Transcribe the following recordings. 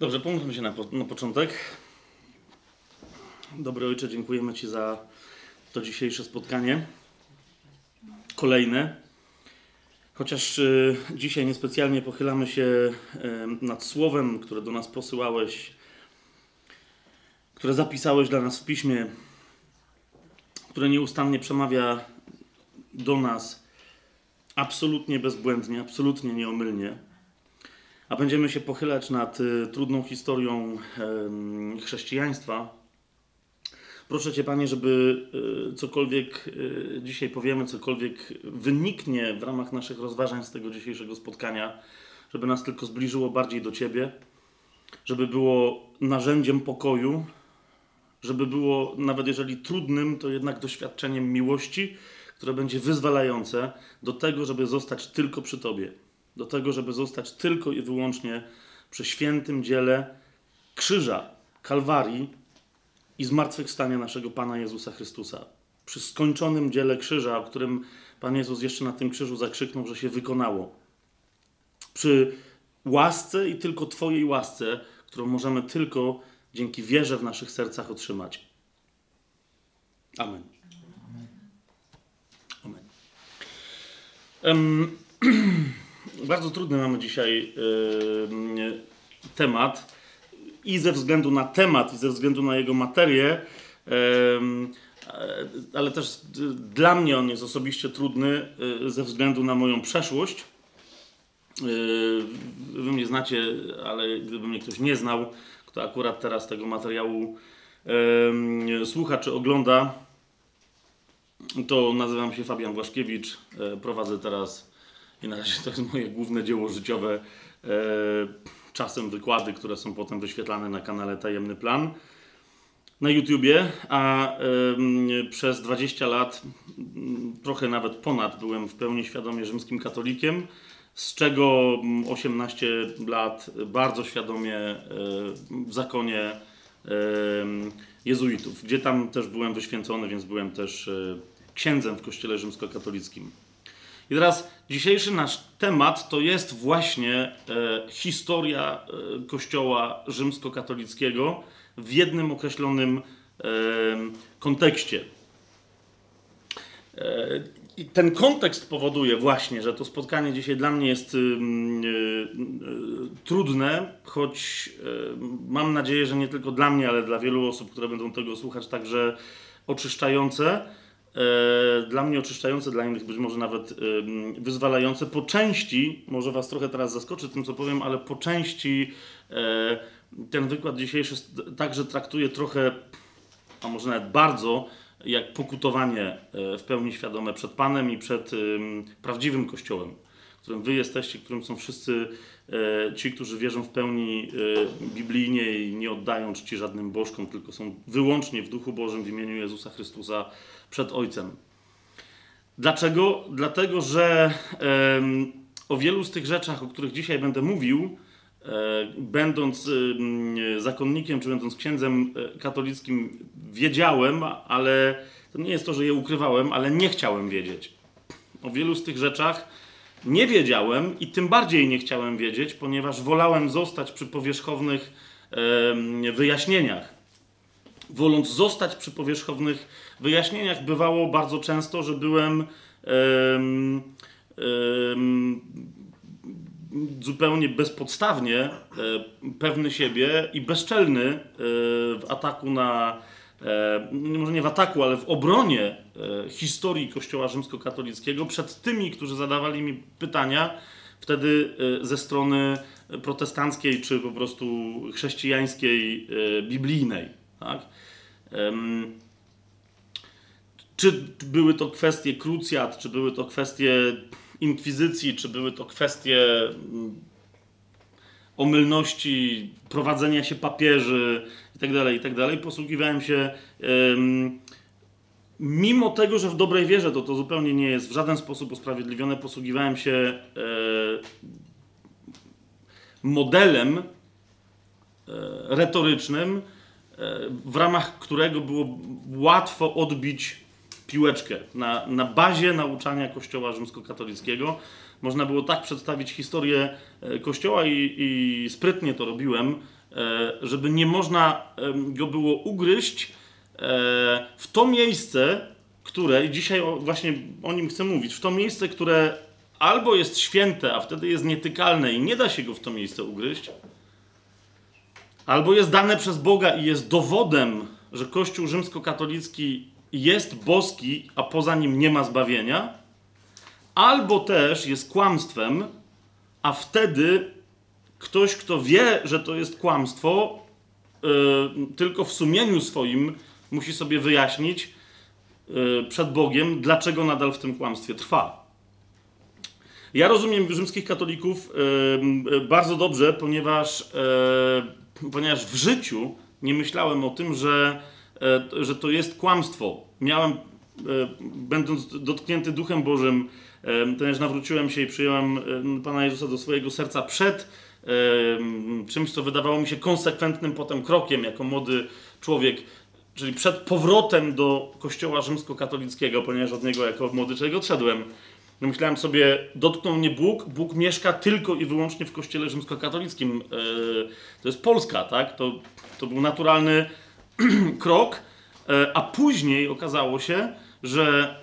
Dobrze, pomóżmy się na, po, na początek. Dobry Ojcze, dziękujemy Ci za to dzisiejsze spotkanie. Kolejne. Chociaż y, dzisiaj niespecjalnie pochylamy się y, nad słowem, które do nas posyłałeś, które zapisałeś dla nas w piśmie, które nieustannie przemawia do nas absolutnie bezbłędnie, absolutnie nieomylnie a będziemy się pochylać nad y, trudną historią chrześcijaństwa. Proszę Cię, Panie, żeby y, cokolwiek y, dzisiaj powiemy, cokolwiek wyniknie w ramach naszych rozważań z tego dzisiejszego spotkania, żeby nas tylko zbliżyło bardziej do Ciebie, żeby było narzędziem pokoju, żeby było, nawet jeżeli trudnym, to jednak doświadczeniem miłości, które będzie wyzwalające do tego, żeby zostać tylko przy Tobie do tego, żeby zostać tylko i wyłącznie przy świętym dziele krzyża, Kalwarii i zmartwychwstania naszego Pana Jezusa Chrystusa. Przy skończonym dziele krzyża, o którym Pan Jezus jeszcze na tym krzyżu zakrzyknął, że się wykonało. Przy łasce i tylko Twojej łasce, którą możemy tylko dzięki wierze w naszych sercach otrzymać. Amen. Amen. Um, bardzo trudny mamy dzisiaj yy, temat. I ze względu na temat, i ze względu na jego materię, yy, ale też dla mnie on jest osobiście trudny yy, ze względu na moją przeszłość. Wy mnie znacie, ale gdyby mnie ktoś nie znał, kto akurat teraz tego materiału słucha czy ogląda, to nazywam się Fabian Błaszkiewicz. Prowadzę teraz i na razie to jest moje główne dzieło życiowe. E, czasem wykłady, które są potem wyświetlane na kanale Tajemny Plan na YouTubie, a przez 20 lat, trochę nawet ponad, byłem w pełni świadomie rzymskim katolikiem, z czego 18 lat bardzo świadomie e, w zakonie jezuitów, gdzie tam też byłem wyświęcony, więc byłem też e, księdzem w kościele rzymskokatolickim. I teraz dzisiejszy nasz temat to jest właśnie e, historia e, Kościoła rzymskokatolickiego w jednym określonym e, kontekście. E, I ten kontekst powoduje właśnie, że to spotkanie dzisiaj dla mnie jest y, trudne, choć mam nadzieję, że nie tylko dla mnie, ale dla wielu osób, które będą tego słuchać, także oczyszczające E, dla mnie oczyszczające, dla innych być może nawet wyzwalające. Po części, może Was trochę teraz zaskoczy tym, co powiem, ale po części e, ten wykład dzisiejszy także traktuje trochę, a może nawet bardzo, jak pokutowanie e, w pełni świadome przed Panem i przed prawdziwym Kościołem, którym Wy jesteście, którym są wszyscy ci, którzy wierzą w pełni biblijnie i nie oddają czci żadnym bożkom, tylko są wyłącznie w Duchu Bożym w imieniu Jezusa Chrystusa przed Ojcem. Dlaczego? Dlatego, że o wielu z tych rzeczach, o których dzisiaj będę mówił, e, będąc zakonnikiem czy będąc księdzem e, katolickim, wiedziałem, ale to nie jest to, że je ukrywałem, ale nie chciałem wiedzieć. O wielu z tych rzeczach nie wiedziałem i tym bardziej nie chciałem wiedzieć, ponieważ wolałem zostać przy powierzchownych wyjaśnieniach. Woląc zostać przy powierzchownych wyjaśnieniach bywało bardzo często, że byłem um, um, zupełnie bezpodstawnie e, pewny siebie i bezczelny e, w ataku na, e, może nie w ataku, ale w obronie historii Kościoła rzymskokatolickiego przed tymi, którzy zadawali mi pytania wtedy ze strony protestanckiej czy po prostu chrześcijańskiej, biblijnej. Tak? Czy były to kwestie krucjat, czy były to kwestie inkwizycji, czy były to kwestie mm, omylności, prowadzenia się papieży itd., tak itd., tak posługiwałem się mimo tego, że w dobrej wierze to, to zupełnie nie jest w żaden sposób usprawiedliwione, posługiwałem się e, modelem e, retorycznym, e, w ramach którego było łatwo odbić piłeczkę. Na, na bazie nauczania Kościoła rzymskokatolickiego można było tak przedstawić historię e, Kościoła i, i sprytnie to robiłem, e, żeby nie można go było ugryźć e, w to miejsce, które, i dzisiaj właśnie o nim chcę mówić, w to miejsce, które albo jest święte, a wtedy jest nietykalne i nie da się go w to miejsce ugryźć, albo jest dane przez Boga i jest dowodem, że Kościół rzymskokatolicki jest boski, a poza nim nie ma zbawienia, albo też jest kłamstwem, a wtedy ktoś, kto wie, że to jest kłamstwo, yy, tylko w sumieniu swoim musi sobie wyjaśnić yy, przed Bogiem, dlaczego nadal w tym kłamstwie trwa. Ja rozumiem rzymskich katolików yy, bardzo dobrze, ponieważ, ponieważ w życiu nie myślałem o tym, że, że to jest kłamstwo. Miałem, będąc dotknięty Duchem Bożym, też nawróciłem się i przyjąłem Pana Jezusa do swojego serca przed czymś, co wydawało mi się konsekwentnym potem krokiem jako młody człowiek, czyli przed powrotem do kościoła rzymskokatolickiego, ponieważ od niego jako młody człowiek odszedłem. No myślałem sobie, dotknął mnie Bóg, Bóg mieszka tylko i wyłącznie w kościele rzymskokatolickim. E, to jest Polska, tak? To, to był naturalny krok, e, a później okazało się, że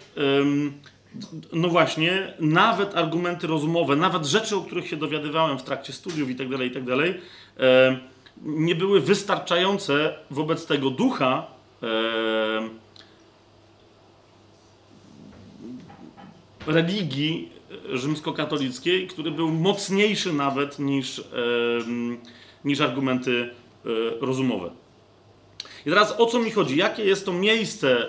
no właśnie, nawet argumenty rozumowe, nawet rzeczy, o których się dowiadywałem w trakcie studiów itd., tak itd., tak e, nie były wystarczające wobec tego ducha e, religii rzymskokatolickiej, który był mocniejszy nawet niż, niż argumenty rozumowe. I teraz o co mi chodzi? Jakie jest to miejsce,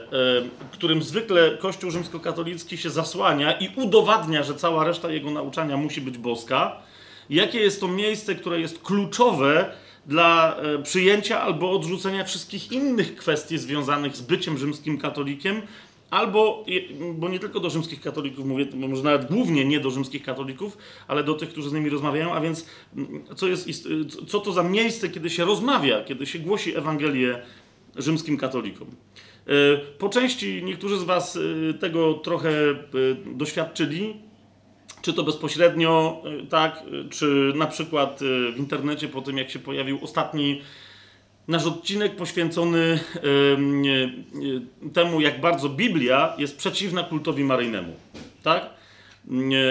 którym zwykle Kościół rzymskokatolicki się zasłania i udowadnia, że cała reszta jego nauczania musi być boska? Jakie jest to miejsce, które jest kluczowe dla e, przyjęcia albo odrzucenia wszystkich innych kwestii związanych z byciem rzymskim katolikiem, albo, bo nie tylko do rzymskich katolików mówię, może nawet głównie nie do rzymskich katolików, ale do tych, którzy z nimi rozmawiają, a więc co, jest, co to za miejsce, kiedy się rozmawia, kiedy się głosi Ewangelię rzymskim katolikom. E, po części niektórzy z Was e, tego trochę e, doświadczyli, czy to bezpośrednio, tak, czy na przykład w internecie po tym, jak się pojawił ostatni nasz odcinek poświęcony temu, jak bardzo Biblia jest przeciwna kultowi maryjnemu. Tak?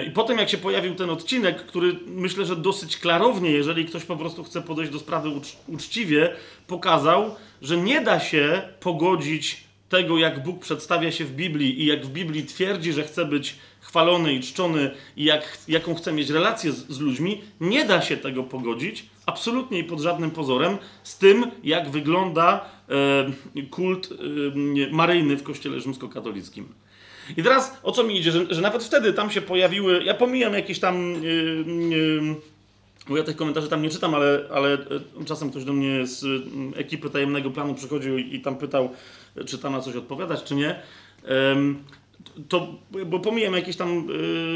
I potem, jak się pojawił ten odcinek, który myślę, że dosyć klarownie, jeżeli ktoś po prostu chce podejść do sprawy ucz uczciwie, pokazał, że nie da się pogodzić tego, jak Bóg przedstawia się w Biblii i jak w Biblii twierdzi, że chce być chwalony i czczony i jak, jaką chce mieć relację z, z ludźmi, nie da się tego pogodzić absolutnie i pod żadnym pozorem z tym, jak wygląda e, kult e, maryjny w kościele rzymskokatolickim. I teraz o co mi idzie, że, że nawet wtedy tam się pojawiły, ja pomijam jakieś tam. Yy, yy, bo ja tych komentarzy tam nie czytam, ale, ale e, czasem ktoś do mnie z mm, ekipy tajemnego planu przychodził i, tam pytał, czy tam na coś odpowiadać, czy nie. to, bo pomijam jakieś tam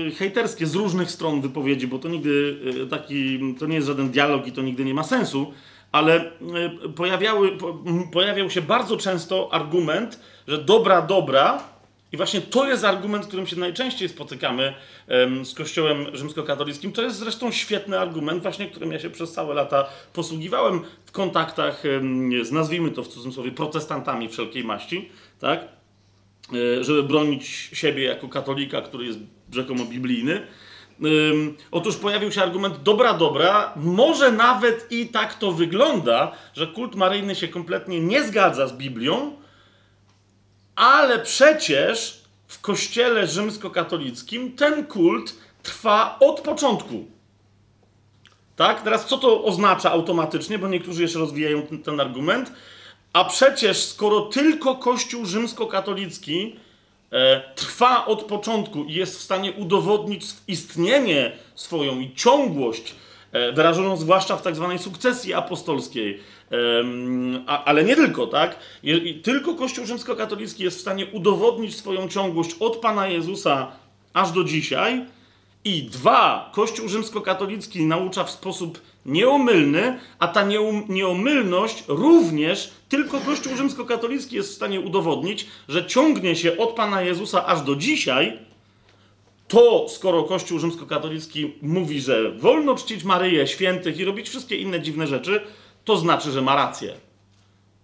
y, hejterskie z różnych stron wypowiedzi, bo to nigdy y, taki, to nie jest żaden dialog i to nigdy nie ma sensu, ale y, pojawiały, po, pojawiał się bardzo często argument, że dobra, dobra, i właśnie to jest argument, którym się najczęściej spotykamy z Kościołem rzymskokatolickim. To jest zresztą świetny argument, właśnie którym ja się przez całe lata posługiwałem w kontaktach z, nazwijmy to w cudzysłowie, protestantami wszelkiej maści, tak? E, żeby bronić siebie jako katolika, który jest rzekomo biblijny. Otóż pojawił się argument, dobra, dobra, może nawet i tak to wygląda, że kult maryjny się kompletnie nie zgadza z Biblią, ale przecież w kościele rzymskokatolickim ten kult trwa od początku. Tak? Teraz co to oznacza automatycznie, bo niektórzy jeszcze rozwijają ten, ten argument. A przecież skoro tylko Kościół rzymskokatolicki e, trwa od początku i jest w stanie udowodnić istnienie swoją i ciągłość, e, wyrażoną zwłaszcza w tak zwanej sukcesji apostolskiej, ale nie tylko, tak? Tylko Kościół rzymskokatolicki jest w stanie udowodnić swoją ciągłość od Pana Jezusa aż do dzisiaj. I dwa, Kościół rzymskokatolicki naucza w sposób nieomylny, a ta nieomylność również tylko Kościół rzymskokatolicki jest w stanie udowodnić, że ciągnie się od Pana Jezusa aż do dzisiaj. To, skoro Kościół rzymskokatolicki mówi, że wolno czcić Maryję, świętych i robić wszystkie inne dziwne rzeczy, to znaczy, że ma rację.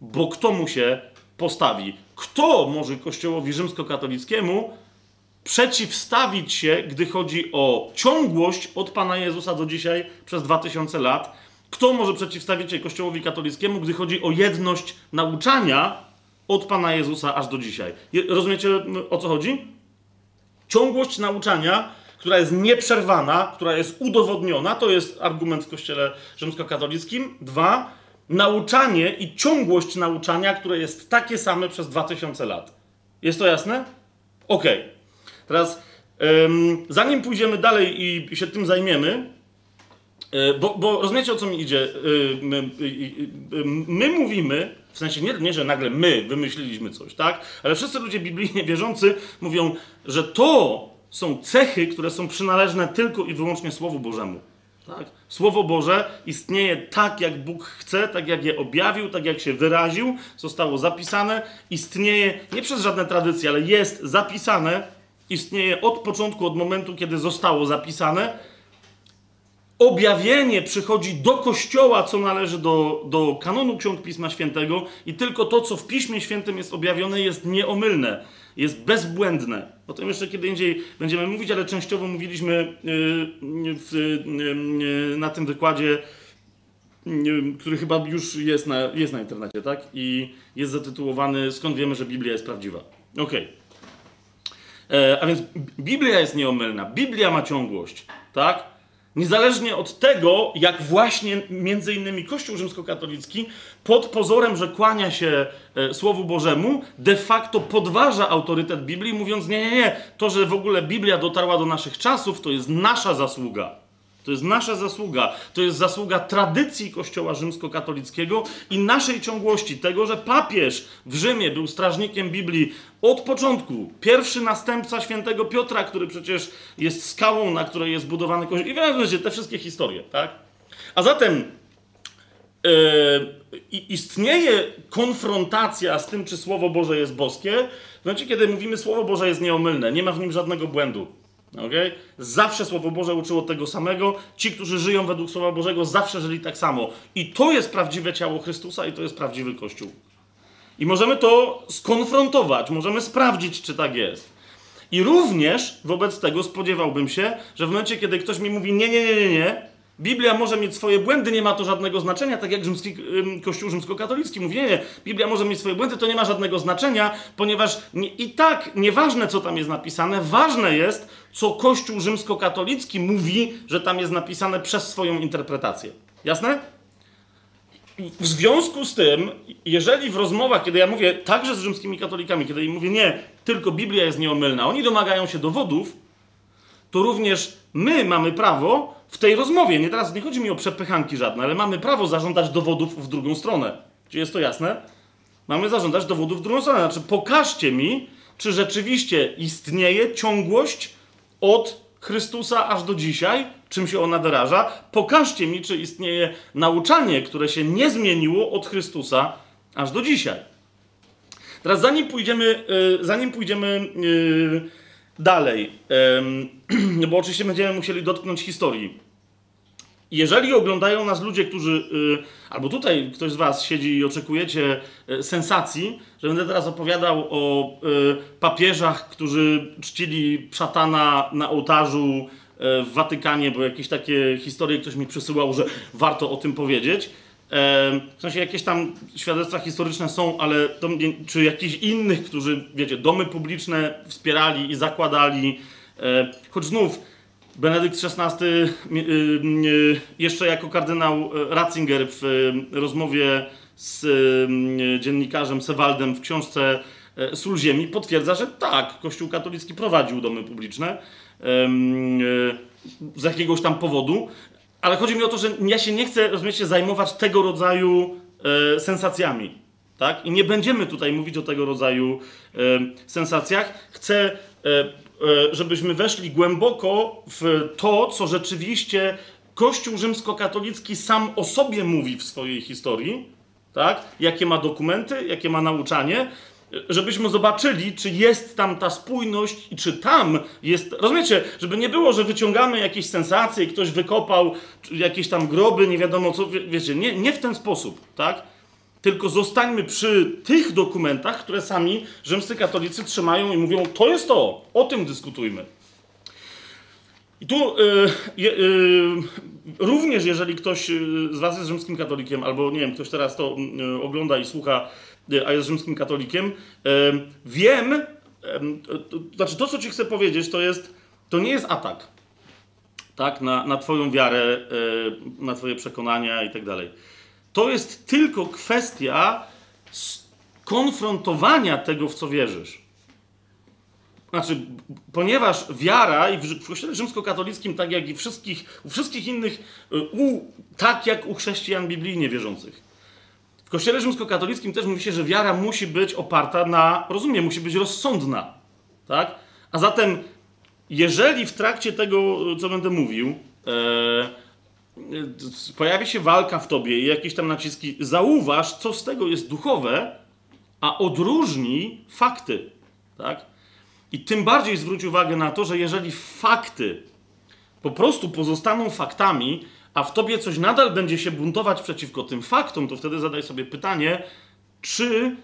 Bo kto mu się postawi? Kto może Kościołowi rzymskokatolickiemu przeciwstawić się, gdy chodzi o ciągłość od Pana Jezusa do dzisiaj przez 2000 lat? Kto może przeciwstawić się Kościołowi katolickiemu, gdy chodzi o jedność nauczania od Pana Jezusa aż do dzisiaj? Rozumiecie o co chodzi? Ciągłość nauczania, która jest nieprzerwana, która jest udowodniona, to jest argument w Kościele rzymskokatolickim. Dwa, nauczanie i ciągłość nauczania, które jest takie same przez 2000 lat. Jest to jasne? Ok. Teraz, ym, zanim pójdziemy dalej i się tym zajmiemy, yy, bo, bo rozumiecie o co mi idzie? Yy, my, yy, my, mówimy, w sensie nie, nie, że nagle my wymyśliliśmy coś, tak? Ale wszyscy ludzie biblijnie wierzący mówią, że to są cechy, które są przynależne tylko i wyłącznie Słowu Bożemu. Tak? Słowo Boże istnieje tak, jak Bóg chce, tak jak je objawił, tak jak się wyraził, zostało zapisane, istnieje nie przez żadne tradycje, ale jest zapisane, istnieje od początku, od momentu, kiedy zostało zapisane. Objawienie przychodzi do Kościoła, co należy do, do kanonu Ksiąg Pisma Świętego, i tylko to, co w Piśmie Świętym jest objawione, jest nieomylne jest bezbłędne. O tym jeszcze kiedy indziej będziemy mówić, ale częściowo mówiliśmy y, w, y, y, na tym wykładzie, który chyba już jest na, jest na internecie, tak? I jest zatytułowany Skąd wiemy, że Biblia jest prawdziwa. Okay. E, a więc Biblia jest nieomylna, Biblia ma ciągłość, tak? Niezależnie od tego, jak właśnie między innymi Kościół rzymskokatolicki pod pozorem, że kłania się e, Słowu Bożemu, de facto podważa autorytet Biblii, mówiąc: Nie, nie, nie, to, że w ogóle Biblia dotarła do naszych czasów, to jest nasza zasługa. To jest nasza zasługa. To jest zasługa tradycji Kościoła rzymskokatolickiego i naszej ciągłości. Tego, że papież w Rzymie był strażnikiem Biblii od początku. Pierwszy następca świętego Piotra, który przecież jest skałą, na której jest budowany Kościół. I wiecie, te wszystkie historie, tak? A zatem yy, istnieje konfrontacja z tym, czy Słowo Boże jest boskie, w momencie, kiedy mówimy Słowo Boże jest nieomylne, nie ma w nim żadnego błędu. Okay? Zawsze Słowo Boże uczyło tego samego. Ci, którzy żyją według Słowa Bożego, zawsze żyli tak samo. I to jest prawdziwe ciało Chrystusa i to jest prawdziwy Kościół. I możemy to skonfrontować, możemy sprawdzić, czy tak jest. I również wobec tego spodziewałbym się, że w momencie, kiedy ktoś mi mówi nie, nie, nie, nie, nie, Biblia może mieć swoje błędy, nie ma to żadnego znaczenia, tak jak rzymski, Kościół rzymskokatolicki mówi, nie, nie, Biblia może mieć swoje błędy, to nie ma żadnego znaczenia, ponieważ nie, i tak nieważne, co tam jest napisane, ważne jest, co Kościół rzymskokatolicki mówi, że tam jest napisane przez swoją interpretację. Jasne? W związku z tym, jeżeli w rozmowach, kiedy ja mówię także z rzymskimi katolikami, kiedy im mówię nie, tylko Biblia jest nieomylna, oni domagają się dowodów, to również my mamy prawo w tej rozmowie, nie teraz nie chodzi mi o przepychanki żadne, ale mamy prawo zażądać dowodów w drugą stronę. Czy jest to jasne? Mamy zażądać dowodów w drugą stronę. Znaczy, pokażcie mi, czy rzeczywiście istnieje ciągłość od Chrystusa aż do dzisiaj, czym się ona wyraża. Pokażcie mi, czy istnieje nauczanie, które się nie zmieniło od Chrystusa aż do dzisiaj. Teraz zanim pójdziemy, yy, zanim pójdziemy yy, dalej, bo oczywiście będziemy musieli dotknąć historii. Jeżeli oglądają nas ludzie, którzy, y, albo tutaj ktoś z Was siedzi i oczekujecie y, sensacji, że będę teraz opowiadał o y, papieżach, którzy czcili szatana na ołtarzu w Watykanie, bo jakieś takie historie ktoś mi przysyłał, że warto o tym powiedzieć. W sensie jakieś tam świadectwa historyczne są, ale to, czy jakichś innych, którzy, wiecie, domy publiczne wspierali i zakładali. Choć znów Benedykt XVI y, jeszcze jako kardynał Ratzinger w rozmowie z dziennikarzem Sewaldem w książce Sól Ziemi potwierdza, że tak, Kościół katolicki prowadził domy publiczne z jakiegoś tam powodu, ale chodzi mi o to, że ja się nie chcę, rozumiecie, zajmować tego rodzaju sensacjami. Tak? I nie będziemy tutaj mówić o tego rodzaju sensacjach. Chcę E, żebyśmy weszli głęboko w to, co rzeczywiście Kościół rzymskokatolicki sam o sobie mówi w swojej historii, tak? jakie ma dokumenty, jakie ma nauczanie, żebyśmy zobaczyli, czy jest tam ta spójność i czy tam jest. Rozumiecie, żeby nie było, że wyciągamy jakieś sensacje i ktoś wykopał jakieś tam groby, nie wiadomo co, wiecie, nie, nie w ten sposób, tak? Tylko zostańmy przy tych dokumentach, które sami rzymscy katolicy trzymają i mówią, to jest to, o tym dyskutujmy. I tu y, y, również, jeżeli ktoś y, z Was jest rzymskim katolikiem, albo nie wiem, ktoś teraz to ogląda i słucha, a jest rzymskim katolikiem, wiem, to, znaczy to, co Ci chcę powiedzieć, to jest, to nie jest atak, tak, na, na Twoją wiarę, na Twoje przekonania i tak dalej. To jest tylko kwestia konfrontowania tego, w co wierzysz. Znaczy, ponieważ wiara i w, kościele rzymskokatolickim, tak jak i wszystkich, u wszystkich innych, y, u, tak jak u chrześcijan biblijnie wierzących, w kościele rzymskokatolickim też mówi się, że wiara musi być oparta na rozumie, musi być rozsądna. Tak? A zatem, jeżeli w trakcie tego, co będę mówił, e, pojawi się walka w tobie i jakieś tam naciski, zauważ, co z tego jest duchowe, a odróżnij fakty. Tak? I tym bardziej zwróć uwagę na to, że jeżeli fakty po prostu pozostaną faktami, a w tobie coś nadal będzie się buntować przeciwko tym faktom, to wtedy zadaj sobie pytanie, czy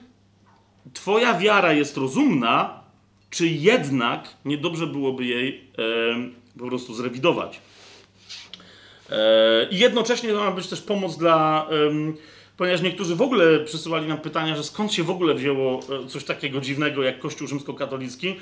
twoja wiara jest rozumna, czy jednak niedobrze byłoby jej e, po prostu zrewidować. E, I jednocześnie to ma być też pomoc dla. E, ponieważ niektórzy w ogóle przysyłali nam pytania, że skąd się w ogóle wzięło e, coś takiego dziwnego jak Kościół rzymskokatolicki. E,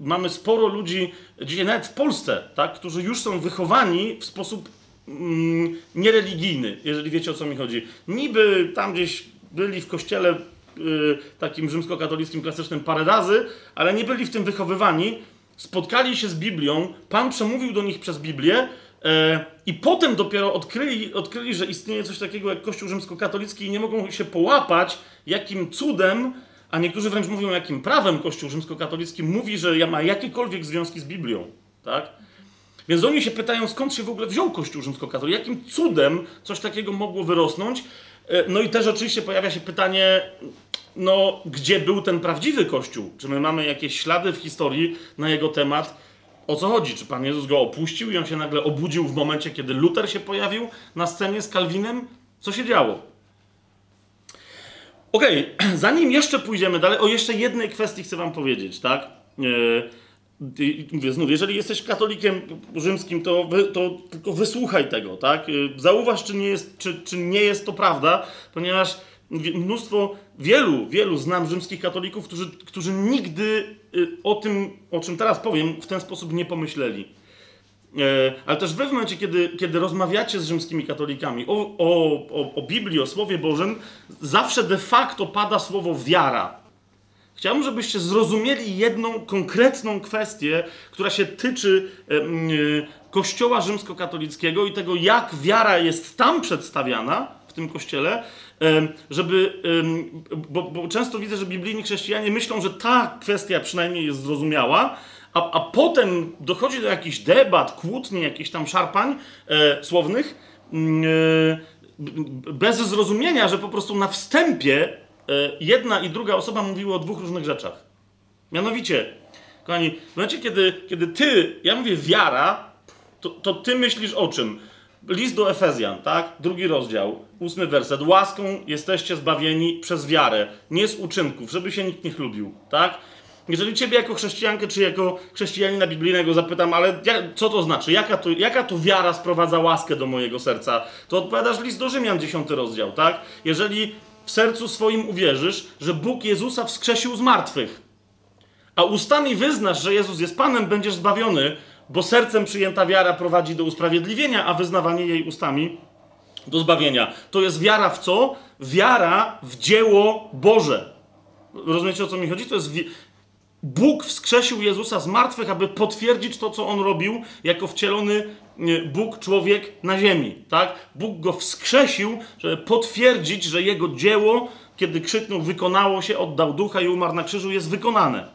mamy sporo ludzi, dzisiaj nawet w Polsce, tak, którzy już są wychowani w sposób mm, niereligijny, jeżeli wiecie o co mi chodzi. Niby tam gdzieś byli w kościele y, takim rzymskokatolickim klasycznym parę razy, ale nie byli w tym wychowywani. Spotkali się z Biblią, Pan przemówił do nich przez Biblię, E, I potem dopiero odkryli, odkryli, że istnieje coś takiego jak Kościół rzymskokatolicki i nie mogą się połapać, jakim cudem, a niektórzy wręcz mówią, jakim prawem Kościół rzymskokatolicki mówi, że ma jakiekolwiek związki z Biblią. Tak? Więc oni się pytają, skąd się w ogóle wziął Kościół rzymskokatolicki, jakim cudem coś takiego mogło wyrosnąć. E, no i też oczywiście pojawia się pytanie, no, gdzie był ten prawdziwy Kościół? Czy my mamy jakieś ślady w historii na jego temat? O co chodzi? Czy Pan Jezus go opuścił i on się nagle obudził w momencie, kiedy Luther się pojawił na scenie z Kalwinem? Co się działo? Okej, okay. zanim jeszcze pójdziemy dalej, o jeszcze jednej kwestii chcę Wam powiedzieć, tak? Yy, mówię znów, jeżeli jesteś katolikiem rzymskim, to, wy, to tylko wysłuchaj tego, tak? Yy, zauważ, czy nie, jest, czy, czy nie jest to prawda, ponieważ mnóstwo, wielu, wielu znam rzymskich katolików, którzy, którzy nigdy y, o tym, o czym teraz powiem, w ten sposób nie pomyśleli. E, ale też wy w momencie, kiedy, kiedy rozmawiacie z rzymskimi katolikami o, o, o, o Biblii, o Słowie Bożym, zawsze de facto pada słowo wiara. Chciałbym, żebyście zrozumieli jedną konkretną kwestię, która się tyczy y, Kościoła rzymskokatolickiego i tego, jak wiara jest tam przedstawiana w tym kościele, żeby, bo, bo, często widzę, że biblijni chrześcijanie myślą, że ta kwestia przynajmniej jest zrozumiała, a, a potem dochodzi do jakichś debat, kłótni, jakichś tam szarpań e, słownych, mm, e, bez zrozumienia, że po prostu na wstępie e, jedna i druga osoba mówiły o dwóch różnych rzeczach. Mianowicie, kochani, w momencie, kiedy, kiedy ty, ja mówię wiara, to, to ty myślisz o czym? List do Efezjan, tak? Drugi rozdział, ósmy werset. Łaską jesteście zbawieni przez wiarę, nie z uczynków, żeby się nikt nie chlubił, tak? Jeżeli ciebie jako chrześcijankę, czy jako chrześcijanina biblijnego zapytam, ale co to znaczy? Jaka to, jaka wiara sprowadza łaskę do mojego serca? To odpowiadasz list do Rzymian, dziesiąty rozdział, tak? Jeżeli w sercu swoim uwierzysz, że Bóg Jezusa wskrzesił z martwych, a ustami wyznasz, że Jezus jest Panem, będziesz zbawiony, bo sercem przyjęta wiara prowadzi do usprawiedliwienia, a wyznawanie jej ustami do zbawienia. To jest wiara w co? Wiara w dzieło Boże. Rozumiecie o co mi chodzi? To jest. Bóg wskrzesił Jezusa z martwych, aby potwierdzić to, co on robił jako wcielony Bóg, człowiek na ziemi. Tak? Bóg go wskrzesił, żeby potwierdzić, że jego dzieło, kiedy krzyknął, wykonało się, oddał ducha i umarł na krzyżu, jest wykonane.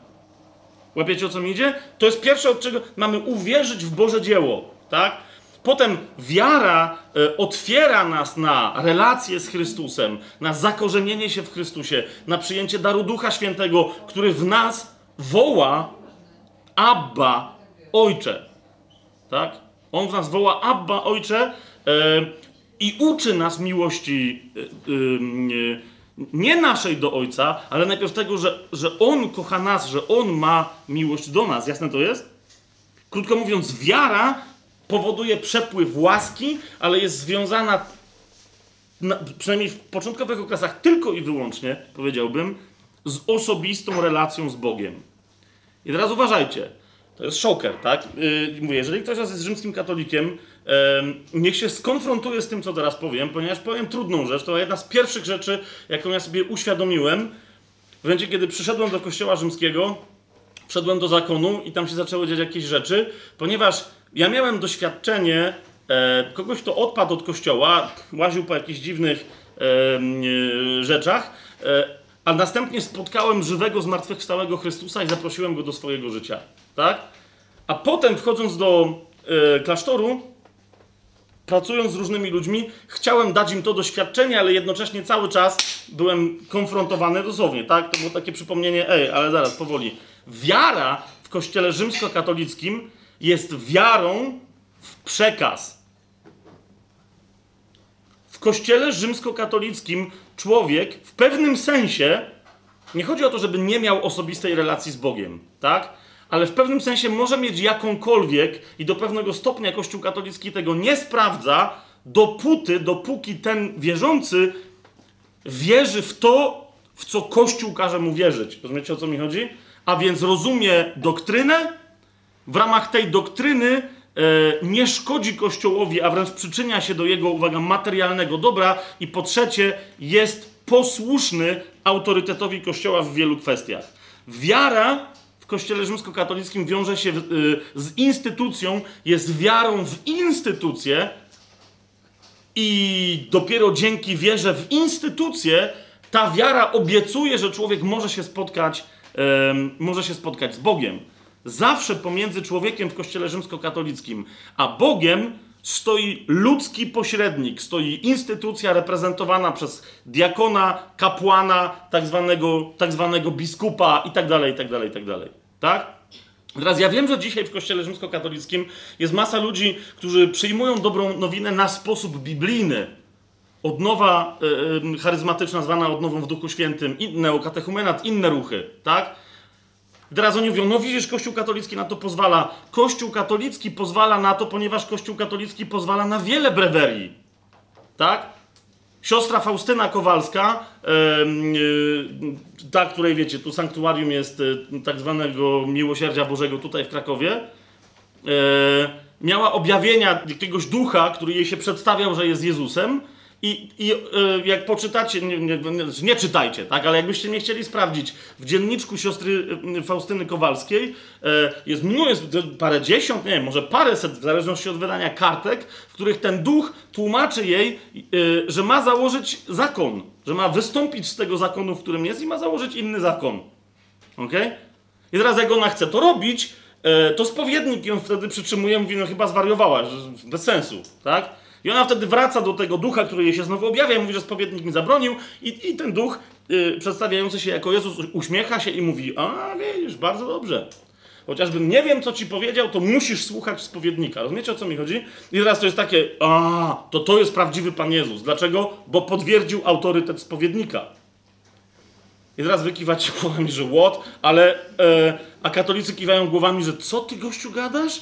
Łapiecie o co mi idzie? To jest pierwsze, od czego mamy uwierzyć w Boże dzieło, tak? Potem wiara e, otwiera nas na relację z Chrystusem, na zakorzenienie się w Chrystusie, na przyjęcie daru Ducha Świętego, który w nas woła Abba, Ojcze. Tak? On w nas woła Abba, Ojcze e, i uczy nas miłości e, e, nie naszej do Ojca, ale najpierw tego, że, że On kocha nas, że On ma miłość do nas. Jasne to jest? Krótko mówiąc, wiara powoduje przepływ łaski, ale jest związana, na, przynajmniej w początkowych okresach, tylko i wyłącznie, powiedziałbym, z osobistą relacją z Bogiem. I teraz uważajcie, to jest szoker, tak? Yy, mówię, jeżeli ktoś jest rzymskim katolikiem, yy, niech się skonfrontuje z tym, co teraz powiem, ponieważ powiem trudną rzecz. To jedna z pierwszych rzeczy, jaką ja sobie uświadomiłem, w momencie, kiedy przyszedłem do kościoła rzymskiego, wszedłem do zakonu i tam się zaczęły dziać jakieś rzeczy, ponieważ ja miałem doświadczenie e, kogoś, kto odpadł od kościoła, łaził po jakichś dziwnych e, rzeczach, e, a następnie spotkałem żywego, zmartwychwstałego Chrystusa i zaprosiłem go do swojego życia. Tak? A potem, wchodząc do e, klasztoru, pracując z różnymi ludźmi, chciałem dać im to doświadczenie, ale jednocześnie cały czas byłem konfrontowany dosłownie, tak? To było takie przypomnienie, ej, ale zaraz, powoli. Wiara w kościele rzymskokatolickim jest wiarą w przekaz. W kościele rzymskokatolickim człowiek w pewnym sensie, nie chodzi o to, żeby nie miał osobistej relacji z Bogiem, tak? Ale w pewnym sensie może mieć jakąkolwiek i do pewnego stopnia Kościół katolicki tego nie sprawdza, dopóty, dopóki ten wierzący wierzy w to, w co Kościół każe mu wierzyć. Rozumiecie o co mi chodzi? A więc rozumie doktrynę, w ramach tej doktryny e, nie szkodzi Kościołowi, a wręcz przyczynia się do jego, uwaga, materialnego dobra i po trzecie jest posłuszny autorytetowi Kościoła w wielu kwestiach. Wiara w Kościele rzymskokatolickim wiąże się y, z instytucją, jest wiarą w instytucję i dopiero dzięki wierze w instytucję ta wiara obiecuje, że człowiek może się spotkać, może się spotkać z Bogiem. Zawsze pomiędzy człowiekiem w kościele rzymskokatolickim a Bogiem stoi ludzki pośrednik, stoi instytucja reprezentowana przez diakona, kapłana, tak zwanego, tak zwanego biskupa tak tak dalej, i tak dalej. Tak? Teraz ja wiem, że dzisiaj w kościele rzymskokatolickim jest masa ludzi, którzy przyjmują dobrą nowinę na sposób biblijny. Odnowa yy, charyzmatyczna zwana odnową w Duchu Świętym, neokatechumenat, inne ruchy, tak? Teraz oni mówią, no widzisz, Kościół katolicki na to pozwala. Kościół katolicki pozwala na to, ponieważ Kościół katolicki pozwala na wiele brewerii. Tak? Siostra Faustyna Kowalska, yy, ta, której wiecie, tu sanktuarium jest yy, tak zwanego miłosierdzia Bożego tutaj w Krakowie, yy, miała objawienia jakiegoś ducha, który jej się przedstawiał, że jest Jezusem i, i y, jak poczytacie, nie, nie, nie, czytajcie, tak, ale jakbyście nie chcieli sprawdzić, w dzienniczku siostry y, Faustyny Kowalskiej y, jest, jest parę dziesiąt, nie wiem, może paręset, w zależności od wydania kartek, w których ten duch tłumaczy jej, że ma założyć zakon, że ma wystąpić z tego zakonu, w którym jest i ma założyć inny zakon. Ok? I teraz jak ona chce to robić, to spowiednik ją wtedy przytrzymuje, mówi, no chyba zwariowała, bez sensu, tak? I ona wtedy wraca do tego ducha, który jej się znowu objawia, i mówi, że spowiednik mi zabronił, i, i ten duch yy, przedstawiający się jako Jezus uśmiecha się i mówi: A widzisz, bardzo dobrze. Chociażbym nie wiem, co ci powiedział, to musisz słuchać spowiednika. Rozumiecie, o co mi chodzi? I teraz to jest takie, a, to to jest prawdziwy Pan Jezus. Dlaczego? Bo potwierdził autorytet spowiednika. I teraz wy kiwacie głowami, że what? Ale, e, a katolicy kiwają głowami, że co ty, gościu, gadasz?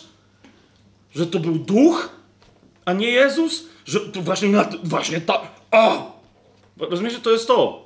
Że to był duch? A nie Jezus? Że to właśnie, na, właśnie ta. A! Rozumiecie, to jest to.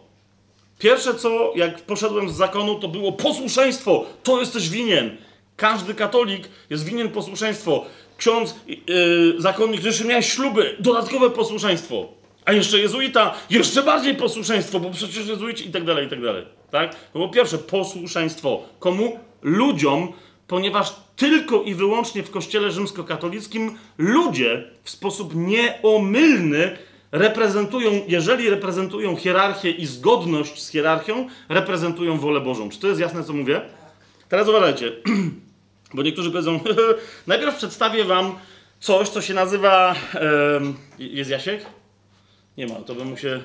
Pierwsze co, jak poszedłem z zakonu, to było posłuszeństwo. To jesteś winien. Każdy katolik jest winien posłuszeństwo. Ksiądz, yy, zakonnik, jeszcze miałeś śluby, dodatkowe posłuszeństwo. A jeszcze jezuita, jeszcze bardziej posłuszeństwo, bo przecież jezuici i tak dalej, i tak dalej. Tak? To było pierwsze, posłuszeństwo. Komu? Ludziom, ponieważ tylko i wyłącznie w Kościele rzymskokatolickim ludzie w sposób nieomylny reprezentują, jeżeli reprezentują hierarchię i zgodność z hierarchią, reprezentują wolę Bożą. Czy to jest jasne, co mówię? Teraz uważajcie, bo niektórzy powiedzą, najpierw przedstawię wam coś, co się nazywa. jest Jasiek? Nie ma, to by mu się.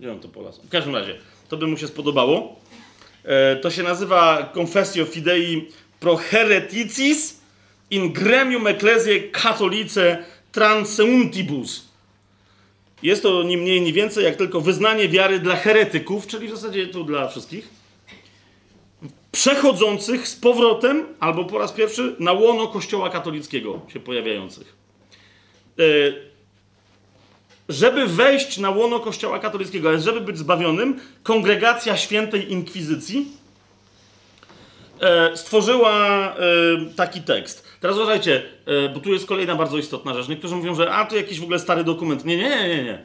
Gdzie on to polasł? W każdym razie, to by mu się spodobało. E, to się nazywa Confessio Fidei pro hereticis in gremium ecclesiae catholice transeuntibus. Jest to ni mniej, ni więcej jak tylko wyznanie wiary dla heretyków, czyli w zasadzie tu dla wszystkich, przechodzących z powrotem, albo po raz pierwszy, na łono Kościoła katolickiego się pojawiających. E, żeby wejść na łono Kościoła katolickiego, ale żeby być zbawionym, kongregacja świętej inkwizycji stworzyła e, taki tekst. Teraz uważajcie, e, bo tu jest kolejna bardzo istotna rzecz. Niektórzy mówią, że a to jakiś w ogóle stary dokument. Nie, nie, nie, nie.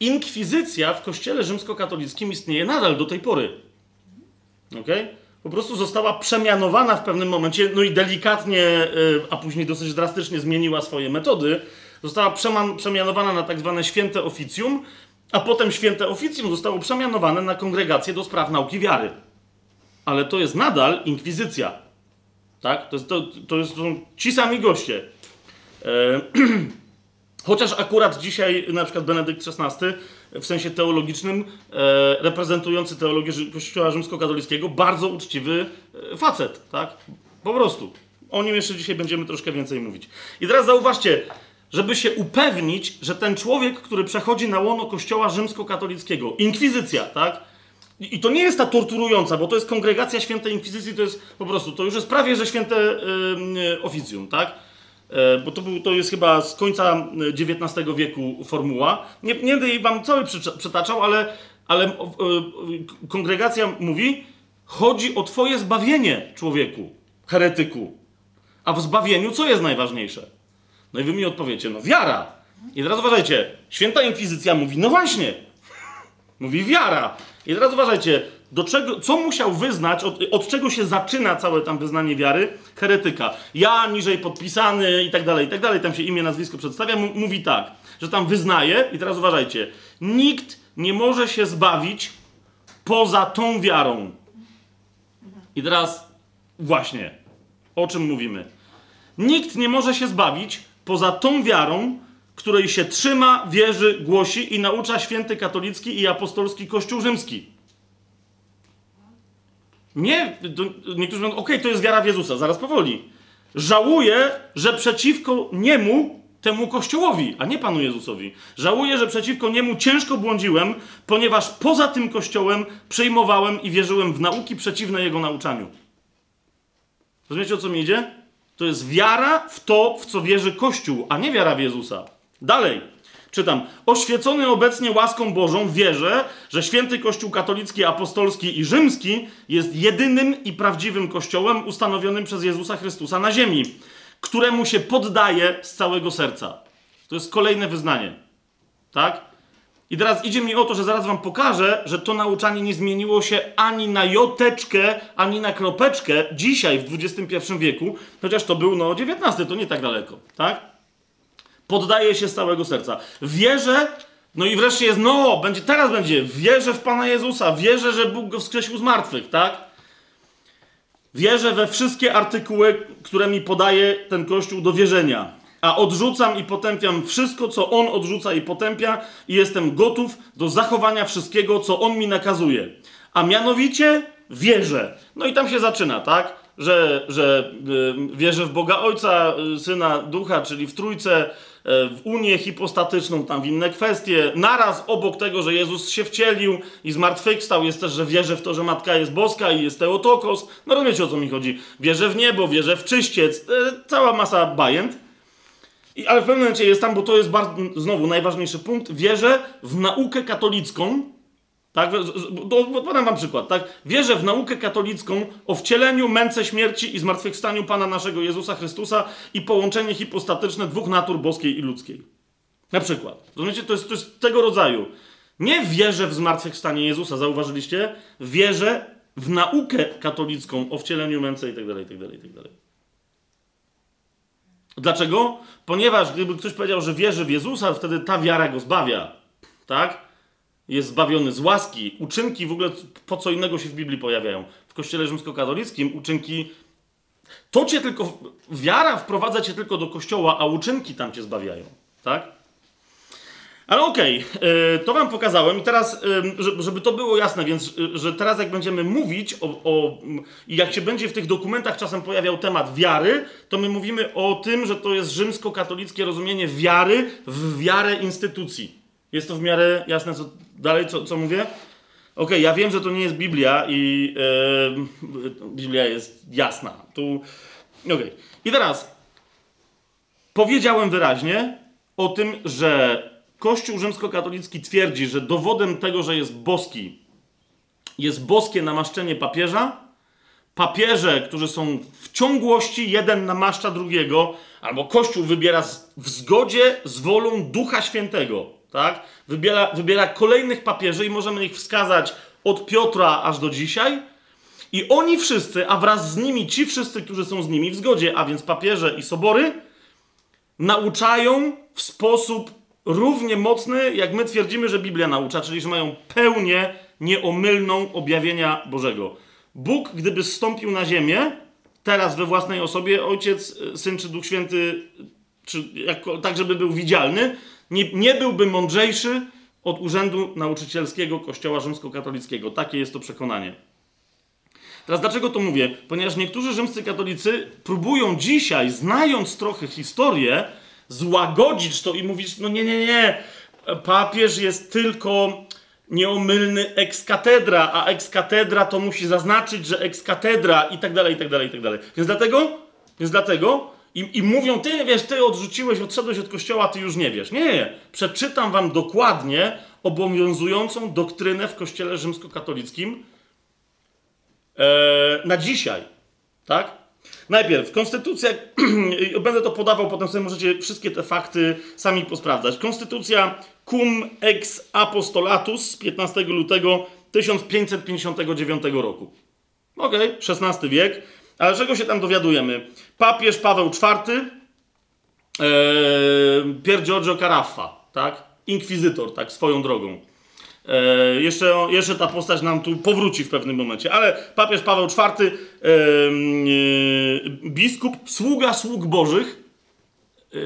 Inkwizycja w kościele rzymskokatolickim istnieje nadal do tej pory. Okay? Po prostu została przemianowana w pewnym momencie, no i delikatnie, e, a później dosyć drastycznie zmieniła swoje metody. Została przemianowana na tak zwane święte oficjum, a potem święte oficjum zostało przemianowane na kongregację do spraw nauki wiary. Ale to jest nadal inkwizycja. Tak? To, jest, to, to, jest, to są ci sami goście. E, chociaż akurat dzisiaj na przykład Benedykt XVI w sensie teologicznym, e, reprezentujący teologię Kościoła rzymskokatolickiego, bardzo uczciwy e, facet, tak? Po prostu. O nim jeszcze dzisiaj będziemy troszkę więcej mówić. I teraz zauważcie, żeby się upewnić, że ten człowiek, który przechodzi na łono Kościoła rzymskokatolickiego, inkwizycja, tak? I to nie jest ta torturująca, bo to jest kongregacja świętej inkwizycji, to jest po prostu, to już jest prawie, że święte y, oficjum, tak? E, bo to, był, to jest chyba z końca XIX wieku formuła. Nie, nie będę jej wam cały przytaczał, ale, ale kongregacja mówi, chodzi o twoje zbawienie, człowieku, heretyku. A w zbawieniu co jest najważniejsze? No i wy mi odpowiecie, no wiara. I teraz uważajcie, święta inkwizycja mówi, no właśnie, mówi wiara. I teraz uważajcie, do czego, co musiał wyznać, od, od czego się zaczyna całe tam wyznanie wiary? Heretyka. Ja, niżej podpisany i tak dalej, i tak dalej, tam się imię, nazwisko przedstawia, mówi tak, że tam wyznaje, i teraz uważajcie, nikt nie może się zbawić poza tą wiarą. I teraz właśnie, o czym mówimy? Nikt nie może się zbawić poza tą wiarą, której się trzyma, wierzy, głosi i naucza święty katolicki i apostolski Kościół rzymski. Nie, niektórzy mówią, okej, to jest wiara w Jezusa, zaraz powoli. Żałuję, że przeciwko niemu, temu Kościołowi, a nie Panu Jezusowi, żałuję, że przeciwko niemu ciężko błądziłem, ponieważ poza tym Kościołem przyjmowałem i wierzyłem w nauki przeciwne jego nauczaniu. Rozumiecie, o co mi idzie? To jest wiara w to, w co wierzy Kościół, a nie wiara w Jezusa. Dalej. Czytam. Oświecony obecnie łaską Bożą wierzę, że święty Kościół katolicki, apostolski i rzymski jest jedynym i prawdziwym Kościołem ustanowionym przez Jezusa Chrystusa na ziemi, któremu się poddaje z całego serca. To jest kolejne wyznanie. Tak? I teraz idzie mi o to, że zaraz wam pokażę, że to nauczanie nie zmieniło się ani na joteczkę, ani na kropeczkę dzisiaj w XXI wieku, chociaż to był no XIX, to nie tak daleko, tak? Poddaje się z całego serca. Wierzę, no i wreszcie jest, no, będzie, teraz będzie, wierzę w Pana Jezusa, wierzę, że Bóg go wskrzesił z martwych, tak? Wierzę we wszystkie artykuły, które mi podaje ten Kościół do wierzenia. A odrzucam i potępiam wszystko, co on odrzuca i potępia, i jestem gotów do zachowania wszystkiego, co on mi nakazuje. A mianowicie wierzę. No i tam się zaczyna, tak? Że, że y, wierzę w Boga Ojca, y, Syna, Ducha, czyli w Trójce, w Unię hipostatyczną, tam w inne kwestie. Naraz obok tego, że Jezus się wcielił i zmartwychwstał, jest też, że wierzę w to, że Matka jest boska i jest Teotokos. No rozumiecie, o co mi chodzi. Wierzę w niebo, wierzę w czyściec. Y, cała masa bajent. I, ale w pewnym momencie jest tam, bo to jest bardzo, znowu najważniejszy punkt, wierzę w naukę katolicką, tak, podam wam przykład, tak, wierzę w naukę katolicką o wcieleniu, męce śmierci i zmartwychwstaniu Pana naszego Jezusa Chrystusa i połączenie hipostatyczne dwóch natur boskiej i ludzkiej. Na przykład. Rozumiecie, to jest, to jest tego rodzaju. Nie wierzę w zmartwychwstanie Jezusa, zauważyliście? Wierzę w naukę katolicką o wcieleniu męce i tak dalej, i tak dalej, i tak dalej. Dlaczego? Ponieważ gdyby ktoś powiedział, że wierzy w Jezusa, wtedy ta wiara go zbawia. Tak? Jest zbawiony z łaski. Uczynki w ogóle po co innego się w Biblii pojawiają. W kościele rzymskokatolickim uczynki To cię tylko, wiara wprowadza cię tylko do kościoła, a uczynki tam cię zbawiają, tak? Ale okej, okay, to wam pokazałem i teraz, żeby to było jasne, więc, że teraz jak będziemy mówić o, o, jak się będzie w tych dokumentach czasem pojawiał temat wiary, to my mówimy o tym, że to jest rzymskokatolickie rozumienie wiary w wiarę instytucji. Jest to w miarę jasne, co dalej, co, co mówię? Okej, okay, ja wiem, że to nie jest Biblia i yy, Biblia jest jasna. Tu, okej. Okay. I teraz powiedziałem wyraźnie o tym, że Kościół rzymskokatolicki twierdzi, że dowodem tego, że jest boski, jest boskie namaszczenie papieża. Papieże, którzy są w ciągłości, jeden namaszcza drugiego, albo Kościół wybiera w zgodzie z wolą Ducha Świętego, tak? Wybiera, wybiera kolejnych papieży i możemy ich wskazać od Piotra aż do dzisiaj. I oni wszyscy, a wraz z nimi ci wszyscy, którzy są z nimi w zgodzie, a więc papieże i sobory, nauczają w sposób równie mocny, jak my twierdzimy, że Biblia naucza, czyli że mają pełnię nieomylną objawienia Bożego. Bóg, gdyby zstąpił na ziemię, teraz we własnej osobie, Ojciec, Syn czy Duch Święty, czy jako, tak, żeby był widzialny, nie, nie byłby mądrzejszy od urzędu nauczycielskiego Kościoła Rzymskokatolickiego. Takie jest to przekonanie. Teraz dlaczego to mówię? Ponieważ niektórzy rzymscy katolicy próbują dzisiaj, znając trochę historię, złagodzić to i mówić, no nie, nie, nie, papież jest tylko nieomylny ex katedra, a ex katedra to musi zaznaczyć, że ex katedra i tak dalej, i tak dalej, i tak dalej. Więc dlatego, więc dlatego i, i mówią, ty wiesz, ty odrzuciłeś, odszedłeś od kościoła, ty już nie wiesz. Nie, nie, przeczytam wam dokładnie obowiązującą doktrynę w kościele rzymskokatolickim e, na dzisiaj, tak? Najpierw, konstytucja, będę to podawał, potem sobie możecie wszystkie te fakty sami posprawdzać. Konstytucja cum ex apostolatus z 15 lutego 1559 roku. Okej, okay, XVI wiek. Ale czego się tam dowiadujemy? Papież Paweł IV, ee, Pier Giorgio Caraffa, tak? Inkwizytor, tak, swoją drogą. E, jeszcze, jeszcze ta postać nam tu powróci w pewnym momencie, ale papież Paweł IV, e, e, biskup, sługa sług bożych, e,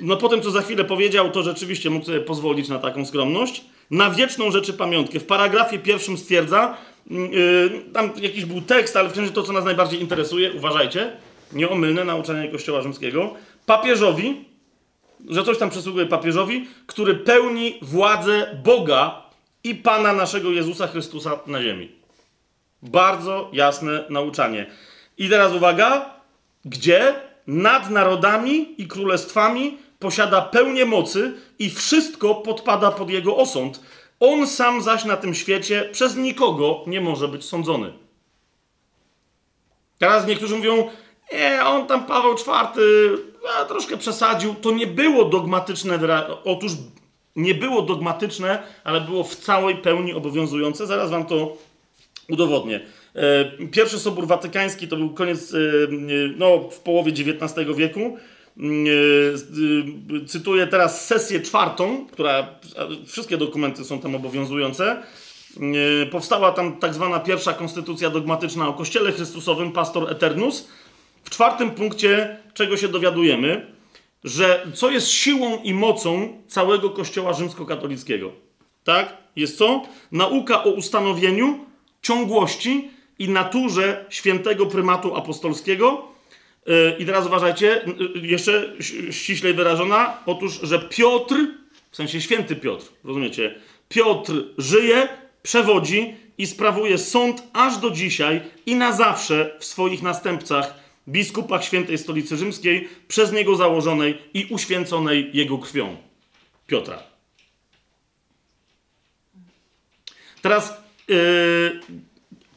no po tym, co za chwilę powiedział, to rzeczywiście mógł sobie pozwolić na taką skromność. Na wieczną rzeczy pamiątkę. W paragrafie pierwszym stwierdza, e, tam jakiś był tekst, ale wciąż to, co nas najbardziej interesuje, uważajcie, nieomylne nauczanie Kościoła Rzymskiego, papieżowi, że coś tam przysługuje papieżowi, który pełni władzę Boga i Pana naszego Jezusa Chrystusa na ziemi. Bardzo jasne nauczanie. I teraz uwaga, gdzie nad narodami i królestwami posiada pełnię mocy i wszystko podpada pod jego osąd. On sam zaś na tym świecie przez nikogo nie może być sądzony. Teraz niektórzy mówią, nie, on tam Paweł IV a, troszkę przesadził. To nie było dogmatyczne. Otóż nie było dogmatyczne, ale było w całej pełni obowiązujące. Zaraz wam to udowodnię. E, pierwszy Sobór Watykański to był koniec, e, no, w połowie XIX wieku. E, cytuję teraz sesję czwartą, która, wszystkie dokumenty są tam obowiązujące. Powstała tam tak zwana pierwsza konstytucja dogmatyczna o Kościele Chrystusowym, Pastor Eternus, w czwartym punkcie, czego się dowiadujemy, że co jest siłą i mocą całego Kościoła rzymskokatolickiego. Tak? Jest co? Nauka o ustanowieniu, ciągłości i naturze świętego prymatu apostolskiego. Yy, I teraz uważajcie, yy, jeszcze ściślej wyrażona, otóż, że Piotr, w sensie święty Piotr, rozumiecie? Piotr żyje, przewodzi i sprawuje sąd aż do dzisiaj i na zawsze w swoich następcach biskupach świętej stolicy rzymskiej, przez niego założonej i uświęconej jego krwią. Piotra. Teraz yy,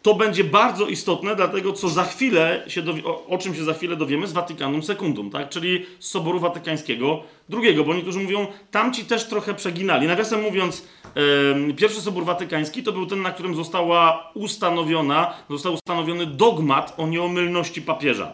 to będzie bardzo istotne, dlatego co za chwilę się o, o, czym się za chwilę dowiemy z Watykanum Secundum, tak? czyli z Soboru Watykańskiego II, bo niektórzy mówią, tamci też trochę przeginali. Nawiasem mówiąc, yy, pierwszy Sobór Watykański to był ten, na którym została ustanowiona, został ustanowiony dogmat o nieomylności papieża.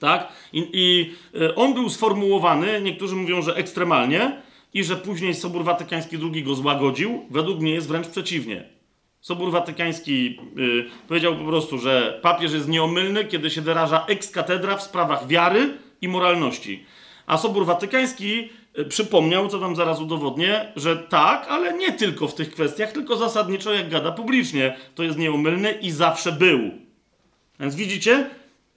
Tak? I, I e, on był sformułowany, niektórzy mówią, że ekstremalnie, i że później Sobór Watykański II go złagodził. Według mnie jest wręcz przeciwnie. Sobór Watykański y, powiedział po prostu, że papież jest nieomylny, kiedy się wyraża ex cathedra w sprawach wiary i moralności. A Sobór Watykański y, przypomniał, co wam zaraz udowodnię, że tak, ale nie tylko w tych kwestiach, tylko zasadniczo jak gada publicznie. To jest nieomylny i zawsze był. Więc widzicie,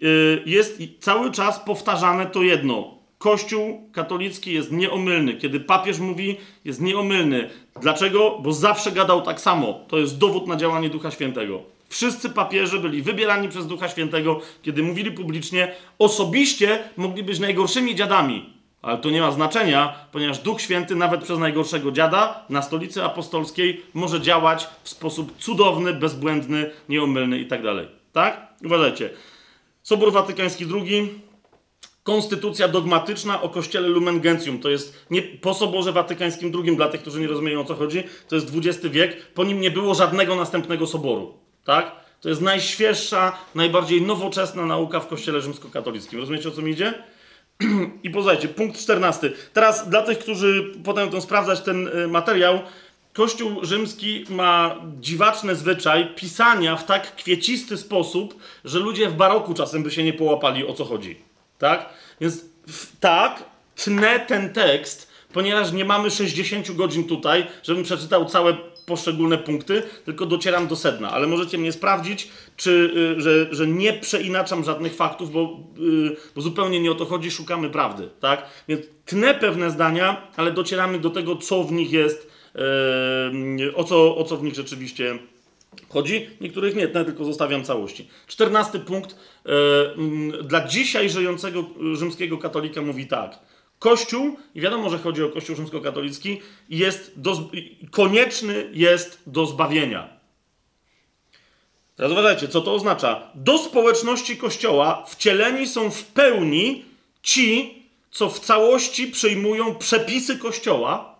y, jest cały czas powtarzane to jedno. Kościół katolicki jest nieomylny. Kiedy papież mówi, jest nieomylny. Dlaczego? Bo zawsze gadał tak samo. To jest dowód na działanie Ducha Świętego. Wszyscy papieże byli wybierani przez Ducha Świętego, kiedy mówili publicznie, osobiście mogli być najgorszymi dziadami. Ale to nie ma znaczenia, ponieważ Duch Święty nawet przez najgorszego dziada na stolicy apostolskiej może działać w sposób cudowny, bezbłędny, nieomylny i tak. Tak? Uważajcie. Sobór Watykański II, konstytucja dogmatyczna o kościele Lumen Gentium. To jest nie po Soborze Watykańskim II, dla tych, którzy nie rozumieją o co chodzi, to jest XX wiek. Po nim nie było żadnego następnego soboru. Tak? To jest najświeższa, najbardziej nowoczesna nauka w kościele rzymskokatolickim. Rozumiecie o co mi idzie? I pozajcie, punkt 14. Teraz dla tych, którzy potem chcą sprawdzać ten y, materiał, Kościół rzymski ma dziwaczny zwyczaj pisania w tak kwiecisty sposób, że ludzie w baroku czasem by się nie połapali o co chodzi. Tak? Więc tak, tnę ten tekst, ponieważ nie mamy 60 godzin tutaj, żebym przeczytał całe poszczególne punkty, tylko docieram do sedna. Ale możecie mnie sprawdzić, czy, y, że, że nie przeinaczam żadnych faktów, bo, y, bo zupełnie nie o to chodzi, szukamy prawdy. Tak? Więc tnę pewne zdania, ale docieramy do tego, co w nich jest, y, o, co, o co w nich rzeczywiście chodzi. Niektórych nie, tylko zostawiam całości. Czternasty punkt. Dla dzisiaj żyjącego rzymskiego katolika mówi tak. Kościół, i wiadomo, że chodzi o Kościół rzymskokatolicki, jest do, konieczny jest do zbawienia. Teraz uważajcie, co to oznacza? Do społeczności Kościoła wcieleni są w pełni ci, co w całości przyjmują przepisy Kościoła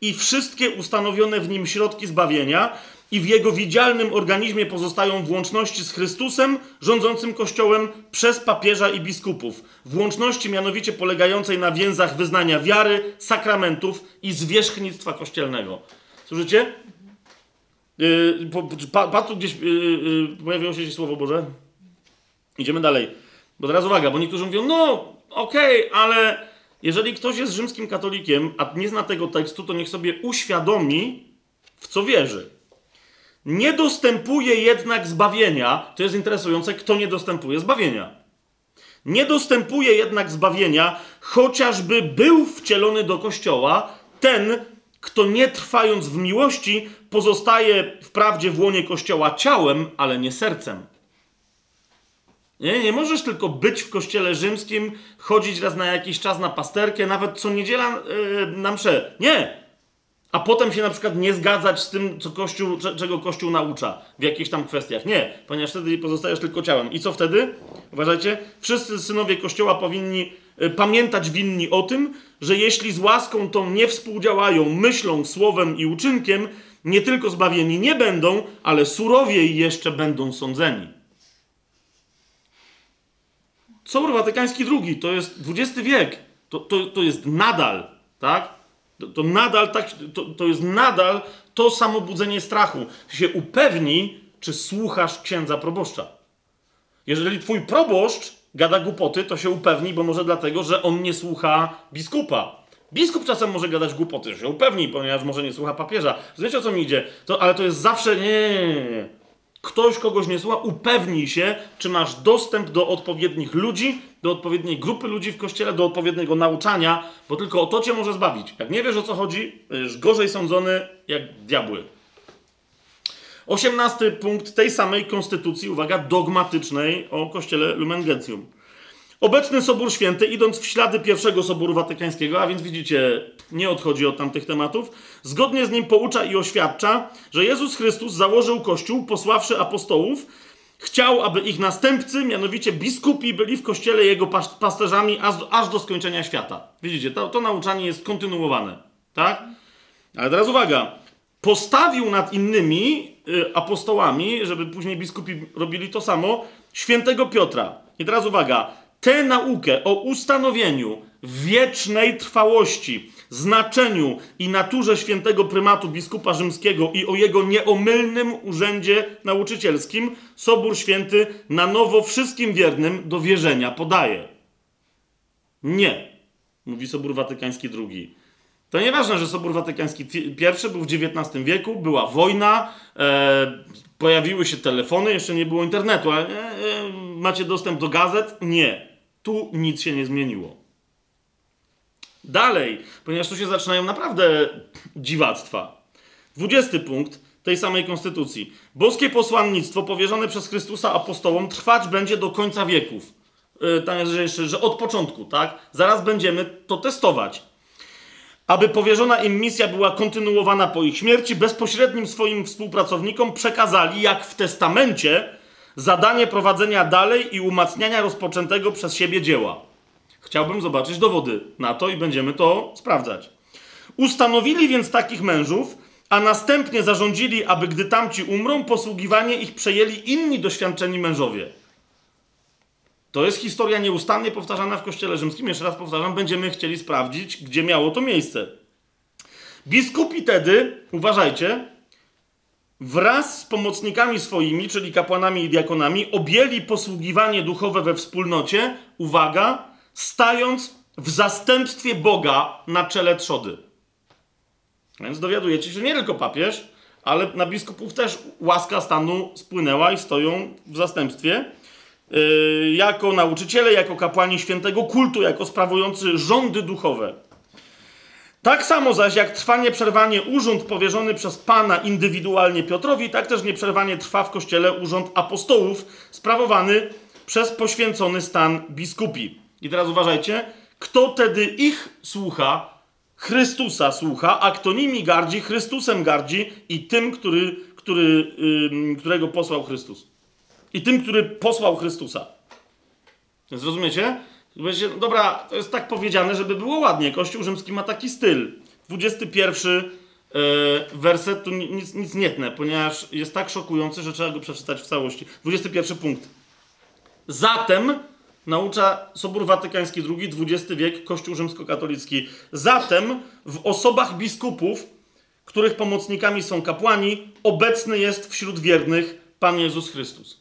i wszystkie ustanowione w nim środki zbawienia, i w jego widzialnym organizmie pozostają w łączności z Chrystusem, rządzącym Kościołem przez papieża i biskupów. W łączności mianowicie polegającej na więzach wyznania wiary, sakramentów i zwierzchnictwa kościelnego. Słyszycie? Yy, pa, pa, tu gdzieś yy, pojawiło się Słowo Boże. Idziemy dalej. Bo teraz uwaga, bo niektórzy mówią, no okej, okay, ale jeżeli ktoś jest rzymskim katolikiem, a nie zna tego tekstu, to niech sobie uświadomi, w co wierzy. Nie dostępuje jednak zbawienia. To jest interesujące, kto nie dostępuje zbawienia. Nie dostępuje jednak zbawienia, chociażby był wcielony do kościoła ten, kto nie trwając w miłości, pozostaje wprawdzie w łonie kościoła ciałem, ale nie sercem. Nie, nie możesz tylko być w kościele rzymskim, chodzić raz na jakiś czas na pasterkę, nawet co niedziela yy, na mszę. Nie! A potem się na przykład nie zgadzać z tym, co Kościół, czego Kościół naucza w jakichś tam kwestiach. Nie, ponieważ wtedy pozostajesz tylko ciałem. I co wtedy? Uważajcie, wszyscy synowie Kościoła powinni y, pamiętać winni o tym, że jeśli z łaską tą nie współdziałają myślą, słowem i uczynkiem, nie tylko zbawieni nie będą, ale surowiej jeszcze będą sądzeni. Sobór Watykański II to jest XX wiek. To, to, to jest nadal, tak? To, to nadal tak, to, to jest nadal to samo budzenie strachu. Się upewni, czy słuchasz księdza proboszcza. Jeżeli twój proboszcz gada głupoty, to się upewni, bo może dlatego, że on nie słucha biskupa. Biskup czasem może gadać głupoty, się upewni, ponieważ może nie słucha papieża. Wiecie o co mi idzie? To, ale to jest zawsze nie ktoś kogoś nie słucha, upewnij się, czy masz dostęp do odpowiednich ludzi, do odpowiedniej grupy ludzi w kościele, do odpowiedniego nauczania, bo tylko o to cię może zbawić. Jak nie wiesz o co chodzi, będziesz gorzej sądzony jak diabły. Osiemnasty punkt tej samej konstytucji, uwaga, dogmatycznej o kościele Lumen Gentium. Obecny Sobór Święty, idąc w ślady pierwszego Soboru Watykańskiego, a więc widzicie, nie odchodzi od tamtych tematów, zgodnie z nim poucza i oświadcza, że Jezus Chrystus założył Kościół, posławszy apostołów, chciał, aby ich następcy, mianowicie biskupi, byli w Kościele Jego pasterzami aż do, skończenia świata. Widzicie, to, to nauczanie jest kontynuowane, tak? Ale teraz uwaga, postawił nad innymi y, apostołami, żeby później biskupi robili to samo, świętego Piotra. I teraz uwaga, tę naukę o ustanowieniu wiecznej trwałości znaczeniu i naturze świętego prymatu biskupa rzymskiego i o jego nieomylnym urzędzie nauczycielskim Sobór Święty na nowo wszystkim wiernym do wierzenia podaje. Nie, mówi Sobór Watykański II. To nieważne, że Sobór Watykański I był w XIX wieku, była wojna, e, pojawiły się telefony, jeszcze nie było internetu, e, e, macie dostęp do gazet? Nie. Tu nic się nie zmieniło. Dalej, ponieważ tu się zaczynają naprawdę dziwactwa. Dwudziesty punkt tej samej konstytucji. Boskie posłannictwo powierzone przez Chrystusa apostołom trwać będzie do końca wieków. Yy, tam jest jeszcze, że od początku, tak? Zaraz będziemy to testować. Aby powierzona im misja była kontynuowana po ich śmierci, bezpośrednim swoim współpracownikom przekazali, jak w testamencie, zadanie prowadzenia dalej i umacniania rozpoczętego przez siebie dzieła. Chciałbym zobaczyć dowody na to i będziemy to sprawdzać. Ustanowili więc takich mężów, a następnie zarządzili, aby gdy tamci umrą, posługiwanie ich przejęli inni doświadczeni mężowie. To jest historia nieustannie powtarzana w Kościele Rzymskim. Jeszcze raz powtarzam, będziemy chcieli sprawdzić, gdzie miało to miejsce. Biskupi tedy, uważajcie, wraz z pomocnikami swoimi, czyli kapłanami i diakonami, objęli posługiwanie duchowe we wspólnocie, uwaga, stając w zastępstwie Boga na czele trzody. Więc dowiadujecie się, że nie tylko papież, ale na biskupów też łaska stanu spłynęła i stoją w zastępstwie. Yy, jako nauczyciele, jako kapłani świętego kultu, jako sprawujący rządy duchowe. Tak samo zaś jak trwa nieprzerwanie urząd powierzony przez Pana indywidualnie Piotrowi, tak też nieprzerwanie trwa w Kościele urząd apostołów sprawowany przez poświęcony stan biskupi. I teraz uważajcie, kto tedy ich słucha, Chrystusa słucha, a kto nimi gardzi, Chrystusem gardzi i tym, który, który, którego posłał Chrystus. I tym, który posłał Chrystusa. Zrozumiecie? Wiecie, dobra, to jest tak powiedziane, żeby było ładnie. Kościół rzymski ma taki styl. 21 yy, werset, tu nic, nic nie tnę, ponieważ jest tak szokujący, że trzeba go przeczytać w całości. 21 punkt. Zatem naucza Sobór Watykański II, XX wiek, Kościół rzymskokatolicki. Zatem w osobach biskupów, których pomocnikami są kapłani, obecny jest wśród wiernych Pan Jezus Chrystus.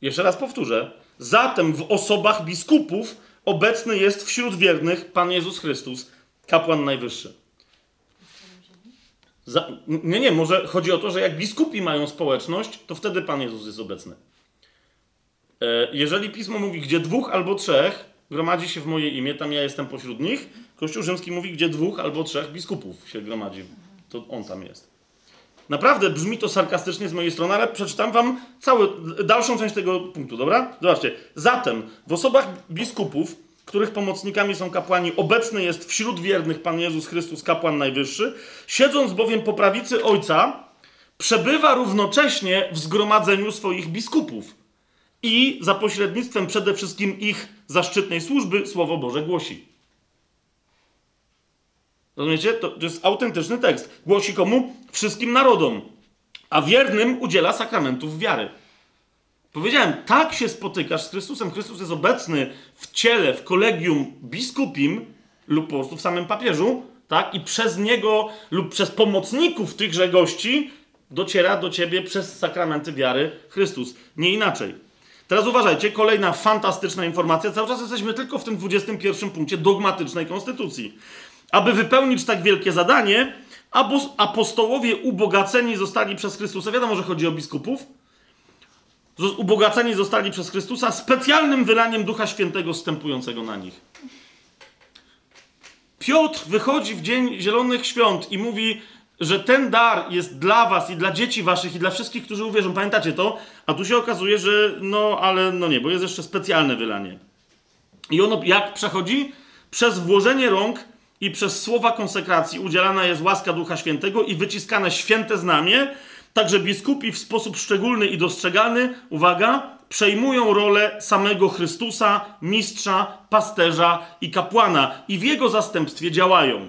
Jeszcze raz powtórzę. Zatem w osobach biskupów obecny jest wśród wiernych Pan Jezus Chrystus, kapłan najwyższy. Za, nie, nie, może chodzi o to, że jak biskupi mają społeczność, to wtedy Pan Jezus jest obecny. E, jeżeli pismo mówi, gdzie dwóch albo trzech gromadzi się w moje imię, tam ja jestem pośród nich, Kościół Rzymski mówi, gdzie dwóch albo trzech biskupów się gromadzi, to on tam jest. Naprawdę brzmi to sarkastycznie z mojej strony, ale przeczytam wam całą, dalszą część tego punktu, dobra? Zobaczcie. Zatem w osobach biskupów, których pomocnikami są kapłani, obecny jest wśród wiernych Pan Jezus Chrystus, kapłan najwyższy, siedząc bowiem po prawicy Ojca, przebywa równocześnie w zgromadzeniu swoich biskupów i za pośrednictwem przede wszystkim ich zaszczytnej służby Słowo Boże głosi. Rozumiecie? To, to jest autentyczny tekst. Głosi komu? Wszystkim narodom. A wiernym udziela sakramentów wiary. Powiedziałem, tak się spotykasz z Chrystusem. Chrystus jest obecny w ciele, w kolegium biskupim lub po prostu w samym papieżu, tak? I przez niego lub przez pomocników tychże gości dociera do ciebie przez sakramenty wiary Chrystus. Nie inaczej. Teraz uważajcie, kolejna fantastyczna informacja. Cały czas jesteśmy tylko w tym 21 punkcie dogmatycznej konstytucji. Aby wypełnić tak wielkie zadanie, apostołowie ubogaceni zostali przez Chrystusa. Wiadomo, że chodzi o biskupów. Ubogaceni zostali przez Chrystusa specjalnym wylaniem Ducha Świętego stępującego na nich. Piotr wychodzi w dzień Zielonych Świąt i mówi, że ten dar jest dla was i dla dzieci waszych i dla wszystkich, którzy uwierzą. Pamiętacie to? A tu się okazuje, że no, ale no nie, bo jest jeszcze specjalne wylanie. I ono jak przechodzi? Przez włożenie rąk i przez słowa konsekracji udzielana jest łaska Ducha Świętego i wyciskane święte znamie, także biskupi w sposób szczególny i dostrzegalny, uwaga, przejmują rolę samego Chrystusa, mistrza, pasterza i kapłana i w jego zastępstwie działają.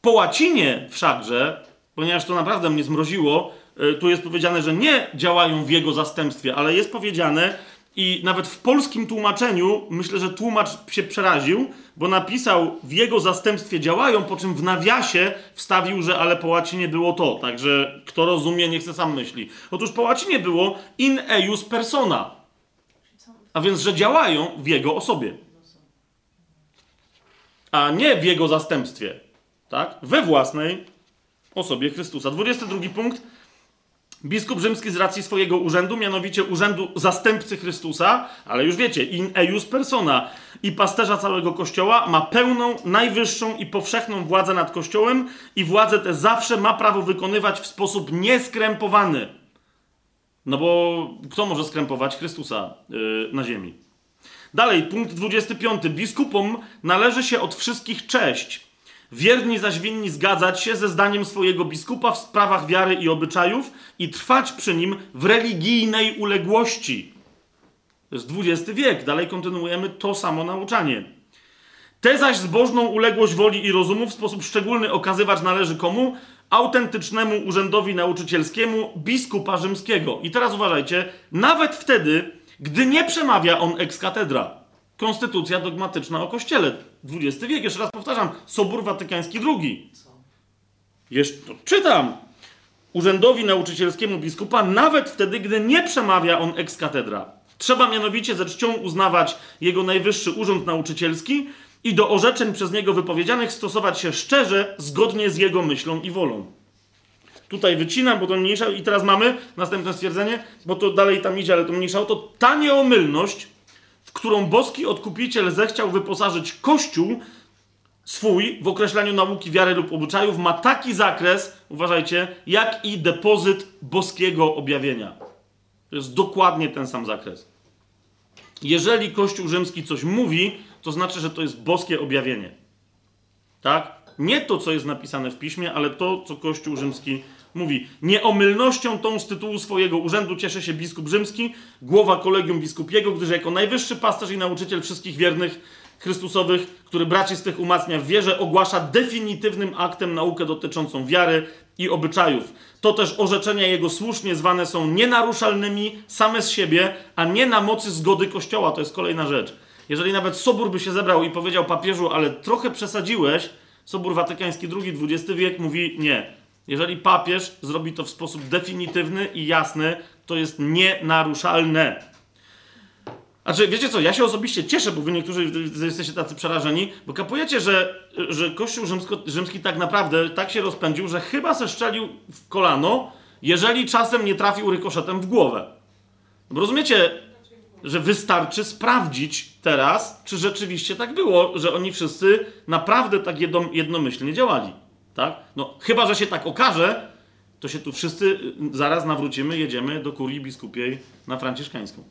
Po łacinie wszakże, ponieważ to naprawdę mnie zmroziło, e, tu jest powiedziane, że nie działają w jego zastępstwie, ale jest powiedziane, I nawet w polskim tłumaczeniu myślę, że tłumacz się przeraził, bo napisał w jego zastępstwie działają, po czym w nawiasie wstawił, że ale po łacinie było to. Także kto rozumie, nie chce sam myśli. Otóż po łacinie było in eius persona. A więc, że działają w jego osobie. A nie w jego zastępstwie. Tak? We własnej osobie Chrystusa. 22 punkt. Biskup rzymski z racji swojego urzędu, mianowicie urzędu zastępcy Chrystusa, ale już wiecie, in eius persona i pasterza całego Kościoła, ma pełną, najwyższą i powszechną władzę nad Kościołem i władzę tę zawsze ma prawo wykonywać w sposób nieskrępowany. No bo kto może skrępować Chrystusa yy, na ziemi? Dalej, punkt 25. Biskupom należy się od wszystkich cześć Wierni zaś winni zgadzać się ze zdaniem swojego biskupa w sprawach wiary i obyczajów i trwać przy nim w religijnej uległości. To jest XX wiek, dalej kontynuujemy to samo nauczanie. Te zaś zbożną uległość woli i rozumu w sposób szczególny okazywać należy komu? Autentycznemu urzędowi nauczycielskiemu biskupa rzymskiego. I teraz uważajcie, nawet wtedy, gdy nie przemawia on ex katedra. Konstytucja dogmatyczna o Kościele. XX wiek, jeszcze raz powtarzam, Sobór Watykański II. Jeszcze, czytam. Urzędowi nauczycielskiemu biskupa, nawet wtedy, gdy nie przemawia on ex katedra. Trzeba mianowicie ze czcią uznawać jego najwyższy urząd nauczycielski i do orzeczeń przez niego wypowiedzianych stosować się szczerze, zgodnie z jego myślą i wolą. Tutaj wycinam, bo to mniejsza. I teraz mamy następne stwierdzenie, bo to dalej tam idzie, ale to mniejsza. To ta nieomylność w którą boski odkupiciel zechciał wyposażyć Kościół swój w określaniu nauki wiary lub obyczajów, ma taki zakres, uważajcie, jak i depozyt boskiego objawienia. To jest dokładnie ten sam zakres. Jeżeli Kościół rzymski coś mówi, to znaczy, że to jest boskie objawienie. Tak? Nie to, co jest napisane w piśmie, ale to, co Kościół rzymski Mówi, nieomylnością tą z tytułu swojego urzędu cieszy się biskup rzymski, głowa kolegium biskupiego, gdyż jako najwyższy pasterz i nauczyciel wszystkich wiernych Chrystusowych, który braci z tych umacnia w wierze, ogłasza definitywnym aktem naukę dotyczącą wiary i obyczajów. To też orzeczenia jego słusznie zwane są nienaruszalnymi same z siebie, a nie na mocy zgody Kościoła. To jest kolejna rzecz. Jeżeli nawet Sobór by się zebrał i powiedział papieżu, ale trochę przesadziłeś, Sobór Watykański II, XX wiek mówi nie. Jeżeli papież zrobi to w sposób definitywny i jasny, to jest nienaruszalne. Znaczy, wiecie co, ja się osobiście cieszę, bo wy niektórzy jesteście tacy przerażeni, bo kapujecie, że, że Kościół rzymsko, rzymski tak naprawdę tak się rozpędził, że chyba se szczelił w kolano, jeżeli czasem nie trafił rykoszetem w głowę. Bo rozumiecie, że wystarczy sprawdzić teraz, czy rzeczywiście tak było, że oni wszyscy naprawdę tak jednomyślnie działali. Tak? No, chyba, że się tak okaże, to się tu wszyscy y, zaraz nawrócimy, jedziemy do kurii biskupiej na franciszkańską.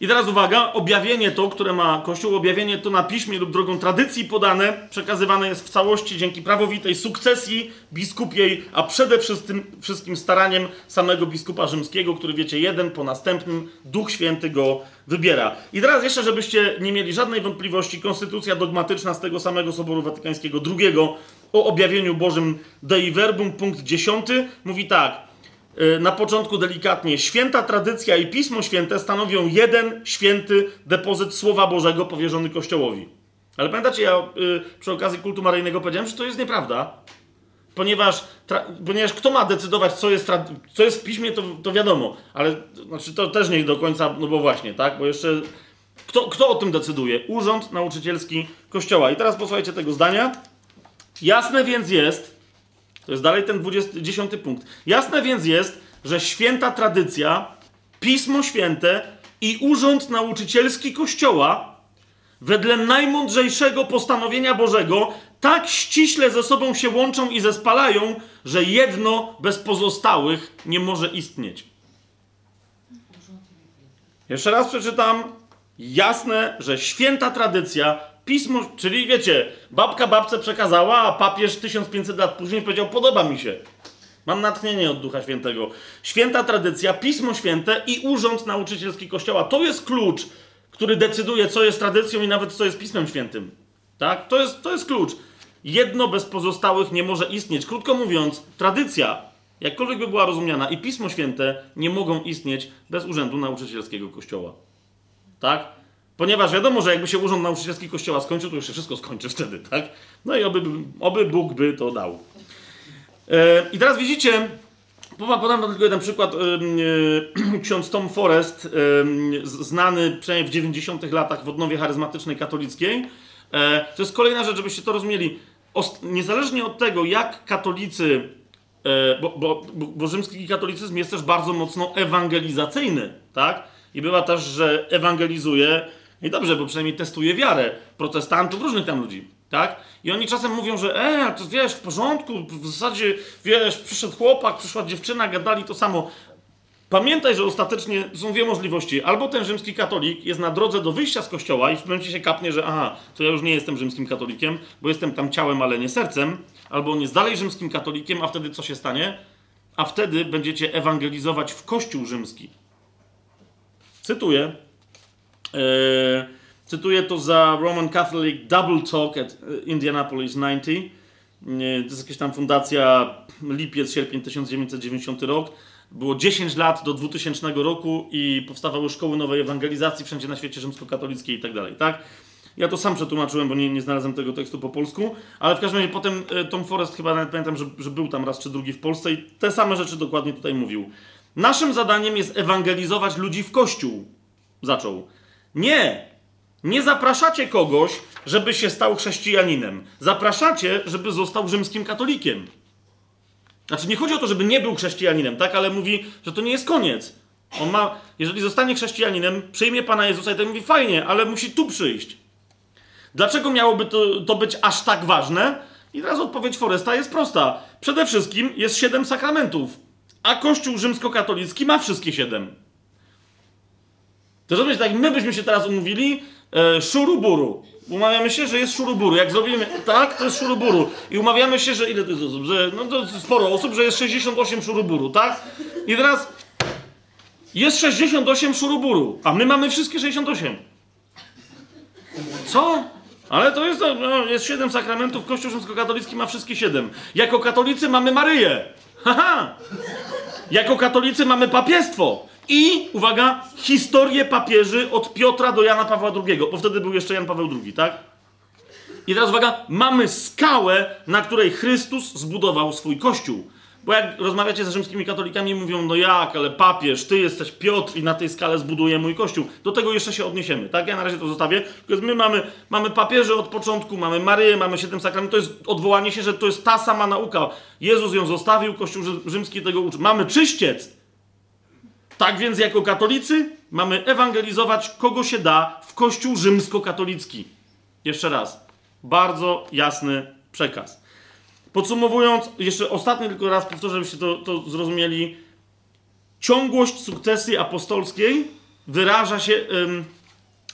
I teraz uwaga, objawienie to, które ma Kościół, objawienie to na piśmie lub drogą tradycji podane, przekazywane jest w całości dzięki prawowitej sukcesji biskupiej, a przede wszystkim, wszystkim staraniem samego biskupa rzymskiego, który wiecie, jeden po następnym, Duch Święty go wybiera. I teraz jeszcze, żebyście nie mieli żadnej wątpliwości, konstytucja dogmatyczna z tego samego Soboru Watykańskiego II o objawieniu Bożym Dei Verbum, punkt 10, mówi tak. Y, na początku delikatnie. Święta tradycja i Pismo Święte stanowią jeden święty depozyt Słowa Bożego powierzony Kościołowi. Ale pamiętacie, ja y, przy okazji kultu maryjnego powiedziałem, że to jest nieprawda. Ponieważ, ponieważ kto ma decydować, co jest, co jest w piśmie, to, to wiadomo. Ale znaczy, to też nie do końca, no bo właśnie, tak? Bo jeszcze. Kto, kto o tym decyduje? Urząd Nauczycielski Kościoła. I teraz posłuchajcie tego zdania. Jasne więc jest, to jest dalej ten 20, 10 punkt. Jasne więc jest, że święta tradycja, Pismo Święte i urząd nauczycielski Kościoła wedle najmądrzejszego postanowienia Bożego tak ściśle ze sobą się łączą i zespalają, że jedno bez pozostałych nie może istnieć. Jeszcze raz przeczytam. Jasne, że święta tradycja, pismo, czyli wiecie, babka babce przekazała, a papież 1500 lat później powiedział: Podoba mi się. Mam natchnienie od Ducha Świętego. Święta tradycja, pismo święte i urząd nauczycielski Kościoła. To jest klucz, który decyduje, co jest tradycją i nawet co jest pismem świętym. Tak? To jest, to jest klucz. Jedno bez pozostałych nie może istnieć. Krótko mówiąc, tradycja jakkolwiek by była rozumiana, i Pismo Święte nie mogą istnieć bez urzędu nauczycielskiego Kościoła. Tak? Ponieważ wiadomo, że jakby się urząd nauczycielski Kościoła skończył, to już się wszystko skończy wtedy, tak? No i oby, oby Bóg by to dał. E, I teraz widzicie, podam tylko jeden przykład. E, ksiądz Tom Forrest, znany przynajmniej w 90 latach w odnowie charyzmatycznej katolickiej. E, to jest kolejna rzecz, żebyście to rozumieli. Niezależnie od tego, jak katolicy bo, bo, bo rzymski katolicyzm jest też bardzo mocno ewangelizacyjny, tak? I bywa też, że ewangelizuje, i dobrze, bo przynajmniej testuje wiarę protestantów, różnych tam ludzi, tak? I oni czasem mówią, że e, to wiesz, w porządku, w zasadzie, wiesz, przyszedł chłopak, przyszła dziewczyna, gadali to samo. Pamiętaj, że ostatecznie są dwie możliwości. Albo ten rzymski katolik jest na drodze do wyjścia z kościoła i w momencie się kapnie, że aha, to ja już nie jestem rzymskim katolikiem, bo jestem tam ciałem, ale nie sercem. Albo on jest dalej rzymskim katolikiem, a wtedy co się stanie? A wtedy będziecie ewangelizować w kościół rzymski. Cytuję. Yy, cytuję to za Roman Catholic Double Talk at Indianapolis 90. Yy, to jest jakaś tam fundacja lipiec, sierpień 1990 rok było 10 lat do 2000 roku i powstawały szkoły nowej ewangelizacji wszędzie na świecie rzymskokatolickiej i tak dalej, tak? Ja to sam przetłumaczyłem, bo nie, nie znalazłem tego tekstu po polsku, ale w każdym razie potem e, Tom Forrest chyba nawet pamiętam, że, że był tam raz czy drugi w Polsce i te same rzeczy dokładnie tutaj mówił. Naszym zadaniem jest ewangelizować ludzi w kościół. Zaczął. Nie! Nie zapraszacie kogoś, żeby się stał chrześcijaninem. Zapraszacie, żeby został rzymskim katolikiem. Znaczy, nie chodzi o to, żeby nie był chrześcijaninem, tak? Ale mówi, że to nie jest koniec. On ma, jeżeli zostanie chrześcijaninem, przyjmie Pana Jezusa i to mówi, fajnie, ale musi tu przyjść. Dlaczego miałoby to, to być aż tak ważne? I teraz odpowiedź Foresta jest prosta. Przede wszystkim jest siedem sakramentów, a Kościół rzymskokatolicki ma wszystkie siedem. To rozumiesz, tak my byśmy się teraz umówili, e, szuruburu. Umawiamy się, że jest szuruburu. Jak zrobimy tak, to jest szuruburu. I umawiamy się, że ile to jest osób? Że, no to sporo osób, że jest 68 szuruburu, tak? I teraz jest 68 szuruburu, a my mamy wszystkie 68. Co? Ale to jest, no, jest 7 sakramentów, Kościół rzymskokatolicki ma wszystkie 7. Jako katolicy mamy Maryję. Haha! Jako katolicy mamy papiestwo. I, uwaga, historię papieży od Piotra do Jana Pawła II, bo wtedy był jeszcze Jan Paweł II, tak? I teraz uwaga, mamy skałę, na której Chrystus zbudował swój kościół. Bo jak rozmawiacie ze rzymskimi katolikami, mówią, no jak, ale papież, ty jesteś Piotr i na tej skale zbuduje mój kościół. Do tego jeszcze się odniesiemy, tak? Ja na razie to zostawię. My mamy, mamy papieży od początku, mamy Maryję, mamy siedem sakramentów. To jest odwołanie się, że to jest ta sama nauka. Jezus ją zostawił, Kościół rzymski tego uczy. Mamy czyściec. Tak więc jako katolicy mamy ewangelizować kogo się da w Kościół rzymskokatolicki. Jeszcze raz. Bardzo jasny przekaz. Podsumowując, jeszcze ostatni tylko raz powtórzę, żebyście to, to zrozumieli. Ciągłość sukcesji apostolskiej wyraża się,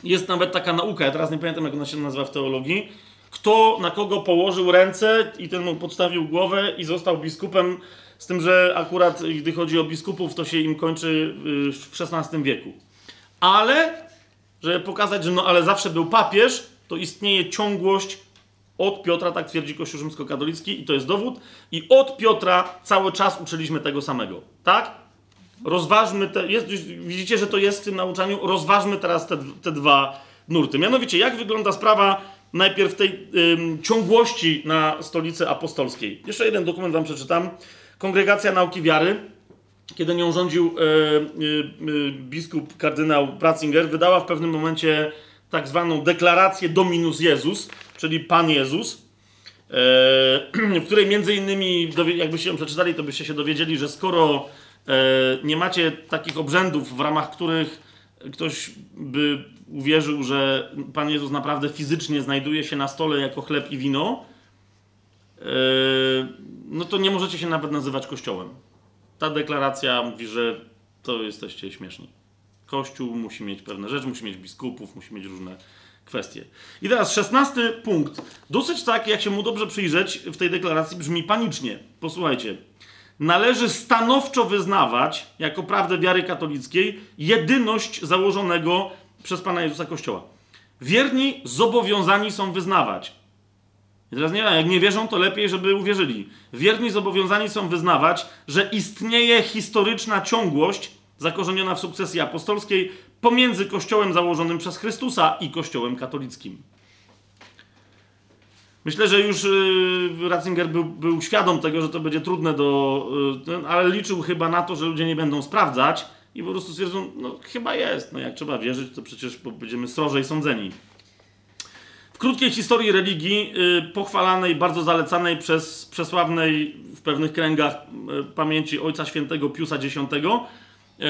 jest nawet taka nauka, ja teraz nie pamiętam jak ona się nazywa w teologii, kto na kogo położył ręce i ten mu podstawił głowę i został biskupem, z tym, że akurat gdy chodzi o biskupów, to się im kończy y, w XVI wieku. Ale, żeby pokazać, że no ale zawsze był papież, to istnieje ciągłość od Piotra, tak twierdzi Kościół rzymskokatolicki i to jest dowód. I od Piotra cały czas uczyliśmy tego samego. Tak? Rozważmy te, jest, widzicie, że to jest w tym nauczaniu, rozważmy teraz te, te dwa nurty. Mianowicie, jak wygląda sprawa najpierw tej ciągłości na stolicy apostolskiej. Jeszcze jeden dokument wam przeczytam. Kongregacja Nauki Wiary, kiedy nią rządził e, e, e, biskup kardynał Ratzinger, wydała w pewnym momencie tak zwaną deklarację Dominus Jezus, czyli Pan Jezus, w której między innymi, jakbyście ją przeczytali, to byście się dowiedzieli, że skoro nie macie takich obrzędów, w ramach których ktoś by uwierzył, że Pan Jezus naprawdę fizycznie znajduje się na stole jako chleb i wino, no to nie możecie się nawet nazywać kościołem. Ta deklaracja mówi, że to jesteście śmieszni. Kościół musi mieć pewne rzeczy, musi mieć biskupów, musi mieć różne kwestie. I teraz szesnasty punkt. Dosyć tak, jak się mu dobrze przyjrzeć, w tej deklaracji brzmi panicznie. Posłuchajcie. Należy stanowczo wyznawać, jako prawdę wiary katolickiej, jedyność założonego przez Pana Jezusa Kościoła. Wierni zobowiązani są wyznawać Teraz nie jak nie wierzą, to lepiej, żeby uwierzyli. Wierni zobowiązani są wyznawać, że istnieje historyczna ciągłość zakorzeniona w sukcesji apostolskiej pomiędzy Kościołem założonym przez Chrystusa i Kościołem katolickim. Myślę, że już yy, Ratzinger był, był, świadom tego, że to będzie trudne do. Yy, ale liczył chyba na to, że ludzie nie będą sprawdzać i po prostu stwierdzą, no chyba jest. No jak trzeba wierzyć, to przecież będziemy srożej sądzeni. Krótkiej historii religii, yy, pochwalanej, bardzo zalecanej przez przesławnej w pewnych kręgach yy, pamięci Ojca Świętego Piusa X, yy,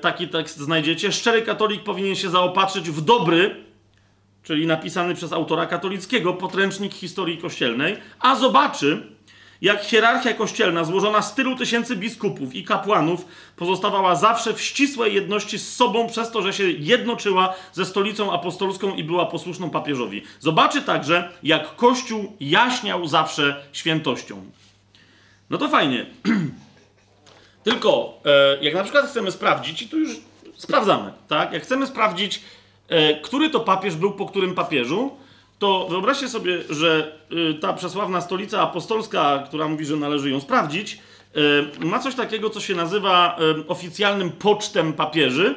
taki tekst znajdziecie. Szczery katolik powinien się zaopatrzyć w dobry, czyli napisany przez autora katolickiego, podręcznik historii kościelnej, a zobaczy, jak hierarchia kościelna złożona z tylu tysięcy biskupów i kapłanów pozostawała zawsze w ścisłej jedności z sobą przez to, że się jednoczyła ze stolicą apostolską i była posłuszną papieżowi. Zobaczy także, jak Kościół jaśniał zawsze świętością. No to fajnie. Tylko, e, jak na przykład chcemy sprawdzić, i tu już sprawdzamy, tak? Jak chcemy sprawdzić, E, który to papież był po którym papieżu, to wyobraźcie sobie, że e, ta przesławna stolica apostolska, która mówi, że należy ją sprawdzić, e, ma coś takiego, co się nazywa oficjalnym pocztem papieży.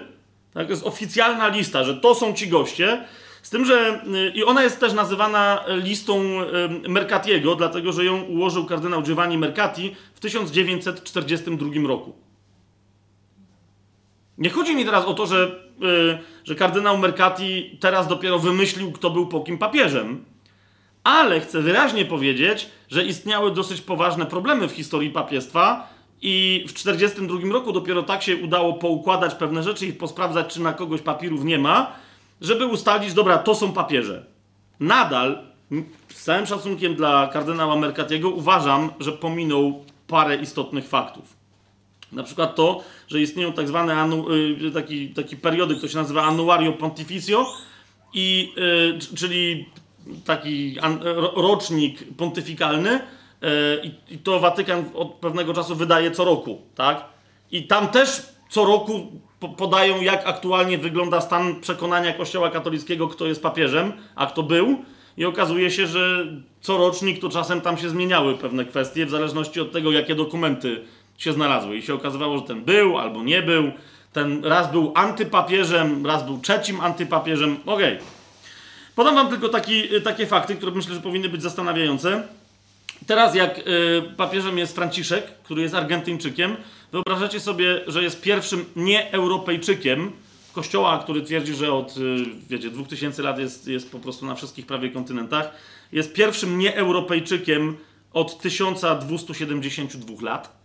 Tak, to jest oficjalna lista, że to są ci goście. Z tym, że i ona jest też nazywana listą Mercatiego, dlatego że ją ułożył kardynał Giovanni Mercati w 1942 roku. Nie chodzi mi teraz o to, że, yy, że kardynał Mercati teraz dopiero wymyślił, kto był po kim papieżem, ale chcę wyraźnie powiedzieć, że istniały dosyć poważne problemy w historii papiestwa i w 1942 roku dopiero tak się udało poukładać pewne rzeczy i posprawdzać, czy na kogoś papierów nie ma, żeby ustalić, dobra, to są papieże. Nadal, z całym szacunkiem dla kardynała Mercatiego, uważam, że pominął parę istotnych faktów. Na przykład to, że istnieją tak zwane anu, y, taki, taki periody, który się nazywa Annuario Pontificio, i, y, czyli taki an, rocznik pontyfikalny, y, i to Watykan od pewnego czasu wydaje co roku, tak? I tam też co roku podają, jak aktualnie wygląda stan przekonania Kościoła katolickiego, kto jest papieżem, a kto był. I okazuje się, że co rocznik to czasem tam się zmieniały pewne kwestie, w zależności od tego, jakie dokumenty się znalazły. I się okazywało, że ten był albo nie był. Ten raz był antypapieżem, raz był trzecim antypapieżem. Okej. Okay. Podam wam tylko taki, takie fakty, które myślę, że powinny być zastanawiające. Teraz jak y, papieżem jest Franciszek, który jest Argentyńczykiem, wyobrażacie sobie, że jest pierwszym nieeuropejczykiem kościoła, który twierdzi, że od y, wiecie, 2000 lat jest, jest po prostu na wszystkich prawie kontynentach. Jest pierwszym nieeuropejczykiem od 1272 lat.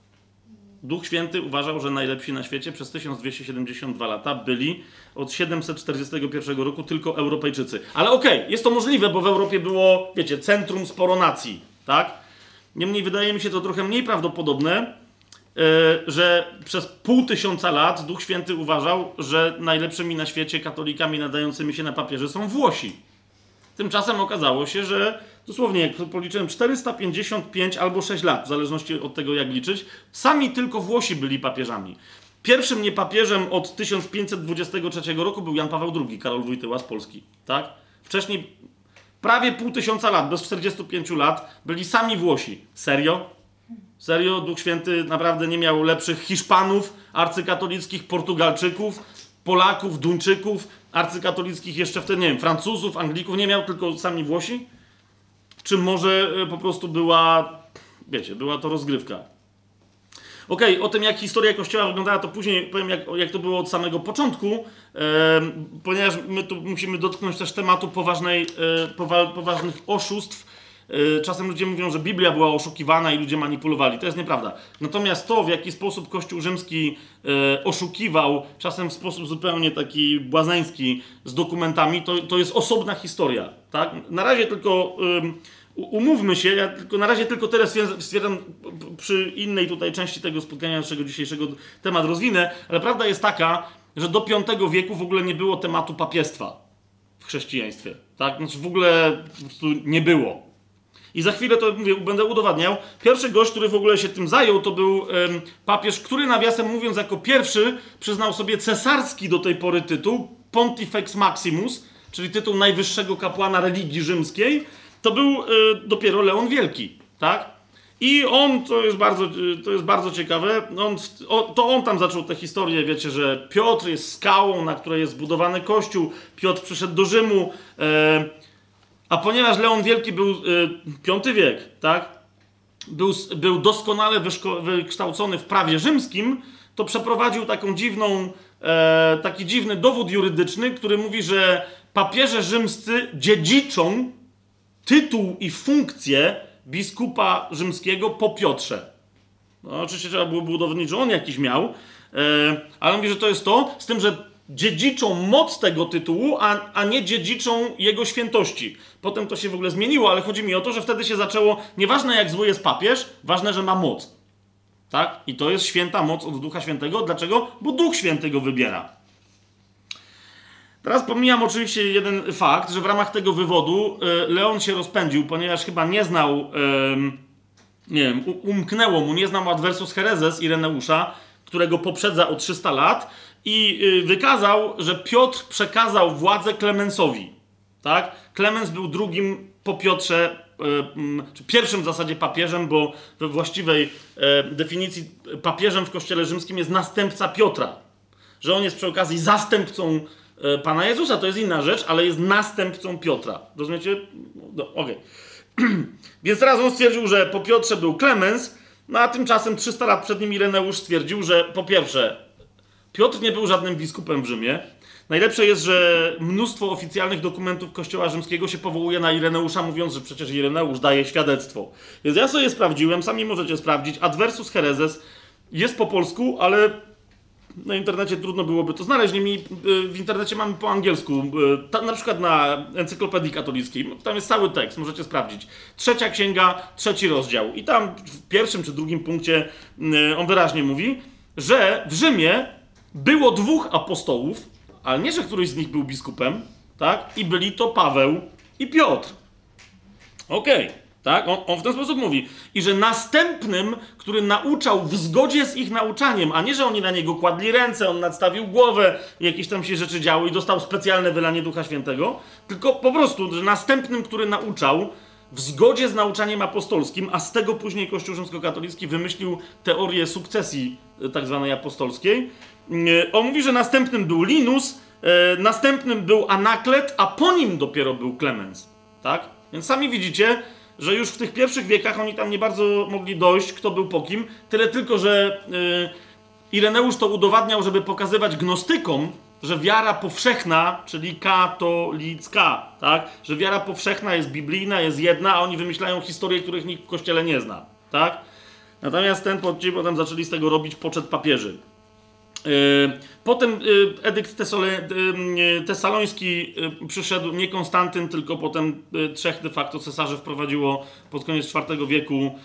Duch Święty uważał, że najlepsi na świecie przez 1272 lata byli od 741 roku tylko Europejczycy. Ale okej, okay, jest to możliwe, bo w Europie było, wiecie, centrum sporo nacji, tak? Niemniej wydaje mi się to trochę mniej prawdopodobne, yy, że przez pół tysiąca lat Duch Święty uważał, że najlepszymi na świecie katolikami nadającymi się na papierze są Włosi. Tymczasem okazało się, że dosłownie, jak policzyłem, 455 albo 6 lat, w zależności od tego, jak liczyć, sami tylko Włosi byli papieżami. Pierwszym niepapieżem od 1523 roku był Jan Paweł II, Karol Wojtyła z Polski. Tak? Wcześniej prawie pół tysiąca lat, bez 45 lat, byli sami Włosi. Serio? Serio? Duch Święty naprawdę nie miał lepszych Hiszpanów, arcykatolickich, Portugalczyków, Polaków, Duńczyków, arcykatolickich jeszcze wtedy, nie wiem, Francuzów, Anglików nie miał, tylko sami Włosi? Czy może e, po prostu była, wiecie, była to rozgrywka? Okej, okay, o tym jak historia Kościoła wyglądała, to później powiem, jak, jak to było od samego początku, e, ponieważ my tu musimy dotknąć też tematu poważnej, e, powa poważnych oszustw, czasem ludzie mówią, że Biblia była oszukiwana i ludzie manipulowali. To jest nieprawda. Natomiast to, w jaki sposób Kościół rzymski y, oszukiwał, czasem w sposób zupełnie taki błazeński z dokumentami, to, to jest osobna historia. Tak? Na razie tylko umówmy się, ja tylko, na razie tylko tyle stwierdzam przy innej tutaj części tego spotkania naszego dzisiejszego temat rozwinę, ale prawda jest taka, że do V wieku w ogóle nie było tematu papiestwa w chrześcijaństwie. Tak? Znaczy w ogóle po prostu nie było. I za chwilę to mówię, będę udowadniał. Pierwszy gość, który w ogóle się tym zajął, to był ym, papież, który nawiasem mówiąc, jako pierwszy przyznał sobie cesarski do tej pory tytuł Pontifex Maximus, czyli tytuł najwyższego kapłana religii rzymskiej. to był y, dopiero Leon Wielki, tak? I on, to jest bardzo, y, to jest bardzo ciekawe, on, to on tam zaczął tę historię, wiecie, że Piotr jest skałą, na której jest zbudowany kościół, Piotr przyszedł do Rzymu, e, a ponieważ Leon Wielki był e, V wiek, tak, był, był doskonale wykształcony w prawie rzymskim, to przeprowadził taką dziwną, e, taki dziwny dowód jurydyczny, który mówi, że papieże rzymscy dziedziczą tytuł i funkcję biskupa rzymskiego po Piotrze. No, oczywiście trzeba było udowodnić, że on jakiś miał, e, ale mówi, że to jest to, z tym, że dziedziczą moc tego tytułu, a, a nie dziedziczą jego świętości. Potem to się w ogóle zmieniło, ale chodzi mi o to, że wtedy się zaczęło, nieważne jak zły jest papież, ważne, że ma moc. Tak? I to jest święta moc od Ducha Świętego. Dlaczego? Bo Duch Święty go wybiera. Teraz pomijam oczywiście jeden fakt, że w ramach tego wywodu e, Leon się rozpędził, ponieważ chyba nie znał, nie wiem, umknęło mu, nie znał adversus herezes Ireneusza, którego poprzedza o 300 lat i y, wykazał, że Piotr przekazał władzę Klemensowi. Tak? Klemens był drugim po Piotrze, y, czy pierwszym w zasadzie papieżem, bo we właściwej e, definicji papieżem w Kościele Rzymskim jest następca Piotra. Że on jest przy okazji zastępcą Pana Jezusa, to jest inna rzecz, ale jest następcą Piotra. Rozumiecie? No, Okej. Okay. Więc teraz on stwierdził, że po Piotrze był Klemens, no a tymczasem 300 lat przed nim Ireneusz stwierdził, że po pierwsze Piotr nie był żadnym biskupem w Rzymie. Najlepsze jest, że mnóstwo oficjalnych dokumentów Kościoła Rzymskiego się powołuje na Ireneusza, mówiąc, że przecież Ireneusz daje świadectwo. Więc ja sobie sprawdziłem, sami możecie sprawdzić. Adversus Herezes jest po polsku, ale na internecie trudno byłoby to znaleźć. Niemniej y, w internecie mamy po angielsku, y, na przykład na Encyklopedii Katolickiej. Tam jest cały tekst, możecie sprawdzić. Trzecia księga, trzeci rozdział. I tam w pierwszym czy drugim punkcie y, on wyraźnie mówi, że w Rzymie było dwóch apostołów, ale nie, że któryś z nich był biskupem, tak? I byli to Paweł i Piotr. Okej, okay, tak? On, on, w ten sposób mówi. I że następnym, który nauczał w zgodzie z ich nauczaniem, a nie, że oni na niego kładli ręce, on nadstawił głowę, jakieś tam się rzeczy działy i dostał specjalne wylanie Ducha Świętego, tylko po prostu, że następnym, który nauczał, w zgodzie z nauczaniem apostolskim, a z tego później Kościół rzymskokatolicki wymyślił teorię sukcesji e, tak zwanej apostolskiej, on mówi, że następnym był Linus, e, następnym był Anaklet, a po nim dopiero był Klemens. Tak? Więc sami widzicie, że już w tych pierwszych wiekach oni tam nie bardzo mogli dojść, kto był po kim. Tyle tylko, że e, Ireneusz to udowadniał, żeby pokazywać gnostykom, że wiara powszechna, czyli katolicka, tak? Że wiara powszechna jest biblijna, jest jedna, a oni wymyślają historie, których nikt w kościele nie zna, tak? Natomiast ten potem zaczęli z tego robić poczet papieży. Y, potem y, edykt y, tesaloński przyszedł nie Konstantyn, tylko potem trzech de facto cesarzy wprowadziło pod koniec IV wieku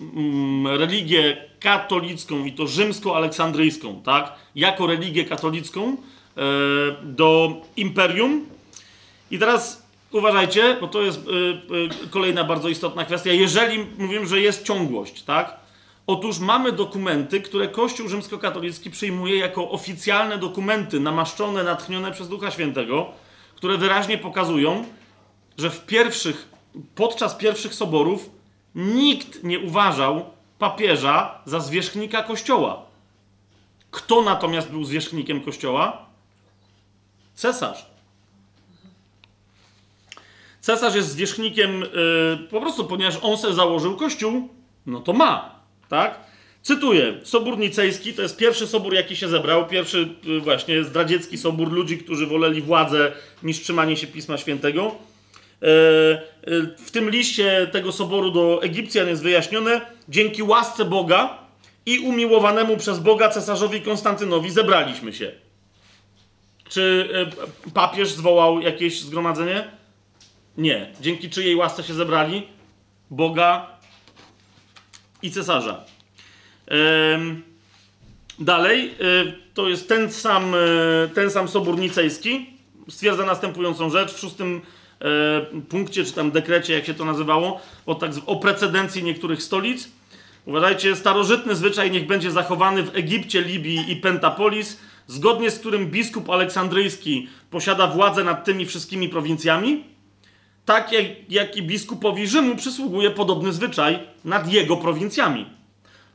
mm, religię katolicką i to rzymsko-aleksandryjską, tak? Jako religię katolicką do imperium. I teraz uważajcie, bo to jest kolejna bardzo istotna kwestia. Jeżeli mówimy, że jest ciągłość, tak? Otóż mamy dokumenty, które Kościół rzymskokatolicki przyjmuje jako oficjalne dokumenty, namaszczone, natchnione przez Ducha Świętego, które wyraźnie pokazują, że w pierwszych, podczas pierwszych soborów nikt nie uważał papieża za zwierzchnika Kościoła. Kto natomiast był zwierzchnikiem Kościoła? Cesarz. Cesarz jest zwierzchnikiem yy, po prostu, ponieważ on se założył Kościół, no to ma tak? Cytuję, Sobór Nicejski to jest pierwszy sobór, jaki się zebrał, pierwszy y, właśnie zdradziecki sobór ludzi, którzy woleli władzę niż trzymanie się Pisma Świętego. E, e, w tym liście tego soboru do Egipcjan jest wyjaśnione, dzięki łasce Boga i umiłowanemu przez Boga cesarzowi Konstantynowi zebraliśmy się. Czy e, papież zwołał jakieś zgromadzenie? Nie. Dzięki czyjej łasce się zebrali? Boga i cesarza. Dalej, e, to jest ten sam, e, ten sam sobór nicejski. Stwierdza następującą rzecz w szóstym e, punkcie, czy tam dekrecie, jak się to nazywało, o, tak, o precedencji niektórych stolic. Uważajcie, starożytny zwyczaj niech będzie zachowany w Egipcie, Libii i Pentapolis, zgodnie z którym biskup aleksandryjski posiada władzę nad tymi wszystkimi prowincjami. Tak jak, jak i biskupowi Rzymu przysługuje podobny zwyczaj nad jego prowincjami.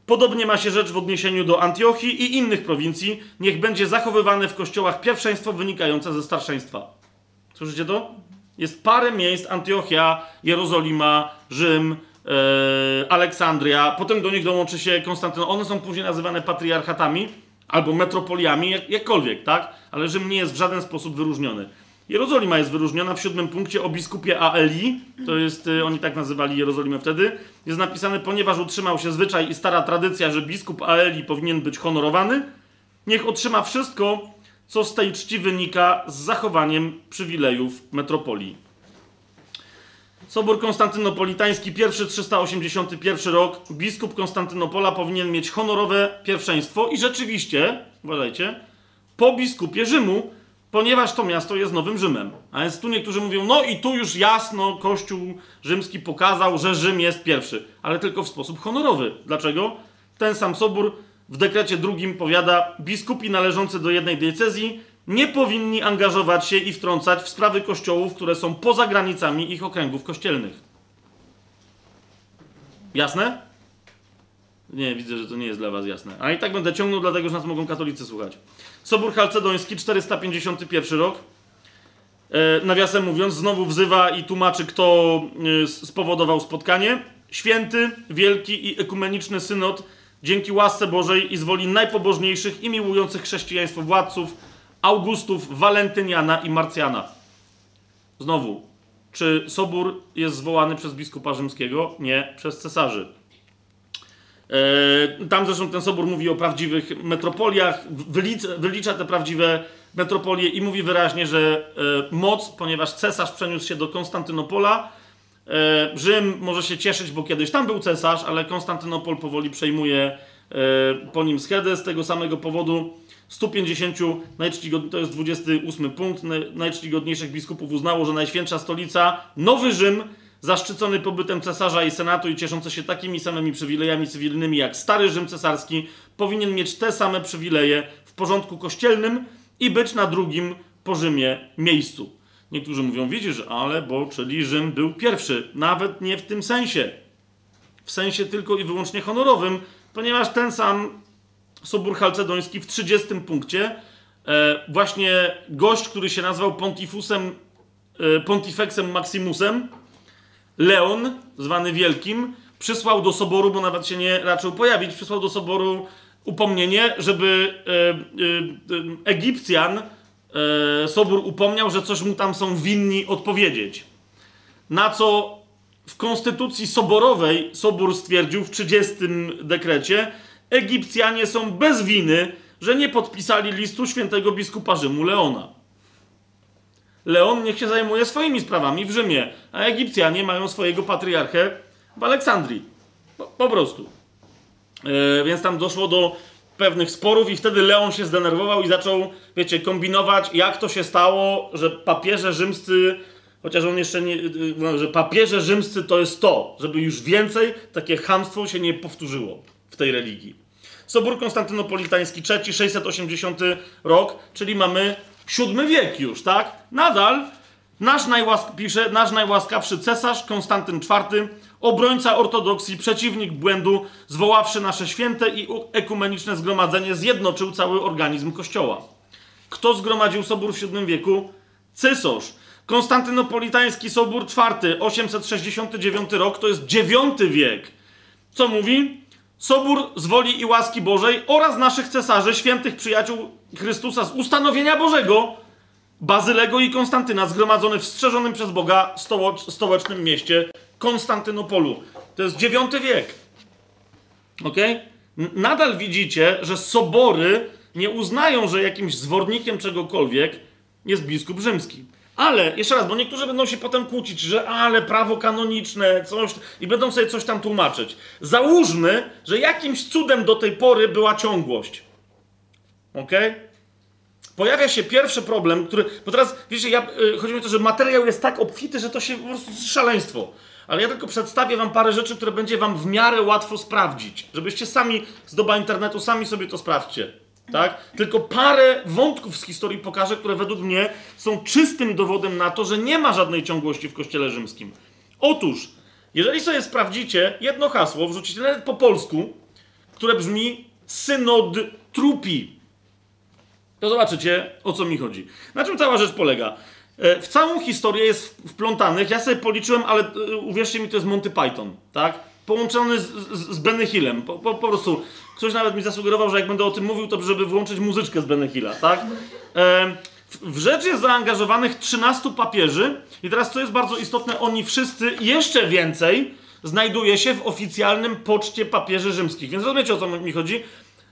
Podobnie ma się rzecz w odniesieniu do Antiochii i innych prowincji. Niech będzie zachowywane w kościołach pierwszeństwo wynikające ze starszeństwa. Słyszycie to? Jest parę miejsc: Antiochia, Jerozolima, Rzym, e, Aleksandria. Potem do nich dołączy się Konstantynopol. One są później nazywane patriarchatami albo metropoliami, jak, jakkolwiek, tak? Ale Rzym nie jest w żaden sposób wyróżniony. Jerozolima jest wyróżniona w siódmym punkcie o biskupie Aeli, to jest, y, oni tak nazywali Jerozolimę wtedy, jest napisane, ponieważ utrzymał się zwyczaj i stara tradycja, że biskup Aeli powinien być honorowany, niech otrzyma wszystko, co z tej czci wynika z zachowaniem przywilejów metropolii. Sobór Konstantynopolitański, pierwszy 381 rok, biskup Konstantynopola powinien mieć honorowe pierwszeństwo i rzeczywiście, uważajcie, po biskupie Rzymu ponieważ to miasto jest Nowym Rzymem. A więc tu niektórzy mówią, no i tu już jasno Kościół rzymski pokazał, że Rzym jest pierwszy, ale tylko w sposób honorowy. Dlaczego? Ten sam sobór w dekrecie drugim powiada, biskupi należący do jednej diecezji nie powinni angażować się i wtrącać w sprawy kościołów, które są poza granicami ich okręgów kościelnych. Jasne? Nie, widzę, że to nie jest dla was jasne. A i tak będę ciągnął, dlatego że nas mogą katolicy słuchać. Sobór Chalcedoński, 451 rok. E, nawiasem mówiąc, znowu wzywa i tłumaczy, kto e, spowodował spotkanie. Święty, wielki i ekumeniczny synod, dzięki łasce Bożej i z woli najpobożniejszych i miłujących chrześcijaństwo władców, Augustów, Walentyniana i Marcjana. Znowu, czy sobór jest zwołany przez biskupa rzymskiego? Nie, przez cesarzy. E, tam zresztą ten sobór mówi o prawdziwych metropoliach, wylicza, te prawdziwe metropolie i mówi wyraźnie, że e, moc, ponieważ cesarz przeniósł się do Konstantynopola, e, Rzym może się cieszyć, bo kiedyś tam był cesarz, ale Konstantynopol powoli przejmuje po nim schedę. Z tego samego powodu 150 najczcigodniejszych, to jest 28 punkt, najczcigodniejszych biskupów uznało, że najświętsza stolica, Nowy Rzym, zaszczycony pobytem cesarza i senatu i cieszący się takimi samymi przywilejami cywilnymi jak stary Rzym cesarski, powinien mieć te same przywileje w porządku kościelnym i być na drugim po Rzymie miejscu. Niektórzy mówią, widzisz, ale bo, czyli Rzym był pierwszy. Nawet nie w tym sensie. W sensie tylko i wyłącznie honorowym, ponieważ ten sam Sobór Chalcedoński w 30 punkcie, e, właśnie gość, który się nazywał Pontifusem, e, Pontifexem Maximusem, Leon, zwany Wielkim, przysłał do soboru, bo nawet się nie raczył pojawić, przysłał do soboru upomnienie, żeby e, e, e, Egipcjan e, sobór upomniał, że coś mu tam są winni odpowiedzieć. Na co w konstytucji soborowej sobór stwierdził w 30 dekrecie, Egipcjanie są bez winy, że nie podpisali listu świętego biskupa Rzymu Leona. Leon niech się zajmuje swoimi sprawami w Rzymie, a Egipcjanie mają swojego patriarchę w Aleksandrii. Po, po prostu. Yy, więc tam doszło do pewnych sporów i wtedy Leon się zdenerwował i zaczął, wiecie, kombinować, jak to się stało, że papieże rzymscy, chociaż on jeszcze nie, yy, że papieże rzymscy to jest to, żeby już więcej takie chamstwo się nie powtórzyło w tej religii. Sobór Konstantynopolitański III, 680 rok, czyli mamy VII wiek już, tak? Nadal nasz, najłask pisze, nasz najłaskawszy cesarz Konstantyn IV, obrońca ortodoksji, przeciwnik błędu, zwoławszy nasze święte i ekumeniczne zgromadzenie, zjednoczył cały organizm Kościoła. Kto zgromadził sobór w VII wieku? Cysarz. Konstantynopolitański Sobór IV, 869 rok, to jest IX wiek. Co mówi? Sobór z woli i łaski Bożej oraz naszych cesarzy, świętych przyjaciół Chrystusa z ustanowienia Bożego, Bazylego i Konstantyna, zgromadzony w strzeżonym przez Boga stołecznym mieście Konstantynopolu. To jest IX wiek. Ok? Nadal widzicie, że sobory nie uznają, że jakimś zwornikiem czegokolwiek jest biskup rzymski. Ale, jeszcze raz, bo niektórzy będą się potem kłócić, że ale prawo kanoniczne, coś, i będą sobie coś tam tłumaczyć. Załóżmy, że jakimś cudem do tej pory była ciągłość. Ok? Pojawia się pierwszy problem, który. Bo teraz, wiecie, ja, yy, chodzi mi o to, że materiał jest tak obfity, że to się po prostu szaleństwo. Ale ja tylko przedstawię wam parę rzeczy, które będzie wam w miarę łatwo sprawdzić. Żebyście sami z doba internetu, sami sobie to sprawdźcie. Tak? Tylko parę wątków z historii pokażę, które według mnie są czystym dowodem na to, że nie ma żadnej ciągłości w Kościele Rzymskim. Otóż, jeżeli sobie sprawdzicie jedno hasło, wrzucicie nawet po polsku, które brzmi synod trupi, to zobaczycie, o co mi chodzi. Na czym cała rzecz polega? E, w całą historię jest wplątanych, ja sobie policzyłem, ale e, uwierzcie mi, to jest Monty Python, tak? Połączony z, z, z Benny Hillem. Po, po, po, prostu ktoś nawet mi zasugerował, że jak będę o tym mówił, to żeby włączyć muzyczkę z Benny Hilla, tak? W, w rzecz jest zaangażowanych 13 papieży i teraz co jest bardzo istotne, oni wszyscy, jeszcze więcej, znajduje się w oficjalnym poczcie papieży rzymskich. Więc rozumiecie, o co mi chodzi?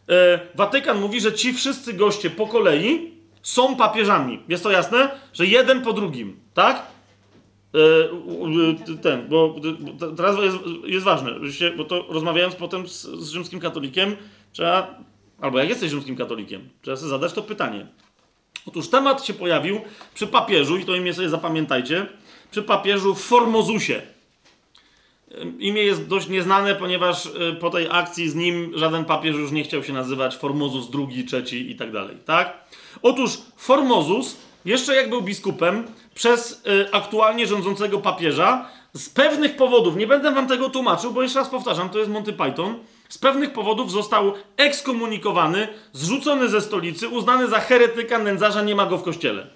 E, Watykan mówi, że ci wszyscy goście po kolei są papieżami. Jest to jasne? Że jeden po drugim, tak? E, ten, bo teraz jest, jest ważne, bo to rozmawiając potem z, z rzymskim katolikiem, trzeba, albo jak jesteś rzymskim katolikiem, trzeba sobie zadać to pytanie. Otóż temat się pojawił przy papieżu, i to imię sobie zapamiętajcie, przy papieżu Formozusie. Imię jest dość nieznane, ponieważ y, po tej akcji z nim żaden papież już nie chciał się nazywać Formozus II, trzeci i tak dalej, tak? Otóż Formozus, jeszcze jak był biskupem, przez y, aktualnie rządzącego papieża, z pewnych powodów, nie będę wam tego tłumaczył, bo jeszcze raz powtarzam, to jest Monty Python, z pewnych powodów został ekskomunikowany, zrzucony ze stolicy, uznany za heretyka, nędzarza, nie ma go w kościele.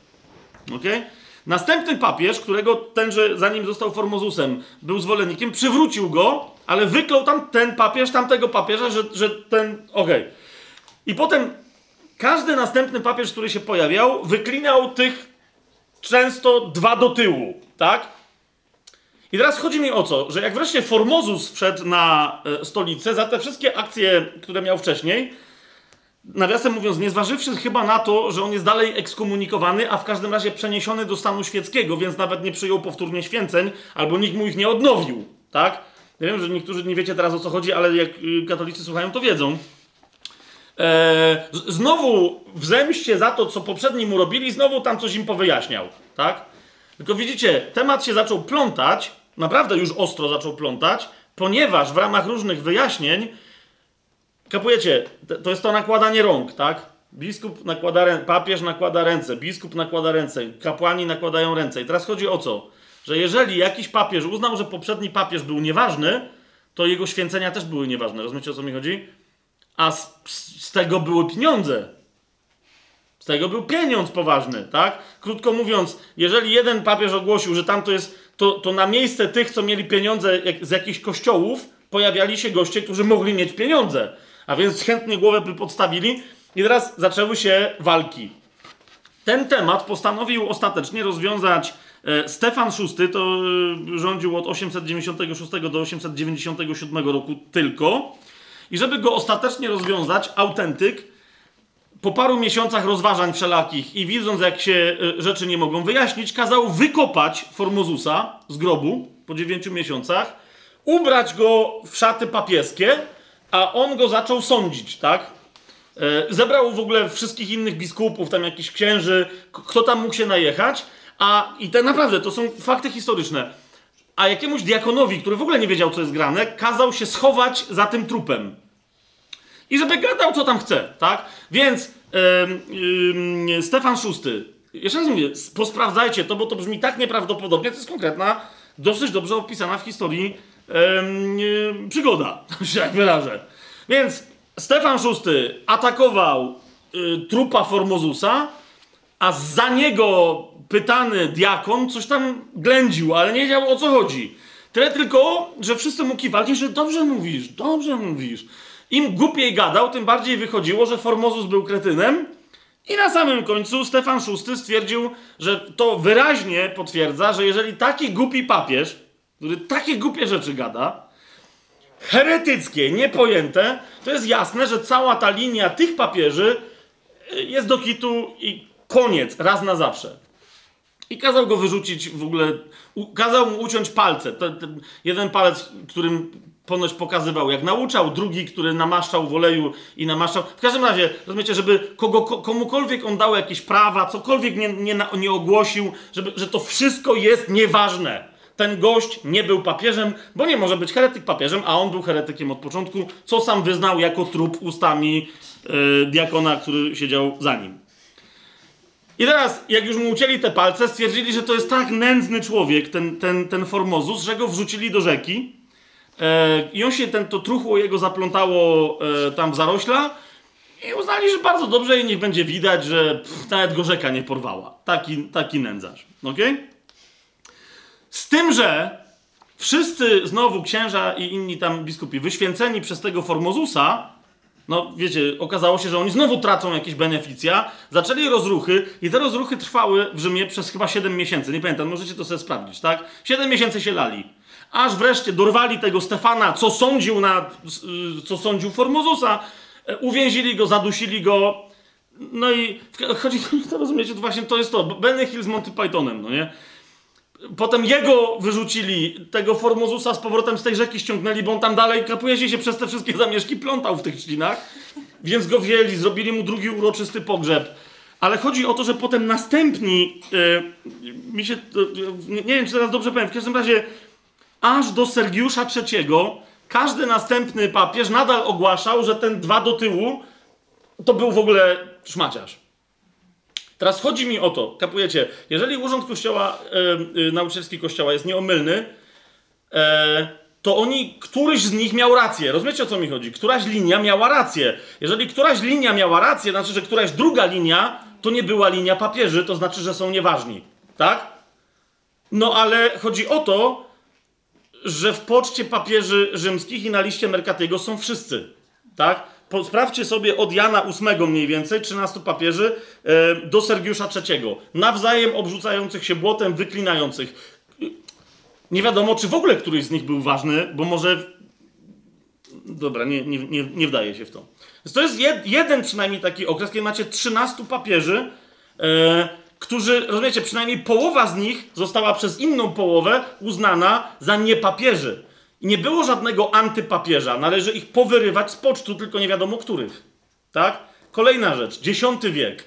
Okay? Następny papież, którego tenże, zanim został Formozusem, był zwolennikiem, przywrócił go, ale wyklął tam ten papież, tamtego papieża, że, że ten. Okej. Okay. I potem każdy następny papież, który się pojawiał, wyklinał tych często dwa do tyłu, tak? I teraz chodzi mi o co, że jak wreszcie Formozus wszedł na e, stolicę za te wszystkie akcje, które miał wcześniej, nawiasem mówiąc, nie zważywszy chyba na to, że on jest dalej ekskomunikowany, a w każdym razie przeniesiony do stanu świeckiego, więc nawet nie przyjął powtórnie święceń, albo nikt mu ich nie odnowił, tak? Ja wiem, że niektórzy nie wiecie teraz o co chodzi, ale jak y, katolicy słuchają, to wiedzą. Eee, znowu w zemście za to, co poprzedni mu robili, znowu tam coś im powyjaśniał, tak? Tylko widzicie, temat się zaczął plątać, naprawdę już ostro zaczął plątać, ponieważ w ramach różnych wyjaśnień Kapujecie? To jest to nakładanie rąk, tak? Biskup nakłada ręce, papież nakłada ręce, biskup nakłada ręce, kapłani nakładają ręce. I teraz chodzi o co? Że jeżeli jakiś papież uznał, że poprzedni papież był nieważny, to jego święcenia też były nieważne. Rozumiecie o co mi chodzi? A z, z tego były pieniądze. Z tego był pieniądz poważny, tak? Krótko mówiąc, jeżeli jeden papież ogłosił, że tam to jest, to, to na miejsce tych, co mieli pieniądze z jakichś kościołów, pojawiali się goście, którzy mogli mieć pieniądze. A więc chętnie głowę by podstawili. I teraz zaczęły się walki. Ten temat postanowił ostatecznie rozwiązać e, Stefan VI, to e, rządził od 896 do 897 roku tylko. I żeby go ostatecznie rozwiązać, autentyk po paru miesiącach rozważań wszelakich i widząc, jak się e, rzeczy nie mogą wyjaśnić, kazał wykopać Formozusa z grobu po dziewięciu miesiącach, ubrać go w szaty papieskie a on go zaczął sądzić, tak? E, zebrał w ogóle wszystkich innych biskupów, tam jakichś księży, kto tam mógł się najechać, a i te naprawdę to są fakty historyczne. A jakiemuś diakonowi, który w ogóle nie wiedział, co jest grane, kazał się schować za tym trupem. I żeby gadał, co tam chce, tak? Więc yy, yy, Stefan VI, jeszcze raz mówię, posprawdzajcie to, bo to brzmi tak nieprawdopodobnie, to jest konkretna, dosyć dobrze opisana w historii yy, przygoda, się jak wyrażę. Więc Stefan VI atakował yy, trupa Formozusa, a za niego pytany diakon coś tam ględził, ale nie wiedział o co chodzi. Tyle tylko, że wszyscy mu kiwali, że dobrze mówisz, dobrze mówisz. Im głupiej gadał, tym bardziej wychodziło, że Formozus był kretynem. I na samym końcu Stefan VI stwierdził, że to wyraźnie potwierdza, że jeżeli taki głupi papież który takie głupie rzeczy gada, heretyckie, niepojęte, to jest jasne, że cała ta linia tych papieży y, jest do kitu i koniec, raz na zawsze. I kazał go wyrzucić w ogóle, kazał mu uciąć palce. Ten, ten jeden palec, którym ponoć pokazywał, jak nauczał, drugi, który namaszczał w oleju i namaszczał. W każdym razie, rozumiecie, żeby kogo, komukolwiek on dał jakieś prawa, cokolwiek nie, nie, nie ogłosił, żeby, że to wszystko jest nieważne. ten gość nie był papieżem, bo nie może być heretyk papieżem, a on był heretykiem od początku, co sam wyznał jako trup ustami yy, diakona, który siedział za nim. I teraz, jak już mu ucięli te palce, stwierdzili, że to jest tak nędzny człowiek, ten, ten, ten Formozus, że go wrzucili do rzeki. E, I on się, ten, to truchło jego zaplątało e, tam w zarośla i uznali, że bardzo dobrze i niech będzie widać, że pff, nawet go rzeka nie porwała. Taki, taki nędzarz. Okay? Z tym, że wszyscy znowu księża i inni tam biskupi wyświęceni przez tego Formozusa no wiecie, okazało się, że oni znowu tracą jakieś beneficja, zaczęli rozruchy i te rozruchy trwały w Rzymie przez chyba 7 miesięcy. Nie pamiętam, możecie to sobie sprawdzić, tak? 7 miesięcy się lali. Aż wreszcie dorwali tego Stefana, co sądził na, y, co sądził Formozusa, e, uwięzili go, zadusili go. No i chodzi, to rozumiecie, to właśnie to jest to, Benny Hill z Monty Pythonem, no nie? Potem jego wyrzucili, tego Formozusa z powrotem z tej rzeki ściągnęli, bo on tam dalej kapuje się przez te wszystkie zamieszki plątał w tych ślinach. Więc go wzięli, zrobili mu drugi uroczysty pogrzeb. Ale chodzi o to, że potem następni, yy, mi się, yy, nie wiem czy teraz dobrze powiem, w każdym razie aż do Sergiusza III każdy następny papież nadal ogłaszał, że ten dwa do tyłu to był w ogóle szmaciarz. Teraz chodzi mi o to, kapujecie, jeżeli urząd kościoła, e, nauczycielski kościoła jest nieomylny, e, to oni, któryś z nich miał rację. Rozumiecie o co mi chodzi? Któraś linia miała rację. Jeżeli któraś linia miała rację, znaczy, że któraś druga linia to nie była linia papieży, to znaczy, że są nieważni. Tak? No ale chodzi o to, że w poczcie papieży rzymskich i na liście Mercatiego są wszyscy. Tak? Sprawdźcie sobie od Jana VIII mniej więcej, 13 papieży, e, do Sergiusza III. Nawzajem obrzucających się błotem, wyklinających. Nie wiadomo, czy w ogóle któryś z nich był ważny, bo może. Dobra, nie, nie, nie, nie wdaje się w to. Więc to jest jed, jeden przynajmniej taki okres, kiedy macie 13 papieży, e, którzy, rozumiecie, przynajmniej połowa z nich została przez inną połowę uznana za niepapieży. I nie było żadnego antypapieża. Należy ich powyrywać z pocztu, tylko nie wiadomo których. Tak? Kolejna rzecz. X wiek.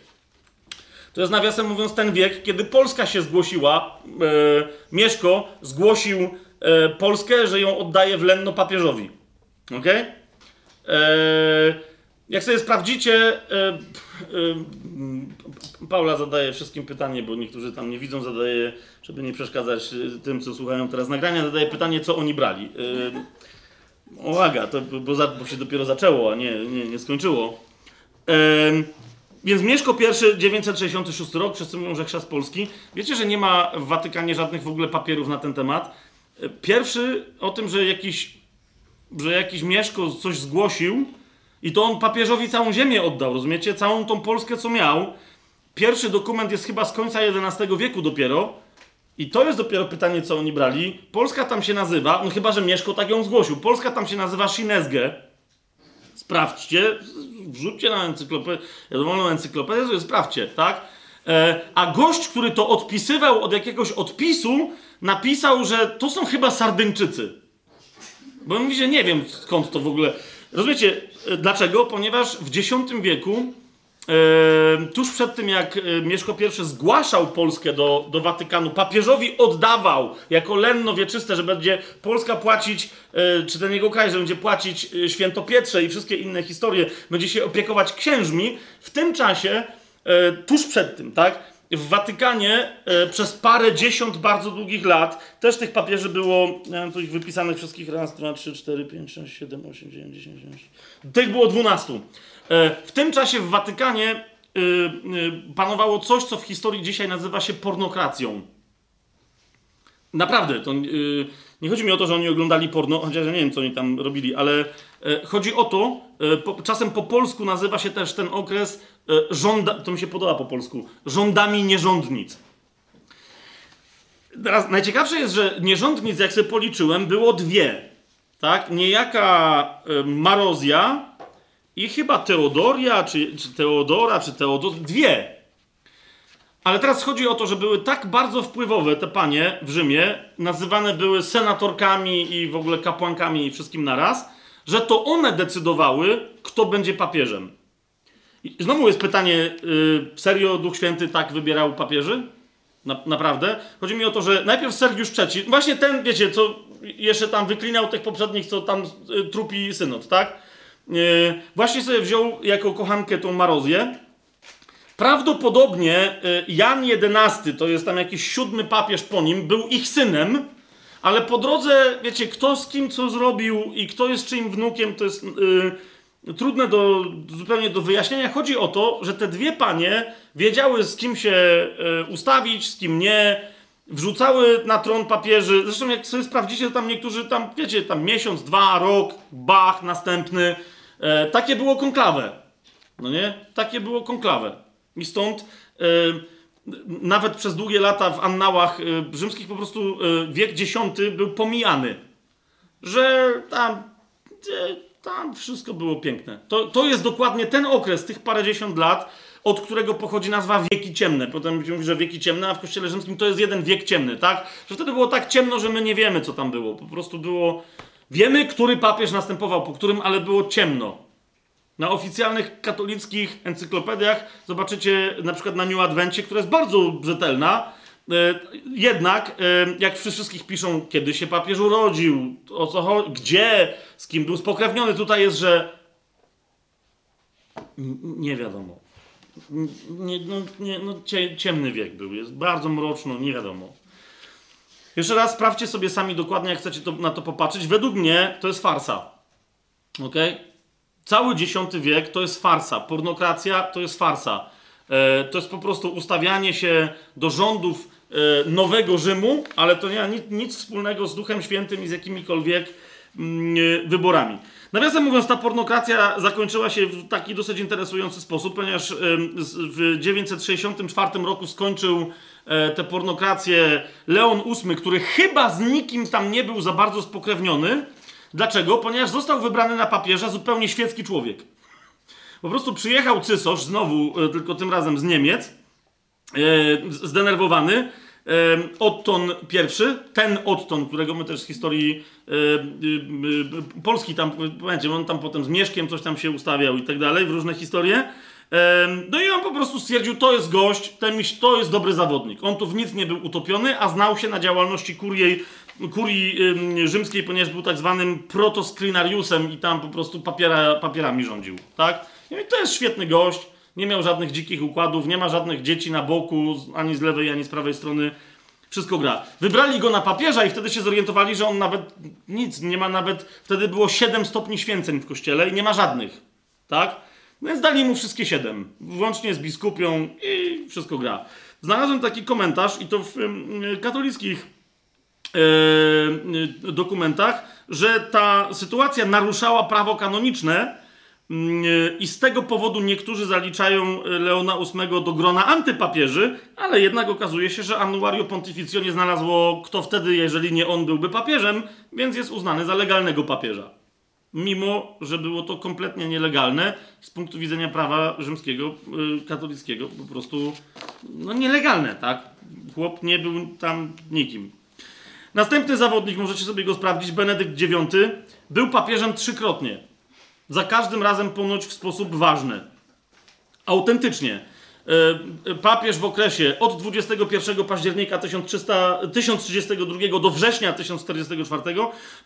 To jest nawiasem mówiąc ten wiek, kiedy Polska się zgłosiła, e, Mieszko zgłosił e, Polskę, że ją oddaje w lenno papieżowi. Ok? E, jak sobie sprawdzicie, e, e, Paula zadaje wszystkim pytanie, bo niektórzy tam nie widzą, zadaje, żeby nie przeszkadzać e, tym, co słuchają teraz nagrania, zadaje pytanie, co oni brali. Uwaga, to, bo, za, bo się dopiero zaczęło, a nie, nie, nie skończyło. Więc Mieszko I, 966 rok, wszyscy mówią, że chrzest polski. Wiecie, że nie ma w Watykanie żadnych w ogóle papierów na ten temat. Pierwszy o tym, że jakiś, że jakiś Mieszko coś zgłosił, i to on papieżowi całą ziemię oddał, rozumiecie? Całą tą Polskę, co miał. Pierwszy dokument jest chyba z końca XI wieku dopiero. I to jest dopiero pytanie, co oni brali. Polska tam się nazywa, no chyba, że Mieszko tak ją zgłosił. Polska tam się nazywa Shinezge. Sprawdźcie, wrzućcie na encyklopedię, dowolną encyklopedię, sprawdźcie, tak? E, a gość, który to odpisywał od jakiegoś odpisu, napisał, że to są chyba Sardyńczycy. Bo on mówi, że nie wiem skąd to w ogóle. Rozumiecie, e, dlaczego? Ponieważ w X wieku, tuż przed tym jak e, Mieszko I zgłaszał Polskę do, do Watykanu, papieżowi oddawał jako lenno wieczyste, że będzie Polska płacić, e, czy ten jego kraj, że będzie płacić e, świętopietrze i wszystkie inne historie, będzie się opiekować księżmi, w tym czasie, tuż przed tym, tak? W Watykanie e, przez parę dziesiąt bardzo długich lat też tych papieży było, ja mam tu ich wypisanych wszystkich raz, dwa, trzy, cztery, pięć, sześć, siedem, osiem, dziewięć, dziesięć, dziesięć. Tych było dwunastu. E, w tym czasie w Watykanie e, panowało coś, co w historii dzisiaj nazywa się pornokracją. Naprawdę, to, nie chodzi mi o to, że oni oglądali porno, chociaż ja nie wiem, co oni tam robili, ale e, chodzi o to, po, czasem po polsku nazywa się też ten okres E, żąda, to mi się podoba po polsku, rządami nierządnic. Teraz najciekawsze jest, że nierządnic, jak sobie policzyłem, było dwie. Tak? Niejaka e, Marozja i chyba Teodoria, czy, czy Teodora, czy Teodor, dwie. Ale teraz chodzi o to, że były tak bardzo wpływowe te panie w Rzymie, nazywane były senatorkami i w ogóle kapłankami i wszystkim naraz, że to one decydowały, kto będzie papieżem. I znowu jest pytanie, yy, serio Duch Święty tak wybierał papieży? Na, naprawdę. Chodzi mi o to, że najpierw Sergiusz III, właśnie ten, wiecie, co jeszcze tam wyklinał tych poprzednich, co tam y, trupi synod, tak? Y, właśnie sobie wziął jako kochankę tą Marozję. Prawdopodobnie y, Jan XI, to jest tam jakiś siódmy papież po nim, był ich synem, ale po drodze, wiecie, kto z kim co zrobił i kto jest czyim wnukiem, to jest yy, trudne do, zupełnie do wyjaśnienia. Chodzi o to, że te dwie panie wiedziały z kim się yy, ustawić, z kim nie, wrzucały na tron papieży. Zresztą jak sobie sprawdzicie, to tam niektórzy tam, wiecie, tam miesiąc, dwa, rok, bach, następny. Yy, takie było konklawę. No nie? Takie było konklawę. I stąd nawet przez długie lata w annałach y, rzymskich po prostu y, wiek X był pomijany. Że tam, y, tam wszystko było piękne. To, to jest dokładnie ten okres, tych parędziesiąt lat, od którego pochodzi nazwa wieki ciemne. Potem będziemy mówić, że wieki ciemne, a w kościele rzymskim to jest jeden wiek ciemny, tak? Że wtedy było tak ciemno, że my nie wiemy, co tam było. Po prostu było... Wiemy, który papież następował po którym, ale było ciemno. Na oficjalnych katolickich encyklopediach zobaczycie na przykład na New Advencie, która jest bardzo rzetelna. E, jednak, e, jak wszystkich piszą, kiedy się papież urodził, o co chodzi, gdzie, z kim był spokrewniony, tutaj jest, że nie wiadomo. Nie, no, nie, no, ciemny wiek był, jest bardzo mroczno, nie wiadomo. Jeszcze raz sprawdźcie sobie sami dokładnie, jak chcecie to, na to popatrzeć. Według mnie to jest farsa. ok? Cały X wiek to jest farsa. Pornokracja to jest farsa. E, to jest po prostu ustawianie się do rządów e, nowego Rzymu, ale to nie ma nic, nic, wspólnego z Duchem Świętym i z jakimikolwiek mm, e, wyborami. Nawiasem mówiąc, ta pornokracja zakończyła się w taki dosyć interesujący sposób, ponieważ w 964 roku skończył e, tę pornokrację Leon VIII, który chyba z nikim tam nie był za bardzo spokrewniony, Dlaczego? Ponieważ został wybrany na papieża zupełnie świecki człowiek. Po prostu przyjechał cysarz, znowu, e, tylko tym razem z Niemiec, e, zdenerwowany. E, Otton I, ten Otton, którego my też z historii Polski tam, pamiętacie, on tam potem z Mieszkiem coś tam się ustawiał i tak dalej, w różne historie. No i on po prostu stwierdził, to jest gość, ten, to jest dobry zawodnik. On tu w nic nie był utopiony, a znał się na działalności kuriej kurii rzymskiej, ponieważ był tak zwanym protoskrinariusem i tam po prostu papiera, papierami rządził, tak? I to jest świetny gość, nie miał żadnych dzikich układów, nie ma żadnych dzieci na boku, ani z lewej, ani z prawej strony. Wszystko gra. Wybrali go na papieża i wtedy się zorientowali, że on nawet nic, nie ma nawet, wtedy było 7 stopni święceń w kościele i nie ma żadnych, tak? No więc dali mu wszystkie 7, włącznie z biskupią i wszystko gra. Znalazłem taki komentarz i to w katolickich E, dokumentach, że ta sytuacja naruszała prawo kanoniczne mm, i z tego powodu niektórzy zaliczają Leona VIII do grona antypapieży, ale jednak okazuje się, że Annuario Pontificio nie znalazło kto wtedy, jeżeli nie on byłby papieżem, więc jest uznany za legalnego papieża. Mimo, że było to kompletnie nielegalne z punktu widzenia prawa rzymskiego, katolickiego, po prostu no nielegalne, tak? Chłop nie był tam nikim. Następny zawodnik, możecie sobie go sprawdzić, Benedykt IX, był papieżem trzykrotnie. Za każdym razem ponoć w sposób ważny. Autentycznie. E, e, papież w okresie od 21 października 1300, 1032 do września 1044,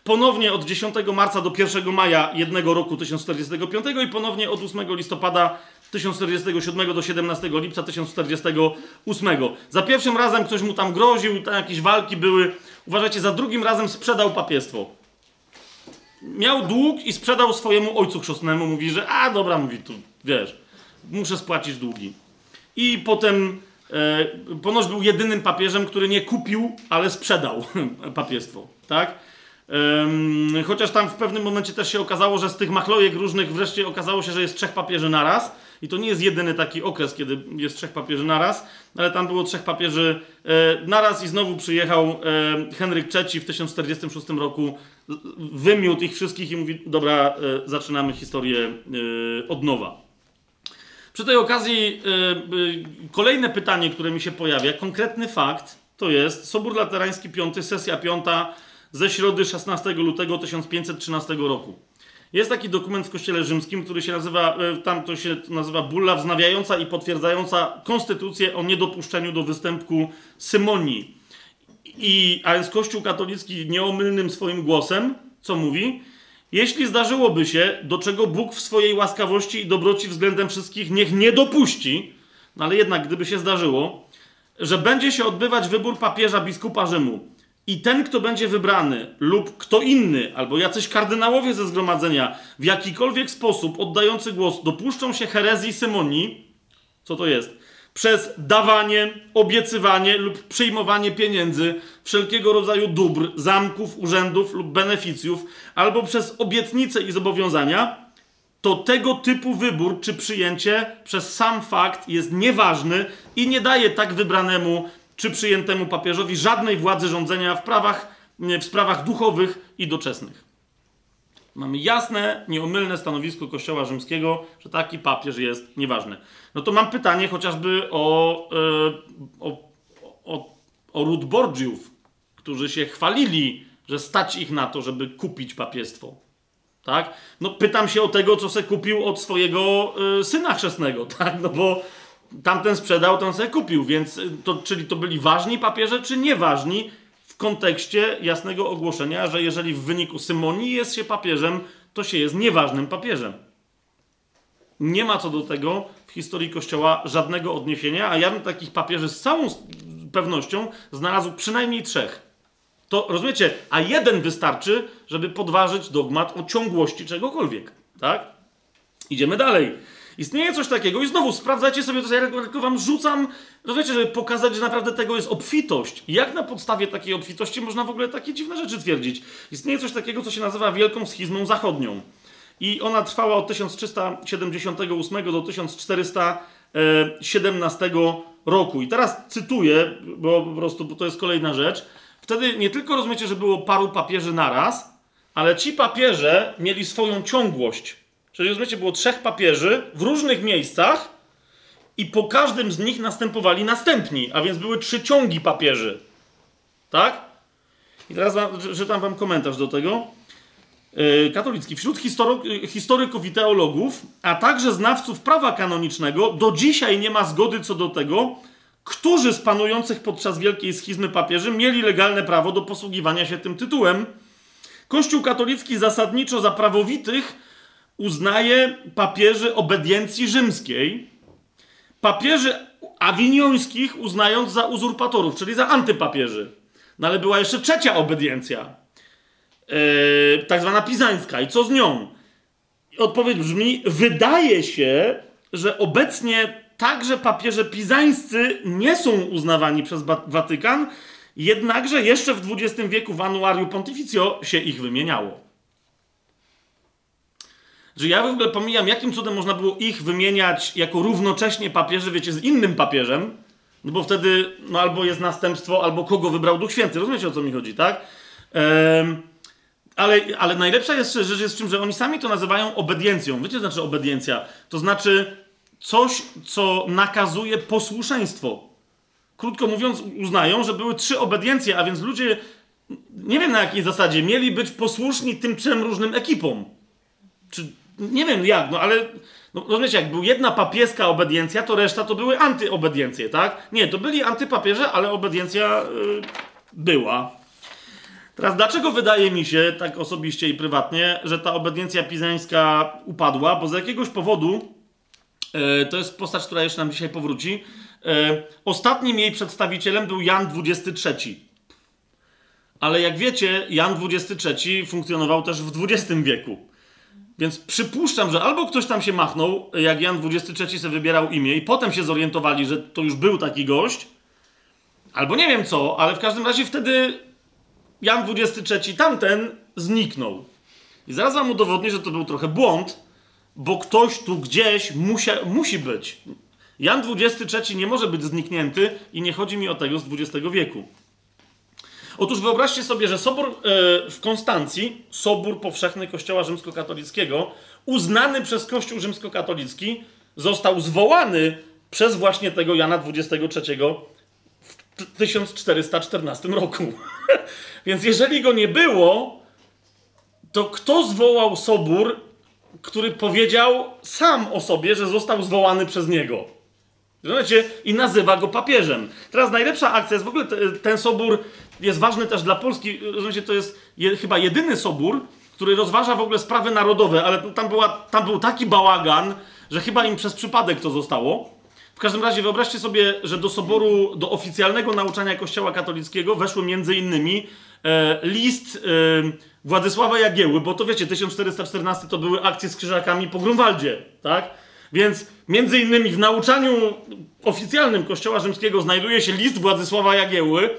ponownie od 10 marca do 1 maja jednego roku 1045 i ponownie od 8 listopada 1047 do 17 lipca 1048. Za pierwszym razem ktoś mu tam groził, tam jakieś walki były. Uważajcie, za drugim razem sprzedał papiestwo. Miał dług i sprzedał swojemu ojcu chrzestnemu. Mówi, że a dobra, mówi tu, wiesz, muszę spłacić długi. I potem e, ponoć był jedynym papieżem, który nie kupił, ale sprzedał papiestwo, tak? chociaż tam w pewnym momencie też się okazało, że z tych machlojek różnych wreszcie okazało się, że jest trzech papieży naraz i to nie jest jedyny taki okres, kiedy jest trzech papieży naraz, ale tam było trzech papieży e, naraz i znowu przyjechał e, Henryk III w 1046 roku, wymiótł ich wszystkich i mówi, dobra, e, zaczynamy historię e, od nowa. Przy tej okazji e, e, kolejne pytanie, które mi się pojawia, konkretny fakt, to jest Sobór Laterański V, sesja 5 ze środy 16 lutego 1513 roku. Jest taki dokument w Kościele Rzymskim, który się nazywa, e, tam to się nazywa bulla wznawiająca i potwierdzająca konstytucję o niedopuszczeniu do występku symonii. I, a więc Kościół katolicki nieomylnym swoim głosem, co mówi? Jeśli zdarzyłoby się, do czego Bóg w swojej łaskawości i dobroci względem wszystkich niech nie dopuści, no ale jednak gdyby się zdarzyło, że będzie się odbywać wybór papieża biskupa Rzymu i ten, kto będzie wybrany, lub kto inny, albo jacyś kardynałowie ze zgromadzenia, w jakikolwiek sposób oddający głos, dopuszczą się herezji Symonii, co to jest? Przez dawanie, obiecywanie lub przyjmowanie pieniędzy, wszelkiego rodzaju dóbr, zamków, urzędów lub beneficjów, albo przez obietnice i zobowiązania, to tego typu wybór czy przyjęcie przez sam fakt jest nieważny i nie daje tak wybranemu czy przyjętemu papieżowi żadnej władzy rządzenia w, prawach, w sprawach duchowych i doczesnych. Mamy jasne, nieomylne stanowisko Kościoła Rzymskiego, że taki papież jest nieważny. No to mam pytanie chociażby o, e, o, o, o Rud Borgiów, którzy się chwalili, że stać ich na to, żeby kupić papiestwo. Tak? No pytam się o tego, co se kupił od swojego y, syna chrzestnego, tak? No bo tamten sprzedał, ten se kupił, więc y, to, czyli to byli ważni papieże, czy nieważni w kontekście jasnego ogłoszenia, że jeżeli w wyniku symonii jest się papieżem, to się jest nieważnym papieżem. Nie ma co do tego w historii Kościoła żadnego odniesienia, a ja bym takich papieży z całą pewnością znalazł przynajmniej trzech. To rozumiecie, a jeden wystarczy, żeby podważyć dogmat o ciągłości czegokolwiek. Tak? Idziemy dalej. Istnieje coś takiego i znowu sprawdzajcie sobie to, ja tylko wam rzucam, rozumiecie, żeby pokazać, że naprawdę tego jest obfitość. Jak na podstawie takiej obfitości można w ogóle takie dziwne rzeczy twierdzić? Istnieje coś takiego, co się nazywa Wielką Schizmą Zachodnią. I ona trwała od 1378 do 1417 roku. I teraz cytuję, bo po prostu bo to jest kolejna rzecz. Wtedy nie tylko rozumiecie, że było paru papieży naraz, ale ci papieże mieli swoją ciągłość. Czyli rozumiecie, było trzech papieży w różnych miejscach i po każdym z nich następowali następni, a więc były trzy ciągi papieży. Tak? I teraz czytam wam komentarz do tego. Yy, katolicki. Wśród historyków i teologów, a także znawców prawa kanonicznego, do dzisiaj nie ma zgody co do tego, którzy z panujących podczas Wielkiej Schizmy papieży mieli legalne prawo do posługiwania się tym tytułem. Kościół katolicki zasadniczo za prawowitych uznaje papieży obediencji rzymskiej, papieży awiniońskich uznając za uzurpatorów, czyli za antypapieży. No ale była jeszcze trzecia obediencja, yy, tak zwana pizańska. I co z nią? Odpowiedź brzmi: wydaje się, że obecnie także papieże pizańscy nie są uznawani przez Watykan, jednakże jeszcze w XX wieku w Annuarium Pontificio się ich wymieniało. Że ja w ogóle pomijam, jakim cudem można było ich wymieniać jako równocześnie papieży, wiecie, z innym papieżem, no bo wtedy no albo jest następstwo, albo kogo wybrał Duch Święty. Rozumiecie, o co mi chodzi, tak? Ale, ale najlepsza jest rzecz jest w czym, że oni sami to nazywają obediencją. Wiecie, co znaczy obediencja? To znaczy coś, co nakazuje posłuszeństwo. Krótko mówiąc, uznają, że były trzy obediencje, a więc ludzie, nie wiem na jakiej zasadzie, mieli być posłuszni tym trzem różnym ekipom. Czy nie wiem jak, no ale no, rozumiecie, jak był jedna papieska obediencja, to reszta to były antyobediencje, tak? Nie, to byli antypapieże, ale obediencja yy, była. Teraz, dlaczego wydaje mi się, tak osobiście i prywatnie, że ta obediencja pizańska upadła? Bo z jakiegoś powodu E, to jest postać, która jeszcze nam dzisiaj powróci. E, ostatnim jej przedstawicielem był Jan XXIII. Ale jak wiecie, Jan XXIII funkcjonował też w XX wieku. Więc przypuszczam, że albo ktoś tam się machnął, jak Jan XXIII sobie wybierał imię, i potem się zorientowali, że to już był taki gość, albo nie wiem co, ale w każdym razie wtedy Jan XXIII tamten zniknął. I zaraz wam udowodnię, że to był trochę błąd, bo ktoś tu gdzieś musia, musi być. Jan XXIII nie może być zniknięty i nie chodzi mi o tego z XX wieku. Otóż wyobraźcie sobie, że sobór e, w Konstancji, sobór powszechny Kościoła Rzymskokatolickiego, uznany przez Kościół Rzymskokatolicki, został zwołany przez właśnie tego Jana XXIII w 1414 roku. Więc jeżeli go nie było, to kto zwołał sobór, który powiedział sam o sobie, że został zwołany przez niego? Rozumiecie? I nazywa go papieżem. Teraz najlepsza akcja jest w ogóle ten sobór jest ważny też dla Polski. Rozumiecie, to jest je, chyba jedyny sobór, który rozważa w ogóle sprawy narodowe, ale tam, była, tam był taki bałagan, że chyba im przez przypadek to zostało. W każdym razie wyobraźcie sobie, że do soboru, do oficjalnego nauczania Kościoła katolickiego weszły między innymi e, list e, Władysława Jagieły, bo to wiecie, 1414 to były akcje z krzyżakami po Grunwaldzie, tak? Więc między innymi w nauczaniu oficjalnym Kościoła Rzymskiego znajduje się list Władysława Jagieły,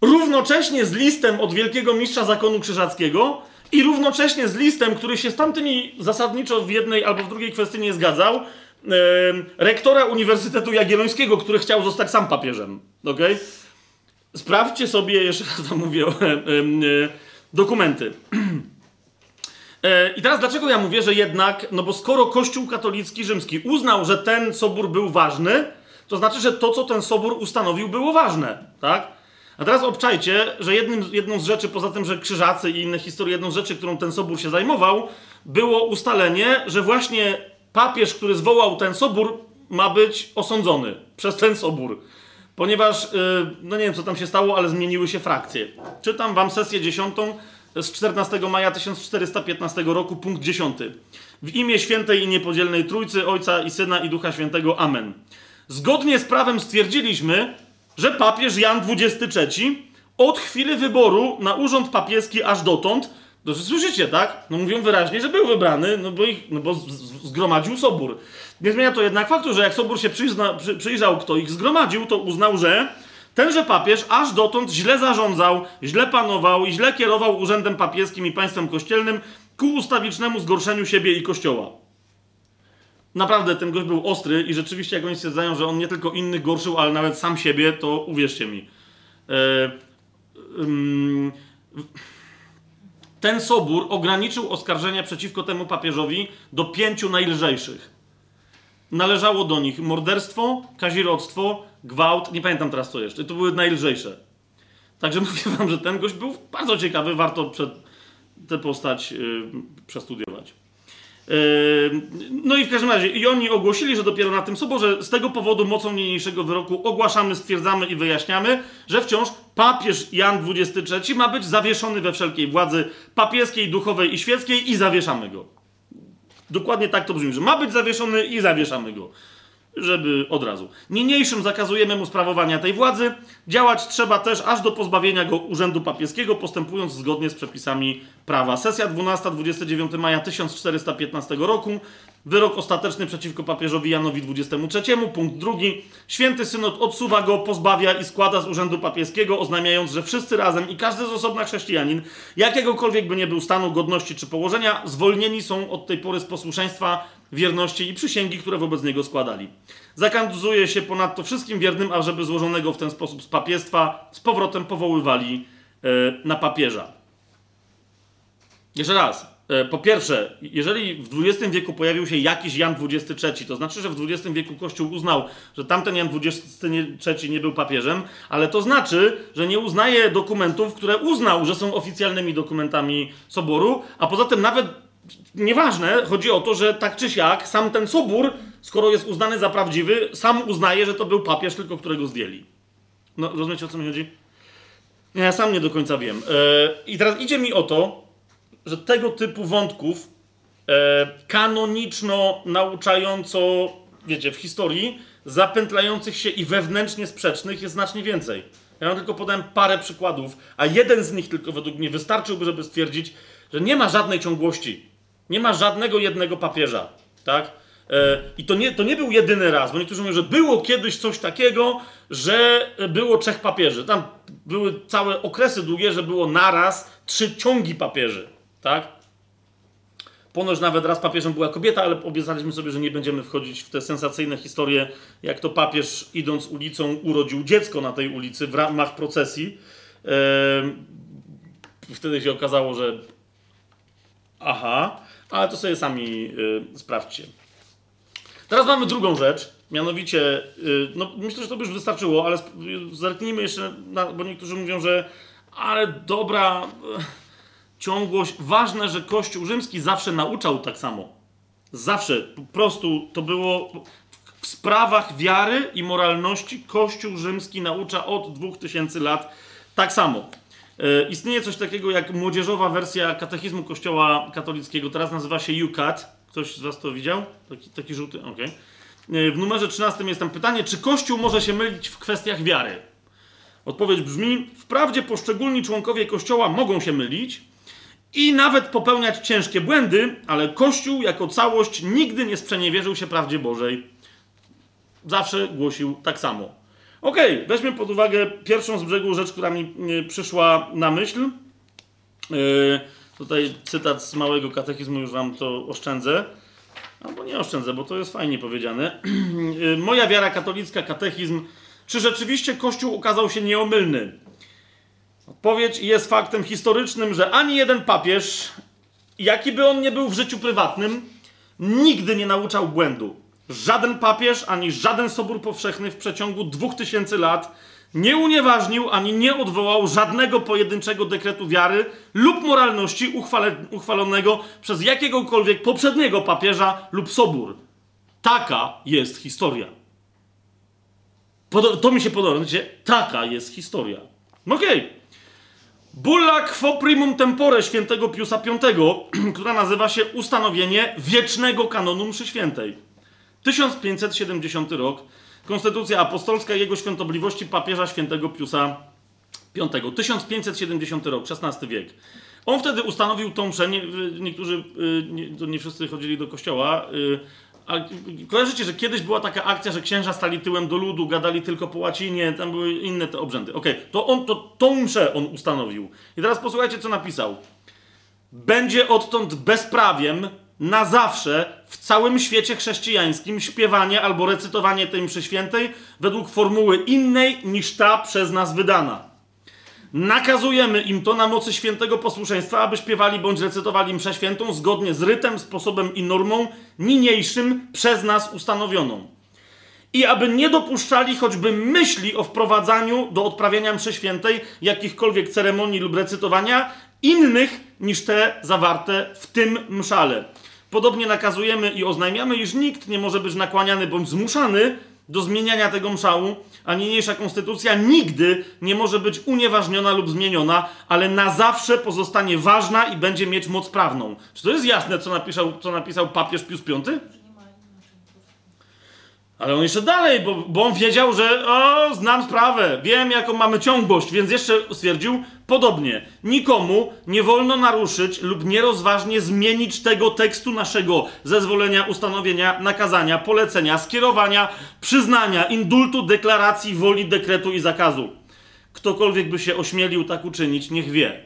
równocześnie z listem od wielkiego mistrza zakonu krzyżackiego i równocześnie z listem, który się z tamtymi zasadniczo w jednej albo w drugiej kwestii nie zgadzał, rektora Uniwersytetu Jagiellońskiego, który chciał zostać sam papieżem. Okay? Sprawdźcie sobie, jeszcze raz mówię, dokumenty. E, I teraz dlaczego ja mówię, że jednak, no bo skoro Kościół katolicki rzymski uznał, że ten sobór był ważny, to znaczy, że to, co ten sobór ustanowił, było ważne, tak? A teraz obczajcie, że jednym, jedną z rzeczy, poza tym, że krzyżacy i inne historie, jedną z rzeczy, którą ten sobór się zajmował, było ustalenie, że właśnie papież, który zwołał ten sobór, ma być osądzony przez ten sobór. Ponieważ, yy, no nie wiem, co tam się stało, ale zmieniły się frakcje. Czytam wam sesję dziesiątą z 14 maja 1415 roku, punkt 10. W imię świętej i niepodzielnej Trójcy, Ojca i Syna i Ducha Świętego. Amen. Zgodnie z prawem stwierdziliśmy, że papież Jan XXIII od chwili wyboru na urząd papieski aż dotąd, to słyszycie, tak? No mówią wyraźnie, że był wybrany, no bo, ich, no bo zgromadził sobór. Nie zmienia to jednak faktu, że jak sobór się przyzna, przy, przyjrzał, kto ich zgromadził, to uznał, że tenże papież aż dotąd źle zarządzał, źle panował i źle kierował urzędem papieskim i państwem kościelnym ku ustawicznemu zgorszeniu siebie i kościoła. Naprawdę ten gość był ostry i rzeczywiście jak oni stwierdzają, że on nie tylko innych gorszył, ale nawet sam siebie, to uwierzcie mi. E, ten sobór ograniczył oskarżenia przeciwko temu papieżowi do pięciu najlżejszych. Należało do nich morderstwo, kazirodztwo, gwałt, nie pamiętam teraz co jeszcze. To były najlżejsze. Także mówię wam, że ten gość był bardzo ciekawy, warto przed tę postać yy, przestudiować. Yy, no i w każdym razie, i oni ogłosili, że dopiero na tym soborze z tego powodu mocą niniejszego wyroku ogłaszamy, stwierdzamy i wyjaśniamy, że wciąż papież Jan XXIII ma być zawieszony we wszelkiej władzy papieskiej, duchowej i świeckiej i zawieszamy go. Dokładnie tak to brzmi, że ma być zawieszony i zawieszamy go żeby od razu. Niniejszym zakazujemy mu sprawowania tej władzy. Działać trzeba też aż do pozbawienia go urzędu papieskiego, postępując zgodnie z przepisami prawa. Sesja 12-29 maja 1415 roku. Wyrok ostateczny przeciwko papieżowi Janowi XXIII. Punkt drugi. Święty synod odsuwa go, pozbawia i składa z urzędu papieskiego, oznajmiając, że wszyscy razem i każdy z osobna chrześcijanin, jakiegokolwiek by nie był stanu, godności czy położenia, zwolnieni są od tej pory z posłuszeństwa wierności i przysięgi, które wobec niego składali. Zakazuje się ponadto wszystkim wiernym, ażeby złożonego w ten sposób z papiestwa z powrotem powoływali e, na papieża. Jeszcze raz. E, po pierwsze, jeżeli w XX wieku pojawił się jakiś Jan XXIII, to znaczy, że w XX wieku Kościół uznał, że tamten Jan XXIII nie był papieżem, ale to znaczy, że nie uznaje dokumentów, które uznał, że są oficjalnymi dokumentami Soboru, a poza tym nawet nieważne, chodzi o to, że tak czy siak sam ten sobór, skoro jest uznany za prawdziwy, sam uznaje, że to był papież, tylko którego zdjęli. No, rozumiecie o co mi chodzi? Ja sam nie do końca wiem. Yy, I teraz idzie mi o to, że tego typu wątków yy, kanoniczno-nauczająco, wiecie, w historii, zapętlających się i wewnętrznie sprzecznych jest znacznie więcej. Ja wam tylko podałem parę przykładów, a jeden z nich tylko według mnie wystarczyłby, żeby stwierdzić, że nie ma żadnej ciągłości nie ma żadnego jednego papieża, tak? E, I to nie, to nie był jedyny raz, bo niektórzy mówią, że było kiedyś coś takiego, że było trzech papieży. Tam były całe okresy długie, że było naraz trzy ciągi papieży, tak? Ponoć nawet raz papieżem była kobieta, ale obiecaliśmy sobie, że nie będziemy wchodzić w te sensacyjne historie, jak to papież idąc ulicą urodził dziecko na tej ulicy w ramach procesji. Wtedy się okazało, że aha, ale to sobie sami y, sprawdźcie. Teraz mamy drugą rzecz, mianowicie, y, no myślę, że to by już wystarczyło, ale zerknijmy jeszcze, na, bo niektórzy mówią, że ale dobra, ciągłość. Ważne, że Kościół rzymski zawsze nauczał tak samo. Zawsze. Po prostu to było w sprawach wiary i moralności Kościół rzymski naucza od 2000 lat tak samo. E, istnieje coś takiego jak młodzieżowa wersja katechizmu Kościoła katolickiego. Teraz nazywa się UCAT. Ktoś z Was to widział? Taki, taki żółty? Okej. Okay. W numerze 13 jest tam pytanie, czy Kościół może się mylić w kwestiach wiary? Odpowiedź brzmi: Wprawdzie poszczególni członkowie Kościoła mogą się mylić i nawet popełniać ciężkie błędy, ale Kościół jako całość nigdy nie sprzeniewierzył się prawdzie Bożej. Zawsze głosił tak samo. Okej, okay, weźmy pod uwagę pierwszą z brzegu rzecz, która mi e, przyszła na myśl. Yy, tutaj cytat z małego katechizmu, już wam to oszczędzę. Albo nie oszczędzę, bo to jest fajnie powiedziane. Yy, moja wiara katolicka, katechizm. Czy rzeczywiście Kościół okazał się nieomylny? Odpowiedź jest faktem historycznym, że ani jeden papież, jaki by on nie był w życiu prywatnym, nigdy nie nauczał błędu. Żaden papież ani żaden sobór powszechny w przeciągu dwóch tysięcy lat nie unieważnił ani nie odwołał żadnego pojedynczego dekretu wiary lub moralności uchwale, uchwalonego przez jakiegokolwiek poprzedniego papieża lub sobór. Taka jest historia. To mi się podoba. Wiecie? Taka jest historia. Okej. Okay. Bulla quo primum tempore świętego Piusa V, która nazywa się ustanowienie wiecznego kanonu mszy świętej. 1570 rok. Konstytucja apostolska jego świątobliwości papieża świętego Piusa V. 1570 rok, XVI wiek. On wtedy ustanowił tą mszę, nie, niektórzy, y, nie, nie wszyscy chodzili do kościoła, y, ale kojarzycie, że kiedyś była taka akcja, że księża stali tyłem do ludu, gadali tylko po łacinie, tam były inne te obrzędy. Okej, okay, to on, to tą mszę on ustanowił. I teraz posłuchajcie, co napisał. Będzie odtąd bezprawiem na zawsze w całym świecie chrześcijańskim śpiewanie albo recytowanie tej mszy świętej według formuły innej niż ta przez nas wydana. Nakazujemy im to na mocy świętego posłuszeństwa, aby śpiewali bądź recytowali mszę świętą zgodnie z rytem, sposobem i normą niniejszym przez nas ustanowioną. I aby nie dopuszczali choćby myśli o wprowadzaniu do odprawiania mszy świętej jakichkolwiek ceremonii lub recytowania innych niż te zawarte w tym mszale Podobnie nakazujemy i oznajmiamy, iż nikt nie może być nakłaniany bądź zmuszany do zmieniania tego mszału, a niniejsza konstytucja nigdy nie może być unieważniona lub zmieniona, ale na zawsze pozostanie ważna i będzie mieć moc prawną. Czy to jest jasne, co napisał, co napisał papież Pius V? Ale on jeszcze dalej, bo, bo on wiedział, że o, znam sprawę, wiem jaką mamy ciągłość, więc jeszcze stwierdził podobnie. Nikomu nie wolno naruszyć lub nierozważnie zmienić tego tekstu naszego zezwolenia, ustanowienia, nakazania, polecenia, skierowania, przyznania, indultu, deklaracji, woli, dekretu i zakazu. Ktokolwiek by się ośmielił tak uczynić, niech wie,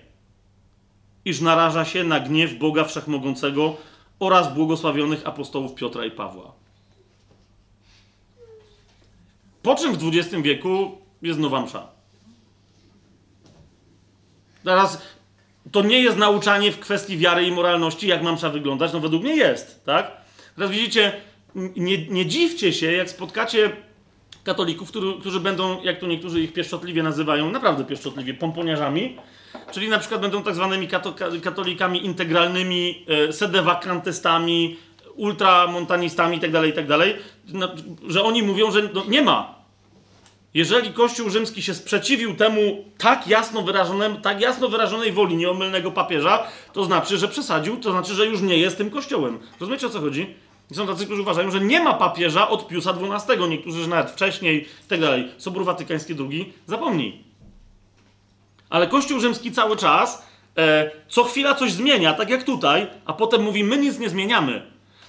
iż naraża się na gniew Boga Wszechmogącego oraz błogosławionych apostołów Piotra i Pawła. Po czym w XX wieku jest nowa msza? Teraz to nie jest nauczanie w kwestii wiary i moralności, jak ma msza wyglądać. No według mnie jest, tak? Teraz widzicie, nie, nie dziwcie się, jak spotkacie katolików, który, którzy będą, jak to niektórzy ich pieszczotliwie nazywają, naprawdę pieszczotliwie, pomponiarzami, czyli na przykład będą tak zwanymi katolikami integralnymi, e, sedewakantystami, ultramontanistami itd., tak itd., tak no, że oni mówią, że no, nie ma. Jeżeli Kościół rzymski się sprzeciwił temu tak jasno, wyrażonemu, tak jasno wyrażonej woli nieomylnego papieża, to znaczy, że przesadził, to znaczy, że już nie jest tym kościołem. Rozumiecie o co chodzi? I są tacy, którzy uważają, że nie ma papieża od Piusa XII. Niektórzy, że nawet wcześniej i tak. Sobór Watykański II, zapomnij. Ale Kościół rzymski cały czas e, co chwila coś zmienia, tak jak tutaj, a potem mówi, my nic nie zmieniamy.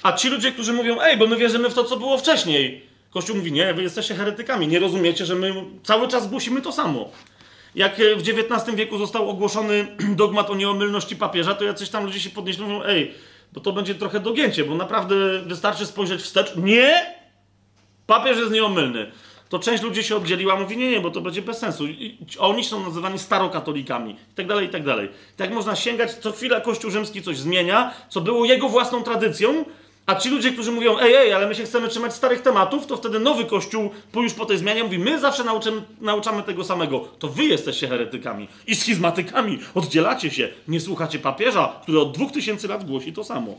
A ci ludzie, którzy mówią, ej, bo my wierzymy w to, co było wcześniej. Kościół mówi, nie, wy jesteście heretykami, nie rozumiecie, że my cały czas głosimy to samo. Jak e, w XIX wieku został ogłoszony dogmat o nieomylności papieża, to jacyś tam ludzie się podnieśli i mówią, ej, bo to będzie trochę dogięcie, bo naprawdę wystarczy spojrzeć wstecz. Nie! Papież jest nieomylny. To część ludzi się oddzieliła, mówi, nie, nie, bo to będzie bez sensu. I oni są nazywani starokatolikami, i tak dalej, i tak dalej. Tak można sięgać, co chwila Kościół rzymski coś zmienia, co było jego własną tradycją, A ci ludzie, którzy mówią, ej, ej, ale my się chcemy trzymać starych tematów, to wtedy nowy kościół, po już po tej zmianie, mówi, my zawsze nauczymy, nauczamy tego samego. To wy jesteście heretykami i schizmatykami, oddzielacie się, nie słuchacie papieża, który od dwóch tysięcy lat głosi to samo.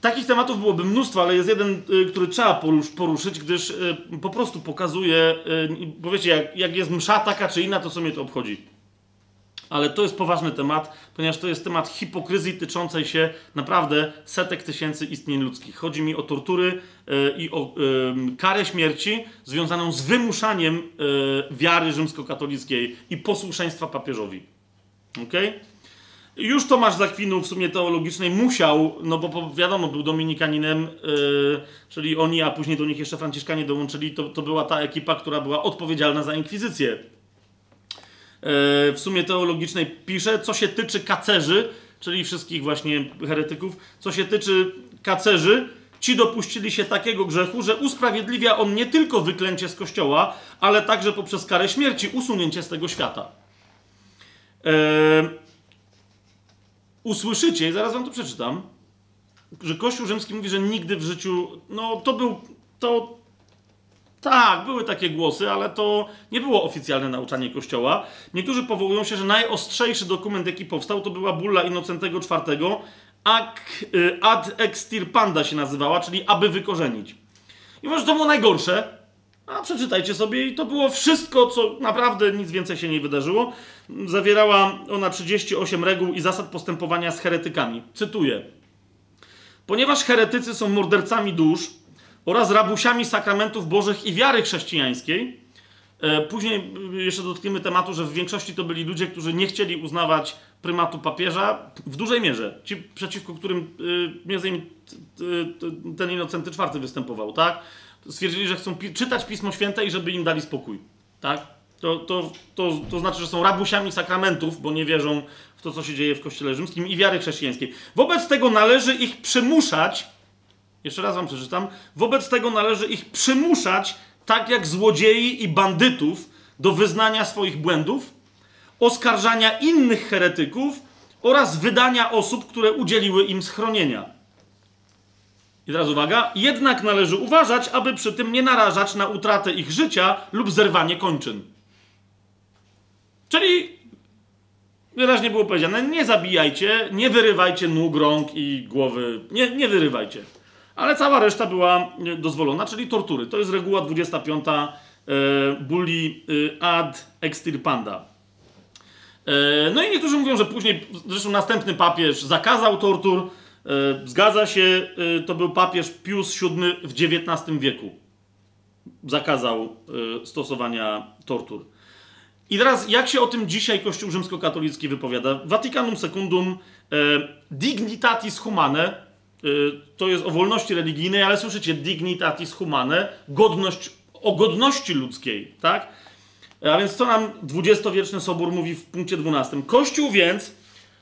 Takich tematów byłoby mnóstwo, ale jest jeden, y, który trzeba poruszyć, gdyż y, po prostu pokazuje, bo wiecie, jak, jak jest msza taka czy inna, to co mnie to obchodzi. Ale to jest poważny temat, ponieważ to jest temat hipokryzji tyczącej się naprawdę setek tysięcy istnień ludzkich. Chodzi mi o tortury yy, i o yy, karę śmierci związaną z wymuszaniem yy, wiary rzymskokatolickiej i posłuszeństwa papieżowi. Okay? Już Tomasz Zakwinu w sumie teologicznej musiał, no bo wiadomo, był dominikaninem, czyli oni, a później do nich jeszcze franciszkanie dołączyli, to, to była ta ekipa, która była odpowiedzialna za inkwizycję E, w sumie teologicznej pisze, co się tyczy kacerzy, czyli wszystkich właśnie heretyków, co się tyczy kacerzy, ci dopuścili się takiego grzechu, że usprawiedliwia on nie tylko wyklęcie z kościoła, ale także poprzez karę śmierci usunięcie z tego świata. Eee, usłyszycie, i zaraz wam to przeczytam, że Kościół Rzymski mówi, że nigdy w życiu, no to był, to tak, były takie głosy, ale to nie było oficjalne nauczanie Kościoła. Niektórzy powołują się, że najostrzejszy dokument, jaki powstał, to była bulla Innocentego IV, y, ad extirpanda się nazywała, czyli aby wykorzenić. I może to było najgorsze, a przeczytajcie sobie i to było wszystko, co naprawdę nic więcej się nie wydarzyło. Zawierała ona 38 reguł i zasad postępowania z heretykami. Cytuję. Ponieważ heretycy są mordercami dusz, oraz rabusiami sakramentów bożych i wiary chrześcijańskiej. E, później jeszcze dotkniemy tematu, że w większości to byli ludzie, którzy nie chcieli uznawać prymatu papieża w dużej mierze. Ci, przeciwko którym e, między innymi ten Innocenty IV występował, tak? Stwierdzili, że chcą czytać Pismo Święte i żeby im dali spokój, tak? To, to, to, to znaczy, że są rabusiami sakramentów, bo nie wierzą w to, co się dzieje w Kościele Rzymskim i wiary chrześcijańskiej. Wobec tego należy ich przymuszać jeszcze raz wam przeczytam. Wobec tego należy ich przymuszać, tak jak złodziei i bandytów, do wyznania swoich błędów, oskarżania innych heretyków oraz wydania osób, które udzieliły im schronienia. I teraz uwaga, jednak należy uważać, aby przy tym nie narażać na utratę ich życia lub zerwanie kończyn. Czyli wyraźnie było powiedziane, nie zabijajcie, nie wyrywajcie nóg, rąk i głowy, nie, nie wyrywajcie ale cała reszta była e, dozwolona, czyli tortury. To jest reguła 25 e, bulli e, ad extirpanda. No i niektórzy mówią, że później, zresztą następny papież zakazał tortur. Zgadza się, to był papież Pius VII w XIX wieku. Zakazał stosowania tortur. I teraz, jak się o tym dzisiaj Kościół rzymskokatolicki wypowiada? Vaticanum Secundum dignitatis humane Y, to jest o wolności religijnej, ale słyszycie, dignitatis humane, godność, o godności ludzkiej, tak? A więc co nam dwudziestowieczny Sobór mówi w punkcie 12? Kościół więc,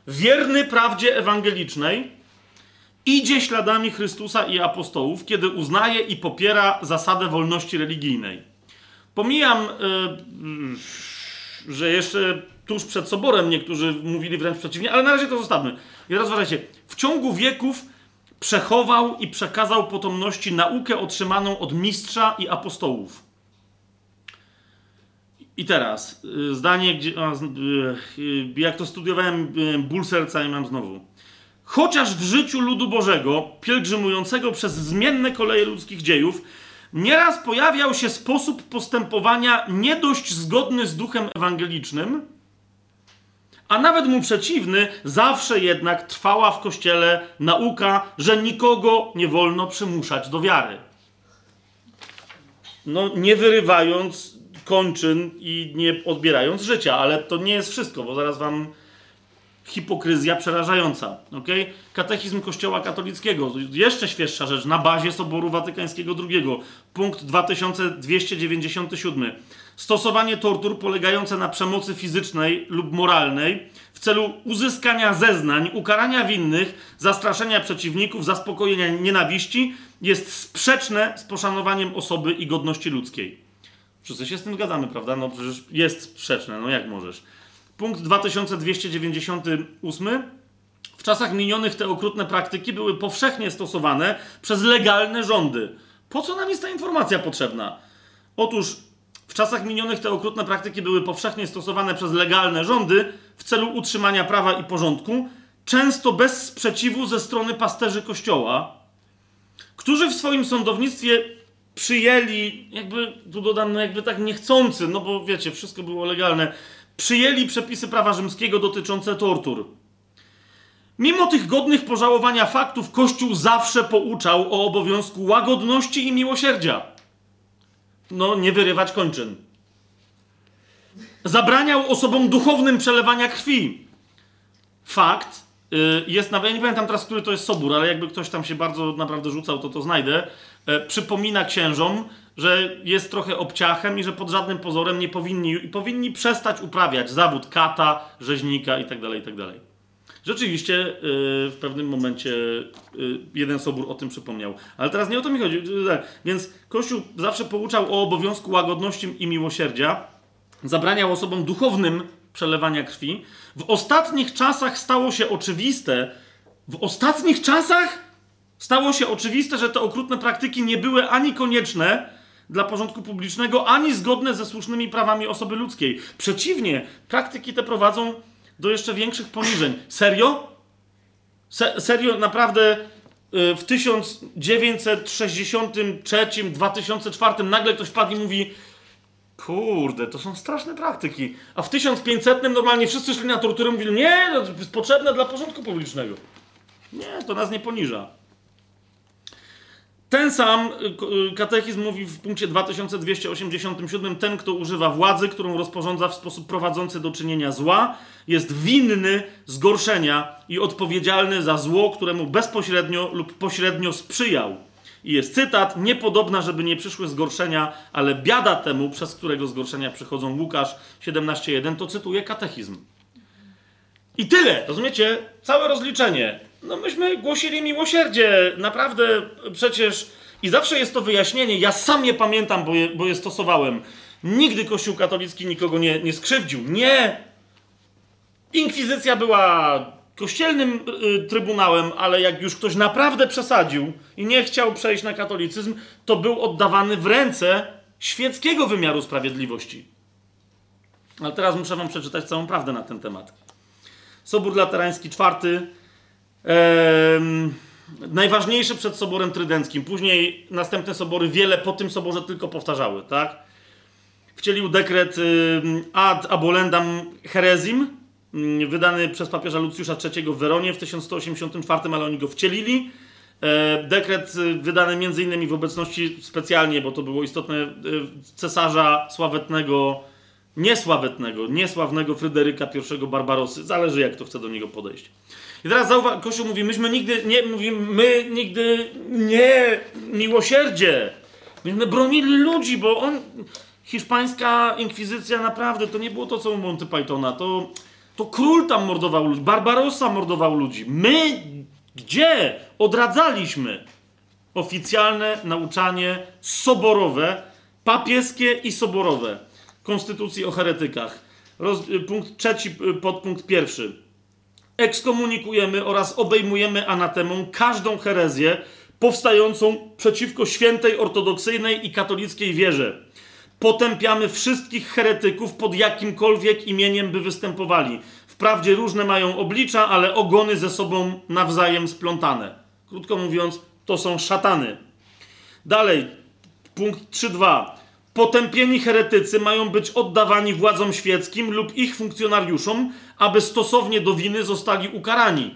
wierny prawdzie ewangelicznej, idzie śladami Chrystusa i apostołów, kiedy uznaje i popiera zasadę wolności religijnej. Pomijam, yy, że jeszcze tuż przed Soborem niektórzy mówili wręcz przeciwnie, ale na razie to zostawmy. I teraz uważajcie, w ciągu wieków przechował i przekazał potomności naukę otrzymaną od mistrza i apostołów. I teraz, y, zdanie, gdzie, y, jak to studiowałem, y, ból serca i mam znowu. Chociaż w życiu ludu Bożego, pielgrzymującego przez zmienne koleje ludzkich dziejów, nieraz pojawiał się sposób postępowania nie dość zgodny z duchem ewangelicznym, a nawet mu przeciwny, zawsze jednak trwała w kościele nauka, że nikogo nie wolno przymuszać do wiary. No, nie wyrywając kończyn i nie odbierając życia, ale to nie jest wszystko, bo zaraz wam hipokryzja przerażająca. Okay? Katechizm Kościoła katolickiego, jeszcze świeższa rzecz, na bazie Soboru Watykańskiego II, punkt 2297. Stosowanie tortur polegające na przemocy fizycznej lub moralnej w celu uzyskania zeznań, ukarania winnych, zastraszenia przeciwników, zaspokojenia nienawiści jest sprzeczne z poszanowaniem osoby i godności ludzkiej. Wszyscy się z tym zgadzamy, prawda? No przecież jest sprzeczne, no jak możesz. Punkt 2298. w czasach minionych te okrutne praktyki były powszechnie stosowane przez legalne rządy. Po co nam jest ta informacja potrzebna? Otóż w czasach minionych te okrutne praktyki były powszechnie stosowane przez legalne rządy w celu utrzymania prawa i porządku, często bez sprzeciwu ze strony pasterzy kościoła, którzy w swoim sądownictwie przyjęli, jakby tu dodam, no jakby tak niechcący, no bo wiecie, wszystko było legalne, przyjęli przepisy prawa rzymskiego dotyczące tortur. Mimo tych godnych pożałowania faktów, Kościół zawsze pouczał o obowiązku łagodności i miłosierdzia. No, nie wyrywać kończyn. Zabraniał osobom duchownym przelewania krwi. Fakt y, jest, nawet, ja nie pamiętam teraz, który to jest sobór, ale jakby ktoś tam się bardzo naprawdę rzucał, to to znajdę. E, przypomina księżom, że jest trochę obciachem i że pod żadnym pozorem nie powinni, powinni przestać uprawiać zawód kata, rzeźnika itd., tak itd. Tak Rzeczywiście yy, w pewnym momencie yy, jeden sobór o tym przypomniał. Ale teraz nie o to mi chodzi. Więc Kościół zawsze pouczał o obowiązku łagodności i miłosierdzia. Zabraniał osobom duchownym przelewania krwi. W ostatnich czasach stało się oczywiste, w ostatnich czasach stało się oczywiste, że te okrutne praktyki nie były ani konieczne dla porządku publicznego, ani zgodne ze słusznymi prawami osoby ludzkiej. Przeciwnie, praktyki te prowadzą do jeszcze większych poniżeń. Serio? Se serio, naprawdę y, w 1963, 2004 nagle ktoś padł i mówi kurde, to są straszne praktyki. A w 1500 normalnie wszyscy szli na torturę i mówili, nie, to jest potrzebne dla porządku publicznego. Nie, to nas nie poniża. Ten sam y, y, katechizm mówi w punkcie 2287: Ten, kto używa władzy, którą rozporządza w sposób prowadzący do czynienia zła, jest winny zgorszenia i odpowiedzialny za zło, któremu bezpośrednio lub pośrednio sprzyjał. I jest cytat: Niepodobna, żeby nie przyszły zgorszenia, ale biada temu, przez którego zgorszenia przychodzą. Łukasz 17:1 to cytuje katechizm. I tyle, rozumiecie? Całe rozliczenie. No myśmy głosili miłosierdzie, naprawdę przecież. I zawsze jest to wyjaśnienie. Ja sam je pamiętam, bo je, bo je stosowałem. Nigdy Kościół katolicki nikogo nie, nie skrzywdził. Nie! Inkwizycja była kościelnym y, trybunałem, ale jak już ktoś naprawdę przesadził i nie chciał przejść na katolicyzm, to był oddawany w ręce świeckiego wymiaru sprawiedliwości. Ale teraz muszę wam przeczytać całą prawdę na ten temat. Sobór Laterański IV najważniejszy przed Soborem Trydenckim. Później następne sobory wiele po tym soborze tylko powtarzały, tak? Wcielił dekret ad abolendam herezim, wydany przez papieża Lucjusza III w Weronie w 1184, ale oni go wcielili. E, dekret y, wydany innymi w obecności specjalnie, bo to było istotne, y, cesarza sławetnego, niesławetnego, niesławnego Fryderyka I Barbarosy. Zależy jak to chce do niego podejść. I teraz zauważ, Kościół mówi, myśmy nigdy nie, mówimy, my nigdy nie, miłosierdzie. Myśmy bronili ludzi, bo on, hiszpańska inkwizycja naprawdę, to nie było to, co u Monty Pythona, to, to król tam mordował ludzi, Barbarossa mordował ludzi. My gdzie? Odradzaliśmy oficjalne nauczanie soborowe, papieskie i soborowe Konstytucji o heretykach. Roz, punkt trzeci, podpunkt pierwszy ekskomunikujemy oraz obejmujemy anatemą każdą herezję powstającą przeciwko świętej, ortodoksyjnej i katolickiej wierze. Potępiamy wszystkich heretyków pod jakimkolwiek imieniem by występowali. Wprawdzie różne mają oblicza, ale ogony ze sobą nawzajem splątane. Krótko mówiąc, to są szatany. Dalej, punkt 3.2. Potępieni heretycy mają być oddawani władzom świeckim lub ich funkcjonariuszom, aby stosownie do winy zostali ukarani.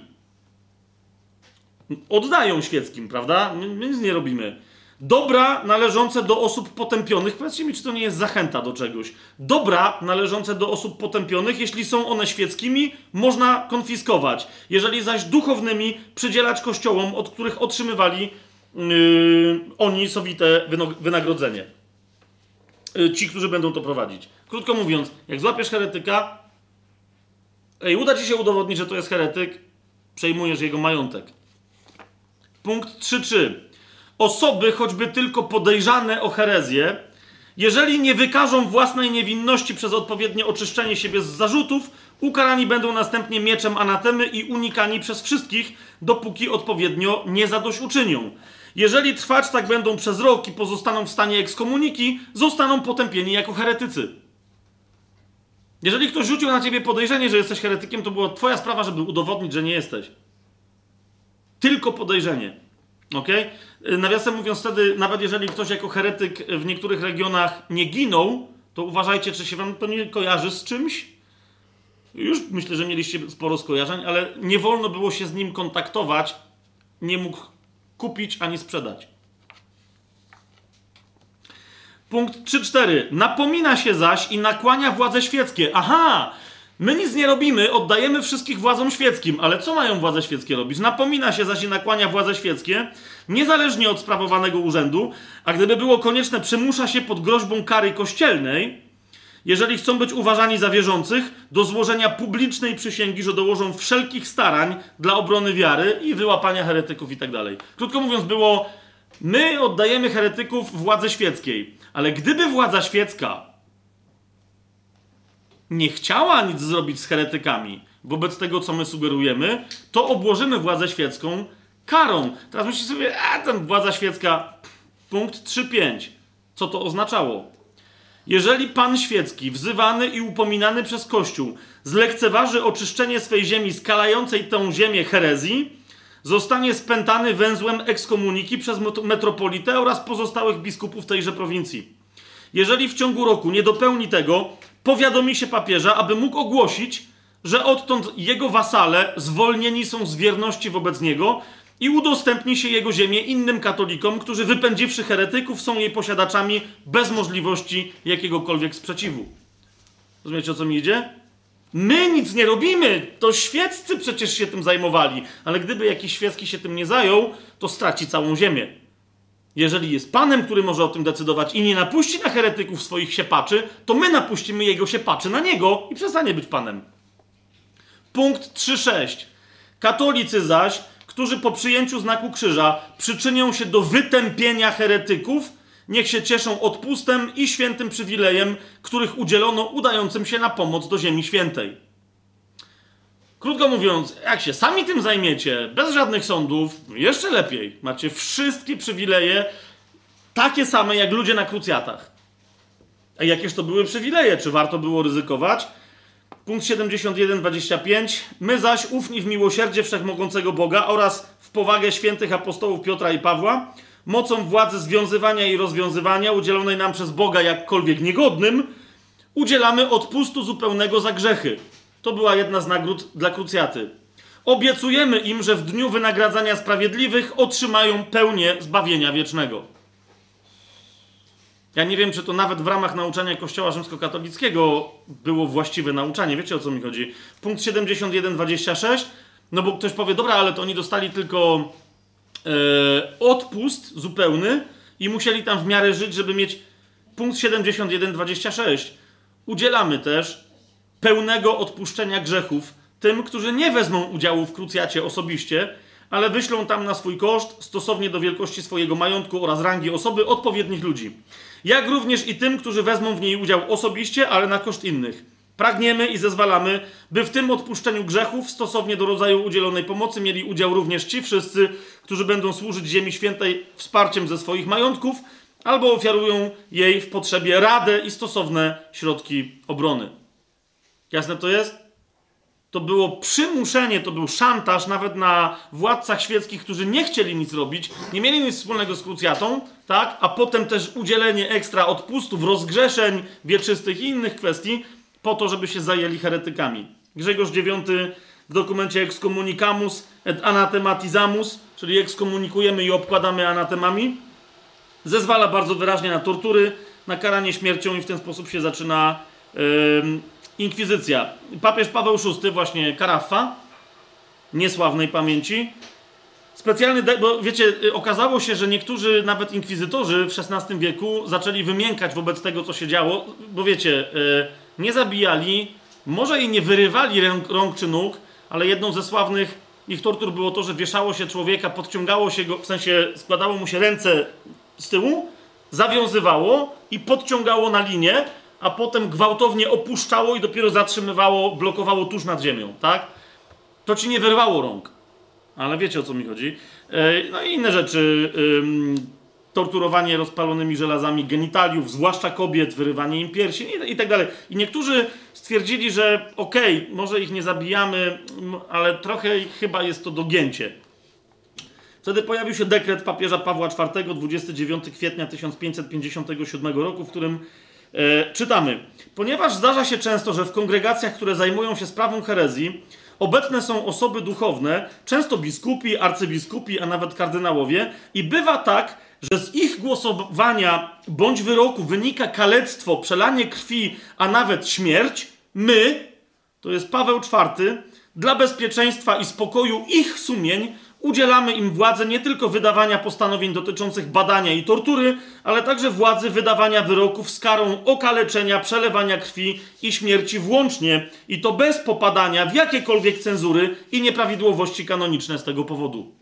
Oddają świeckim, prawda? My nic nie robimy. Dobra należące do osób potępionych, powiedzcie mi, czy to nie jest zachęta do czegoś. Dobra należące do osób potępionych, jeśli są one świeckimi, można konfiskować. Jeżeli zaś duchownymi, przydzielać kościołom, od których otrzymywali yy, oni sowite wynagrodzenie. Yy, ci, którzy będą to prowadzić. Krótko mówiąc, jak złapiesz heretyka, Ej, uda ci się udowodnić, że to jest heretyk, przejmujesz jego majątek. Punkt 3.3. Osoby, choćby tylko podejrzane o herezję Jeżeli nie wykażą własnej niewinności przez odpowiednie oczyszczenie siebie z zarzutów, ukarani będą następnie mieczem anatemy i unikani przez wszystkich, dopóki odpowiednio nie zadośćuczynią. Jeżeli trwać tak będą przez rok i pozostaną w stanie ekskomuniki, zostaną potępieni jako heretycy. Jeżeli ktoś rzucił na ciebie podejrzenie, że jesteś heretykiem, to była twoja sprawa, żeby udowodnić, że nie jesteś. Tylko podejrzenie. Ok? Nawiasem mówiąc, wtedy, nawet jeżeli ktoś jako heretyk w niektórych regionach nie ginął, to uważajcie, czy się wam to nie kojarzy z czymś. Już myślę, że mieliście sporo skojarzeń, ale nie wolno było się z nim kontaktować. Nie mógł kupić ani sprzedać. Punkt 3.4. Napomina się zaś i nakłania władze świeckie. Aha! My nic nie robimy, oddajemy wszystkich władzom świeckim, ale co mają władze świeckie robić? Napomina się zaś i nakłania władze świeckie, niezależnie od sprawowanego urzędu, a gdyby było konieczne, przymusza się pod groźbą kary kościelnej, jeżeli chcą być uważani za wierzących, do złożenia publicznej przysięgi, że dołożą wszelkich starań dla obrony wiary i wyłapania heretyków i tak dalej. Krótko mówiąc, było my oddajemy heretyków władzy świeckiej, ale gdyby władza świecka nie chciała nic zrobić z heretykami wobec tego, co my sugerujemy, to obłożymy władzę świecką karą. Teraz myślicie sobie, a ten władza świecka, punkt 3.5. Co to oznaczało? Jeżeli pan świecki, wzywany i upominany przez Kościół, zlekceważy oczyszczenie swej ziemi skalającej tę ziemię herezji, zostanie spętany węzłem ekskomuniki przez metropolitę oraz pozostałych biskupów tejże prowincji. Jeżeli w ciągu roku nie dopełni tego, powiadomi się papieża, aby mógł ogłosić, że odtąd jego wasale zwolnieni są z wierności wobec niego i udostępni się jego ziemię innym katolikom, którzy wypędziwszy heretyków są jej posiadaczami bez możliwości jakiegokolwiek sprzeciwu. Rozumiecie o co mi idzie? My nic nie robimy, to świeccy przecież się tym zajmowali, ale gdyby jakiś świecki się tym nie zajął, to straci całą ziemię. Jeżeli jest Panem, który może o tym decydować i nie napuści na heretyków swoich siepaczy, to my napuścimy jego siepaczy na niego i przestanie być Panem. Punkt 3.6. Katolicy zaś, którzy po przyjęciu znaku krzyża przyczynią się do wytępienia heretyków, niech się cieszą odpustem i świętym przywilejem, których udzielono udającym się na pomoc do Ziemi Świętej. Krótko mówiąc, jak się sami tym zajmiecie, bez żadnych sądów, jeszcze lepiej. Macie wszystkie przywileje, takie same jak ludzie na krucjatach. A jakież to były przywileje? Czy warto było ryzykować? Punkt 71-25. My zaś ufni w miłosierdzie wszechmogącego Boga oraz w powagę świętych apostołów Piotra i Pawła, mocą władzy związywania i rozwiązywania udzielonej nam przez Boga jakkolwiek niegodnym, udzielamy odpustu zupełnego za grzechy to była jedna z nagród dla krucjaty. Obiecujemy im, że w dniu wynagradzania sprawiedliwych otrzymają pełnię zbawienia wiecznego. Ja nie wiem, czy to nawet w ramach nauczania Kościoła rzymskokatolickiego było właściwe nauczanie. Wiecie o co mi chodzi? Punkt 71-26. No bo ktoś powie, dobra, ale to oni dostali tylko e, odpust zupełny i musieli tam w miarę żyć, żeby mieć punkt 71-26. Udzielamy też pełnego odpuszczenia grzechów tym, którzy nie wezmą udziału w krucjacie osobiście, ale wyślą tam na swój koszt, stosownie do wielkości swojego majątku oraz rangi osoby, odpowiednich ludzi. Jak również i tym, którzy wezmą w niej udział osobiście, ale na koszt innych. Pragniemy i zezwalamy, by w tym odpuszczeniu grzechów, stosownie do rodzaju udzielonej pomocy, mieli udział również ci wszyscy, którzy będą służyć Ziemi Świętej wsparciem ze swoich majątków, albo ofiarują jej w potrzebie radę i stosowne środki obrony. Jasne to jest? To było przymuszenie, to był szantaż nawet na władcach świeckich, którzy nie chcieli nic robić, nie mieli nic wspólnego z krucjatą, tak? A potem też udzielenie ekstra odpustów, rozgrzeszeń wieczystych i innych kwestii, po to, żeby się zajęli heretykami. Grzegorz IX w dokumencie Excommunicamus et Anathematizamus, czyli ekskomunikujemy i obkładamy anatemami, zezwala bardzo wyraźnie na tortury, na karanie śmiercią i w ten sposób się zaczyna yy, Inkwizycja. Papież Paweł VI, właśnie Karafa, niesławnej pamięci. Specjalny, bo wiecie, y, okazało się, że niektórzy, nawet inkwizytorzy w XVI wieku zaczęli wymiękać wobec tego, co się działo, bo wiecie, y, nie zabijali, może i nie wyrywali rąk, rąk czy nóg, ale jedną ze sławnych ich tortur było to, że wieszało się człowieka, podciągało się go, w sensie składało mu się ręce z tyłu, zawiązywało i podciągało na linię, a potem gwałtownie opuszczało i dopiero zatrzymywało, blokowało tuż nad ziemią, tak? To ci nie wyrwało rąk. Ale wiecie o co mi chodzi. E, no i inne rzeczy. Torturowanie rozpalonymi żelazami genitaliów, zwłaszcza kobiet, wyrywanie im piersi i tak dalej. I niektórzy stwierdzili, że okej, okay, może ich nie zabijamy, ale trochę chyba jest to dogięcie. Wtedy pojawił się dekret papieża Pawła IV 29 kwietnia 1557 roku, w którym e, czytamy: Ponieważ zdarza się często, że w kongregacjach, które zajmują się sprawą herezji, obecne są osoby duchowne, często biskupi, arcybiskupi, a nawet kardynałowie, i bywa tak, że z ich głosowania bądź wyroku wynika kalectwo, przelanie krwi, a nawet śmierć, my, to jest Paweł IV, dla bezpieczeństwa i spokoju ich sumień udzielamy im władzy nie tylko wydawania postanowień dotyczących badania i tortury, ale także władzy wydawania wyroków z karą okaleczenia, przelewania krwi i śmierci włącznie, i to bez popadania w jakiekolwiek cenzury i nieprawidłowości kanoniczne z tego powodu.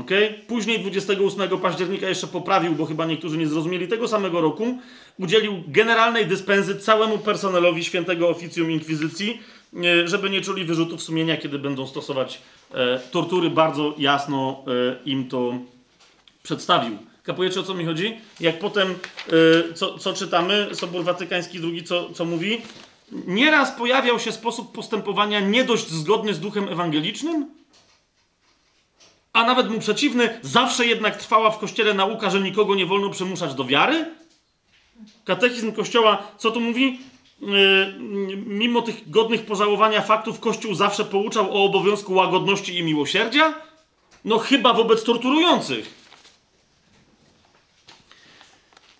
Okay? Później 28 października jeszcze poprawił, bo chyba niektórzy nie zrozumieli tego samego roku, udzielił generalnej dyspensy całemu personelowi świętego oficjum inkwizycji, żeby nie czuli wyrzutów sumienia, kiedy będą stosować e, tortury. Bardzo jasno e, im to przedstawił. Kapujecie o co mi chodzi? Jak potem, e, co, co, czytamy, Sobór Watykański II, co, co mówi? Nieraz pojawiał się sposób postępowania nie dość zgodny z duchem ewangelicznym, a nawet mu przeciwny, zawsze jednak trwała w kościele nauka, że nikogo nie wolno przymuszać do wiary? Katechizm kościoła, co tu mówi? Yy, mimo tych godnych pożałowania faktów, Kościół zawsze pouczał o obowiązku łagodności i miłosierdzia? No chyba wobec torturujących.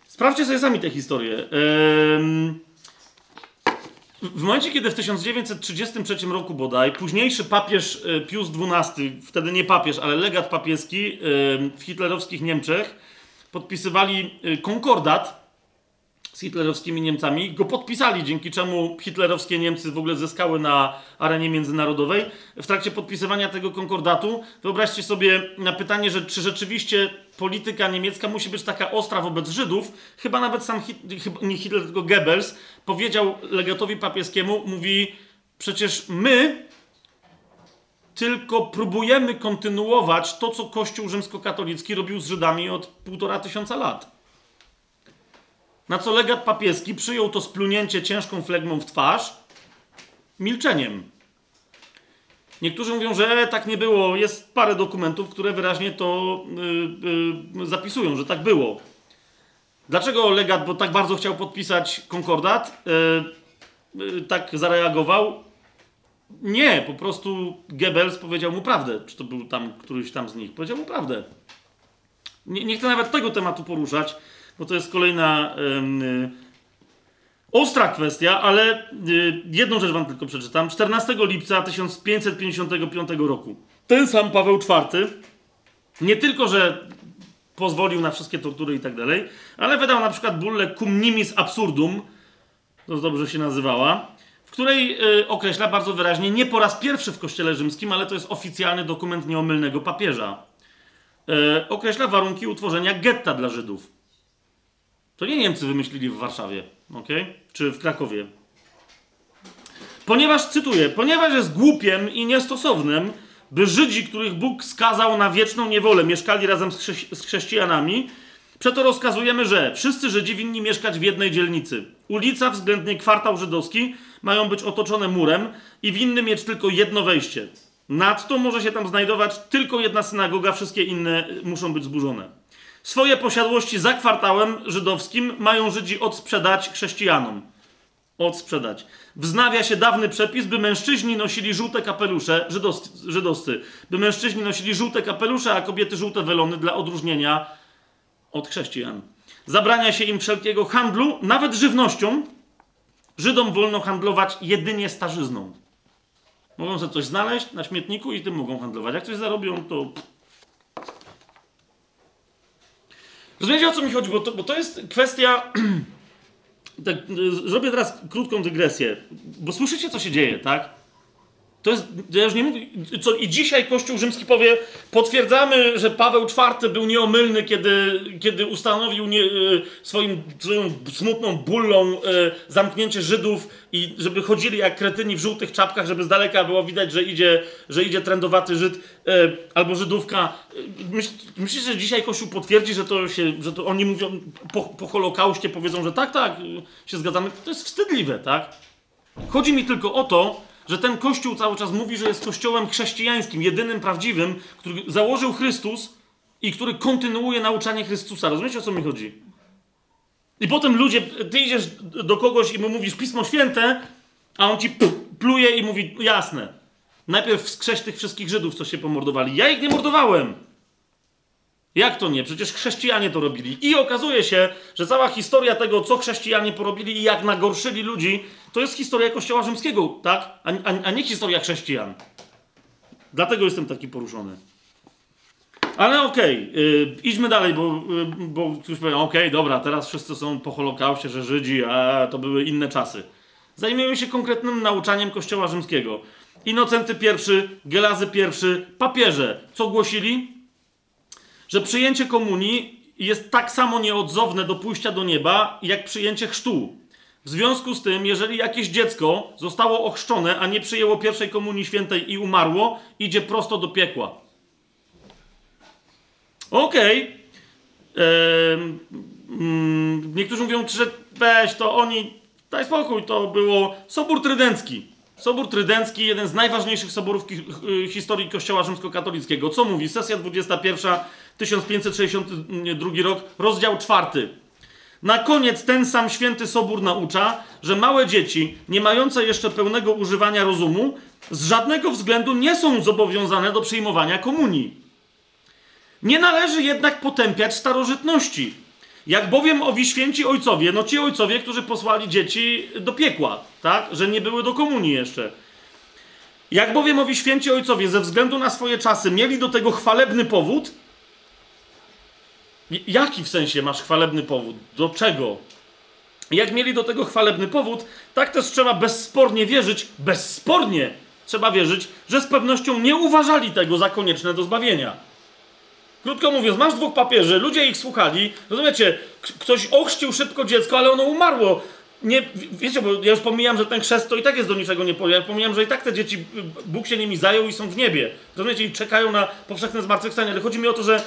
Sprawdźcie sobie sami tę historię. W momencie, kiedy w 1933 roku bodaj późniejszy papież e, Pius XII, wtedy nie papież, ale legat papieski w hitlerowskich Niemczech, podpisywali e, konkordat z hitlerowskimi Niemcami, go podpisali, dzięki czemu hitlerowskie Niemcy w ogóle zyskały na arenie międzynarodowej. W trakcie podpisywania tego konkordatu wyobraźcie sobie na pytanie, że czy rzeczywiście polityka niemiecka musi być taka ostra wobec Żydów, chyba nawet sam Hit, nie Hitler, tylko Goebbels powiedział legatowi papieskiemu, mówi przecież my tylko próbujemy kontynuować to, co Kościół rzymskokatolicki robił z Żydami od półtora tysiąca lat. Na co legat papieski przyjął to splunięcie ciężką flegmą w twarz milczeniem. Niektórzy mówią, że tak nie było. Jest parę dokumentów, które wyraźnie to yy, yy, zapisują, że tak było. Dlaczego legat, bo tak bardzo chciał podpisać konkordat, yy, tak zareagował? Nie, po prostu Goebbels powiedział mu prawdę. Czy to był tam któryś tam z nich? Powiedział mu prawdę. Nie, nie chcę nawet tego tematu poruszać bo to jest kolejna yy, ostra kwestia, ale yy, jedną rzecz wam tylko przeczytam. 14 lipca 1555 roku ten sam Paweł IV nie tylko, że pozwolił na wszystkie tortury i tak dalej, ale wydał na przykład bullę cum nimis absurdum, to dobrze się nazywała, w której yy, określa bardzo wyraźnie, nie po raz pierwszy w Kościele Rzymskim, ale to jest oficjalny dokument nieomylnego papieża, yy, określa warunki utworzenia getta dla Żydów. To nie Niemcy wymyślili w Warszawie, ok? Czy w Krakowie. Ponieważ, cytuję, ponieważ jest głupiem i niestosownym, by Żydzi, których Bóg skazał na wieczną niewolę, mieszkali razem z, chrze- z chrześcijanami, przeto rozkazujemy, że wszyscy Żydzi winni mieszkać w jednej dzielnicy. Ulica, względnie kwartał żydowski, mają być otoczone murem i winny mieć tylko jedno wejście. Nadto może się tam znajdować tylko jedna synagoga, wszystkie inne muszą być zburzone. Swoje posiadłości za kwartałem żydowskim mają Żydzi odsprzedać chrześcijanom. Odsprzedać. Wznawia się dawny przepis, by mężczyźni nosili żółte kapelusze, żydowscy, żydowscy, by mężczyźni nosili żółte kapelusze, a kobiety żółte welony dla odróżnienia od chrześcijan. Zabrania się im wszelkiego handlu, nawet żywnością. Żydom wolno handlować jedynie starzyzną. Mogą sobie coś znaleźć na śmietniku i tym mogą handlować. Jak coś zarobią, to Rozumiecie o co mi chodzi? Bo to, bo to jest kwestia. tak, zrobię teraz krótką dygresję, bo słyszycie, co się dzieje, tak? To jest, ja już nie mówię, co i dzisiaj Kościół Rzymski powie, potwierdzamy, że Paweł IV był nieomylny, kiedy, kiedy ustanowił nie, e, swoim, swoją smutną bullą e, zamknięcie Żydów i żeby chodzili jak kretyni w żółtych czapkach, żeby z daleka było widać, że idzie, że idzie trendowaty Żyd e, albo Żydówka. Myśl, myślisz, że dzisiaj Kościół potwierdzi, że to się, że to oni mówią po, po Holokauście, powiedzą, że tak, tak, się zgadzamy. To jest wstydliwe, tak? Chodzi mi tylko o to, że ten kościół cały czas mówi, że jest kościołem chrześcijańskim, jedynym prawdziwym, który założył Chrystus i który kontynuuje nauczanie Chrystusa. Rozumiecie o co mi chodzi? I potem ludzie, ty idziesz do kogoś i mu mówisz Pismo Święte, a on ci pluje i mówi, jasne, najpierw wskrześ tych wszystkich Żydów, co się pomordowali. Ja ich nie mordowałem. Jak to nie? Przecież chrześcijanie to robili. I okazuje się, że cała historia tego, co chrześcijanie porobili i jak nagorszyli ludzi, to jest historia Kościoła Rzymskiego, tak? A, a, a nie historia chrześcijan. Dlatego jestem taki poruszony. Ale okej, okay, yy, idźmy dalej, bo, yy, bo ktoś powie, okej, okay, dobra, teraz wszyscy są po Holokauście, że Żydzi, a to były inne czasy. Zajmujemy się konkretnym nauczaniem Kościoła Rzymskiego. Inocenty I, Gelazy I, papieże. Co głosili? Że przyjęcie komunii jest tak samo nieodzowne do pójścia do nieba, jak przyjęcie chrztu. W związku z tym, jeżeli jakieś dziecko zostało ochrzczone, a nie przyjęło pierwszej komunii świętej i umarło, idzie prosto do piekła. Okej. Okay. Mm, niektórzy mówią, że weź to oni, daj spokój, to było Sobór Trydencki. Sobór Trydencki, jeden z najważniejszych soborów historii Kościoła rzymskokatolickiego. Co mówi? Sesja 21, 1562 rok, rozdział 4. Na koniec ten sam święty sobór naucza, że małe dzieci, nie mające jeszcze pełnego używania rozumu, z żadnego względu nie są zobowiązane do przyjmowania komunii. Nie należy jednak potępiać starożytności. Jak bowiem owi święci ojcowie, no ci ojcowie, którzy posłali dzieci do piekła, tak, że nie były do komunii jeszcze. Jak bowiem owi święci ojcowie ze względu na swoje czasy mieli do tego chwalebny powód, Jaki w sensie masz chwalebny powód? Do czego? Jak mieli do tego chwalebny powód, tak też trzeba bezspornie wierzyć, bezspornie trzeba wierzyć, że z pewnością nie uważali tego za konieczne do zbawienia. Krótko mówiąc, masz dwóch papieży, ludzie ich słuchali, rozumiecie, ktoś ochrzcił szybko dziecko, ale ono umarło. Nie, wiecie, bo ja już pomijam, że ten chrzest to i tak jest do niczego nie Ja pomijam, że i tak te dzieci, Bóg się nimi zajął i są w niebie. Rozumiecie, i czekają na powszechne zmartwychwstanie. Ale chodzi mi o to, że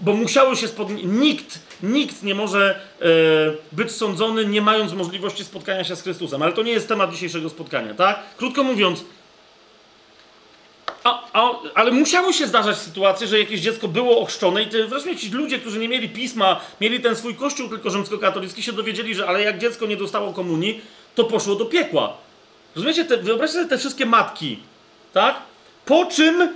bo musiały się spotkać. Nikt, nikt nie może e, być sądzony, nie mając możliwości spotkania się z Chrystusem. Ale to nie jest temat dzisiejszego spotkania, tak? Krótko mówiąc, a, a, ale musiały się zdarzać sytuacje, że jakieś dziecko było ochrzczone i te, wreszcie ci ludzie, którzy nie mieli pisma, mieli ten swój kościół tylko rzymskokatolicki, się dowiedzieli, że ale jak dziecko nie dostało komunii, to poszło do piekła. Rozumiecie? Te, wyobraźcie sobie te wszystkie matki, tak? Po czym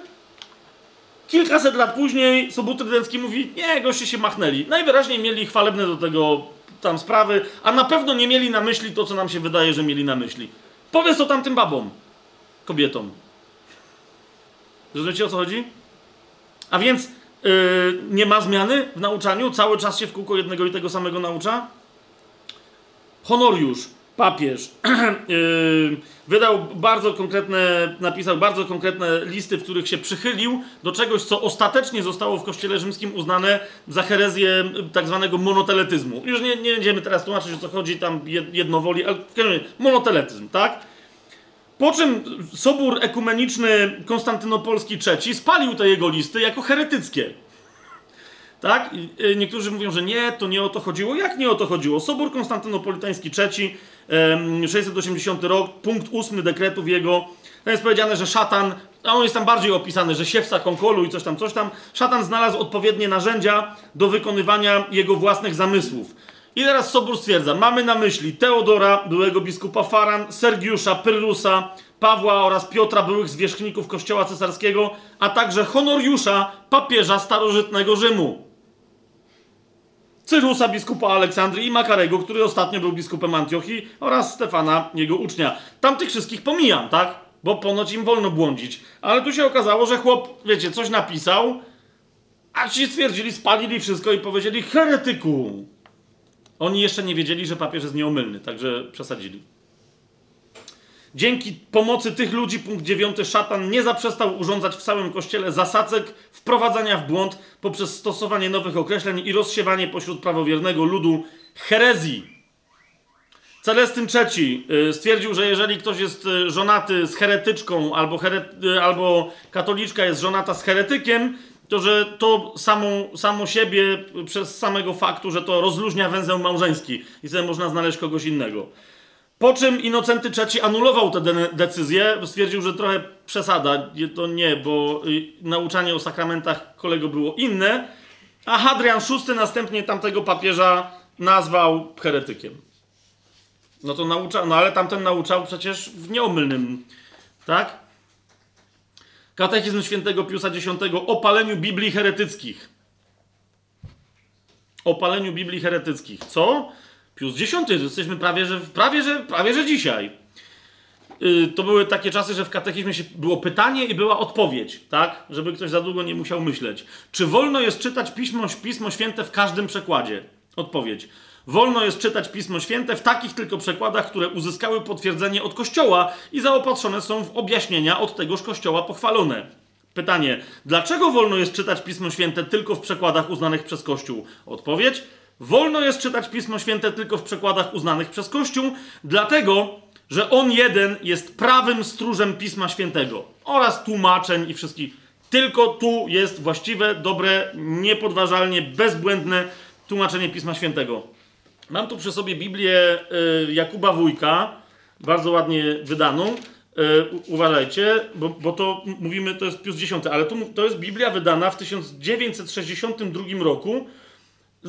Kilkaset lat później Sobót Trydencki mówi, nie, goście się machnęli. Najwyraźniej mieli chwalebne do tego tam sprawy, a na pewno nie mieli na myśli to, co nam się wydaje, że mieli na myśli. Powiedz to tamtym babom, kobietom. Rozumiecie o co chodzi? A więc yy, nie ma zmiany w nauczaniu? Cały czas się w kółko jednego i tego samego naucza? Honoriusz papież yy, wydał bardzo konkretne, napisał bardzo konkretne listy, w których się przychylił do czegoś, co ostatecznie zostało w Kościele Rzymskim uznane za herezję tak zwanego monoteletyzmu. Już nie, nie będziemy teraz tłumaczyć, o co chodzi tam jednowoli, ale monoteletyzm, tak? Po czym Sobór Ekumeniczny Konstantynopolski III spalił te jego listy jako heretyckie. Tak? Y, niektórzy mówią, że nie, to nie o to chodziło. Jak nie o to chodziło? Sobór Konstantynopolitański III, 680 rok, punkt 8 dekretów jego. Tam jest powiedziane, że szatan, a on jest tam bardziej opisany, że siewca konkolu i coś tam, coś tam. Szatan znalazł odpowiednie narzędzia do wykonywania jego własnych zamysłów. I teraz Sobór stwierdza, mamy na myśli Teodora, byłego biskupa Faran, Sergiusza, Pyrrusa, Pawła oraz Piotra, byłych zwierzchników kościoła cesarskiego, a także Honoriusza, papieża starożytnego Rzymu. Cyrusa, biskupa Aleksandrii i Makarego, który ostatnio był biskupem Antiochii oraz Stefana, jego ucznia. Tamtych wszystkich pomijam, tak? Bo ponoć im wolno błądzić. Ale tu się okazało, że chłop, wiecie, coś napisał, a ci stwierdzili, spalili wszystko i powiedzieli heretyku. Oni jeszcze nie wiedzieli, że papież jest nieomylny, także przesadzili. Dzięki pomocy tych ludzi, punkt dziewiąty, szatan nie zaprzestał urządzać w całym kościele zasadzek, wprowadzania w błąd poprzez stosowanie nowych określeń i rozsiewanie pośród prawowiernego ludu herezji. Celestyn III y, stwierdził, że jeżeli ktoś jest y, żonaty z heretyczką albo, here, y, albo katoliczka jest żonata z heretykiem, to że to samą, samo siebie przez samego faktu, że to rozluźnia węzeł małżeński i sobie można znaleźć kogoś innego. Po czym Inocenty III anulował tę de decyzję, stwierdził, że trochę przesada, to nie, bo nauczanie o sakramentach kolego było inne, a Hadrian VI następnie tamtego papieża nazwał heretykiem. No to nauczał, no ale tamten nauczał przecież w nieomylnym, tak? Katechizm świętego Piusa X o paleniu Biblii heretyckich. O paleniu Biblii heretyckich. Co? Pius X, jesteśmy prawie że, prawie, że, prawie, że dzisiaj. Yy, to były takie czasy, że w katechizmie się było pytanie i była odpowiedź, tak? Żeby ktoś za długo nie musiał myśleć. Czy wolno jest czytać Pismo, Pismo Święte w każdym przekładzie? Odpowiedź. Wolno jest czytać Pismo Święte w takich tylko przekładach, które uzyskały potwierdzenie od Kościoła i zaopatrzone są w objaśnienia od tegoż Kościoła pochwalone. Pytanie: dlaczego wolno jest czytać Pismo Święte tylko w przekładach uznanych przez Kościół? Odpowiedź: wolno jest czytać Pismo Święte tylko w przekładach uznanych przez Kościół, dlatego, że on jeden jest prawym stróżem Pisma Świętego oraz tłumaczeń i wszystkich. Tylko tu jest właściwe, dobre, niepodważalnie, bezbłędne tłumaczenie Pisma Świętego. Mam tu przy sobie Biblię y, Jakuba Wójka, bardzo ładnie wydaną. Y, uważajcie, bo, bo, to mówimy, to jest Pius X, ale to, to jest Biblia wydana w 1962 roku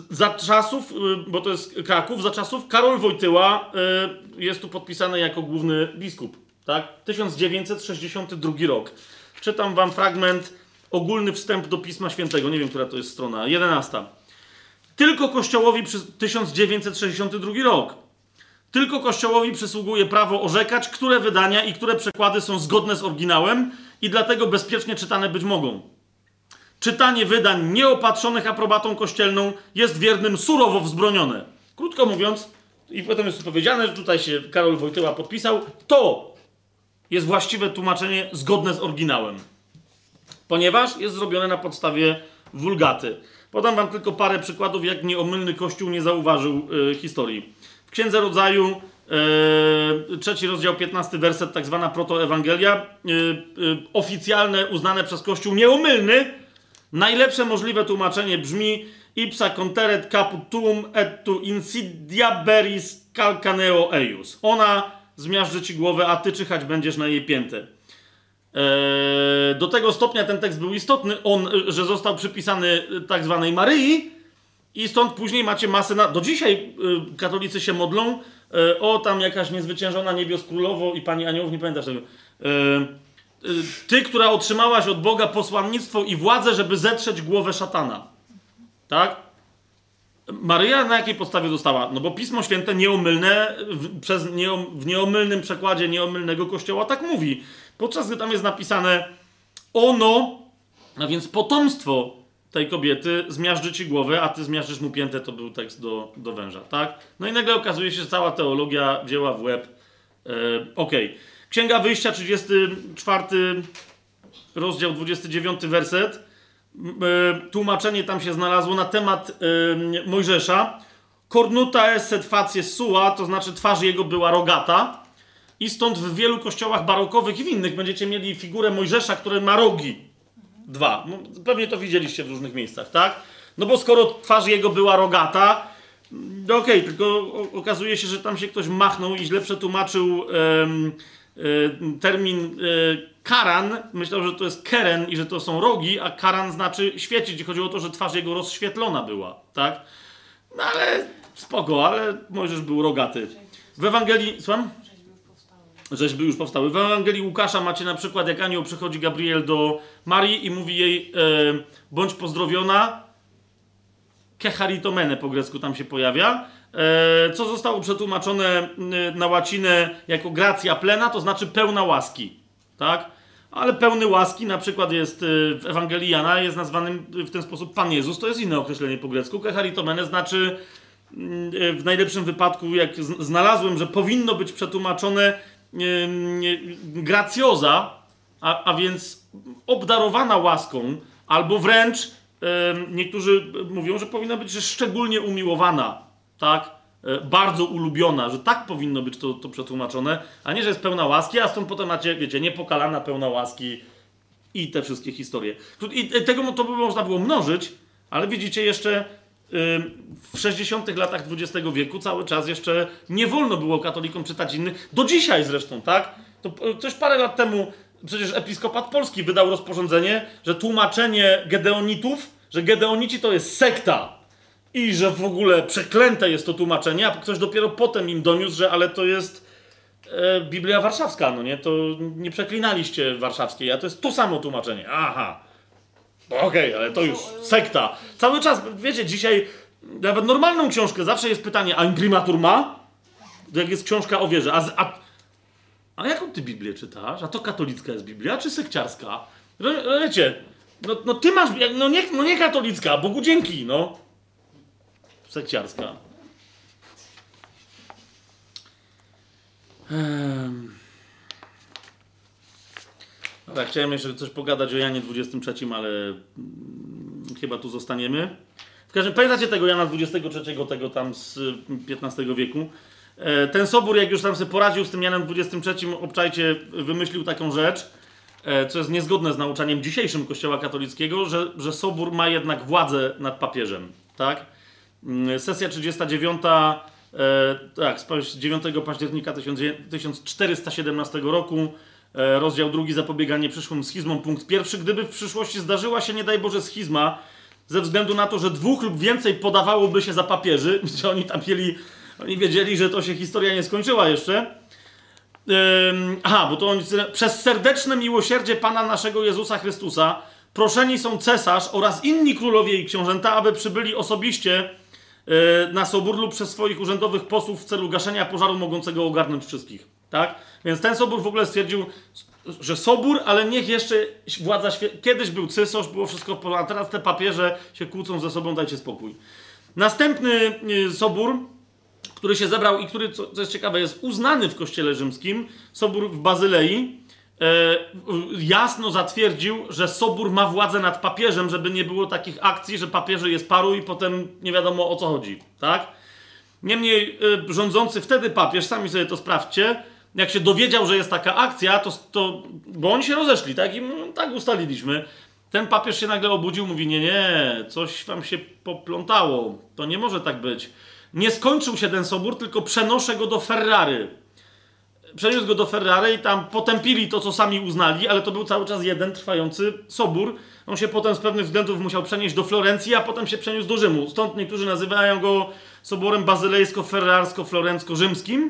za czasów, y, bo to jest Kraków, za czasów Karol Wojtyła jest tu podpisany jako główny biskup. Tak? 1962 rok. Czytam wam fragment, ogólny wstęp do Pisma Świętego. Nie wiem, która to jest strona. 11. Tylko Kościołowi przy 1962 rok. Tylko Kościołowi przysługuje prawo orzekać, które wydania i które przekłady są zgodne z oryginałem i dlatego bezpiecznie czytane być mogą. Czytanie wydań nieopatrzonych aprobatą kościelną jest wiernym surowo wzbronione. Krótko mówiąc, i potem jest powiedziane, że tutaj się Karol Wojtyła podpisał, to jest właściwe tłumaczenie zgodne z oryginałem. Ponieważ jest zrobione na podstawie wulgaty. Podam wam tylko parę przykładów, jak nieomylny Kościół nie zauważył y, historii. W Księdze Rodzaju, y, trzeci rozdział, 15 werset, tak zwana protoewangelia, y, oficjalne, uznane przez Kościół nieomylny, najlepsze możliwe tłumaczenie brzmi ipsa conteret caput tuum et tu insidia beris calcaneo eius. Ona zmiażdży ci głowę, a ty czyhać będziesz na jej piętę. E, do tego stopnia ten tekst był istotny, on, że został przypisany tak zwanej Maryi i stąd później macie masę na... Do dzisiaj e, katolicy się modlą e, o tam jakaś niezwyciężona niebios królowo i pani aniołów, nie pamiętasz tego. Ty, która otrzymałaś od Boga posłannictwo i władzę, żeby zetrzeć głowę szatana. Tak? Maryja na jakiej podstawie dostała? No bo Pismo Święte nieomylne, w, przez nieom, w nieomylnym przekładzie nieomylnego kościoła tak mówi. Podczas gdy tam jest napisane ono, a więc potomstwo tej kobiety zmiażdży ci głowę, a ty zmiażdżysz mu piętę, to był tekst do, do węża, tak? No i nagle okazuje się, że cała teologia wzięła w łeb. E, Okej. Okay. Księga Wyjścia, 34 rozdział, 29 werset. E, tłumaczenie tam się znalazło na temat e, Mojżesza. Cornuta esse facies sua, to znaczy twarz jego była rogata. I stąd w wielu kościołach barokowych i w innych będziecie mieli figurę Mojżesza, który ma rogi. Dwa. No, pewnie to widzieliście w różnych miejscach, tak? No bo skoro twarz jego była rogata, no okej, okay, tylko okazuje się, że tam się ktoś machnął i źle przetłumaczył um, termin e, karan. Myślał, że to jest keren i że to są rogi, a karan znaczy świecić. Chodziło o to, że twarz jego rozświetlona była, tak? No ale spoko, ale Mojżesz był rogaty. W Ewangelii... Słucham? rzeźby już powstały. W Ewangelii Łukasza macie na przykład, jak anioł przychodzi Gabriel do Marii i mówi jej e, bądź pozdrowiona, kecharitomene po grecku tam się pojawia, co zostało przetłumaczone na łacinę jako gracja plena, to znaczy pełna łaski, tak? Ale pełny łaski na przykład jest e, w Ewangelii Jana, jest nazwanym w ten sposób Pan Jezus, to jest inne określenie po grecku. Kecharitomene znaczy w najlepszym wypadku, jak znalazłem, że powinno być przetłumaczone gracjoza, a, a więc obdarowana łaską, albo wręcz niektórzy mówią, że powinna być szczególnie umiłowana, tak? E, bardzo ulubiona, że tak powinno być to, to przetłumaczone, a nie, że jest pełna łaski, a stąd potem macie, wiecie, niepokalana pełna łaski i te wszystkie historie. I tego to by można było mnożyć, ale widzicie jeszcze w 60 latach XX wieku cały czas jeszcze nie wolno było katolikom czytać innych, do dzisiaj zresztą, tak? To coś parę lat temu przecież episkopat polski wydał rozporządzenie, że tłumaczenie gedeonitów, że gedeonici to jest sekta i że w ogóle przeklęte jest to tłumaczenie, a ktoś dopiero potem im doniósł, że ale to jest e, Biblia Warszawska, no nie? To nie przeklinaliście warszawskiej, a to jest to samo tłumaczenie. Aha. Okej, okay, ale to już sekta. Cały czas, wiecie, dzisiaj nawet normalną książkę zawsze jest pytanie, a imprimatur ma? Jak jest książka o wierze. A, a, a jaką ty Biblię czytasz? A to katolicka jest Biblia, czy sekciarska? Wiecie, no, no ty masz, no nie, no nie katolicka, Bogu dzięki, no. Sekciarska. Um. Dobra, chciałem jeszcze coś pogadać o Janie 23, ale mm, chyba tu zostaniemy. W każdym pamiętacie tego Jana 23, tego tam z XV mm, wieku. E, ten sobór, jak już tam sobie poradził z tym Janem 23, obczajcie, wymyślił taką rzecz, e, co jest niezgodne z nauczaniem dzisiejszym Kościoła katolickiego, że, że sobór ma jednak władzę nad papieżem. Tak? Mm, sesja 39, e, tak, z 9 października 1417 roku, e, rozdział drugi, zapobieganie przyszłym schizmom, punkt pierwszy. Gdyby w przyszłości zdarzyła się, nie daj Boże, schizma, ze względu na to, że dwóch lub więcej podawałoby się za papieży, że oni tam mieli, oni wiedzieli, że to się historia nie skończyła jeszcze. aha, bo to oni, przez serdeczne miłosierdzie Pana naszego Jezusa Chrystusa proszeni są cesarz oraz inni królowie i książęta, aby przybyli osobiście na sobór lub przez swoich urzędowych posłów w celu gaszenia pożaru mogącego ogarnąć wszystkich. Tak? Więc ten sobór w ogóle stwierdził, że sobór, ale niech jeszcze władza świe- Kiedyś był cysosz, było wszystko w porządku, a teraz te papieże się kłócą ze sobą, dajcie spokój. Następny y, sobór, który się zebrał i który, co, jest ciekawe, jest uznany w kościele rzymskim, sobór w Bazylei, jasno zatwierdził, że Sobór ma władzę nad papieżem, żeby nie było takich akcji, że papieże jest paru i potem nie wiadomo o co chodzi, tak? Niemniej e, rządzący wtedy papież, sami sobie to sprawdźcie, jak się dowiedział, że jest taka akcja, to, to bo oni się rozeszli, tak? I tak ustaliliśmy. Ten papież się nagle obudził, mówi: Nie, nie, coś wam się poplątało. To nie może tak być. Nie skończył się ten sobór, tylko przenoszę go do Ferrary przeniósł go do Ferrari i tam potępili to, co sami uznali, ale to był cały czas jeden trwający sobór. On się potem z pewnych względów musiał przenieść do Florencji, a potem się przeniósł do Rzymu. Stąd niektórzy nazywają go soborem bazylejsko-ferrarsko-florencko-rzymskim.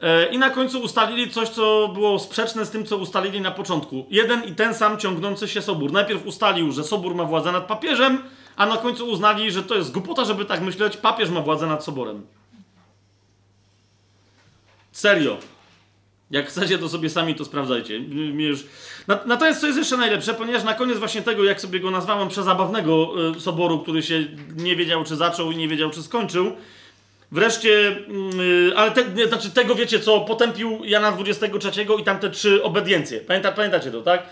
E, I na końcu ustalili coś, co było sprzeczne z tym, co ustalili na początku. Jeden i ten sam ciągnący się sobór. Najpierw ustalił, że sobór ma władzę nad papieżem, a na końcu uznali, że to jest głupota, żeby tak myśleć, papież ma władzę nad soborem. Serio. Jak chcecie, to sobie sami to sprawdzajcie. Natomiast co jest jeszcze najlepsze, ponieważ na koniec właśnie tego, jak sobie go nazwałem, przezabawnego y, soboru, który się nie wiedział, czy zaczął i nie wiedział, czy skończył, wreszcie, yy, ale te, znaczy tego wiecie, co potępił Jana 23 i tamte trzy obediencje. Pamięta, pamiętacie to, tak?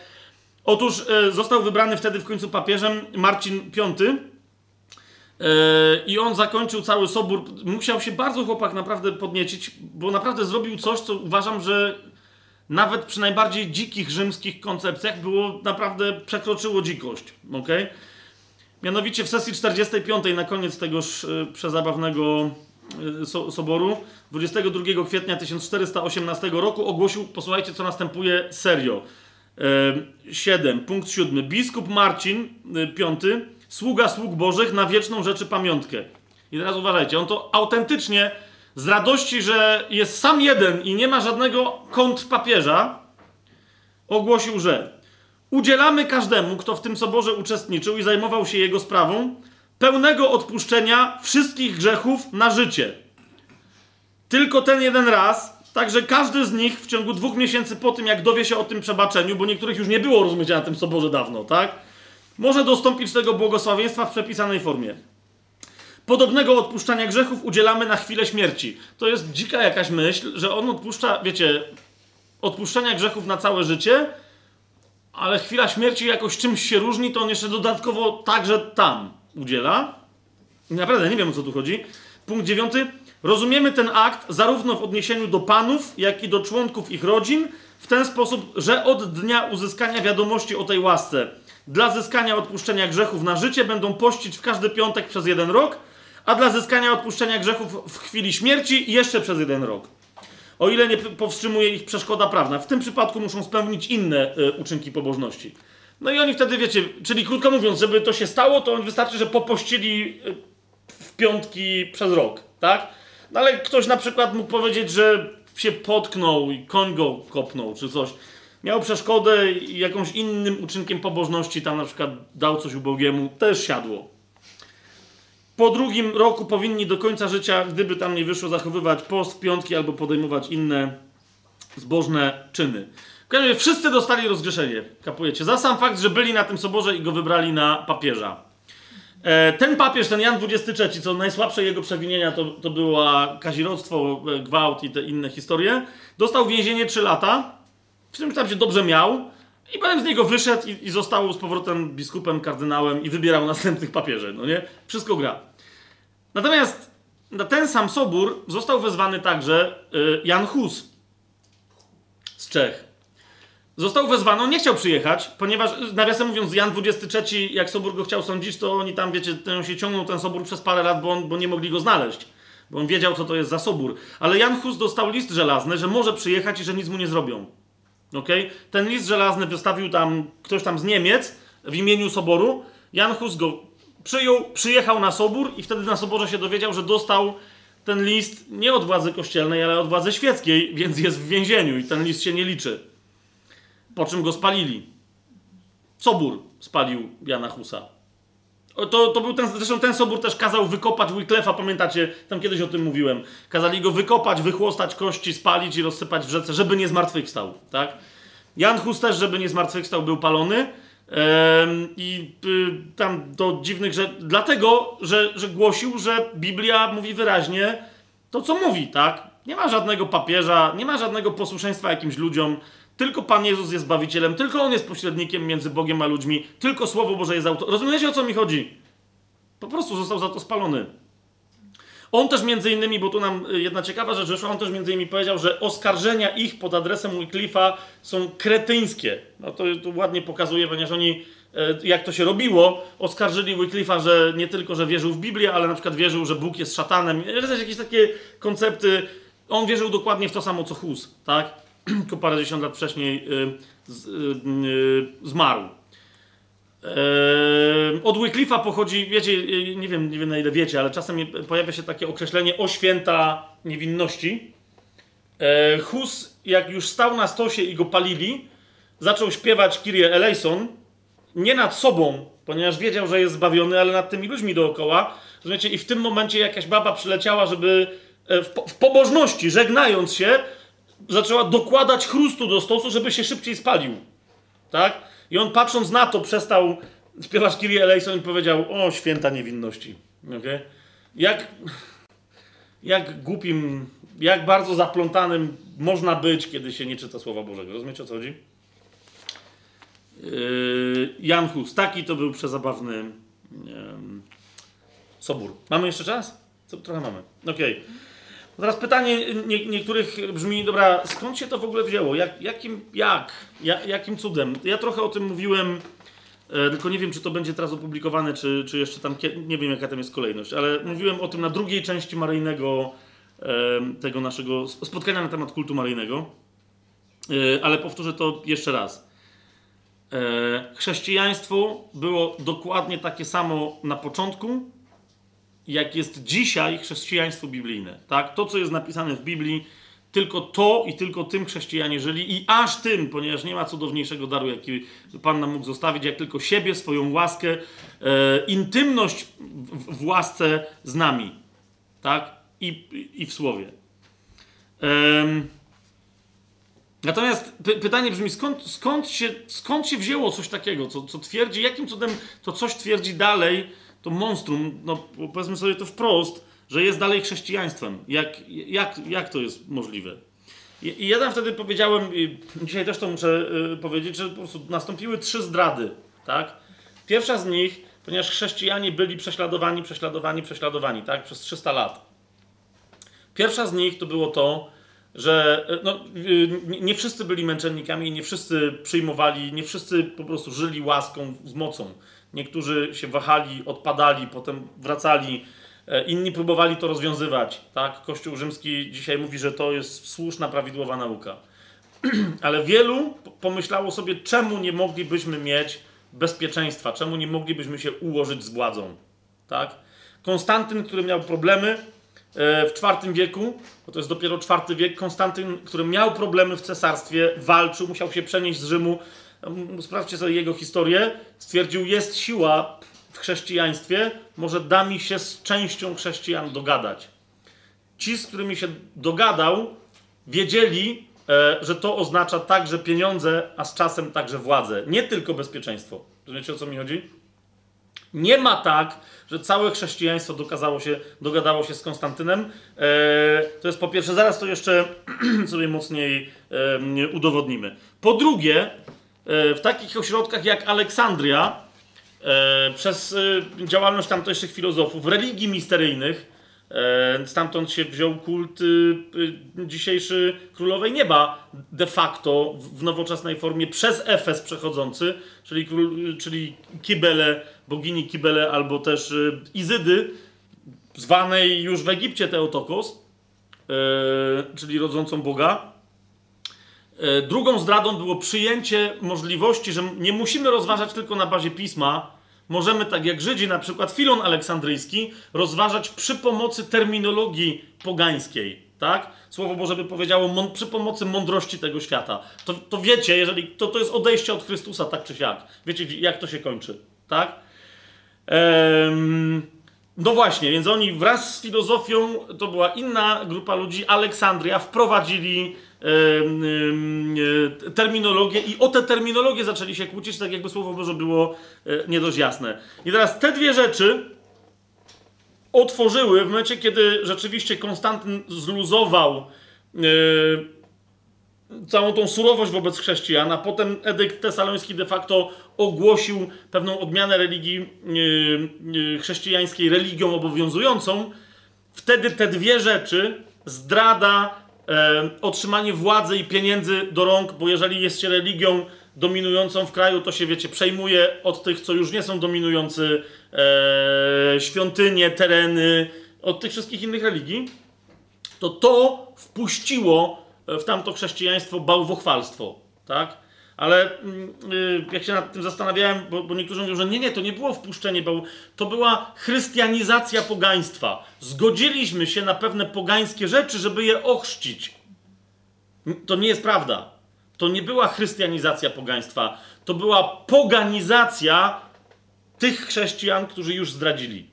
Otóż yy, został wybrany wtedy w końcu papieżem Marcin V, i on zakończył cały sobór. Musiał się bardzo chłopak naprawdę podniecić, bo naprawdę zrobił coś, co uważam, że nawet przy najbardziej dzikich rzymskich koncepcjach było naprawdę przekroczyło dzikość. Okay? Mianowicie w sesji 45 na koniec tegoż e, przezabawnego e, soboru 22 kwietnia 1418 roku ogłosił, posłuchajcie co następuje serio. 7, e, punkt 7. Biskup Marcin V sługa sług Bożych na wieczną rzeczy pamiątkę. I teraz uważajcie, on to autentycznie z radości, że jest sam jeden i nie ma żadnego kontrpapieża, ogłosił, że udzielamy każdemu, kto w tym soborze uczestniczył i zajmował się jego sprawą, pełnego odpuszczenia wszystkich grzechów na życie. Tylko ten jeden raz, także każdy z nich w ciągu dwóch miesięcy po tym, jak dowie się o tym przebaczeniu, bo niektórych już nie było, rozumiecie, na tym soborze dawno, tak? Może dostąpić tego błogosławieństwa w przepisanej formie. Podobnego odpuszczania grzechów udzielamy na chwilę śmierci. To jest dzika jakaś myśl, że on odpuszcza, wiecie, odpuszczenia grzechów na całe życie, ale chwila śmierci jakoś czymś się różni, to on jeszcze dodatkowo także tam udziela. Naprawdę nie wiem o co tu chodzi. Punkt dziewiąty. Rozumiemy ten akt zarówno w odniesieniu do panów, jak i do członków ich rodzin, w ten sposób, że od dnia uzyskania wiadomości o tej łasce dla zyskania odpuszczenia grzechów na życie będą pościć w każdy piątek przez jeden rok, a dla zyskania odpuszczenia grzechów w chwili śmierci jeszcze przez jeden rok. O ile nie powstrzymuje ich przeszkoda prawna. W tym przypadku muszą spełnić inne y, uczynki pobożności. No i oni wtedy, wiecie, czyli krótko mówiąc, żeby to się stało, to wystarczy, że popościli y, w piątki przez rok, tak? No ale ktoś na przykład mógł powiedzieć, że się potknął i koń go kopnął, czy coś. Miał przeszkodę jakąś innym uczynkiem pobożności, tam na przykład dał coś ubogiemu, też siadło. Po drugim roku powinni do końca życia, gdyby tam nie wyszło, zachowywać post, piątki albo podejmować inne zbożne czyny. W każdym razie wszyscy dostali rozgrzeszenie, kapujecie, za sam fakt, że byli na tym soborze i go wybrali na papieża. E, ten papież, ten Jan XXIII, co najsłabsze jego przewinienia to, to było kazirodztwo, e, gwałt i te inne historie, dostał więzienie 3 lata, w którym tam się dobrze miał i potem z niego wyszedł i, i został z powrotem biskupem, kardynałem i wybierał następnych papieży, no nie? Wszystko gra. Natomiast na ten sam sobór został wezwany także y, Jan Hus z Czech. Został wezwany, on nie chciał przyjechać, ponieważ, nawiasem mówiąc, Jan XXIII, jak Sobór go chciał sądzić, to oni tam, wiecie, ten się ciągnął ten Sobór przez parę lat, bo, on, bo nie mogli go znaleźć. Bo on wiedział, co to jest za Sobór. Ale Jan Hus dostał list żelazny, że może przyjechać i że nic mu nie zrobią. Okay? Ten list żelazny wystawił tam ktoś tam z Niemiec w imieniu Soboru. Jan Hus go przyjął, przyjechał na Sobór i wtedy na Soborze się dowiedział, że dostał ten list nie od władzy kościelnej, ale od władzy świeckiej, więc jest w więzieniu i ten list się nie liczy. Po czym go spalili. Sobór spalił Jana Husa. To, to był ten, zresztą ten sobór też kazał wykopać Wyclefa, pamiętacie, tam kiedyś o tym mówiłem. Kazali go wykopać, wychłostać kości, spalić i rozsypać w rzece, żeby nie zmartwychwstał, tak? Jan Hus też, żeby nie zmartwychwstał, był palony. I y, tam do dziwnych rzeczy, dlatego, że, że głosił, że Biblia mówi wyraźnie to, co mówi, tak? Nie ma żadnego papieża, nie ma żadnego posłuszeństwa jakimś ludziom, tylko Pan Jezus jest Zbawicielem, tylko On jest pośrednikiem między Bogiem a ludźmi, tylko Słowo Boże jest autor. Rozumiecie, o co mi chodzi? Po prostu został za to spalony. On też między innymi, bo tu nam y, jedna ciekawa rzecz wyszła, on też między innymi powiedział, że oskarżenia ich pod adresem Wycliffe'a są kretyńskie. No to, to ładnie pokazuje, ponieważ oni, y, jak to się robiło, oskarżyli Wycliffe'a, że nie tylko, że wierzył w Biblię, ale na przykład wierzył, że Bóg jest szatanem. Jakieś takie koncepty. On wierzył dokładnie w to samo, co Hus, tak? tylko parędziesiąt lat wcześniej y, z, y, y, zmarł. Od Wycliffe'a pochodzi, wiecie, nie wiem, nie wiem na ile wiecie, ale czasem pojawia się takie określenie o święta niewinności. Hus, jak już stał na stosie i go palili, zaczął śpiewać Kyrie eleison, nie nad sobą, ponieważ wiedział, że jest zbawiony, ale nad tymi ludźmi dookoła. Rozumiecie? I w tym momencie jakaś baba przyleciała, żeby w, w pobożności, żegnając się, zaczęła dokładać chrustu do stosu, żeby się szybciej spalił. Tak? I on patrząc na to przestał śpiewać Kyrie eleison i powiedział, o święta niewinności. Okay? Jak, jak głupim, jak bardzo zaplątanym można być, kiedy się nie czyta Słowa Bożego. Rozumiecie o co chodzi? Yy, Jan Hus. Taki to był przezabawny yy, sobór. Mamy jeszcze czas? Co, trochę mamy. Okej. Okay. Teraz pytanie nie, niektórych brzmi, dobra, skąd się to w ogóle wzięło? Jak, jakim, jak? Ja, jakim cudem? Ja trochę o tym mówiłem, e, tylko nie wiem, czy to będzie teraz opublikowane, czy, czy jeszcze tam, nie wiem jaka tam jest kolejność, ale mówiłem o tym na drugiej części maryjnego, e, tego naszego spotkania na temat kultu maryjnego, e, ale powtórzę to jeszcze raz. E, chrześcijaństwo było dokładnie takie samo na początku, jak jest dzisiaj chrześcijaństwo biblijne. Tak? To, co jest napisane w Biblii, tylko to i tylko tym chrześcijanie żyli i aż tym, ponieważ nie ma cudowniejszego daru, jaki Pan nam mógł zostawić, jak tylko siebie, swoją łaskę, e, intymność w, w, łasce z nami. Tak? I, i w słowie. natomiast py, pytanie brzmi, skąd, skąd, się, skąd się wzięło coś takiego, co, co twierdzi, jakim cudem to coś twierdzi dalej, to monstrum, no powiedzmy sobie to wprost, że jest dalej chrześcijaństwem. Jak, jak, jak to jest możliwe? I, I ja tam wtedy powiedziałem, i dzisiaj też to muszę y, powiedzieć, że po prostu nastąpiły trzy zdrady, tak? Pierwsza z nich, ponieważ chrześcijanie byli prześladowani, prześladowani, prześladowani, tak? Przez 300 lat. Pierwsza z nich to było to, że y, no, y, nie- nie wszyscy byli męczennikami, nie wszyscy przyjmowali, nie wszyscy po prostu żyli łaską z mocą. Niektórzy się wahali, odpadali, potem wracali, e, inni próbowali to rozwiązywać. Tak? Kościół rzymski dzisiaj mówi, że to jest słuszna, prawidłowa nauka. Ale wielu pomyślało sobie, czemu nie moglibyśmy mieć bezpieczeństwa, czemu nie moglibyśmy się ułożyć z władzą. Tak? Konstantyn, który miał problemy e, w IV wieku, bo to jest dopiero IV wiek, Konstantyn, który miał problemy w cesarstwie, walczył, musiał się przenieść z Rzymu. Sprawdźcie sobie jego historię. Stwierdził, jest siła w chrześcijaństwie, może da mi się z częścią chrześcijan dogadać. Ci, z którymi się dogadał, wiedzieli, e, że to oznacza także pieniądze, a z czasem także władzę. Nie tylko bezpieczeństwo. Rozumiecie o co mi chodzi? Nie ma tak, że całe chrześcijaństwo dokazało się, dogadało się z Konstantynem. E, to jest po pierwsze, zaraz to jeszcze sobie mocniej udowodnimy. Po drugie, w takich ośrodkach jak Aleksandria, e, przez e, działalność tamtejszych filozofów, religii misteryjnych, e, stamtąd się wziął kult dzisiejszy Królowej Nieba, de facto w, nowoczesnej formie przez Efes przechodzący, czyli, król, czyli Kibele, bogini Kibele, albo też Izydy, zwanej już w Egipcie Teotokos, e, czyli rodzącą Boga. E, Drugą zdradą było przyjęcie możliwości, że nie musimy rozważać tylko na bazie pisma. Możemy, tak jak Żydzi, na przykład Filon Aleksandryjski, rozważać przy pomocy terminologii pogańskiej. Tak? Słowo Boże by powiedziało przy pomocy mądrości tego świata. To, to wiecie, jeżeli to, to jest odejście od Chrystusa, tak czy siak. Wiecie, jak to się kończy. Tak? Em, no właśnie, więc oni wraz z filozofią, to była inna grupa ludzi, Aleksandria, wprowadzili terminologię i o tę terminologię zaczęli się kłócić, tak jakby Słowo Boże było e, nie dość jasne. I teraz te dwie rzeczy otworzyły w momencie, kiedy rzeczywiście Konstantyn zluzował e, całą tą surowość wobec chrześcijan, a potem edykt tesaloński de facto ogłosił pewną odmianę religii yy, chrześcijańskiej religią obowiązującą, wtedy te dwie rzeczy, zdrada, e, otrzymanie władzy i pieniędzy do rąk, bo jeżeli jest się religią dominującą w kraju, to się, wiecie, przejmuje od tych, co już nie są dominujący, e, świątynie, tereny, od tych wszystkich innych religii, to to wpuściło w tamto chrześcijaństwo bałwochwalstwo, tak? Ale mm, y, jak się nad tym zastanawiałem, bo, bo niektórzy mówią, że nie, nie, to nie było wpuszczenie bał, to była chrystianizacja pogaństwa. Zgodziliśmy się na pewne pogańskie rzeczy, żeby je ochrzcić. To nie jest prawda. To nie była chrystianizacja pogaństwa. To była poganizacja tych chrześcijan, którzy już zdradzili.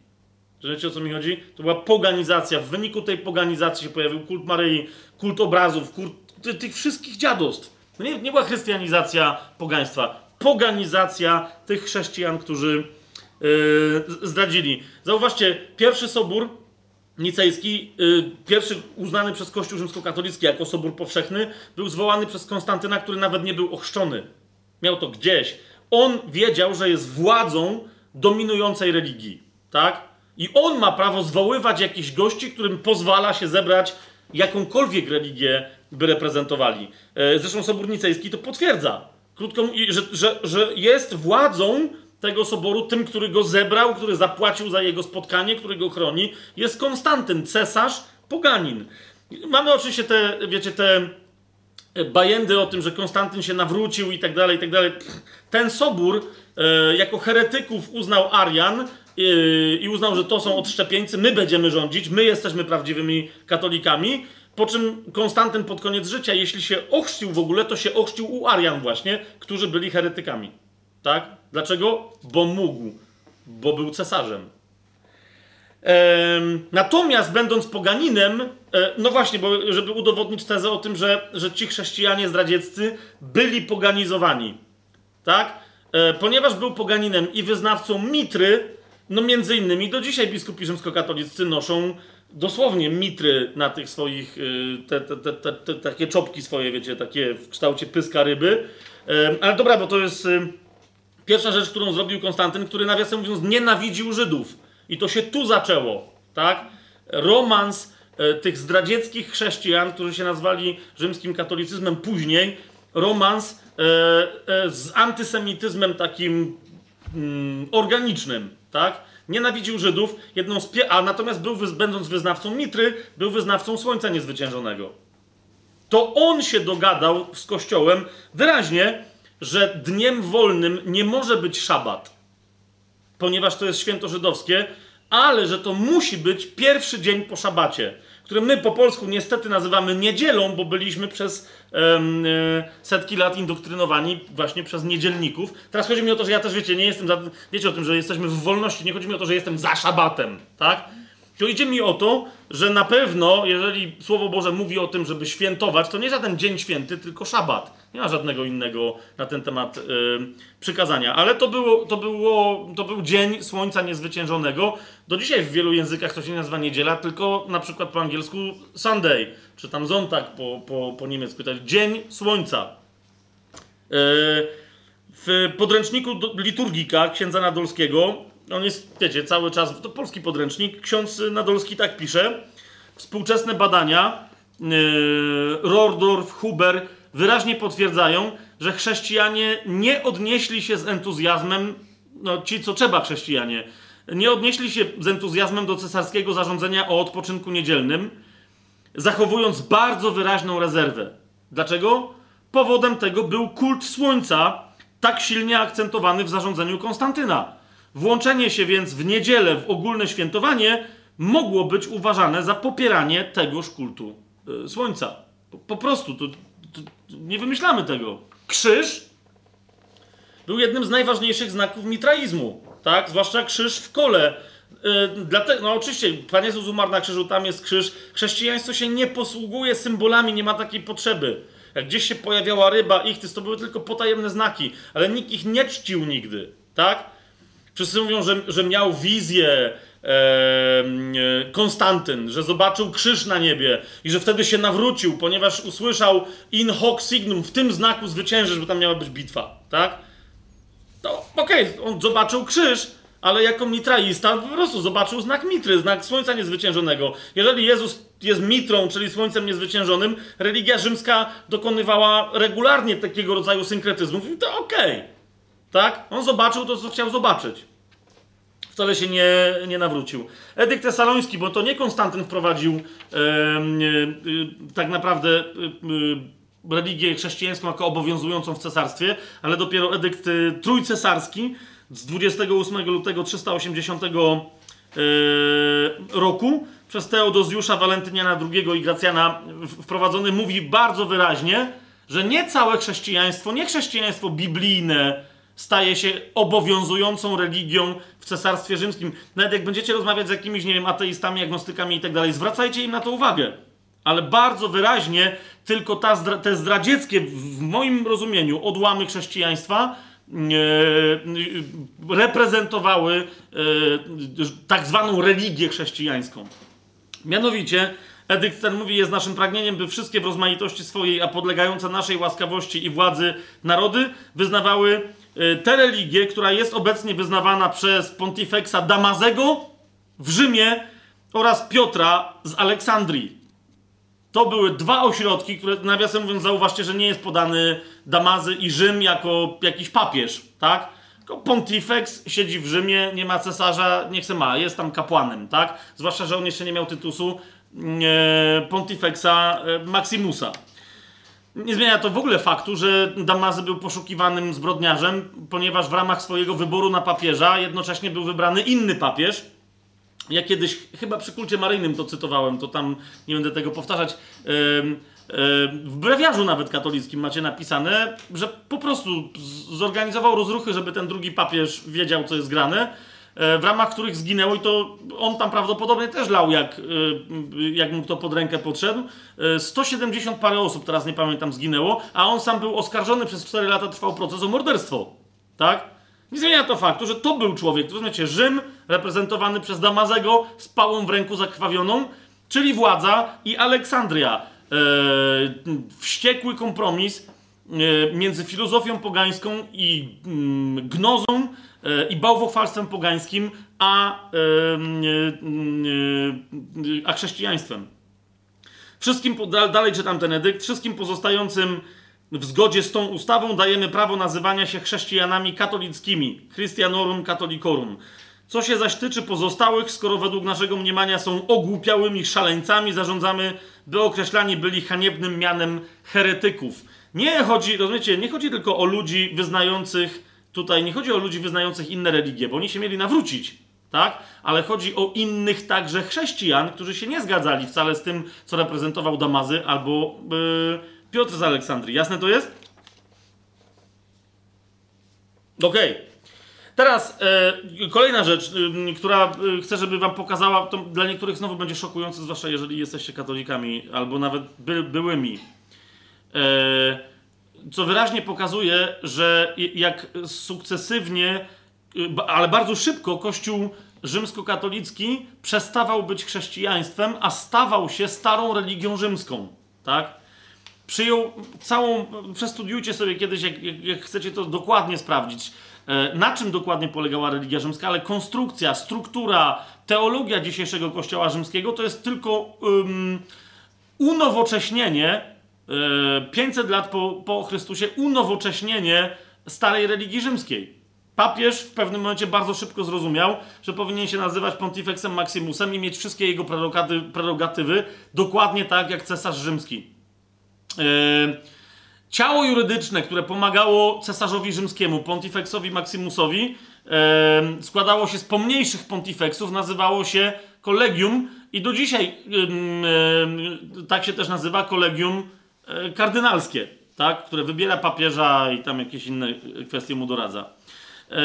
Wiecie o co mi chodzi? To była poganizacja. W wyniku tej poganizacji się pojawił kult Maryi, kult obrazów, kult ty, tych wszystkich dziadostw. To nie, nie była chrystianizacja pogaństwa. Poganizacja tych chrześcijan, którzy yy, zdradzili. Zauważcie, pierwszy sobór nicejski, yy, pierwszy uznany przez Kościół rzymskokatolicki jako sobór powszechny, był zwołany przez Konstantyna, który nawet nie był ochrzczony. Miał to gdzieś. On wiedział, że jest władzą dominującej religii. Tak? I on ma prawo zwoływać jakichś gości, którym pozwala się zebrać jakąkolwiek religię, by reprezentowali. E, Zresztą Sobór Nicejski to potwierdza. Krótko że, że, że jest władzą tego soboru, tym, który go zebrał, który zapłacił za jego spotkanie, który go chroni, jest Konstantyn, cesarz, poganin. Mamy oczywiście te, wiecie, te bajendy o tym, że Konstantyn się nawrócił i tak dalej, i tak dalej. Ten sobór e, jako heretyków uznał Arian e, i uznał, że to są odszczepieńcy, my będziemy rządzić, my jesteśmy prawdziwymi katolikami. Po czym Konstantyn pod koniec życia, jeśli się ochrzcił w ogóle, to się ochrzcił u Arian właśnie, którzy byli heretykami. Tak? Dlaczego? Bo mógł, bo był cesarzem. Em, Natomiast będąc poganinem, e, no właśnie, bo żeby udowodnić tezę o tym, że, że ci chrześcijanie zdradzieccy byli poganizowani, tak? E, Ponieważ był poganinem i wyznawcą mitry, no między innymi do dzisiaj biskupi rzymskokatoliccy noszą dosłownie mitry na tych swoich, y, te, te, te, takie czopki swoje, wiecie, takie w kształcie pyska ryby. Ale dobra, bo to jest y, pierwsza rzecz, którą zrobił Konstantyn, który nawiasem mówiąc nienawidził Żydów. I to się tu zaczęło, tak? Romans e, tych zdradzieckich chrześcijan, którzy się nazwali rzymskim katolicyzmem później, romans e, e, z antysemityzmem takim mm, organicznym, tak? Nienawidził Żydów, jedną z pie- a natomiast był, będąc wyznawcą Mitry, był wyznawcą Słońca Niezwyciężonego. To on się dogadał z Kościołem wyraźnie, że dniem wolnym nie może być szabat ponieważ to jest święto żydowskie, ale że to musi być pierwszy dzień po szabacie, który my po polsku niestety nazywamy niedzielą, bo byliśmy przez e, setki lat indoktrynowani właśnie przez niedzielników. Teraz chodzi mi o to, że ja też, wiecie, nie jestem za, wiecie o tym, że jesteśmy w wolności, nie chodzi mi o to, że jestem za szabatem, tak? To idzie mi o to, że na pewno, jeżeli Słowo Boże mówi o tym, żeby świętować, to nie żaden dzień święty, tylko szabat. Nie ma żadnego innego na ten temat y, przykazania. Ale to, było, to, było, to był dzień Słońca Niezwyciężonego. Do dzisiaj w wielu językach to się nie nazywa niedziela, tylko na przykład po angielsku Sunday, czy tam Sonntag po, po, po niemiecku. To jest Dzień Słońca. Y, w podręczniku liturgika księdza Nadolskiego, on jest, wiecie, cały czas, to polski podręcznik, ksiądz Nadolski tak pisze, współczesne badania, yy, Rordorf, Huber, wyraźnie potwierdzają, że chrześcijanie nie odnieśli się z entuzjazmem, no ci co trzeba chrześcijanie, nie odnieśli się z entuzjazmem do cesarskiego zarządzenia o odpoczynku niedzielnym, zachowując bardzo wyraźną rezerwę. Dlaczego? Powodem tego był kult słońca, tak silnie akcentowany w zarządzeniu Konstantyna. Włączenie się więc w niedzielę w ogólne świętowanie mogło być uważane za popieranie tegoż kultu y, słońca. Po, po prostu, to, to nie wymyślamy tego. Krzyż był jednym z najważniejszych znaków mitraizmu, tak? Zwłaszcza krzyż w kole. Yy, dlatego, no oczywiście, Pan Jezus umarł na krzyżu, tam jest krzyż. Chrześcijaństwo się nie posługuje symbolami, nie ma takiej potrzeby. Jak gdzieś się pojawiała ryba, ichtys, to były tylko potajemne znaki, ale nikt ich nie czcił nigdy, tak? Wszyscy mówią, że, że miał wizję e, Konstantyn, że zobaczył krzyż na niebie i że wtedy się nawrócił, ponieważ usłyszał in hoc signum, w tym znaku zwyciężysz, bo tam miała być bitwa, tak? To okej, on zobaczył krzyż, ale jako mitraista po prostu zobaczył znak mitry, znak słońca niezwyciężonego. Jeżeli Jezus jest mitrą, czyli słońcem niezwyciężonym, religia rzymska dokonywała regularnie takiego rodzaju synkretyzmów i to okej. Tak? On zobaczył to, co chciał zobaczyć. Wcale się nie, nie nawrócił. Edykt Tesaloński, bo to nie Konstantyn wprowadził e, e, tak naprawdę e, religię chrześcijańską jako obowiązującą w cesarstwie, ale dopiero edykt e, trójcesarski z 28 lutego 380 e, roku przez Teodozjusza Walentyniana II i Gracjana wprowadzony mówi bardzo wyraźnie, że nie całe chrześcijaństwo, nie chrześcijaństwo biblijne staje się obowiązującą religią w cesarstwie rzymskim. Nawet jak będziecie rozmawiać z jakimiś, nie wiem, ateistami, agnostykami i tak dalej, zwracajcie im na to uwagę. Ale bardzo wyraźnie tylko ta te zdradzieckie, w moim rozumieniu, odłamy chrześcijaństwa e, reprezentowały e, tak zwaną religię chrześcijańską. Mianowicie, edykt ten mówi, jest naszym pragnieniem, by wszystkie w rozmaitości swojej, a podlegające naszej łaskawości i władzy narody wyznawały e, tę religię, która jest obecnie wyznawana przez pontifexa Damazego w Rzymie oraz Piotra z Aleksandrii. To były dwa ośrodki, które, nawiasem mówiąc, zauważcie, że nie jest podany Damazy i Rzym jako jakiś papież, tak? Tylko Pontifex siedzi w Rzymie, nie ma cesarza, nie chce ma, jest tam kapłanem, tak? Zwłaszcza, że on jeszcze nie miał tytusu e, Pontifexa e, Maximusa. Nie zmienia to w ogóle faktu, że Damazy był poszukiwanym zbrodniarzem, ponieważ w ramach swojego wyboru na papieża jednocześnie był wybrany inny papież, ja kiedyś, chyba przy kulcie maryjnym to cytowałem, to tam nie będę tego powtarzać. W brewiarzu nawet katolickim macie napisane, że po prostu zorganizował rozruchy, żeby ten drugi papież wiedział, co jest grane, e, w ramach których zginęło i to on tam prawdopodobnie też lał, jak, y, jak mu to pod rękę podszedł. E, 170 parę osób, teraz nie pamiętam, zginęło, a on sam był oskarżony przez 4 lata, trwał proces o morderstwo. Tak? Nie zmienia to faktu, że to był człowiek, rozumiecie, Rzym reprezentowany przez Damazego z pałą w ręku zakrwawioną, czyli władza i Aleksandria. E, wściekły kompromis e, między filozofią pogańską i mm, gnozą e, i bałwochwalstwem pogańskim, a, e, e, a chrześcijaństwem. Wszystkim, dalej czytam ten edykt, wszystkim pozostającym w zgodzie z tą ustawą dajemy prawo nazywania się chrześcijanami katolickimi, Christianorum Catholicorum. Co się zaś tyczy pozostałych, skoro według naszego mniemania są ogłupiałymi szaleńcami, zarządzamy, by określani byli haniebnym mianem heretyków. Nie chodzi, rozumiecie, nie chodzi tylko o ludzi wyznających, tutaj nie chodzi o ludzi wyznających inne religie, bo oni się mieli nawrócić, tak? Ale chodzi o innych także chrześcijan, którzy się nie zgadzali wcale z tym, co reprezentował Damazy albo yy, Piotr z Aleksandrii. Jasne to jest? Okej. Okay. Teraz e, kolejna rzecz, e, która e, chcę, żeby wam pokazała, to dla niektórych znowu będzie szokujące, zwłaszcza jeżeli jesteście katolikami albo nawet by, byłymi. E, co wyraźnie pokazuje, że jak sukcesywnie, e, ale bardzo szybko Kościół rzymskokatolicki przestawał być chrześcijaństwem, a stawał się starą religią rzymską. Tak? Przyjął całą. Przestudiujcie sobie kiedyś, jak, jak, jak chcecie to dokładnie sprawdzić E, na czym dokładnie polegała religia rzymska, ale konstrukcja, struktura, teologia dzisiejszego kościoła rzymskiego to jest tylko um, unowocześnienie, 500 e, lat po, po Chrystusie, unowocześnienie starej religii rzymskiej. Papież w pewnym momencie bardzo szybko zrozumiał, że powinien się nazywać Pontifexem Maximusem i mieć wszystkie jego prerogatywy dokładnie tak jak cesarz rzymski. Yy, Ciało jurydyczne, które pomagało cesarzowi rzymskiemu, pontifexowi Maximusowi, e, składało się z pomniejszych pontifexów, nazywało się kolegium i do dzisiaj e, tak się też nazywa kolegium e, kardynalskie, tak? które wybiera papieża i tam jakieś inne kwestie mu doradza. E,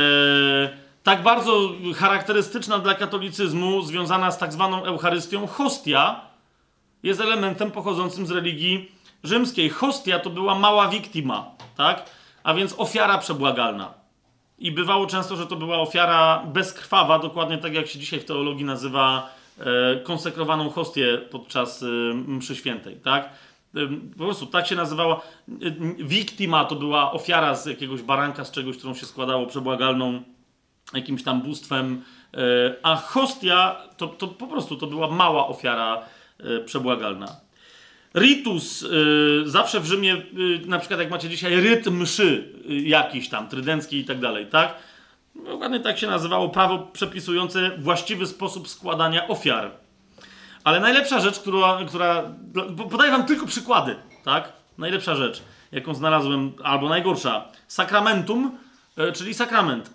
tak bardzo charakterystyczna dla katolicyzmu, związana z tak zwaną Eucharystią, hostia jest elementem pochodzącym z religii rzymskiej hostia to była mała wiktima, tak? A więc ofiara przebłagalna. I bywało często, że to była ofiara bezkrwawa, dokładnie tak jak się dzisiaj w teologii nazywa e, konsekrowaną hostię podczas e, mszy świętej, tak? Po prostu tak się nazywała. E, wiktima to była ofiara z jakiegoś baranka, z czegoś, którą się składało przebłagalną jakimś tam bóstwem, e, a hostia to, to po prostu to była mała ofiara e, przebłagalna. Ritus, y, zawsze w Rzymie, y, na przykład jak macie dzisiaj rytm mszy y, jakiś tam, trydencki i tak dalej, tak? Dokładnie tak się nazywało prawo przepisujące właściwy sposób składania ofiar. Ale najlepsza rzecz, która, która podaję wam tylko przykłady, tak? Najlepsza rzecz, jaką znalazłem, albo najgorsza. Sakramentum, czyli sakrament.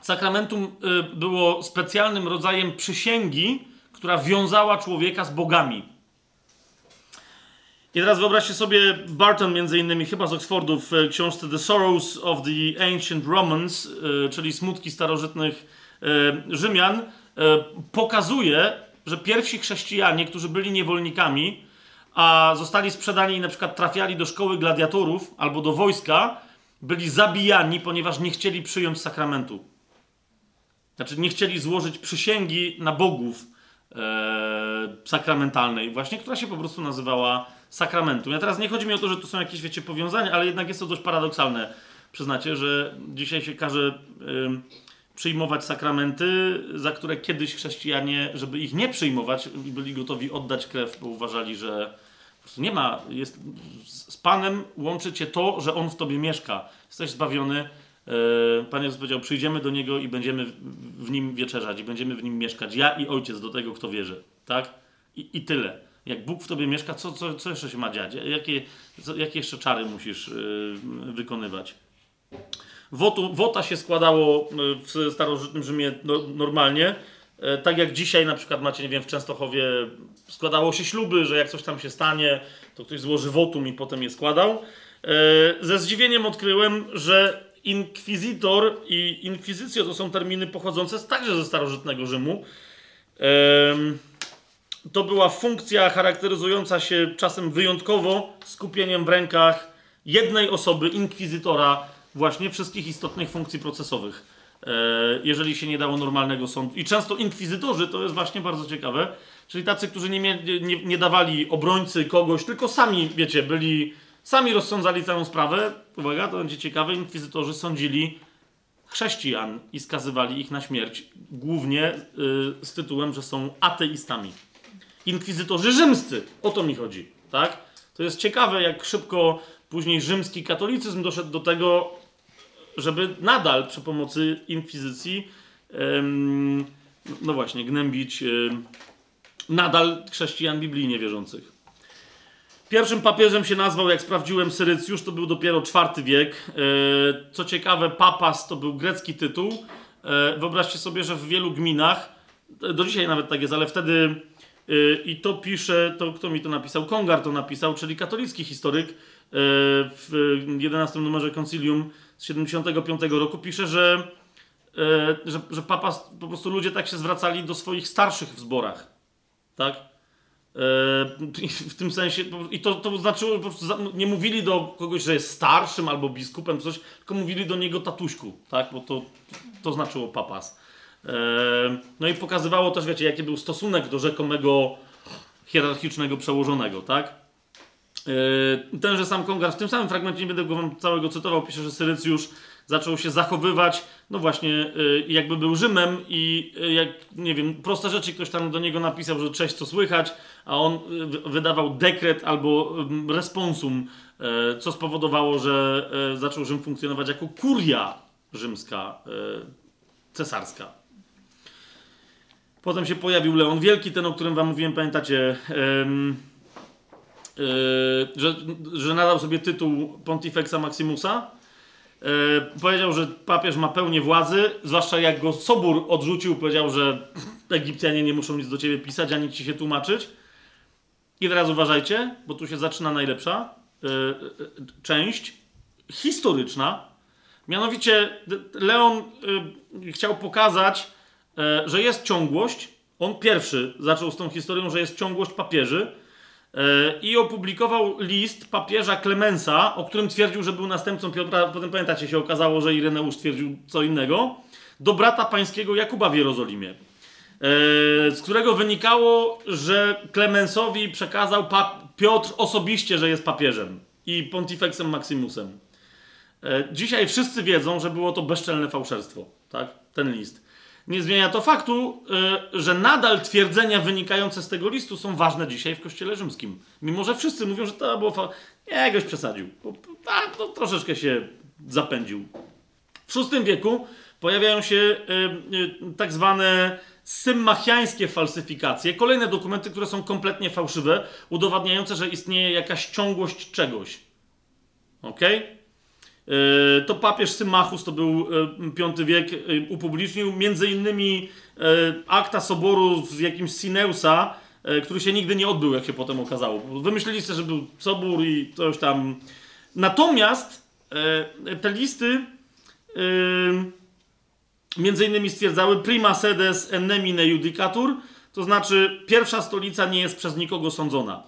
Sakramentum było specjalnym rodzajem przysięgi, która wiązała człowieka z bogami. I teraz wyobraźcie sobie Barton między innymi, chyba z Oxfordu, w książce The Sorrows of the Ancient Romans, e, czyli Smutki starożytnych e, Rzymian, e, pokazuje, że pierwsi chrześcijanie, którzy byli niewolnikami, a zostali sprzedani i na przykład trafiali do szkoły gladiatorów albo do wojska, byli zabijani, ponieważ nie chcieli przyjąć sakramentu. Znaczy nie chcieli złożyć przysięgi na bogów e, sakramentalnej, właśnie, która się po prostu nazywała sakramentum. Ja teraz nie chodzi mi o to, że tu są jakieś, wiecie, powiązania, ale jednak jest to dość paradoksalne. Przyznacie, że dzisiaj się każe y, przyjmować sakramenty, za które kiedyś chrześcijanie, żeby ich nie przyjmować, byli gotowi oddać krew, bo uważali, że po prostu nie ma, jest, z Panem łączy cię to, że On w tobie mieszka. Jesteś zbawiony. Yy, Pan Jezus powiedział, przyjdziemy do Niego i będziemy w Nim wieczerzać i będziemy w Nim mieszkać. Ja i Ojciec do tego, kto wierzy. Tak? I, i tyle. Jak Bóg w tobie mieszka, co, co, co jeszcze się ma dziać? Jakie, co, jakie jeszcze czary musisz yy, wykonywać? Wotu, wota się składało y, w starożytnym Rzymie no, normalnie. E, tak jak dzisiaj na przykład macie, nie wiem, w Częstochowie składało się śluby, że jak coś tam się stanie, to ktoś złoży wotum i potem je składał. E, ze zdziwieniem odkryłem, że inkwizytor i inkwizycja to są terminy pochodzące także ze starożytnego Rzymu to była funkcja charakteryzująca się czasem wyjątkowo skupieniem w rękach jednej osoby, inkwizytora, właśnie wszystkich istotnych funkcji procesowych. E, jeżeli się nie dało normalnego sądu. I często inkwizytorzy, to jest właśnie bardzo ciekawe, czyli tacy, którzy nie, nie, nie dawali obrońcy kogoś, tylko sami, wiecie, byli, sami rozsądzali całą sprawę. Uwaga, to będzie ciekawe, inkwizytorzy sądzili chrześcijan i skazywali ich na śmierć, głównie y, z tytułem, że są ateistami. Inkwizytorzy rzymscy, o to mi chodzi, tak? To jest ciekawe, jak szybko później rzymski katolicyzm doszedł do tego, żeby nadal przy pomocy inkwizycji, em, no właśnie, gnębić em, nadal chrześcijan biblijnie wierzących. Pierwszym papieżem się nazwał, jak sprawdziłem, Syrycjusz, to był dopiero IV wiek. E, Co ciekawe, papas to był grecki tytuł. E, Wyobraźcie sobie, że w wielu gminach, do dzisiaj nawet tak jest, ale wtedy i to pisze, to kto mi to napisał? Kongar to napisał, czyli katolicki historyk e, w 11 numerze Concilium z 75 roku pisze, że, e, że, że papas, po prostu ludzie tak się zwracali do swoich starszych w zborach. Tak? W tym sensie, i to, to znaczyło, po prostu za- nie mówili do kogoś, że jest starszym albo biskupem, coś, tylko mówili do niego tatuśku, tak? Bo to, to znaczyło papas. E, No i pokazywało też, wiecie, jaki był stosunek do rzekomego hierarchicznego przełożonego, tak? E, Tenże sam Kongar w tym samym fragmencie, nie będę go wam całego cytował, pisze, że Syrycjusz zaczął się zachowywać, no właśnie, e, jakby był Rzymem i e, jak, nie wiem, proste rzeczy ktoś tam do niego napisał, że cześć, co słychać, a on e, wy- wydawał dekret albo responsum, co spowodowało, że zaczął Rzym funkcjonować jako kuria rzymska, cesarska. Potem się pojawił Leon Wielki, ten, o którym wam mówiłem, pamiętacie, Yy, że, że nadał sobie tytuł Pontifexa Maximusa. Yy, powiedział, że papież ma pełnię władzy, zwłaszcza jak go Sobór odrzucił, powiedział, że Egipcjanie nie muszą nic do ciebie pisać, ani ci się tłumaczyć. I teraz uważajcie, bo tu się zaczyna najlepsza yy, część historyczna. Mianowicie Leon chciał pokazać, że jest ciągłość. On pierwszy zaczął z tą historią, że jest ciągłość papieży. E, i opublikował list papieża Klemensa, o którym twierdził, że był następcą Piotra. Potem pamiętacie, się okazało, że Ireneusz twierdził co innego. Do brata pańskiego Jakuba w Jerozolimie. E, Z którego wynikało, że Klemensowi przekazał Piotr osobiście, że jest papieżem i pontifexem Maximusem. E, Dzisiaj wszyscy wiedzą, że było to bezczelne fałszerstwo, tak? Ten list. Nie zmienia to faktu, y, że nadal twierdzenia wynikające z tego listu są ważne dzisiaj w Kościele Rzymskim. Mimo, że wszyscy mówią, że to było. Fa- nie, goś przesadził. A, to troszeczkę się zapędził. W VI wieku pojawiają się y, y, tak zwane symmachiańskie falsyfikacje, kolejne dokumenty, które są kompletnie fałszywe, udowadniające, że istnieje jakaś ciągłość czegoś. Okej? E, To papież Symmachus, to był e, V wiek, e, upublicznił między innymi e, akta soboru z jakimś Sineusa, e, który się nigdy nie odbył, jak się potem okazało. Wymyślili sobie, że był sobór i coś tam. Natomiast e, te listy e, między innymi stwierdzały prima sedes ennemine judicatur, to znaczy pierwsza stolica nie jest przez nikogo sądzona.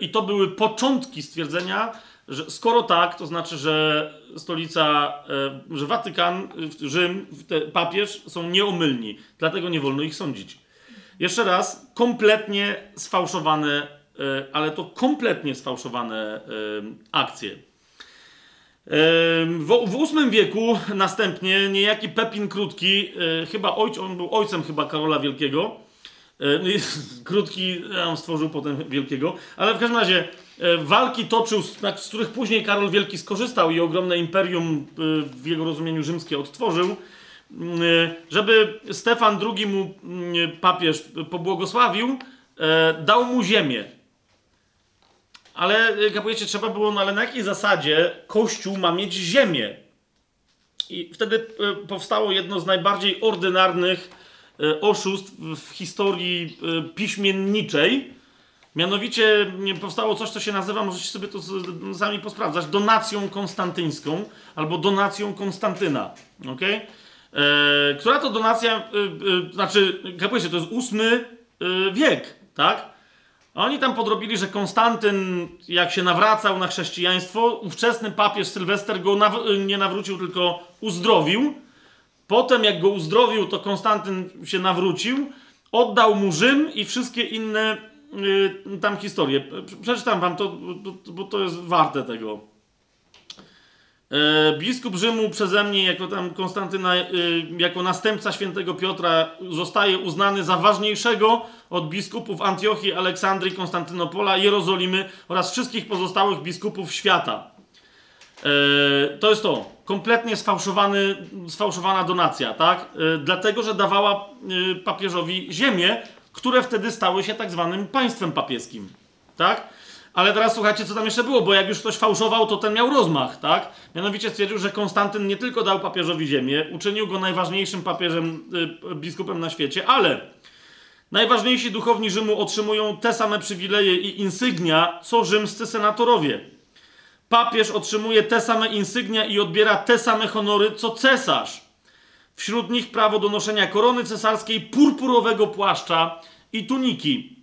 I to były początki stwierdzenia, że skoro tak, to znaczy, że stolica, yy, że Watykan, Rzym, papież są nieomylni, dlatego nie wolno ich sądzić. Jeszcze raz, kompletnie sfałszowane, yy, ale to kompletnie sfałszowane yy, akcje. W, w VIII wieku następnie niejaki Pepin Krótki, e, chyba ojc, on był ojcem chyba Karola Wielkiego. E, no Krótki e, on stworzył potem Wielkiego, ale w każdym razie e, walki toczył, z, znaczy, z których później Karol Wielki skorzystał i ogromne imperium e, w jego rozumieniu rzymskie odtworzył. Mm, e, Żeby Stefan II mu mm, papież pobłogosławił, e, dał mu ziemię. Ale, jak powiecie, trzeba było, no ale na jakiej zasadzie Kościół ma mieć ziemię? I wtedy e, powstało jedno z najbardziej ordynarnych e, oszustw w historii e, piśmienniczej. Mianowicie powstało coś, co się nazywa, możecie sobie to sami posprawdzać, donacją konstantyńską albo donacją Konstantyna. Okay? E, która to donacja, e, e, znaczy, jak powiecie, to jest ósmy e, wiek, tak? Oni tam podrobili, że Konstantyn, jak się nawracał na chrześcijaństwo, ówczesny papież Sylwester go naw- nie nawrócił, tylko uzdrowił. Potem, jak go uzdrowił, to Konstantyn się nawrócił, oddał mu Rzym i wszystkie inne tam historie. Przeczytam wam to, bo, to jest warte tego. E, biskup Rzymu przeze mnie, jako tam Konstantyna, e, jako następca świętego Piotra, zostaje uznany za ważniejszego od biskupów Antiochii, Aleksandrii, Konstantynopola, Jerozolimy oraz wszystkich pozostałych biskupów świata. To jest to. Kompletnie sfałszowany, sfałszowana donacja, tak? Dlatego, że dawała papieżowi ziemię, które wtedy stały się tak zwanym państwem papieskim, tak? Ale teraz słuchajcie, co tam jeszcze było, bo jak już ktoś fałszował, to ten miał rozmach, tak? Mianowicie stwierdził, że Konstantyn nie tylko dał papieżowi ziemię, uczynił go najważniejszym papieżem, y, biskupem na świecie, ale najważniejsi duchowni Rzymu otrzymują te same przywileje i insygnia, co rzymscy senatorowie. Papież otrzymuje te same insygnia i odbiera te same honory, co cesarz. Wśród nich prawo do noszenia korony cesarskiej, purpurowego płaszcza i tuniki.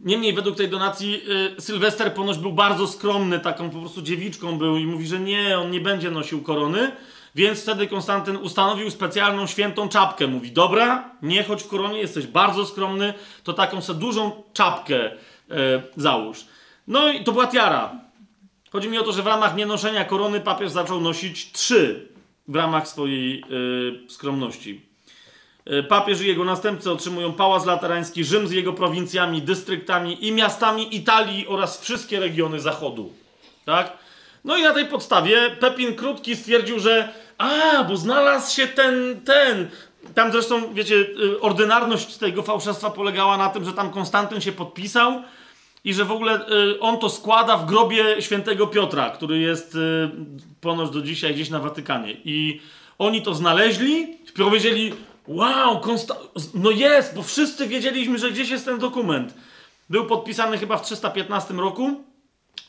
Niemniej według tej donacji y, Sylwester ponoć był bardzo skromny, taką po prostu dziewiczką był i mówi, że nie, on nie będzie nosił korony. Więc wtedy Konstantyn ustanowił specjalną świętą czapkę. Mówi, dobra, nie chodź w koronie, jesteś bardzo skromny, to taką sobie dużą czapkę y, załóż. No i to była tiara. Chodzi mi o to, że w ramach nienoszenia korony papież zaczął nosić trzy w ramach swojej y, skromności. E, papież i jego następcy otrzymują pałac laterański, Rzym z jego prowincjami, dystryktami i miastami Italii oraz wszystkie regiony zachodu. Tak? No i na tej podstawie Pepin Krótki stwierdził, że a, bo znalazł się ten, ten. Tam zresztą, wiecie, y, ordynarność tego fałszerstwa polegała na tym, że tam Konstantyn się podpisał i że w ogóle y, on to składa w grobie świętego Piotra, który jest y, ponoć do dzisiaj gdzieś na Watykanie. I oni to znaleźli, powiedzieli, Wow, konsta- no jest, bo wszyscy wiedzieliśmy, że gdzieś jest ten dokument. Był podpisany chyba w 315 roku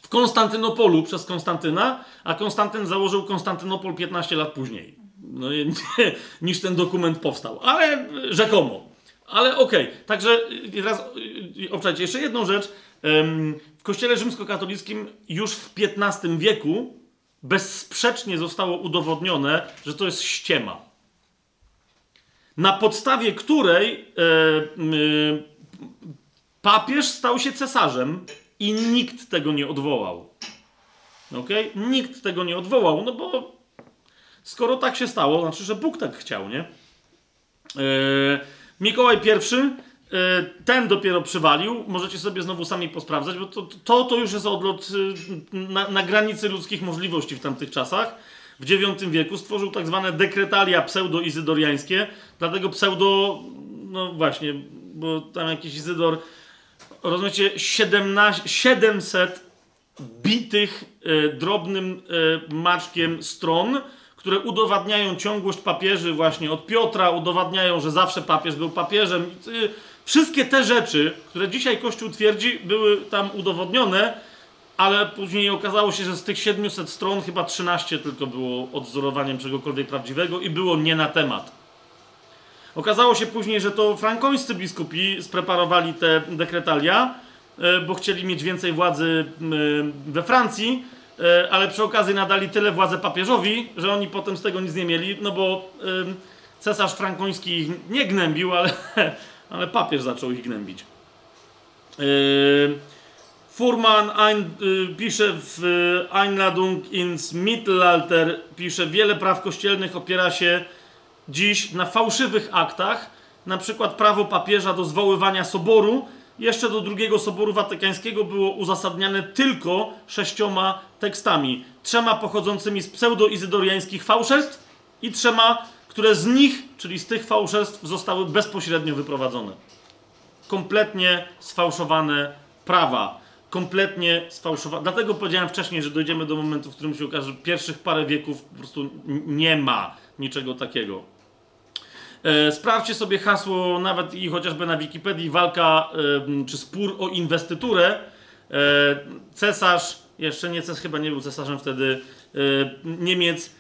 w Konstantynopolu przez Konstantyna, a Konstantyn założył Konstantynopol 15 lat później. No, nie, niż ten dokument powstał, ale rzekomo. Ale okej, okay. także teraz obczajcie jeszcze jedną rzecz. W kościele rzymskokatolickim już w XV wieku bezsprzecznie zostało udowodnione, że to jest ściema na podstawie której e, e, papież stał się cesarzem i nikt tego nie odwołał. Ok? Nikt tego nie odwołał, no bo skoro tak się stało, znaczy, że Bóg tak chciał, nie? E, Mikołaj I, ten dopiero przywalił. Możecie sobie znowu sami posprawdzać, bo to, to, to już jest odlot e, na, na granicy ludzkich możliwości w tamtych czasach w IX wieku stworzył tak zwane dekretalia pseudo-izydoriańskie, dlatego pseudo, no właśnie, bo tam jakiś Izydor, rozumiecie, 17, 700 bitych e, drobnym e, maczkiem stron, które udowadniają ciągłość papieży właśnie od Piotra, udowadniają, że zawsze papież był papieżem. E, wszystkie te rzeczy, które dzisiaj Kościół twierdzi, były tam udowodnione, ale później okazało się, że z tych 700 stron chyba 13 tylko było odwzorowaniem czegokolwiek prawdziwego i było nie na temat. Okazało się później, że to frankońscy biskupi spreparowali te dekretalia, e, bo chcieli mieć więcej władzy we Francji, e, ale przy okazji nadali tyle władzy papieżowi, że oni potem z tego nic nie mieli, no bo cesarz frankoński ich nie gnębił, ale, ale papież zaczął ich gnębić. Yy, Furman ein, y, pisze w y, Einladung ins Mittelalter, pisze, wiele praw kościelnych opiera się dziś na fałszywych aktach, na przykład prawo papieża do zwoływania soboru, jeszcze do drugiego soboru watykańskiego było uzasadniane tylko sześcioma tekstami. Trzema pochodzącymi z pseudo-izydoriańskich fałszerstw i trzema, które z nich, czyli z tych fałszerstw, zostały bezpośrednio wyprowadzone. Kompletnie sfałszowane prawa kompletnie sfałszowane. Dlatego powiedziałem wcześniej, że dojdziemy do momentu, w którym się okaże, że pierwszych parę wieków po prostu nie ma niczego takiego. E, sprawdźcie sobie hasło, nawet i chociażby na Wikipedii, walka czy spór o inwestyturę. E, cesarz, jeszcze nie cesarz, chyba nie był cesarzem wtedy, e, Niemiec,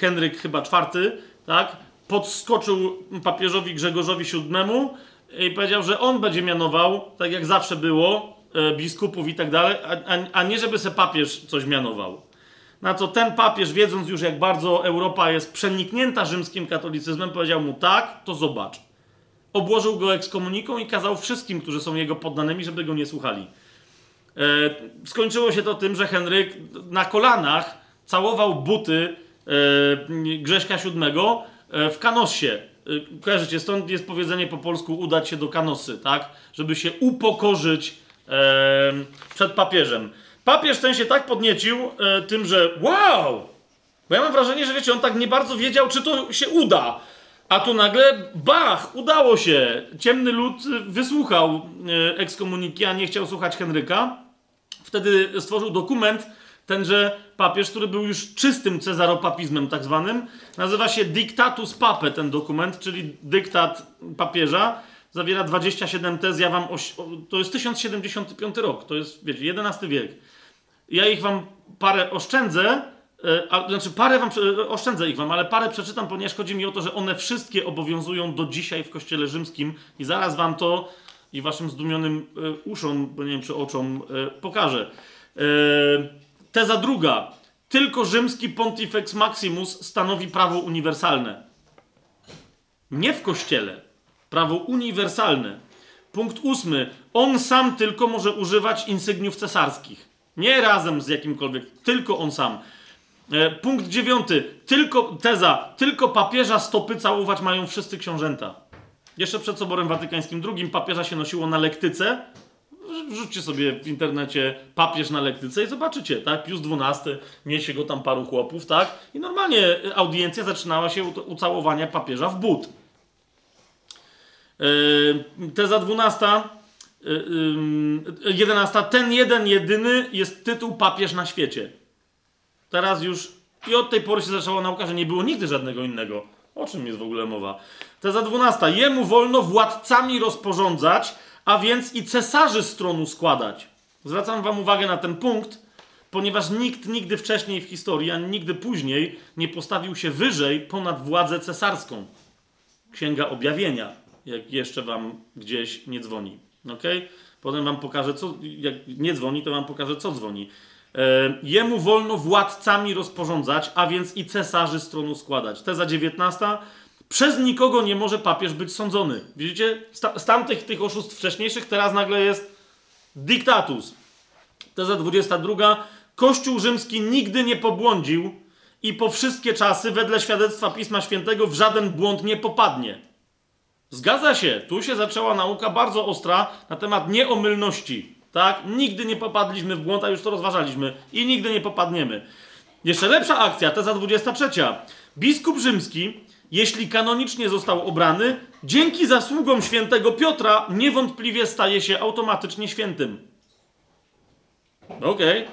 Henryk chyba IV, tak, podskoczył papieżowi Grzegorzowi VII i powiedział, że on będzie mianował, tak jak zawsze było, e, biskupów i tak dalej, a, nie żeby se papież coś mianował. Na co ten papież, wiedząc już jak bardzo Europa jest przeniknięta rzymskim katolicyzmem, powiedział mu tak, to zobacz. Obłożył go ekskomuniką i kazał wszystkim, którzy są jego poddanymi, żeby go nie słuchali. E, skończyło się to tym, że Henryk na kolanach całował buty e, Grześka VII w Kanossie. E, kojarzycie, stąd jest powiedzenie po polsku udać się do Kanosy, tak? Żeby się upokorzyć e, przed papieżem. Papież ten się tak podniecił e, tym, że wow! Bo ja mam wrażenie, że wiecie, on tak nie bardzo wiedział, czy to się uda. A tu nagle, bach, udało się. Ciemny lud wysłuchał e, ekskomuniki, a nie chciał słuchać Henryka. Wtedy stworzył dokument, tenże papież, który był już czystym cezaropapizmem tak zwanym. Nazywa się Dictatus Pape ten dokument, czyli dyktat papieża. Zawiera 27 tez, ja wam... Oś... To jest 1075 rok, to jest, wiecie, XI wiek. Ja ich wam parę oszczędzę, e, a, znaczy parę wam, prze- oszczędzę ich wam, ale parę przeczytam, ponieważ chodzi mi o to, że one wszystkie obowiązują do dzisiaj w Kościele Rzymskim i zaraz wam to i waszym zdumionym e, uszom, bo nie wiem czy oczom, e, pokażę. E, teza druga. Tylko rzymski Pontifex Maximus stanowi prawo uniwersalne. Nie w Kościele. Prawo uniwersalne. Punkt ósmy. On sam tylko może używać insygniów cesarskich. Nie razem z jakimkolwiek, tylko on sam. E, punkt dziewiąty. Tylko, teza, tylko papieża stopy całować mają wszyscy książęta. Jeszcze przed Soborem Watykańskim II papieża się nosiło na lektyce. Wrzućcie sobie w internecie papież na lektyce i zobaczycie, tak? Pius XII, niesie go tam paru chłopów, tak? I normalnie audiencja zaczynała się ucałowania papieża w but. Yy, teza 12. Yy, 11. Ten jeden, jedyny jest tytuł papież na świecie. Teraz już i od tej pory się zaczęła nauka, że nie było nigdy żadnego innego. O czym jest w ogóle mowa? Teza 12. Jemu wolno władcami rozporządzać, a więc i cesarzy z tronu składać. Zwracam wam uwagę na ten punkt, ponieważ nikt nigdy wcześniej w historii, ani nigdy później nie postawił się wyżej ponad władzę cesarską. Księga Objawienia, jak jeszcze wam gdzieś nie dzwoni. ok? Potem wam pokażę, co. Jak nie dzwoni, to wam pokażę, co dzwoni. E, jemu wolno władcami rozporządzać, a więc i cesarzy z tronu składać. Teza 19. Przez nikogo nie może papież być sądzony. Widzicie? Z tamtych tych oszustw wcześniejszych teraz nagle jest diktatus. Teza 22. Kościół rzymski nigdy nie pobłądził i po wszystkie czasy, wedle świadectwa Pisma Świętego, w żaden błąd nie popadnie. Zgadza się, tu się zaczęła nauka bardzo ostra na temat nieomylności. Tak? Nigdy nie popadliśmy w błąd, a już to rozważaliśmy i nigdy nie popadniemy. Jeszcze lepsza akcja, teza 23. Biskup rzymski, jeśli kanonicznie został obrany, dzięki zasługom świętego Piotra niewątpliwie staje się automatycznie świętym. Okej.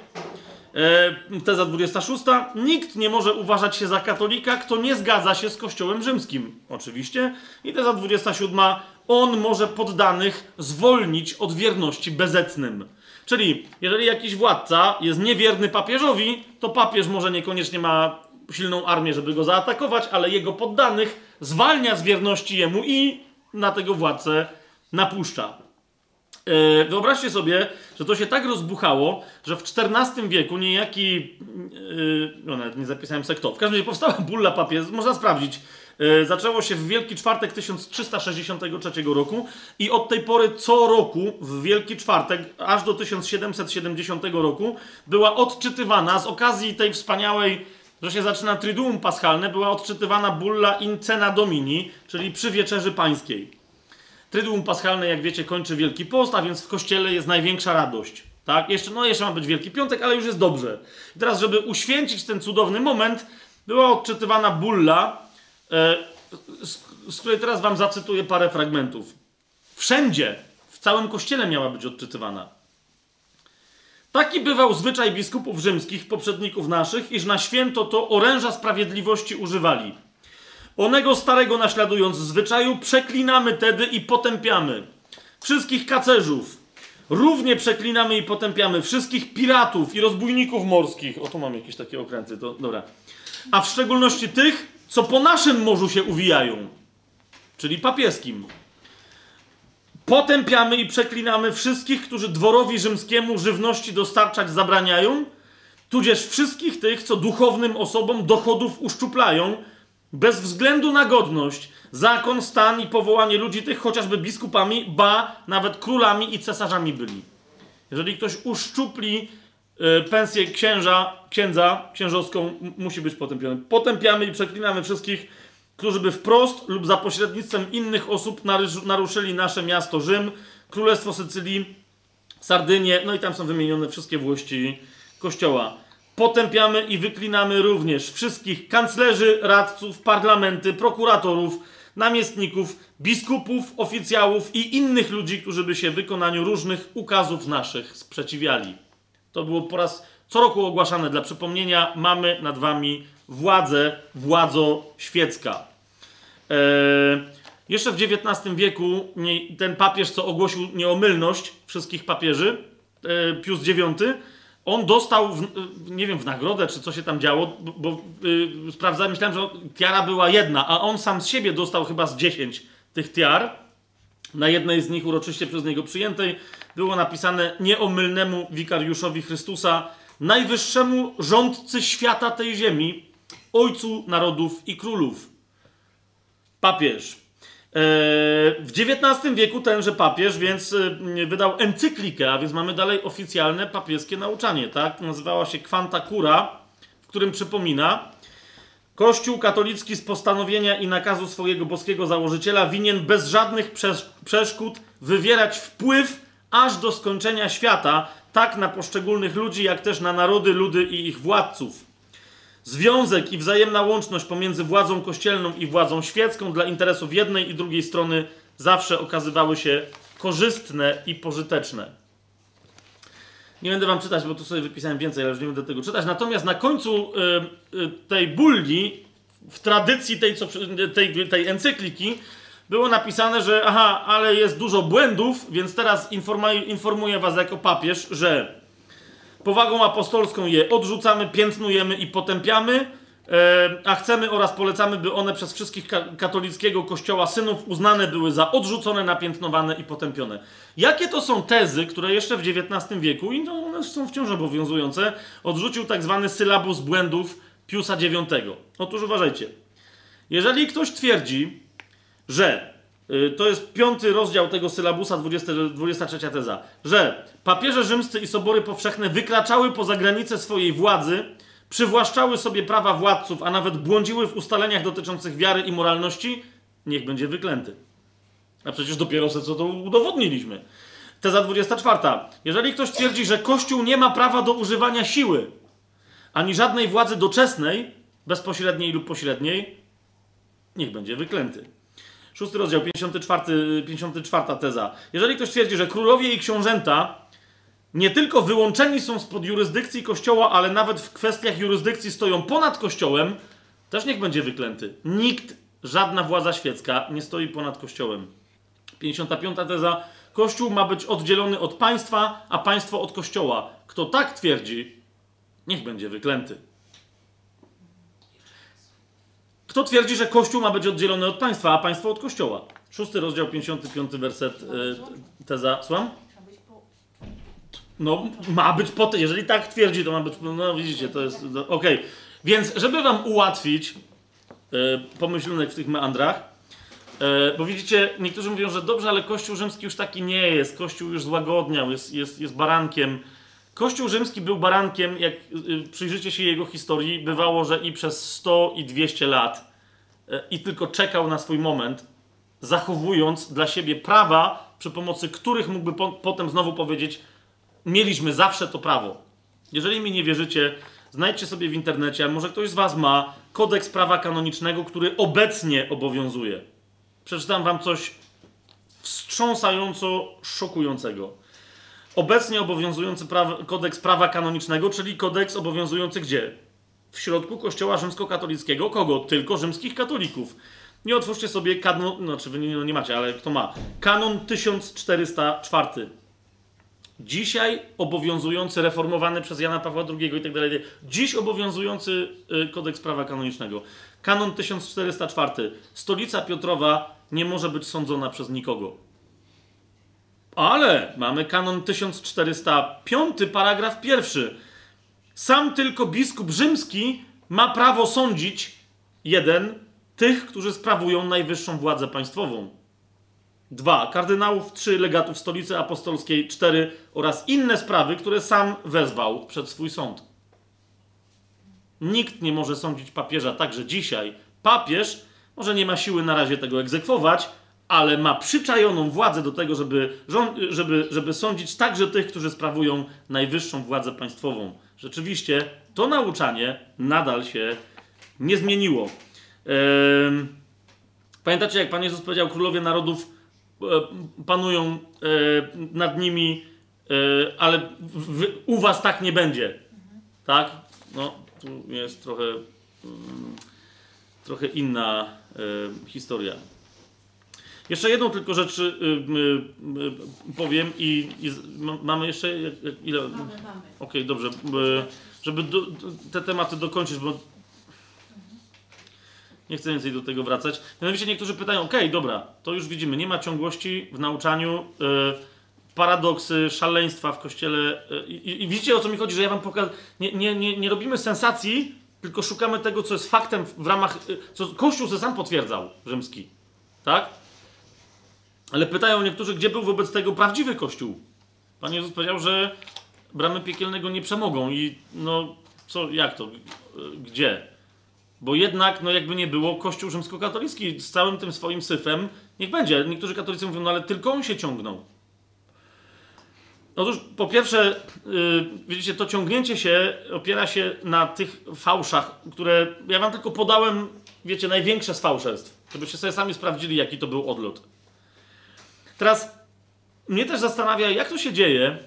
E, Teza 26. Nikt nie może uważać się za katolika, kto nie zgadza się z Kościołem Rzymskim. Oczywiście. I teza 27. On może poddanych zwolnić od wierności bezecnym. Czyli, jeżeli jakiś władca jest niewierny papieżowi, to papież może niekoniecznie ma silną armię, żeby go zaatakować, ale jego poddanych zwalnia z wierności jemu i na tego władcę napuszcza. E, Wyobraźcie sobie, że to się tak rozbuchało, że w XIV wieku niejaki, yy, no nawet nie zapisałem se kto, w każdym razie powstała bulla papieska, można sprawdzić, Yy, zaczęło się w Wielki Czwartek 1363 roku i od tej pory co roku w Wielki Czwartek, aż do 1770 roku, była odczytywana z okazji tej wspaniałej, że się zaczyna Triduum Paschalne, była odczytywana bulla in cena domini, czyli przy wieczerzy pańskiej. Tryduum Paschalne, jak wiecie, kończy Wielki Post, a więc w kościele jest największa radość. Tak? Jeszcze, no jeszcze ma być Wielki Piątek, ale już jest dobrze. I teraz, żeby uświęcić ten cudowny moment, była odczytywana bulla, e, z, z której teraz wam zacytuję parę fragmentów. Wszędzie, w całym kościele miała być odczytywana. Taki bywał zwyczaj biskupów rzymskich, poprzedników naszych, iż na święto to oręża sprawiedliwości używali. Onego starego naśladując zwyczaju, przeklinamy tedy i potępiamy wszystkich kacerzów. Równie przeklinamy i potępiamy wszystkich piratów i rozbójników morskich. O, tu mam jakieś takie okręty, to dobra. A w szczególności tych, co po naszym morzu się uwijają, czyli papieskim. Potępiamy i przeklinamy wszystkich, którzy dworowi rzymskiemu żywności dostarczać zabraniają, tudzież wszystkich tych, co duchownym osobom dochodów uszczuplają, bez względu na godność, zakon, stan i powołanie ludzi tych, chociażby biskupami, ba, nawet królami i cesarzami byli. Jeżeli ktoś uszczupli y, pensję księża, księdza, księżowską, musi być potępiony. Potępiamy i przeklinamy wszystkich, którzy by wprost lub za pośrednictwem innych osób naruszyli nasze miasto Rzym, Królestwo Sycylii, Sardynię, no i tam są wymienione wszystkie włości Kościoła. Potępiamy i wyklinamy również wszystkich kanclerzy, radców, parlamenty, prokuratorów, namiestników, biskupów, oficjałów i innych ludzi, którzy by się wykonaniu różnych ukazów naszych sprzeciwiali. To było po raz co roku ogłaszane dla przypomnienia: mamy nad wami władzę, władzo świecka. Eee, jeszcze w XIX wieku ten papież, co ogłosił nieomylność wszystkich papieży, e, Pius IX, on dostał, w, nie wiem, w nagrodę, czy co się tam działo, bo, bo yy, sprawdzałem, myślałem, że tiara była jedna, a on sam z siebie dostał chyba z 10 tych tiar. Na jednej z nich, uroczyście przez niego przyjętej, było napisane nieomylnemu wikariuszowi Chrystusa, najwyższemu rządcy świata tej ziemi, ojcu narodów i królów. Papież. E, w XIX wieku tenże papież więc e, wydał encyklikę, a więc mamy dalej oficjalne papieskie nauczanie, tak? Nazywała się Quanta Cura, w którym przypomina, Kościół katolicki z postanowienia i nakazu swojego boskiego założyciela winien bez żadnych przeszkód wywierać wpływ aż do skończenia świata, tak na poszczególnych ludzi, jak też na narody, ludy i ich władców Związek i wzajemna łączność pomiędzy władzą kościelną i władzą świecką dla interesów jednej i drugiej strony zawsze okazywały się korzystne i pożyteczne. Nie będę wam czytać, bo tu sobie wypisałem więcej, ale już nie będę tego czytać. Natomiast na końcu y, y, tej bulli, w tradycji tej, co, tej, tej encykliki, było napisane, że aha, ale jest dużo błędów, więc teraz informuję was jako papież, że powagą apostolską je odrzucamy, piętnujemy i potępiamy, e, a chcemy oraz polecamy, by one przez wszystkich katolickiego kościoła synów uznane były za odrzucone, napiętnowane i potępione. Jakie to są tezy, które jeszcze w XIX wieku, i no one są wciąż obowiązujące, odrzucił tak zwany sylabus błędów Piusa IX? Otóż uważajcie. Jeżeli ktoś twierdzi, że to jest piąty rozdział tego sylabusa, 20, 23 teza, że papieże rzymscy i sobory powszechne wykraczały poza granice swojej władzy, przywłaszczały sobie prawa władców, a nawet błądziły w ustaleniach dotyczących wiary i moralności, niech będzie wyklęty. A przecież dopiero co to udowodniliśmy. Teza 24. Jeżeli ktoś twierdzi, że Kościół nie ma prawa do używania siły, ani żadnej władzy doczesnej, bezpośredniej lub pośredniej, niech będzie wyklęty. Szósty rozdział, 54, 54 teza. Jeżeli ktoś twierdzi, że królowie i książęta nie tylko wyłączeni są spod jurysdykcji Kościoła, ale nawet w kwestiach jurysdykcji stoją ponad Kościołem, też niech będzie wyklęty. Nikt, żadna władza świecka nie stoi ponad Kościołem. 55 teza. Kościół ma być oddzielony od państwa, a państwo od Kościoła. Kto tak twierdzi, niech będzie wyklęty. Kto twierdzi, że Kościół ma być oddzielony od państwa, a państwo od Kościoła? Szósty rozdział, 55 werset, yy, teza. Słucham? No, ma być po Jeżeli tak twierdzi, to ma być. No, widzicie, to jest. Okej. Okay. Więc, żeby wam ułatwić yy, pomyślunek w tych meandrach, yy, bo widzicie, niektórzy mówią, że dobrze, ale Kościół rzymski już taki nie jest. Kościół już złagodniał, jest, jest, jest barankiem. Kościół rzymski był barankiem, jak y, przyjrzycie się jego historii, bywało, że i przez 100 i 200 lat y, i tylko czekał na swój moment, zachowując dla siebie prawa, przy pomocy których mógłby po, potem znowu powiedzieć: Mieliśmy zawsze to prawo. Jeżeli mi nie wierzycie, znajdźcie sobie w internecie, a może ktoś z Was ma kodeks prawa kanonicznego, który obecnie obowiązuje. Przeczytam Wam coś wstrząsająco szokującego obecnie obowiązujący kodeks prawa kanonicznego, czyli kodeks obowiązujący gdzie? W środku Kościoła rzymskokatolickiego. Kogo? Tylko rzymskich katolików. Nie otwórzcie sobie kanon, znaczy wy nie, no nie macie, ale kto ma? Kanon 1404. Dzisiaj obowiązujący, reformowany przez Jana Pawła II i tak dalej. Dziś obowiązujący y, kodeks prawa kanonicznego. Kanon 1404. Stolica Piotrowa nie może być sądzona przez nikogo. Ale mamy kanon 1405, paragraf pierwszy. Sam tylko biskup rzymski ma prawo sądzić, jeden, tych, którzy sprawują najwyższą władzę państwową. Dwa, kardynałów, trzy, legatów stolicy apostolskiej, cztery oraz inne sprawy, które sam wezwał przed swój sąd. Nikt nie może sądzić papieża także dzisiaj. Papież może nie ma siły na razie tego egzekwować, ale ma przyczajoną władzę do tego, żeby, żeby, żeby sądzić także tych, którzy sprawują najwyższą władzę państwową. Rzeczywiście to nauczanie nadal się nie zmieniło. Pamiętacie, jak Pan Jezus powiedział, królowie narodów e, panują e, nad nimi, e, ale u was tak nie będzie. Tak? No, tu jest trochę, mm, trochę inna historia. Jeszcze jedną tylko rzecz y, y, y, powiem i, i mamy jeszcze ile? Mamy, mamy. Okej, okay, dobrze. Żeby do, te tematy dokończyć, bo nie chcę więcej do tego wracać. Mianowicie niektórzy pytają, okej, okay, dobra, to już widzimy, nie ma ciągłości w nauczaniu, paradoksy, szaleństwa w kościele. I, I, widzicie o co mi chodzi, że ja wam pokażę. Nie, nie, nie, nie robimy sensacji, tylko szukamy tego, co jest faktem w ramach. co Kościół se sam potwierdzał, rzymski. Tak? Ale pytają niektórzy, gdzie był wobec tego prawdziwy Kościół. Pan Jezus powiedział, że bramy piekielnego nie przemogą. I no, co, jak to? Gdzie? Bo jednak, no jakby nie było, Kościół rzymskokatolicki z całym tym swoim syfem, niech będzie. Niektórzy katolicy mówią, no ale tylko on się ciągnął. Otóż po pierwsze, yy, widzicie, to ciągnięcie się opiera się na tych fałszach, które ja wam tylko podałem, wiecie, największe z fałszerstw. Żebyście sobie sami sprawdzili, jaki to był odlot. Teraz mnie też zastanawia, jak to się dzieje,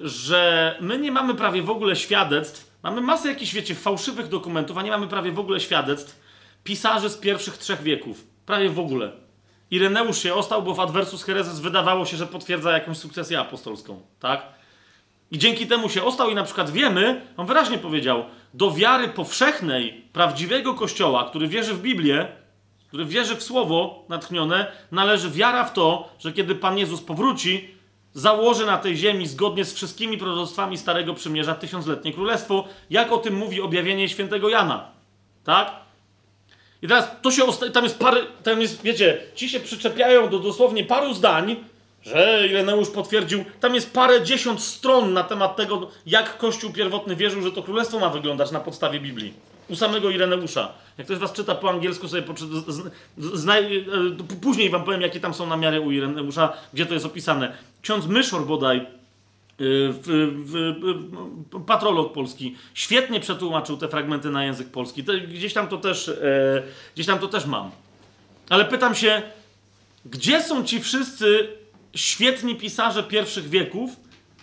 że my nie mamy prawie w ogóle świadectw, mamy masę jakichś, wiecie, fałszywych dokumentów, a nie mamy prawie w ogóle świadectw pisarzy z pierwszych trzech wieków. Prawie w ogóle. Ireneusz się ostał, bo w Adversus Hereses wydawało się, że potwierdza jakąś sukcesję apostolską, tak? I dzięki temu się ostał i na przykład wiemy, on wyraźnie powiedział, do wiary powszechnej, prawdziwego Kościoła, który wierzy w Biblię, który wierzy w słowo natchnione, należy wiara w to, że kiedy Pan Jezus powróci, założy na tej ziemi zgodnie z wszystkimi proroctwami Starego Przymierza tysiącletnie królestwo, jak o tym mówi objawienie świętego Jana. Tak? I teraz to się tam jest parę, tam jest, wiecie, ci się przyczepiają do dosłownie paru zdań, że Ireneusz potwierdził, tam jest parę dziesiąt stron na temat tego, jak Kościół pierwotny wierzył, że to królestwo ma wyglądać na podstawie Biblii. U samego Ireneusza. Jak ktoś was czyta po angielsku, sobie znaj, e, później wam powiem, jakie tam są namiary u Ireneusza, gdzie to jest opisane. Ksiądz Myszor bodaj, e, w, w, w, patrolog polski, świetnie przetłumaczył te fragmenty na język polski. gdzieś, tam to też, e, gdzieś tam to też mam. Ale pytam się, gdzie są ci wszyscy świetni pisarze pierwszych wieków,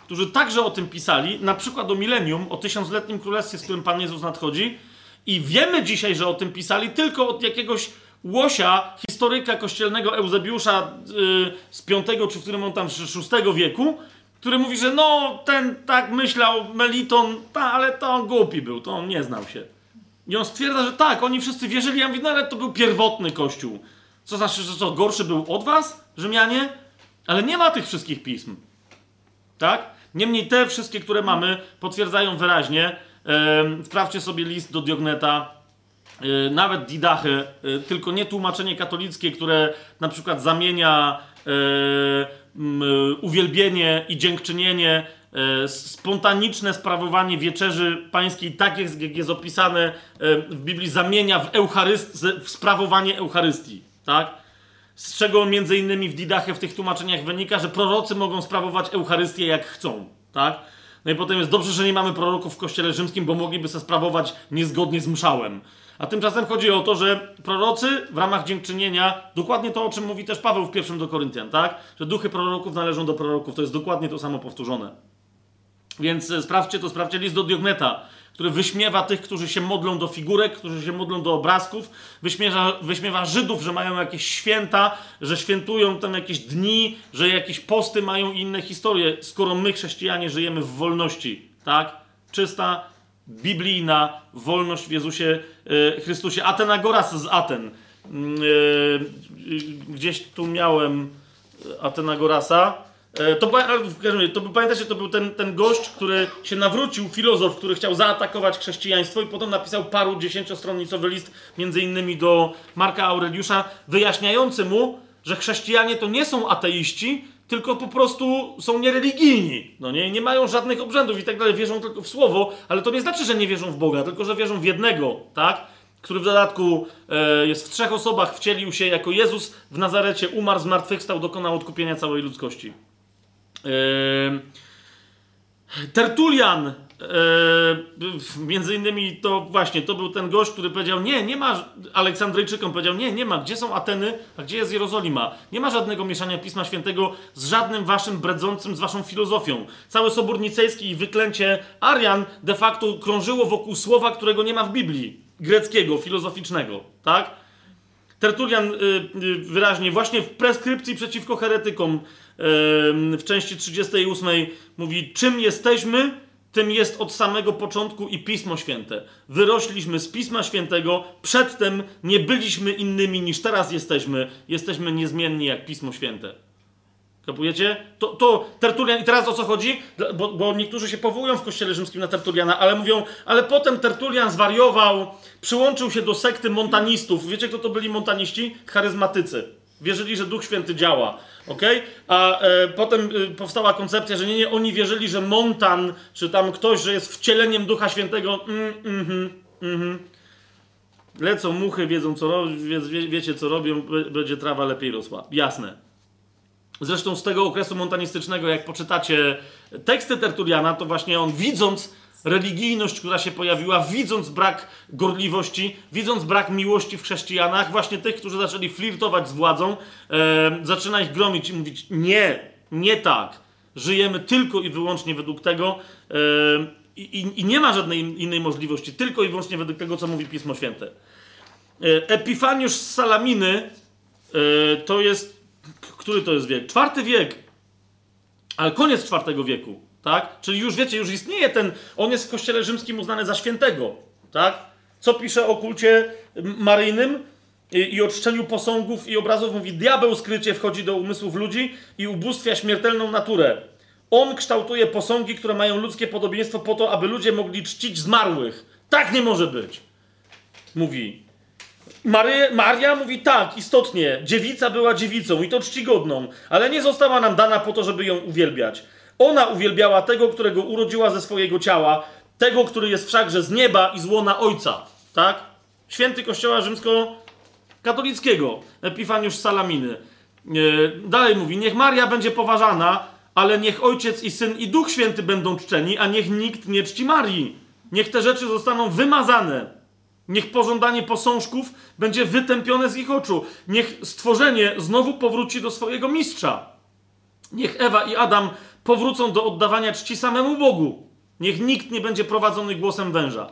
którzy także o tym pisali, na przykład o milenium, o tysiącletnim królestwie, z którym Pan Jezus nadchodzi, i wiemy dzisiaj, że o tym pisali tylko od jakiegoś łosia, historyka kościelnego Eusebiusza yy, z V czy w którym on tam VI wieku, który mówi, że no, ten tak myślał, Meliton, ta, ale to on głupi był, to on nie znał się. I on stwierdza, że tak, oni wszyscy wierzyli, ja mówię, no ale to był pierwotny kościół. Co znaczy, że co, gorszy był od was, Rzymianie? Ale nie ma tych wszystkich pism. Tak? Niemniej te wszystkie, które mamy, potwierdzają wyraźnie, Sprawdźcie sobie list do Diogneta, e, nawet Didachy, e, tylko nie tłumaczenie katolickie, które na przykład zamienia e, uwielbienie i dziękczynienie, spontaniczne sprawowanie wieczerzy pańskiej, tak jak jest opisane w Biblii, zamienia w, Eucharyst, w sprawowanie Eucharystii, tak? Z czego między innymi w Didachie, w tych tłumaczeniach wynika, że prorocy mogą sprawować Eucharystię jak chcą, tak? No i potem jest dobrze, że nie mamy proroków w kościele rzymskim, bo mogliby se sprawować niezgodnie z mszałem. A tymczasem chodzi o to, że prorocy w ramach dziękczynienia, dokładnie to, o czym mówi też Paweł w pierwszym do Koryntian, tak? Że duchy proroków należą do proroków, to jest dokładnie to samo powtórzone. Więc e, sprawdźcie to, sprawdźcie list do Diogneta który wyśmiewa tych, którzy się modlą do figurek, którzy się modlą do obrazków, wyśmiewa, wyśmiewa Żydów, że mają jakieś święta, że świętują tam jakieś dni, że jakieś posty mają inne historie, skoro my, chrześcijanie, żyjemy w wolności, tak? Czysta, biblijna wolność w Jezusie e, Chrystusie. Atenagoras z Aten. E, gdzieś tu miałem Atenagorasa. E, to, to pamiętacie, to był ten, ten gość, który się nawrócił, filozof, który chciał zaatakować chrześcijaństwo i potem napisał paru dziesięciostronnicowy list, między innymi do Marka Aureliusza, wyjaśniający mu, że chrześcijanie to nie są ateiści, tylko po prostu są niereligijni. No nie, nie mają żadnych obrzędów i tak dalej, wierzą tylko w słowo, ale to nie znaczy, że nie wierzą w Boga, tylko że wierzą w jednego, tak? Który w dodatku e, jest w trzech osobach, wcielił się jako Jezus w Nazarecie, umarł, zmartwychwstał, dokonał odkupienia całej ludzkości. E, Tertulian Yy, między innymi to właśnie, to był ten gość, który powiedział, nie, nie ma, Aleksandryjczykom powiedział, nie, nie ma, gdzie są Ateny, a gdzie jest Jerozolima? Nie ma żadnego mieszania Pisma Świętego z żadnym waszym bredzącym, z waszą filozofią. Cały Sobór Nicejski i wyklęcie Arian de facto krążyło wokół słowa, którego nie ma w Biblii, greckiego, filozoficznego, tak? Tertulian y, y, wyraźnie, właśnie w preskrypcji przeciwko heretykom w części 38 mówi, czym jesteśmy, tym jest od samego początku i Pismo Święte. Wyrośliśmy z Pisma Świętego, przedtem nie byliśmy innymi niż teraz jesteśmy. Jesteśmy niezmienni jak Pismo Święte. Kapujecie? To, to Tertulian, i teraz o co chodzi? Bo, bo, niektórzy się powołują w Kościele Rzymskim na Tertuliana, ale mówią, ale potem Tertulian zwariował, przyłączył się do sekty montanistów. Wiecie, kto to byli montaniści? Charyzmatycy. Wierzyli, że Duch Święty działa. ok? A e, potem e, powstała koncepcja, że nie, nie, oni wierzyli, że Montan, czy tam ktoś, że jest wcieleniem Ducha Świętego. Mm, mm, mm, Lecą muchy, wiedzą co robią, wie, wiecie co robią, będzie trawa lepiej rosła. Jasne. Zresztą z tego okresu montanistycznego, jak poczytacie teksty Tertuliana, to właśnie on widząc religijność, która się pojawiła, widząc brak gorliwości, widząc brak miłości w chrześcijanach, właśnie tych, którzy zaczęli flirtować z władzą, e, zaczyna ich gromić i mówić: Nie, nie tak. Żyjemy tylko i wyłącznie według tego e, i, i, nie ma żadnej innej możliwości, tylko i wyłącznie według tego, co mówi Pismo Święte. E, Epifaniusz z Salaminy e, to jest. Który to jest wiek? Czwarty wiek, ale koniec czwartego wieku. Tak? Czyli już wiecie, już istnieje ten, on jest w kościele rzymskim uznany za świętego. Tak? Co pisze o kulcie maryjnym i, i o czczeniu posągów i obrazów? Mówi, diabeł skrycie wchodzi do umysłów ludzi i ubóstwia śmiertelną naturę. On kształtuje posągi, które mają ludzkie podobieństwo po to, aby ludzie mogli czcić zmarłych. Tak nie może być. Mówi. Mary, Maria mówi tak, istotnie. Dziewica była dziewicą i to czcigodną, ale nie została nam dana po to, żeby ją uwielbiać. Ona uwielbiała tego, którego urodziła ze swojego ciała, tego, który jest wszakże z nieba i z łona Ojca. Tak? Święty Kościoła Rzymsko-katolickiego, Epifaniusz Salaminy. E, dalej mówi, niech Maria będzie poważana, ale niech Ojciec i Syn i Duch Święty będą czczeni, a niech nikt nie czci Marii. Niech te rzeczy zostaną wymazane. Niech pożądanie posążków będzie wytępione z ich oczu. Niech stworzenie znowu powróci do swojego mistrza. Niech Ewa i Adam powrócą do oddawania czci samemu Bogu. Niech nikt nie będzie prowadzony głosem węża.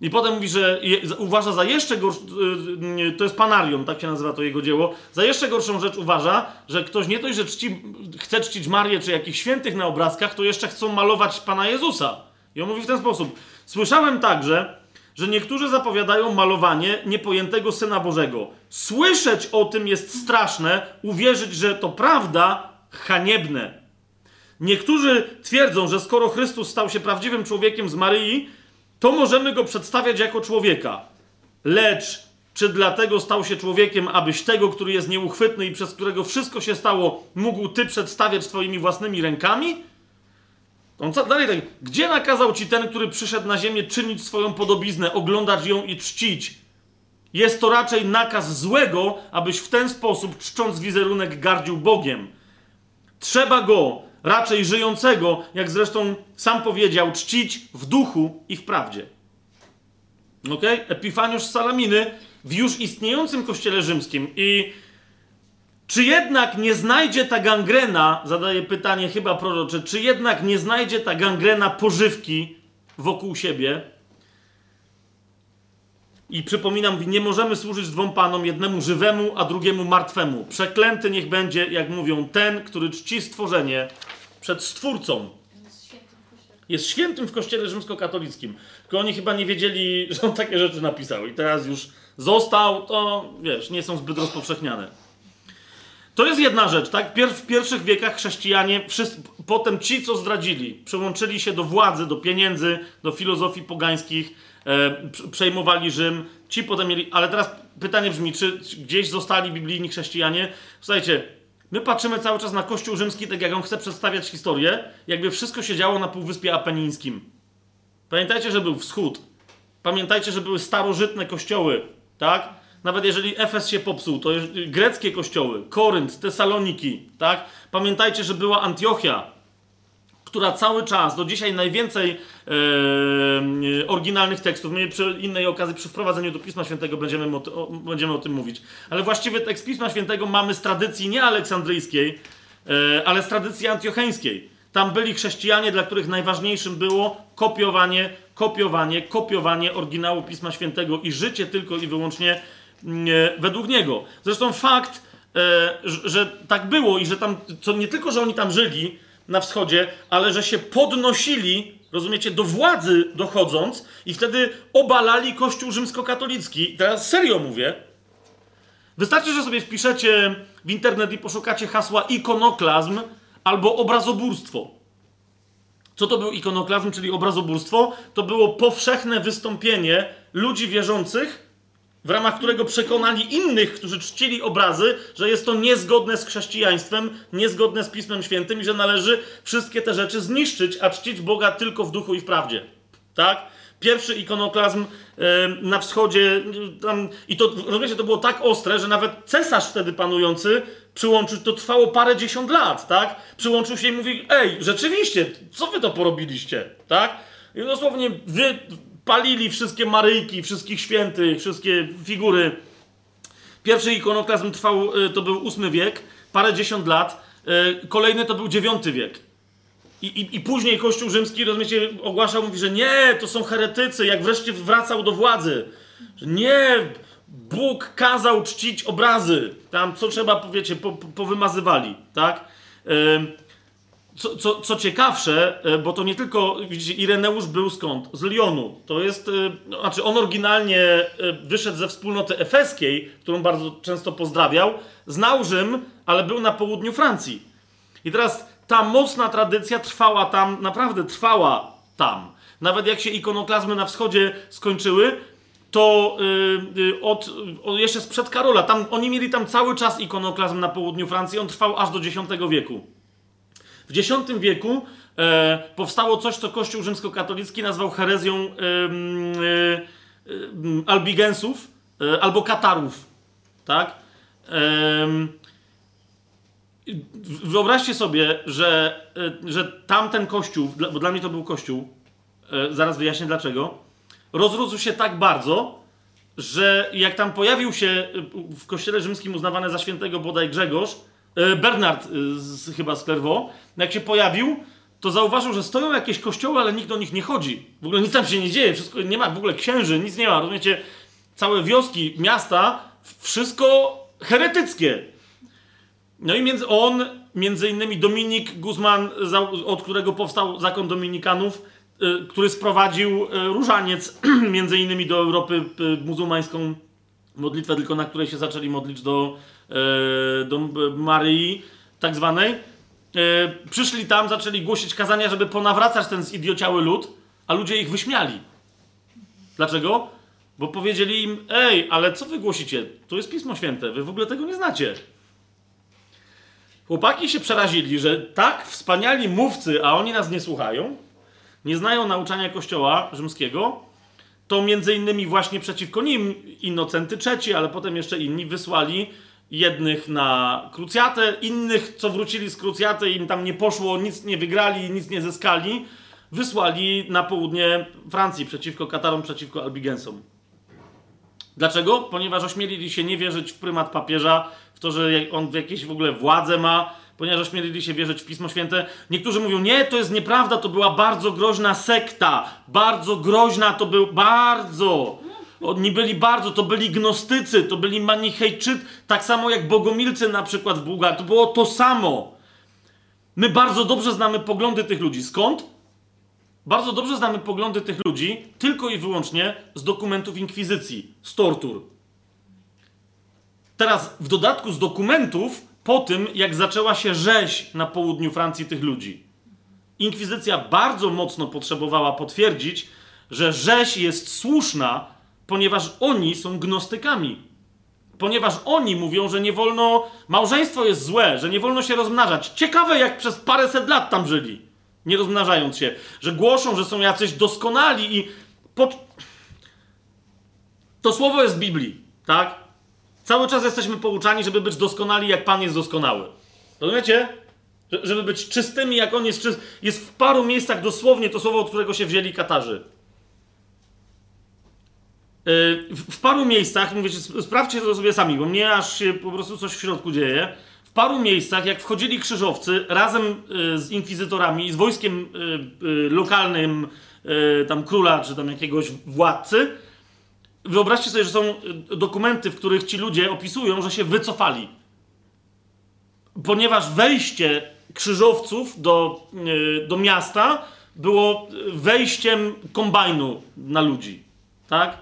I potem mówi, że uważa za jeszcze gorszą, y, to jest Panarion, tak się nazywa to jego dzieło, za jeszcze gorszą rzecz uważa, że ktoś nie dość, że czci, chce czcić Marię czy jakichś świętych na obrazkach, to jeszcze chcą malować Pana Jezusa. I on mówi w ten sposób. Słyszałem także, że niektórzy zapowiadają malowanie niepojętego Syna Bożego. Słyszeć o tym jest straszne, uwierzyć, że to prawda, haniebne. Niektórzy twierdzą, że skoro Chrystus stał się prawdziwym człowiekiem z Maryi, to możemy go przedstawiać jako człowieka. Lecz czy dlatego stał się człowiekiem, abyś tego, który jest nieuchwytny i przez którego wszystko się stało, mógł ty przedstawiać twoimi własnymi rękami? On dalej tak, gdzie nakazał ci ten, który przyszedł na ziemię, czynić swoją podobiznę, oglądać ją i czcić? Jest to raczej nakaz złego, abyś w ten sposób, czcząc wizerunek, gardził Bogiem. Trzeba go, raczej żyjącego, jak zresztą sam powiedział, czcić w duchu i w prawdzie. Ok? Epifaniusz Salaminy w już istniejącym kościele rzymskim. I czy jednak nie znajdzie ta gangrena, zadaję pytanie chyba prorocze, czy jednak nie znajdzie ta gangrena pożywki wokół siebie? I przypominam, nie możemy służyć dwom panom, jednemu żywemu, a drugiemu martwemu. Przeklęty niech będzie, jak mówią, ten, który czci stworzenie przed Stwórcą. Jest świętym w kościele rzymskokatolickim. Tylko oni chyba nie wiedzieli, że on takie rzeczy napisał. I teraz już został, to wiesz, nie są zbyt rozpowszechniane. To jest jedna rzecz, tak? Pier w pierwszych wiekach chrześcijanie, wszyscy, potem ci, co zdradzili, przyłączyli się do władzy, do pieniędzy, do filozofii pogańskich, e, przejmowali Rzym. Ci potem mieli. Ale teraz pytanie brzmi, czy gdzieś zostali biblijni chrześcijanie? Słuchajcie, my patrzymy cały czas na Kościół Rzymski, tak jak on chce przedstawiać historię, jakby wszystko się działo na Półwyspie Apenińskim. Pamiętajcie, że był wschód. Pamiętajcie, że były starożytne kościoły, tak? Nawet jeżeli Efes się popsuł, to greckie kościoły, Korynt, Tesaloniki, tak? Pamiętajcie, że była Antiochia, która cały czas, do dzisiaj najwięcej e, oryginalnych tekstów, my przy innej okazji, przy wprowadzeniu do Pisma Świętego będziemy o, będziemy o tym mówić, ale właściwy tekst Pisma Świętego mamy z tradycji nie aleksandryjskiej, e, ale z tradycji antiocheńskiej. Tam byli chrześcijanie, dla których najważniejszym było kopiowanie, kopiowanie, kopiowanie oryginału Pisma Świętego i życie tylko i wyłącznie mm, e, według niego. Zresztą fakt, e, że tak było i że tam, co nie tylko, że oni tam żyli na wschodzie, ale że się podnosili, rozumiecie, do władzy dochodząc i wtedy obalali Kościół rzymskokatolicki. Teraz serio mówię. Wystarczy, że sobie wpiszecie w internet i poszukacie hasła ikonoklazm, albo obrazobórstwo. Co to był ikonoklazm, czyli obrazobórstwo? To było powszechne wystąpienie ludzi wierzących, w ramach którego przekonali innych, którzy czcili obrazy, że jest to niezgodne z chrześcijaństwem, niezgodne z Pismem Świętym i że należy wszystkie te rzeczy zniszczyć, a czcić Boga tylko w duchu i w prawdzie. Tak? Pierwszy ikonoklazm na wschodzie, tam, i to, rozumiecie, to było tak ostre, że nawet cesarz wtedy panujący przyłączył, to trwało parę dziesiąt lat, tak? Przyłączył się i mówi, ej, rzeczywiście, co wy to porobiliście, tak? I dosłownie wy palili wszystkie Maryjki, wszystkich świętych, wszystkie figury. Pierwszy ikonoklazm trwał, y, to był ósmy wiek, parę dziesiąt lat. Y, kolejny to był dziewiąty wiek. I, i, I później Kościół Rzymski, rozumiecie, ogłaszał, mówi, że nie, to są heretycy, jak wreszcie wracał do władzy. Że nie, Bóg kazał czcić obrazy. Tam co trzeba, powiecie, po, po, powymazywali, tak? Co, co, co ciekawsze, e, bo to nie tylko, widzicie, Ireneusz był skąd? Z Lyonu. To jest, e, no, znaczy on oryginalnie e, wyszedł ze wspólnoty efeskiej, którą bardzo często pozdrawiał, znał Rzym, ale był na południu Francji. I teraz ta mocna tradycja trwała tam, naprawdę trwała tam. Nawet jak się ikonoklazmy na wschodzie skończyły, to yy, od, od, jeszcze sprzed Karola, tam, oni mieli tam cały czas ikonoklazm na południu Francji, on trwał aż do X wieku. W X wieku e, powstało coś, co Kościół rzymskokatolicki nazwał herezją e, e, albigensów albo katarów. Tak? Wyobraźcie sobie, że, że tamten kościół, bo dla mnie to był kościół, zaraz wyjaśnię dlaczego, rozrósł się tak bardzo, że jak tam pojawił się w kościele rzymskim uznawany za świętego bodaj Grzegorz, Bernard z, chyba z Clairvaux, jak się pojawił, to zauważył, że stoją jakieś kościoły, ale nikt do nich nie chodzi. W ogóle nic tam się nie dzieje, wszystko, nie ma w ogóle księży, nic nie ma. Rozumiecie? Całe wioski, miasta, wszystko heretyckie. No i między on, między innymi Dominik Guzman, od którego powstał zakon dominikanów, y, który sprowadził różaniec między innymi do Europy muzułmańską modlitwę, tylko na której się zaczęli modlić do, do Maryi tak zwanej. Przyszli tam, zaczęli głosić kazania, żeby ponawracać ten zidiociały lud, a ludzie ich wyśmiali. Dlaczego? Bo powiedzieli im, ej, ale co wy głosicie? To jest Pismo Święte, wy w ogóle tego nie znacie. Chłopaki się przerazili, że tak wspaniali mówcy, a oni nas nie słuchają, nie znają nauczania Kościoła rzymskiego, to między innymi właśnie przeciwko nim Innocenty III, ale potem jeszcze inni wysłali jednych na krucjatę, innych, co wrócili z krucjaty, im tam nie poszło, nic nie wygrali, nic nie zyskali, wysłali na południe Francji przeciwko Katarom, przeciwko Albigensom. Dlaczego? Ponieważ ośmielili się nie wierzyć w prymat papieża, w to, że on jakieś w ogóle władzę ma, ponieważ ośmielili się wierzyć w Pismo Święte. Niektórzy mówią, nie, to jest nieprawda, to była bardzo groźna sekta, bardzo groźna to był, bardzo. Oni byli bardzo, to byli gnostycy, to byli manichejczycy, tak samo jak bogomilcy na przykład w Bułgarii, to było to samo. My bardzo dobrze znamy poglądy tych ludzi. Skąd? Bardzo dobrze znamy poglądy tych ludzi tylko i wyłącznie z dokumentów inkwizycji, z tortur. Teraz w dodatku z dokumentów po tym, jak zaczęła się rzeź na południu Francji tych ludzi. Inkwizycja bardzo mocno potrzebowała potwierdzić, że rzeź jest słuszna, ponieważ oni są gnostykami. Ponieważ oni mówią, że nie wolno, małżeństwo jest złe, że nie wolno się rozmnażać. Ciekawe, jak przez paręset lat tam żyli, nie rozmnażając się. Że głoszą, że są jacyś doskonali i. Po... To słowo jest w Biblii, tak? Cały czas jesteśmy pouczani, żeby być doskonali, jak Pan jest doskonały. Rozumiecie? Żeby być czystymi, jak On jest czysty. Jest w paru miejscach dosłownie to słowo, od którego się wzięli Katarzy. Yy, w paru miejscach, mówicie, sprawdźcie to sobie sami, bo mnie aż się po prostu coś w środku dzieje. W paru miejscach, jak wchodzili krzyżowcy razem yy, z inkwizytorami i z wojskiem yy, lokalnym tam króla, czy tam jakiegoś władcy, wyobraźcie sobie, że są dokumenty, w których ci ludzie opisują, że się wycofali. Ponieważ wejście krzyżowców do, do miasta było wejściem kombajnu na ludzi. Tak?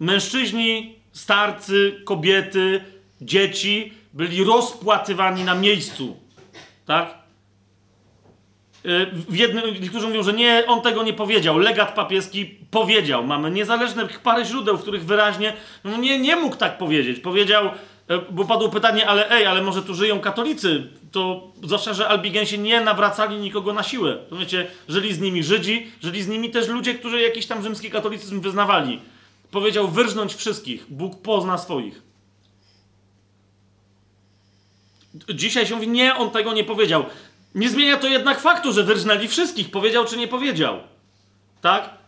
Mężczyźni, starcy, kobiety, dzieci byli rozpłatywani na miejscu. Tak? Y, w jednym, niektórzy mówią, że nie, on tego nie powiedział. Legat papieski powiedział. Mamy niezależne parę źródeł, w których wyraźnie no nie, nie mógł tak powiedzieć. Powiedział, y, bo padło pytanie, ale ej, ale może tu żyją katolicy. To zwłaszcza, że Albigensi nie nawracali nikogo na siłę. To wiecie, żyli z nimi Żydzi, żyli z nimi też ludzie, którzy jakiś tam rzymski katolicyzm wyznawali. Powiedział wyrżnąć wszystkich. Bóg pozna swoich. Dzisiaj się mówi, nie, on tego nie powiedział. Nie zmienia to jednak faktu, że wyrżnęli wszystkich. Powiedział czy nie powiedział. Tak?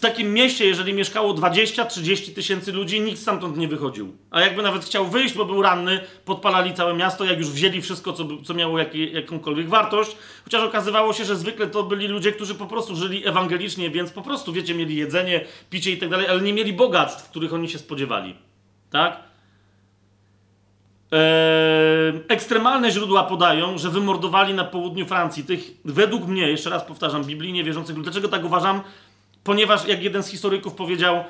Takim mieście, jeżeli mieszkało 20-30 tysięcy ludzi, nikt stamtąd nie wychodził. A jakby nawet chciał wyjść, bo był ranny, podpalali całe miasto, jak już wzięli wszystko, co, co miało jak, jakąkolwiek wartość. Chociaż okazywało się, że zwykle to byli ludzie, którzy po prostu żyli ewangelicznie, więc po prostu, wiecie, mieli jedzenie, picie i tak dalej, ale nie mieli bogactw, których oni się spodziewali. Tak? Eee, ekstremalne źródła podają, że wymordowali na południu Francji tych, według mnie, jeszcze raz powtarzam, biblijnie wierzących ludzi. Dlaczego tak uważam? Ponieważ, jak jeden z historyków powiedział, e,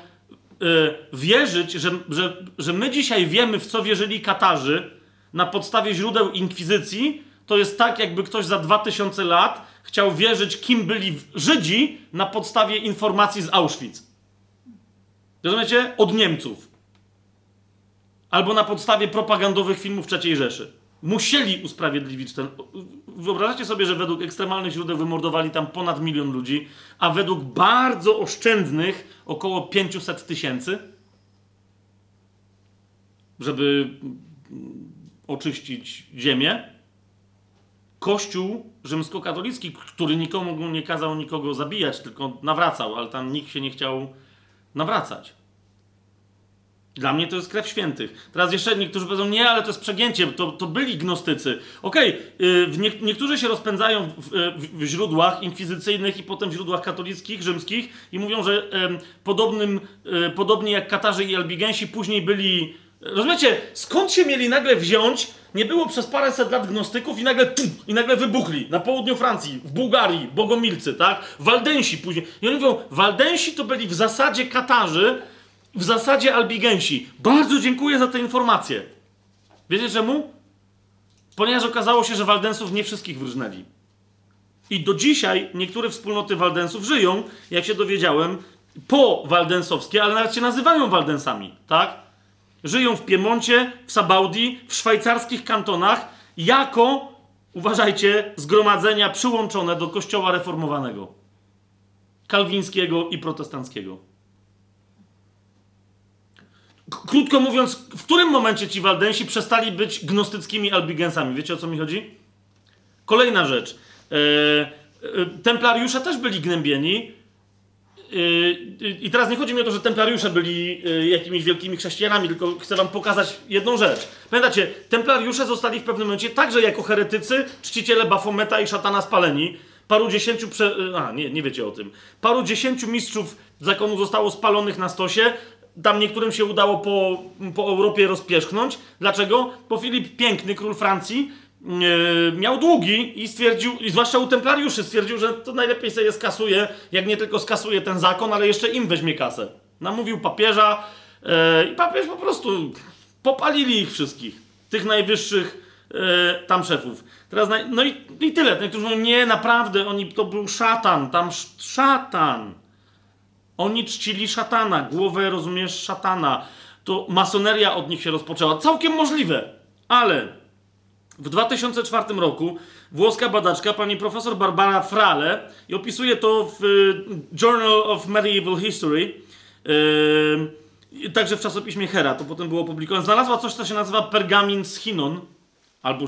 wierzyć, że, że, że my dzisiaj wiemy, w co wierzyli Katarzy na podstawie źródeł inkwizycji, to jest tak, jakby ktoś za 2000 lat chciał wierzyć, kim byli Żydzi na podstawie informacji z Auschwitz. Rozumiecie? Od Niemców. Albo na podstawie propagandowych filmów III Rzeszy. Musieli usprawiedliwić ten. Wyobraźcie sobie, że według ekstremalnych źródeł wymordowali tam ponad milion ludzi, a według bardzo oszczędnych około 500 tysięcy, żeby oczyścić ziemię. Kościół rzymskokatolicki, który nikomu nie kazał nikogo zabijać, tylko nawracał, ale tam nikt się nie chciał nawracać. Dla mnie to jest krew świętych. Teraz jeszcze niektórzy powiedzą, nie, ale to jest przegięcie, to, to byli gnostycy. Okej, okay, nie, niektórzy się rozpędzają w, w, w, źródłach inkwizycyjnych i potem w źródłach katolickich, rzymskich i mówią, że podobnym, y, podobnie jak Katarzy i Albigensi później byli... Rozumiecie, skąd się mieli nagle wziąć? Nie było przez paręset lat gnostyków i nagle tum, i nagle wybuchli na południu Francji, w Bułgarii, bogomilcy, tak? Waldensi później. I oni mówią, Waldensi to byli w zasadzie Katarzy, w zasadzie albigensi. Bardzo dziękuję za tę informację. Wiecie czemu? Ponieważ okazało się, że Waldensów nie wszystkich wyrżnęli. I do dzisiaj niektóre wspólnoty Waldensów żyją, jak się dowiedziałem, po waldensowskie, ale nawet się nazywają Waldensami, tak? Żyją w Piemoncie, w Sabaudii, w szwajcarskich kantonach, jako, uważajcie, zgromadzenia przyłączone do kościoła reformowanego. Kalwińskiego i protestanckiego. Krótko mówiąc, w którym momencie ci Waldensi przestali być gnostyckimi albigensami? Wiecie o co mi chodzi? Kolejna rzecz. E, e, templariusze też byli gnębieni. E, I teraz nie chodzi mi o to, że templariusze byli jakimiś wielkimi chrześcijanami, tylko chcę wam pokazać jedną rzecz. Pamiętacie, templariusze zostali w pewnym momencie także jako heretycy, czciciele Bafometa i szatana spaleni. Paru dziesięciu, prze... a nie, nie wiecie o tym. Paru dziesięciu mistrzów zakonu zostało spalonych na stosie, tam niektórym się udało po, po Europie rozpierzchnąć. Dlaczego? Bo Filip Piękny, król Francji, yy, miał długi i stwierdził, i zwłaszcza u templariuszy, stwierdził, że to najlepiej sobie je skasuje, jak nie tylko skasuje ten zakon, ale jeszcze im weźmie kasę. Namówił papieża yy, i papież po prostu popalili ich wszystkich. tych najwyższych e, tam szefów. Teraz, no i, i tyle. Niektórzy mówią, nie, naprawdę, oni, to był szatan, tam szatan. Oni czcili szatana, głowę, rozumiesz, szatana. To masoneria od nich się rozpoczęła. Całkiem możliwe, ale w 2004 roku włoska badaczka, pani profesor Barbara Frale, i opisuje to w y, Journal of Medieval History, yy, także w czasopiśmie Hera, to potem było opublikowane, znalazła coś, co się nazywa pergamin z Chinon, albo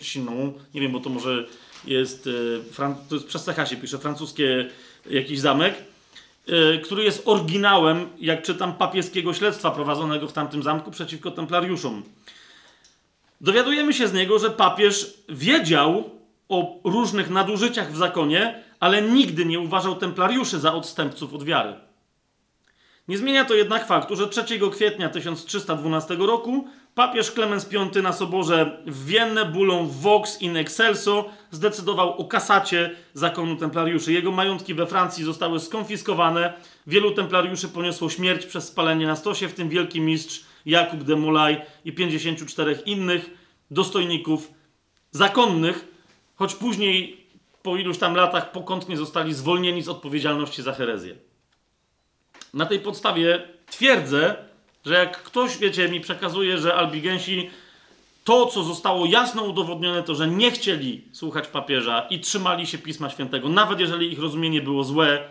Chinon, nie wiem, bo to może jest, yy, to jest przez CH się pisze, francuskie jakiś zamek, który jest oryginałem, jak czytam, papieskiego śledztwa prowadzonego w tamtym zamku przeciwko templariuszom. Dowiadujemy się z niego, że papież wiedział o różnych nadużyciach w zakonie, ale nigdy nie uważał templariuszy za odstępców od wiary. Nie zmienia to jednak faktu, że 3 kwietnia 1312 roku papież Klemens V na soborze w Wienne bulą Vox in excelso zdecydował o kasacie zakonu templariuszy. Jego majątki we Francji zostały skonfiskowane. Wielu templariuszy poniosło śmierć przez spalenie na stosie, w tym wielki mistrz Jakub de Molay i 54 innych dostojników zakonnych, choć później po iluś tam latach pokątnie zostali zwolnieni z odpowiedzialności za herezję. Na tej podstawie twierdzę, że jak ktoś, wiecie, mi przekazuje, że albigensi to, co zostało jasno udowodnione, to, że nie chcieli słuchać papieża i trzymali się Pisma Świętego, nawet jeżeli ich rozumienie było złe,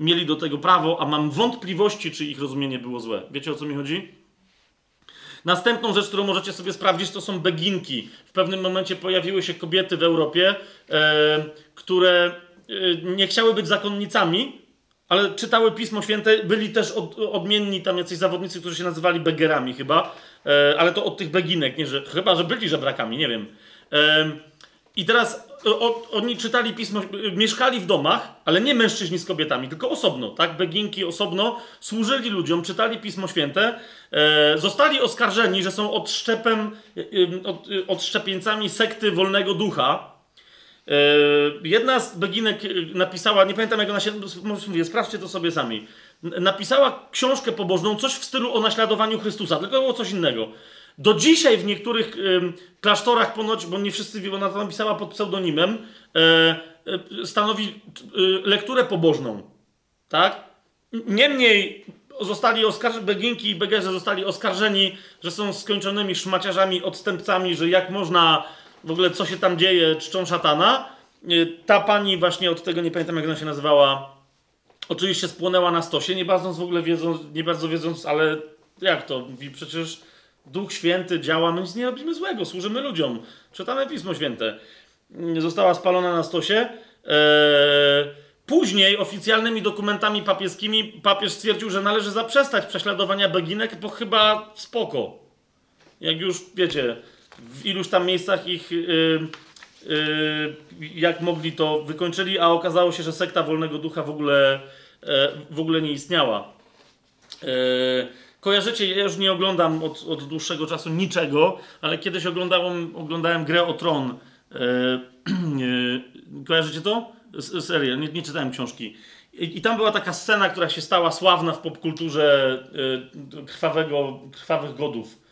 mieli do tego prawo, a mam wątpliwości, czy ich rozumienie było złe. Wiecie o co mi chodzi? Następną rzecz, którą możecie sobie sprawdzić, to są beginki. W pewnym momencie pojawiły się kobiety w Europie, e, które e, nie chciały być zakonnicami, ale czytały Pismo Święte. Byli też od, odmienni tam jacyś zawodnicy, którzy się nazywali begerami chyba, e, ale to od tych beginek, nie, że, chyba, że byli żebrakami, nie wiem. E, I teraz o, oni czytali pismo, mieszkali w domach, ale nie mężczyźni z kobietami, tylko osobno, tak? Beginki osobno, służyli ludziom, czytali pismo święte, e, zostali oskarżeni, że są odszczepem, e, e e, odszczepieńcami sekty wolnego ducha. E, jedna z beginek napisała, nie pamiętam jak ona się, mówię, sprawdźcie to sobie sami, napisała książkę pobożną, coś w stylu o naśladowaniu Chrystusa, tylko było coś innego. Do dzisiaj w niektórych klasztorach ponoć, bo nie wszyscy ona to napisała pod pseudonimem, y, stanowi lekturę pobożną. Tak? Niemniej zostali oskarżeni, Beginki i Begerze zostali oskarżeni, że są skończonymi szmaciarzami, odstępcami, że jak można, w ogóle co się tam dzieje, czczą szatana. Y, ta pani właśnie od tego, nie pamiętam jak ona się nazywała, oczywiście spłonęła na stosie, nie bardzo w ogóle wiedząc, nie bardzo wiedząc, ale jak to? Mówi przecież Duch Święty działa, my nic nie robimy złego, służymy ludziom. Czytamy Pismo Święte. Została spalona na stosie. Eee, później oficjalnymi dokumentami papieskimi papież stwierdził, że należy zaprzestać prześladowania beginek, bo chyba spoko. Jak już wiecie, w iluś tam miejscach ich yy, yy, jak mogli to wykończyli, a okazało się, że sekta Wolnego Ducha w ogóle, yy, w ogóle nie istniała. Yy, Kojarzycie, ja już nie oglądam od, od dłuższego czasu niczego, ale kiedyś oglądałem, oglądałem grę o Tron. E, e, kojarzycie to? Serię, nie, nie czytałem książki. I, I, tam była taka scena, która się stała sławna w popkulturze e, krwawego, krwawych godów, e,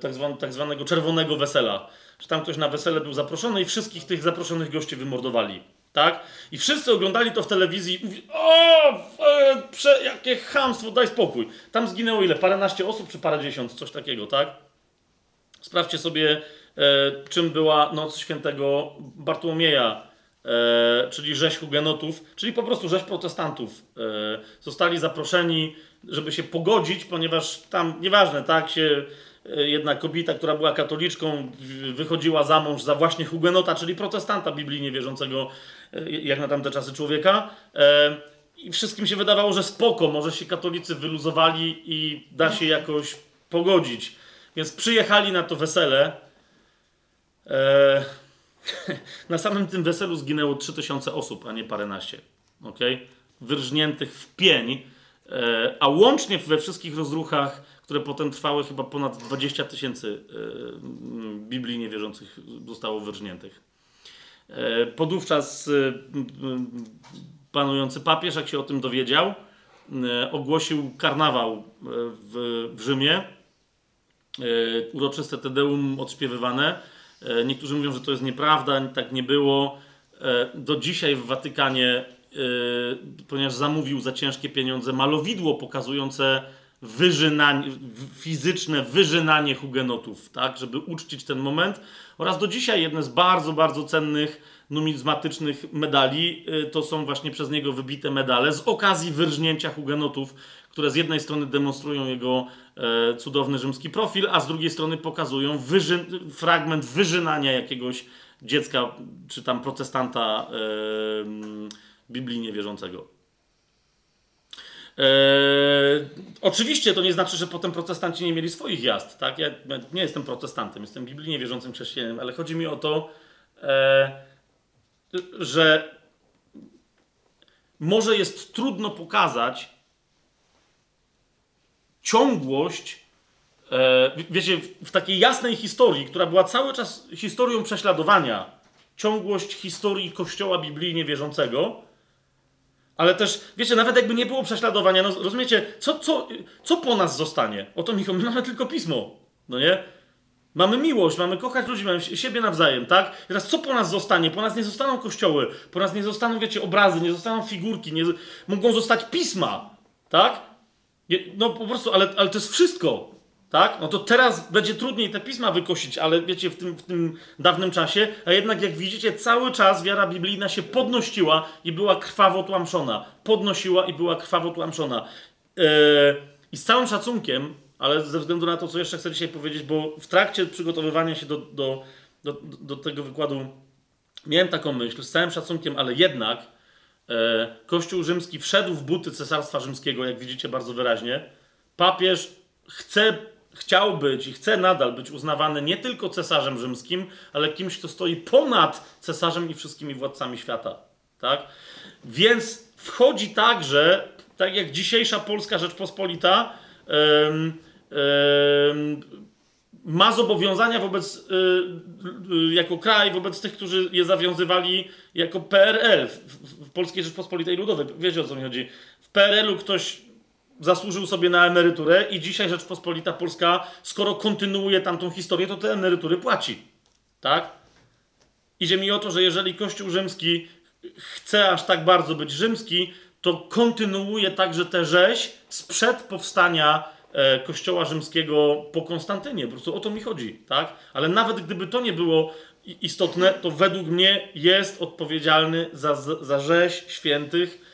tak, zwan, tak zwanego czerwonego wesela. Że tam ktoś na wesele był zaproszony i wszystkich tych zaproszonych gości wymordowali tak? I wszyscy oglądali to w telewizji i mówili, o, e, prze, jakie chamstwo, daj spokój. Tam zginęło ile? Paręnaście osób czy parędziesiąt, coś takiego, tak? Sprawdźcie sobie, e, czym była Noc Świętego Bartłomieja, e, czyli rzeź hugenotów, czyli po prostu rzeź protestantów. E, zostali zaproszeni, żeby się pogodzić, ponieważ tam, nieważne, tak, się E, jedna kobieta, która była katoliczką, wychodziła za mąż za właśnie hugenota, czyli protestanta biblijnie wierzącego, e, jak na tamte czasy człowieka. E, I wszystkim się wydawało, że spoko, może się katolicy wyluzowali i da się jakoś pogodzić. Więc przyjechali na to wesele. Na samym tym weselu zginęło 3000 osób, a nie paręnaście. Okay? Wyrżniętych w pień. A łącznie we wszystkich rozruchach które potem trwały chyba ponad 20 tysięcy e, Biblii niewierzących zostało wyrżniętych. E, podówczas e, panujący papież, jak się o tym dowiedział, ogłosił karnawał w, Rzymie uroczyste Tedeum odśpiewywane. Niektórzy mówią, że to jest nieprawda, tak nie było. Do dzisiaj w Watykanie, ponieważ zamówił za ciężkie pieniądze malowidło pokazujące wyżynanie, fizyczne wyżynanie hugenotów, tak, żeby uczcić ten moment. Oraz do dzisiaj jedne z bardzo, bardzo cennych numizmatycznych medali y, to są właśnie przez niego wybite medale z okazji wyrżnięcia hugenotów, które z jednej strony demonstrują jego e, cudowny rzymski profil, a z drugiej strony pokazują wyży fragment wyżynania jakiegoś dziecka czy tam protestanta e, biblijnie wierzącego. Eee, oczywiście to nie znaczy, że potem protestanci nie mieli swoich jazd. Tak? Ja nie jestem protestantem, jestem biblijnie wierzącym chrześcijaninem, ale chodzi mi o to, e, że może jest trudno pokazać ciągłość, e, wiecie, w, w takiej jasnej historii, która była cały czas historią prześladowania, ciągłość historii Kościoła biblijnie wierzącego ale też, wiecie, nawet jakby nie było prześladowania, no rozumiecie, co, co, co po nas zostanie? Oto, Michał, my mamy tylko pismo, no nie? Mamy miłość, mamy kochać ludzi, mamy siebie nawzajem, tak? Teraz co po nas zostanie? Po nas nie zostaną kościoły, po nas nie zostaną, wiecie, obrazy, nie zostaną figurki, nie, mogą zostać pisma, tak? No po prostu, ale, ale to jest wszystko tak? No to teraz będzie trudniej te pisma wykosić, ale wiecie, w tym, w tym dawnym czasie, a jednak jak widzicie, cały czas wiara biblijna się podnosiła i była krwawo tłamszona. Podnosiła i była krwawo tłamszona. Yy, I z całym szacunkiem, ale ze względu na to, co jeszcze chcę dzisiaj powiedzieć, bo w trakcie przygotowywania się do, do, do, do tego wykładu miałem taką myśl, z całym szacunkiem, ale jednak e, Kościół rzymski wszedł w buty Cesarstwa Rzymskiego, jak widzicie bardzo wyraźnie. Papież chce chciał być i chce nadal być uznawany nie tylko cesarzem rzymskim, ale kimś, kto stoi ponad cesarzem i wszystkimi władcami świata. Tak? Więc wchodzi także, tak jak dzisiejsza Polska Rzeczpospolita, um, um, ma zobowiązania wobec, y, jako kraj, wobec tych, którzy je zawiązywali jako PRL w, w Polskiej Rzeczpospolitej Ludowej. Wiecie o co mi chodzi? W PRL-u ktoś zasłużył sobie na emeryturę i dzisiaj Rzeczpospolita Polska, skoro kontynuuje tamtą historię, to te emerytury płaci. Tak? Idzie mi o to, że jeżeli Kościół rzymski chce aż tak bardzo być rzymski, to kontynuuje także tę rzeź sprzed powstania e, Kościoła rzymskiego po Konstantynie. Po prostu o to mi chodzi, tak? Ale nawet gdyby to nie było istotne, to według mnie jest odpowiedzialny za, za rzeź świętych,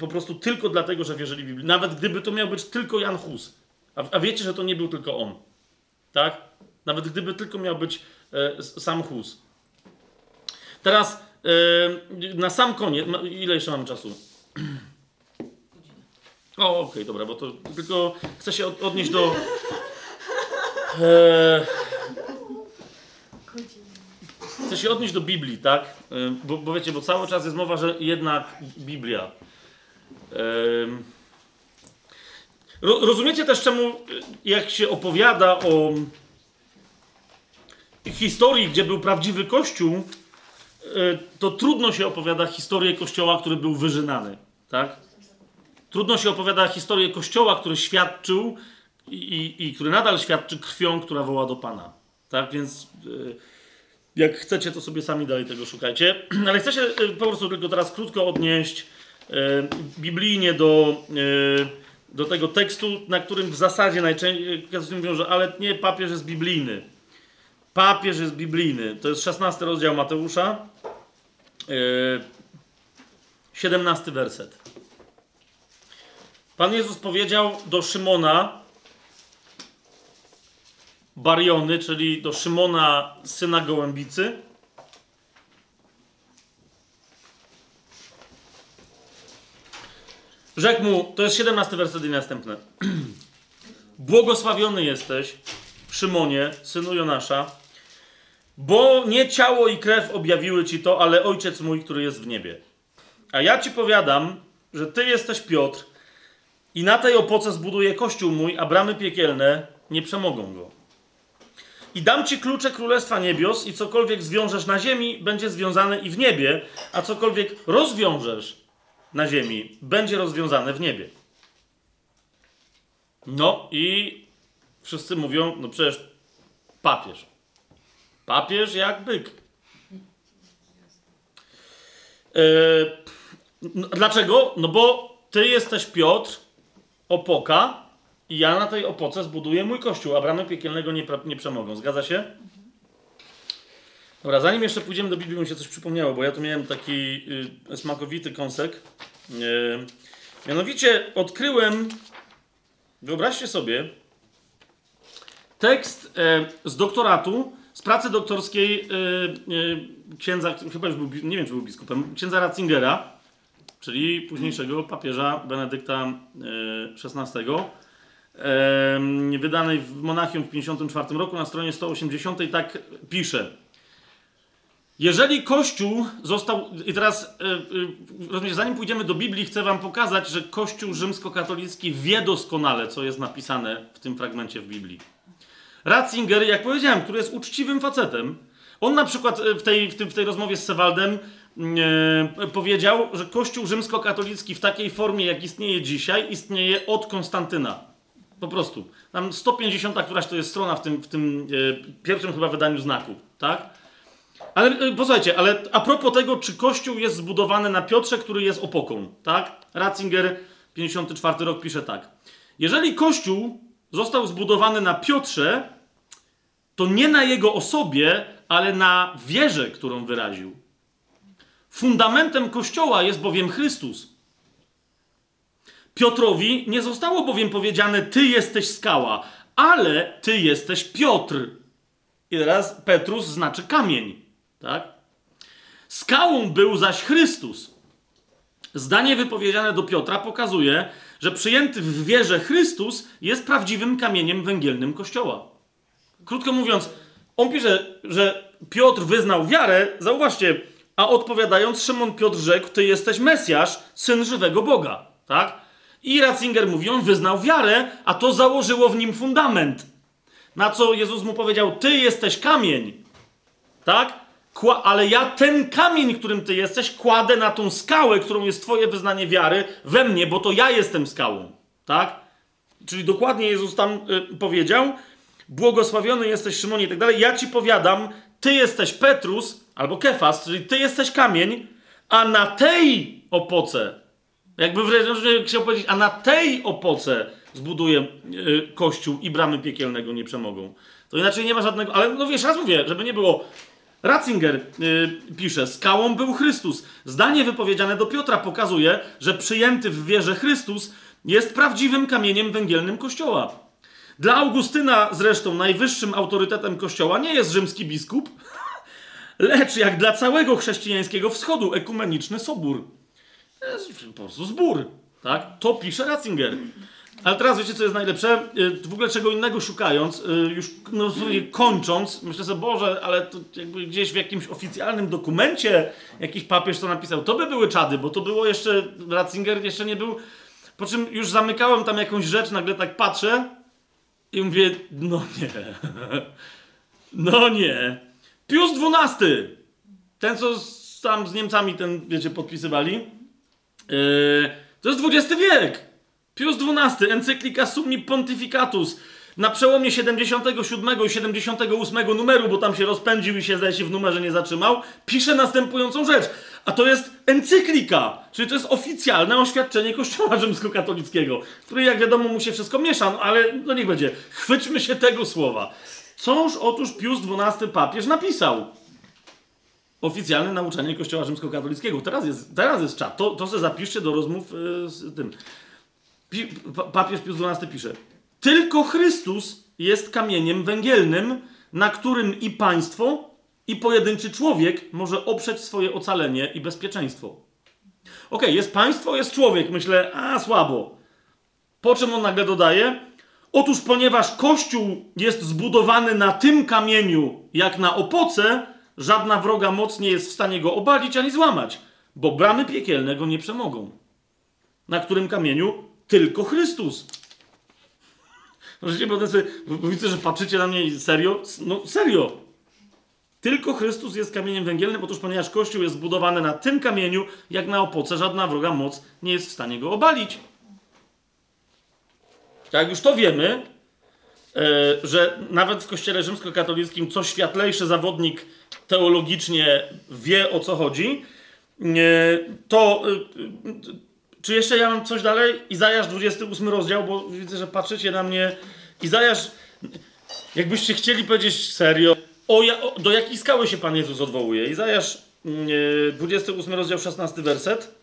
po prostu tylko dlatego, że wierzyli w Biblię. Nawet gdyby to miał być tylko Jan Hus. A, a wiecie, że to nie był tylko on. Tak? Nawet gdyby tylko miał być e, sam Hus. Teraz e, na sam koniec, ile jeszcze mamy czasu? O, okej, okay, dobra, bo to tylko chcę się od, odnieść do. E, chcę się odnieść do Biblii, tak? E, bo, bo wiecie, bo cały czas jest mowa, że jednak Biblia. Rozumiecie też, czemu, jak się opowiada o historii, gdzie był prawdziwy kościół, e, to trudno się opowiada historię kościoła, który był wyżynany. Tak? Trudno się opowiada historię kościoła, który świadczył i, i, i który nadal świadczy krwią, która woła do Pana. Tak więc. E, jak chcecie, to sobie sami dalej tego szukajcie. Ale chcę się e, po prostu tylko teraz krótko odnieść biblijnie do, e, do tego tekstu, na którym w zasadzie najczęściej mówią, że ale nie, papież jest biblijny. Papież jest biblijny. To jest 16 rozdział Mateusza, 17 e, werset. Pan Jezus powiedział do Szymona, Bariony, czyli do Szymona, syna gołębicy, Rzekł mu, to jest 17 werset i następne. Błogosławiony jesteś, Szymonie, synu Jonasza, bo nie ciało i krew objawiły ci to, ale ojciec mój, który jest w niebie. A ja ci powiadam, że ty jesteś Piotr i na tej opoce zbuduję kościół mój, a bramy piekielne nie przemogą go. I dam ci klucze królestwa niebios i cokolwiek zwiążesz na ziemi, będzie związane i w niebie, a cokolwiek rozwiążesz na ziemi będzie rozwiązane w niebie. No i Wszyscy mówią, no przecież papież. Papież jak byk. E, dlaczego? No bo ty jesteś Piotr, opoka, i ja na tej opoce zbuduję mój kościół, a bramy piekielnego nie, nie przemogą. Zgadza się? Dobra, zanim jeszcze pójdziemy do Biblii, mi się coś przypomniało, bo ja tu miałem taki y, smakowity kąsek. Y, mianowicie odkryłem, wyobraźcie sobie, tekst y, z doktoratu, z pracy doktorskiej y, y, księdza, chyba już był, nie wiem czy był biskupem, księdza Ratzingera, czyli późniejszego papieża Benedykta XVI, wydanej w Monachium w 54 roku na stronie 180 tak pisze. Jeżeli Kościół został. I teraz, rozumiecie, zanim pójdziemy do Biblii, chcę Wam pokazać, że Kościół rzymskokatolicki wie doskonale, co jest napisane w tym fragmencie w Biblii. Ratzinger, jak powiedziałem, który jest uczciwym facetem, on na przykład w tej, w, tym, w tej rozmowie z Sewaldem e, powiedział, że Kościół rzymskokatolicki w takiej formie, jak istnieje dzisiaj, istnieje od Konstantyna. Po prostu. Tam 150, któraś to jest strona w tym, w tym e, pierwszym chyba wydaniu znaku, tak? Ale e, posłuchajcie, ale a propos tego, czy Kościół jest zbudowany na Piotrze, który jest opoką, tak? Ratzinger, 54 rok, pisze tak. Jeżeli Kościół został zbudowany na Piotrze, to nie na jego osobie, ale na wierze, którą wyraził. Fundamentem Kościoła jest bowiem Chrystus. Piotrowi nie zostało bowiem powiedziane: Ty jesteś skała, ale ty jesteś Piotr. I teraz Petrus znaczy kamień. Tak? Skałą był zaś Chrystus. Zdanie wypowiedziane do Piotra pokazuje, że przyjęty w wierze Chrystus jest prawdziwym kamieniem węgielnym Kościoła. Krótko mówiąc, on pisze, że Piotr wyznał wiarę, zauważcie, a odpowiadając, Szymon Piotr rzekł: Ty jesteś Mesjasz, syn żywego Boga. Tak? I Ratzinger mówi: On wyznał wiarę, a to założyło w nim fundament. Na co Jezus mu powiedział: Ty jesteś kamień. Tak? Ale ja ten kamień, którym ty jesteś, kładę na tą skałę, którą jest twoje wyznanie wiary, we mnie, bo to ja jestem skałą. Tak? Czyli dokładnie Jezus tam y, powiedział: Błogosławiony jesteś Szymonie i tak dalej. Ja ci powiadam, ty jesteś Petrus albo Kefas, czyli ty jesteś kamień, a na tej opoce, jakby chciał powiedzieć, a na tej opoce zbuduje yy, kościół i bramy piekielnego nie przemogą. To inaczej nie ma żadnego, ale no wiesz, raz mówię, żeby nie było. Ratzinger yy, pisze, skałą był Chrystus. Zdanie wypowiedziane do Piotra pokazuje, że przyjęty w wierze Chrystus jest prawdziwym kamieniem węgielnym Kościoła. Dla Augustyna zresztą najwyższym autorytetem Kościoła nie jest rzymski biskup, lecz jak dla całego chrześcijańskiego wschodu ekumeniczny sobór. To jest po prostu zbór. Tak? To pisze Ratzinger. Ale teraz wiecie, co jest najlepsze? Y, w ogóle czego innego szukając, y, już no, kończąc, myślę sobie, Boże, ale to jakby gdzieś w jakimś oficjalnym dokumencie jakiś papież to napisał. To by były czady, bo to było jeszcze, Ratzinger jeszcze nie był. Po czym już zamykałem tam jakąś rzecz, nagle tak patrzę, i mówię, no nie. No nie. Pius XII. Ten, co z, tam z Niemcami ten, wiecie, podpisywali. Yy, to jest XX wiek. Pius XII. Encyklika Summi Pontificatus. Na przełomie 77 i 78 numeru, bo tam się rozpędził i się zdaje się w numerze nie zatrzymał, pisze następującą rzecz. A to jest encyklika, czyli to jest oficjalne oświadczenie Kościoła rzymskokatolickiego, który jak wiadomo mu się wszystko miesza, no ale no niech będzie. Chwyćmy się tego słowa. Coż otóż Pius XII papież napisał? Oficjalne nauczanie Kościoła rzymskokatolickiego. Teraz jest, teraz jest czat. To, to sobie zapiszcie do rozmów yy, z tym. Pi, papież Pius XII pisze. Tylko Chrystus jest kamieniem węgielnym, na którym i państwo, i pojedynczy człowiek może oprzeć swoje ocalenie i bezpieczeństwo. Ok, jest państwo, jest człowiek. Myślę, a słabo. Po czym on nagle dodaje? Otóż, ponieważ Kościół jest zbudowany na tym kamieniu, jak na opoce, żadna wroga moc nie jest w stanie go obalić ani złamać, bo bramy piekielne go nie przemogą. Na którym kamieniu? Tylko Chrystus. Możecie potem sobie, widzę, że patrzycie na mnie serio? No serio. Tylko Chrystus jest kamieniem węgielnym, otóż ponieważ Kościół jest zbudowany na tym kamieniu, jak na opoce, żadna wroga moc nie jest w stanie go obalić. Jak już to wiemy, że nawet w kościele rzymskokatolickim co światlejszy zawodnik teologicznie wie o co chodzi, to czy jeszcze ja mam coś dalej? Izajasz 28 rozdział, bo widzę, że patrzycie na mnie. Izajasz, jakbyście chcieli powiedzieć serio, o, o, do jakiej skały się Pan Jezus odwołuje? Izajasz 28 rozdział, 16 werset.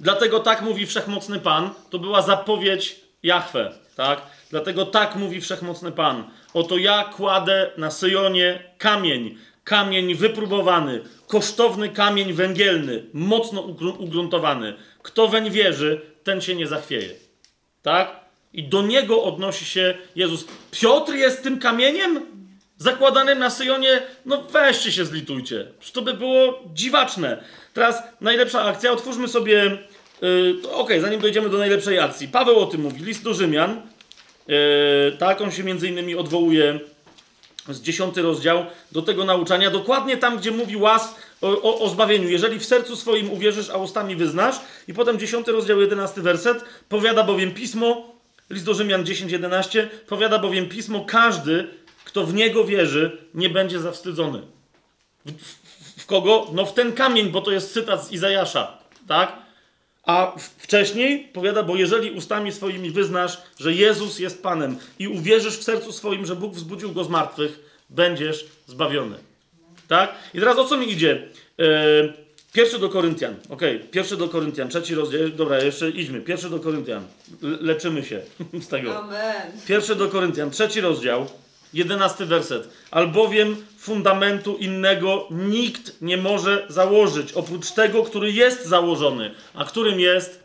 Dlatego tak mówi wszechmocny Pan. To była zapowiedź Jahwe, tak? Dlatego tak mówi wszechmocny Pan. Oto ja kładę na Syjonie kamień, kamień wypróbowany, kosztowny kamień węgielny, mocno ugruntowany. Kto weń wierzy, ten się nie zachwieje. Tak? I do niego odnosi się Jezus. Piotr jest tym kamieniem zakładanym na Syjonie? No weźcie się, zlitujcie. To by było dziwaczne. Teraz najlepsza akcja. Otwórzmy sobie. Yy, Okej, okay, zanim dojdziemy do najlepszej akcji. Paweł o tym mówi. List do Rzymian. Yy, tak, on się między innymi odwołuje z dziesiąty rozdział, do tego nauczania, dokładnie tam, gdzie mówi łas o, o, o, zbawieniu. Jeżeli w sercu swoim uwierzysz, a ustami wyznasz, i potem dziesiąty rozdział, jedenasty werset, powiada bowiem pismo, list do Rzymian 10, 11, powiada bowiem pismo, każdy, kto w niego wierzy, nie będzie zawstydzony. W, w, w kogo? No w ten kamień, bo to jest cytat z Izajasza, tak? A wcześniej powiada, bo jeżeli ustami swoimi wyznasz, że Jezus jest Panem i uwierzysz w sercu swoim, że Bóg wzbudził go z martwych, będziesz zbawiony. Tak? I teraz o co mi idzie? Yy, pierwszy do Koryntian. Ok, pierwszy do Koryntian, trzeci rozdział. Dobra, jeszcze idźmy. Pierwszy do Koryntian. leczymy się z tego. Amen. Pierwszy do Koryntian, trzeci rozdział. Jedenasty werset. Albowiem fundamentu innego nikt nie może założyć, oprócz tego, który jest założony, a którym jest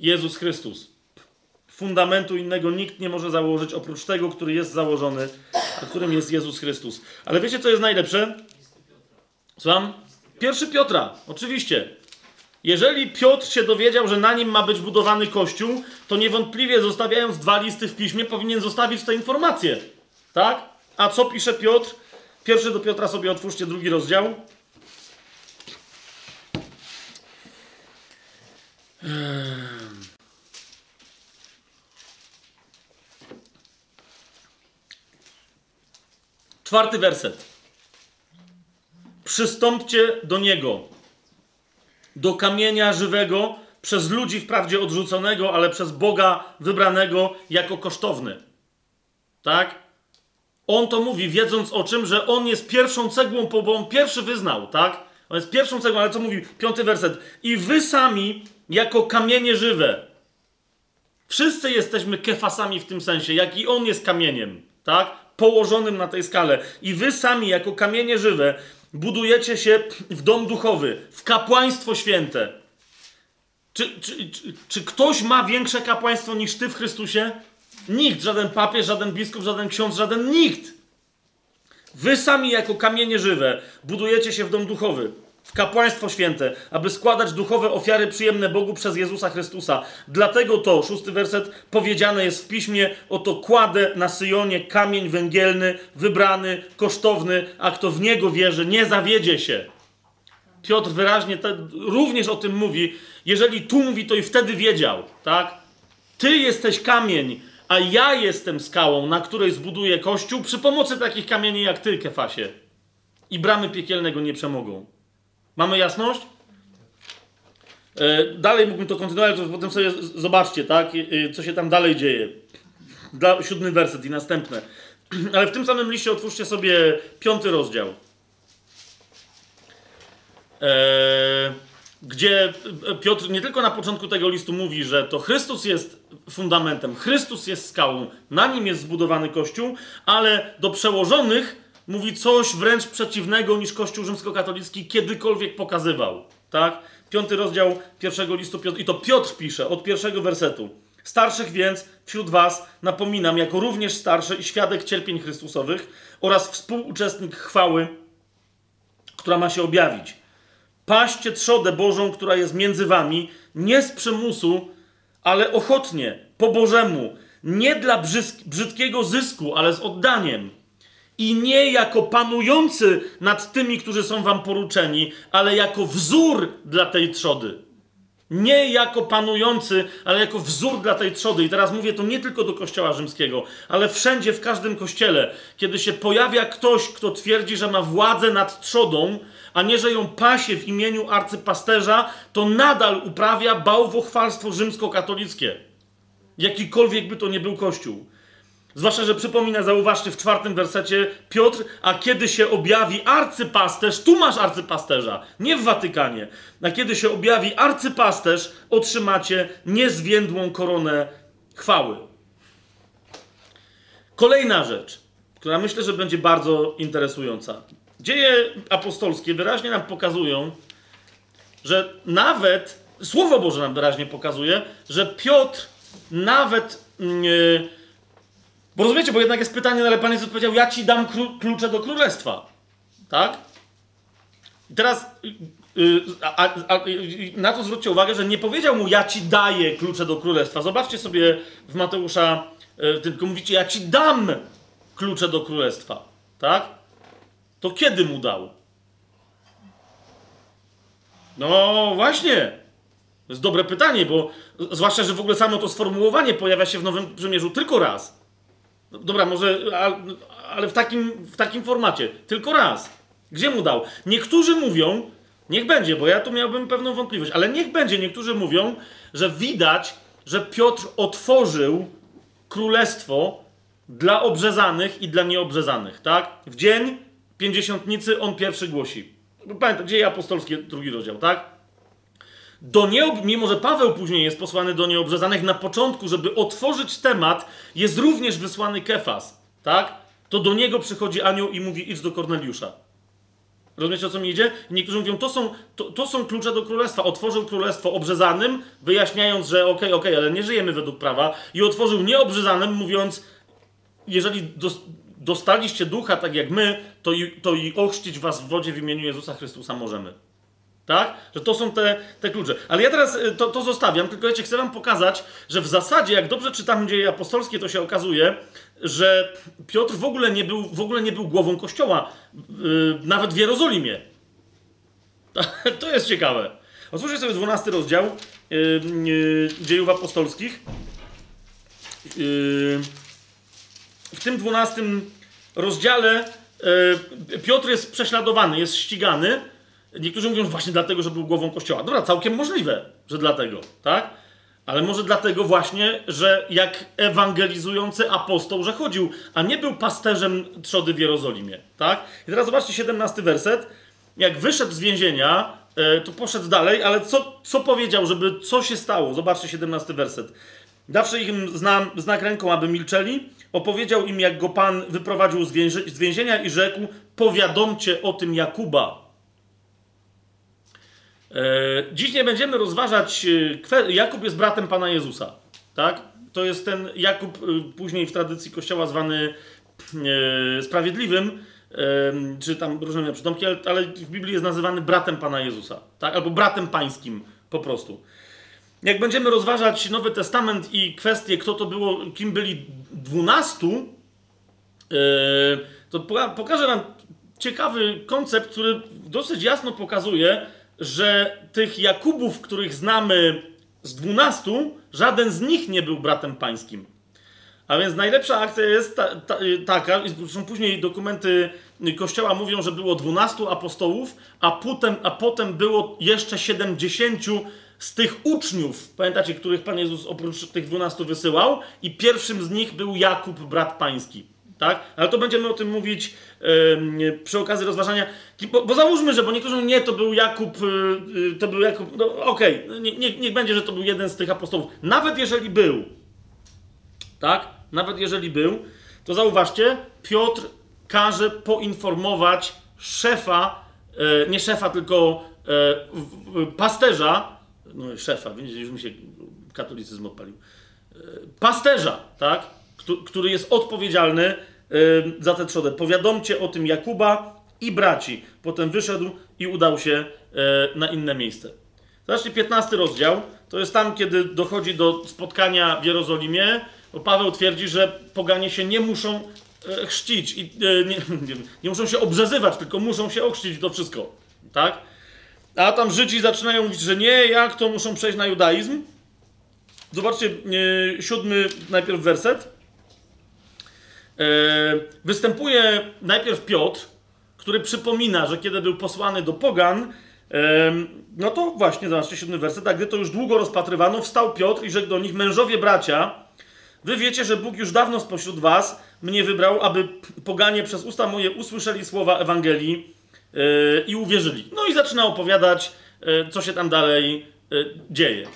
Jezus Chrystus. Fundamentu innego nikt nie może założyć, oprócz tego, który jest założony, a którym jest Jezus Chrystus. Ale wiecie, co jest najlepsze? Słucham? Pierwszy Piotra, oczywiście. Jeżeli Piotr się dowiedział, że na nim ma być budowany kościół, to niewątpliwie zostawiając dwa listy w piśmie, powinien zostawić tę informację. Tak? A co pisze Piotr? Pierwszy do Piotra sobie otwórzcie drugi rozdział. Czwarty werset. Przystąpcie do niego, do kamienia żywego, przez ludzi wprawdzie odrzuconego, ale przez Boga wybranego jako kosztowny. Tak? On to mówi, wiedząc o czym, że on jest pierwszą cegłą, bo on pierwszy wyznał, tak? On jest pierwszą cegłą, ale co mówi piąty werset? I wy sami, jako kamienie żywe, wszyscy jesteśmy kefasami w tym sensie, jak i on jest kamieniem, tak? Położonym na tej skale. I wy sami, jako kamienie żywe, budujecie się w dom duchowy, w kapłaństwo święte. Czy, czy, czy, czy ktoś ma większe kapłaństwo niż ty w Chrystusie? Nikt, żaden papież, żaden biskup, żaden ksiądz, żaden nikt. Wy sami jako kamienie żywe budujecie się w dom duchowy, w kapłaństwo święte, aby składać duchowe ofiary przyjemne Bogu przez Jezusa Chrystusa. Dlatego to, szósty werset, powiedziane jest w piśmie, oto kładę na Syjonie kamień węgielny, wybrany, kosztowny, a kto w niego wierzy, nie zawiedzie się. Piotr wyraźnie te, również o tym mówi. Jeżeli tu mówi, to i wtedy wiedział, tak? Ty jesteś kamień, a ja jestem skałą, na której zbuduję kościół przy pomocy takich kamieni jak ty, Kefasie. I bramy piekielnego nie przemogą. Mamy jasność? E, dalej mógłbym to kontynuować, to potem sobie zobaczcie, tak, co się tam dalej dzieje. Dla, siódmy werset i następne. Ale w tym samym liście otwórzcie sobie piąty rozdział. Eee, gdzie Piotr nie tylko na początku tego listu mówi, że to Chrystus jest fundamentem, Chrystus jest skałą, na nim jest zbudowany Kościół, ale do przełożonych mówi coś wręcz przeciwnego niż Kościół rzymskokatolicki kiedykolwiek pokazywał. Tak? Piąty rozdział pierwszego listu Piotr, i to Piotr pisze od pierwszego wersetu. Starszych więc wśród was napominam, jako również starszy i świadek cierpień Chrystusowych oraz współuczestnik chwały, która ma się objawić Paście trzodę Bożą, która jest między wami, nie z przymusu, ale ochotnie, po Bożemu, nie dla brzydkiego zysku, ale z oddaniem. I nie jako panujący nad tymi, którzy są wam poruczeni, ale jako wzór dla tej trzody. Nie jako panujący, ale jako wzór dla tej trzody. I teraz mówię to nie tylko do kościoła rzymskiego, ale wszędzie, w każdym kościele. Kiedy się pojawia ktoś, kto twierdzi, że ma władzę nad trzodą, a nie, że ją pasie w imieniu arcypasterza, to nadal uprawia bałwochwalstwo rzymskokatolickie. Jakikolwiek by to nie był kościół. Zwłaszcza, że przypomina, zauważcie w czwartym wersecie Piotr, a kiedy się objawi arcypasterz, tu masz arcypasterza, nie w Watykanie, a kiedy się objawi arcypasterz, otrzymacie niezwiędłą koronę chwały. Kolejna rzecz, która myślę, że będzie bardzo interesująca. Dzieje apostolskie wyraźnie nam pokazują, że nawet, Słowo Boże nam wyraźnie pokazuje, że Piotr nawet. Yy, bo rozumiecie, bo jednak jest pytanie, no ale Pan Jezus powiedział, ja ci dam klucze do królestwa. Tak? I teraz yy, a, a, na to zwróćcie uwagę, że nie powiedział mu, ja ci daję klucze do królestwa. Zobaczcie sobie w Mateusza, yy, tylko mówicie, ja ci dam klucze do królestwa. Tak? To kiedy mu dał? No właśnie. To jest dobre pytanie, bo zwłaszcza, że w ogóle samo to sformułowanie pojawia się w Nowym Przymierzu tylko raz. No, dobra, może, ale w takim, w takim formacie. Tylko raz. Gdzie mu dał? Niektórzy mówią, niech będzie, bo ja tu miałbym pewną wątpliwość, ale niech będzie, niektórzy mówią, że widać, że Piotr otworzył królestwo dla obrzezanych i dla nieobrzezanych, tak? W dzień pięćdziesiątnicy on pierwszy głosi. Pamiętam, dzieje apostolskie, drugi rozdział, tak? Do nieob... Mimo, że Paweł później jest posłany do nieobrzezanych, na początku, żeby otworzyć temat, jest również wysłany Kefas, tak? To do niego przychodzi anioł i mówi, idź do Korneliusza. Rozumiecie, o co mi idzie? Niektórzy mówią, to są, to, to są klucze do królestwa. Otworzył królestwo obrzezanym, wyjaśniając, że okej, okay, okej, okay, ale nie żyjemy według prawa. I otworzył nieobrzezanym, mówiąc, jeżeli dostaliście ducha tak jak my, to i, to i ochrzcić was w wodzie w imieniu Jezusa Chrystusa możemy. Tak? Że to są te, te klucze. Ale ja teraz y, to, to zostawiam, tylko ja chcę wam pokazać, że w zasadzie, jak dobrze czytam dzieje apostolskie, to się okazuje, że Piotr w ogóle nie był, w ogóle nie był głową kościoła, yy, nawet w Jerozolimie. To jest ciekawe. Otwórzcie sobie 12 rozdział yy, yy, dziejów apostolskich. Yy, w tym 12 rozdziale yy, Piotr jest prześladowany, jest ścigany Niektórzy mówią, że właśnie dlatego, że był głową kościoła. Dobra, całkiem możliwe, że dlatego, tak? Ale może dlatego właśnie, że jak ewangelizujący apostoł, że chodził, a nie był pasterzem trzody w Jerozolimie, tak? I teraz zobaczcie 17 werset. Jak wyszedł z więzienia, e, to poszedł dalej, ale co, co powiedział, żeby co się stało? Zobaczcie 17 werset. Dawszy im znam, znak ręką, aby milczeli, opowiedział im, jak go Pan wyprowadził z więzienia i rzekł, powiadomcie o tym Jakuba, E, dziś nie będziemy rozważać. E, Jakub jest bratem Pana Jezusa. Tak? To jest ten Jakub, e, później w tradycji kościoła zwany sprawiedliwym, czy tam różne miał przydomki, ale, w Biblii jest nazywany bratem Pana Jezusa. Tak? Albo bratem pańskim po prostu. Jak będziemy rozważać Nowy Testament i kwestie, kto to było, kim byli dwunastu, to pokażę Wam ciekawy koncept, który dosyć jasno pokazuje, że tych Jakubów, których znamy z dwunastu, żaden z nich nie był bratem pańskim. A więc najlepsza akcja jest ta, taka, zresztą później dokumenty Kościoła mówią, że było dwunastu apostołów, a potem, a potem było jeszcze siedemdziesięciu z tych uczniów, pamiętacie, których Pan Jezus oprócz tych dwunastu wysyłał, i pierwszym z nich był Jakub, brat pański tak? Ale to będziemy o tym mówić yy, przy okazji rozważania. Bo, bo, załóżmy, że, bo niektórzy mówią, nie, to był Jakub, yy, to był Jakub, no okej, okay, nie, nie, niech będzie, że to był jeden z tych apostołów. Nawet jeżeli był, tak? Nawet jeżeli był, to zauważcie, Piotr każe poinformować szefa, yy, nie szefa, tylko pasterza, no szefa, już mi się katolicyzm odpalił, pasterza, tak? który jest odpowiedzialny za tę trzodę. Powiadomcie o tym Jakuba i braci. Potem wyszedł i udał się e, na inne miejsce. Zobaczcie, 15 rozdział. To jest tam, kiedy dochodzi do spotkania w Jerozolimie. Bo Paweł twierdzi, że poganie się nie muszą e, chrzcić. I, e, nie, nie, nie muszą się obrzezywać, tylko muszą się ochrzcić to wszystko. Tak? A tam Żydzi zaczynają mówić, że nie, jak to muszą przejść na judaizm. Zobaczcie, e, siódmy najpierw werset. E, występuje najpierw Piotr, który przypomina, że kiedy był posłany do Pogan, e, no to właśnie, zobaczcie, siódmy werset, a gdy to już długo rozpatrywano, wstał Piotr i rzekł do nich, mężowie bracia, wy wiecie, że Bóg już dawno spośród was mnie wybrał, aby poganie przez usta moje usłyszeli słowa Ewangelii i uwierzyli. No i zaczyna opowiadać, e, co się tam dalej e, dzieje.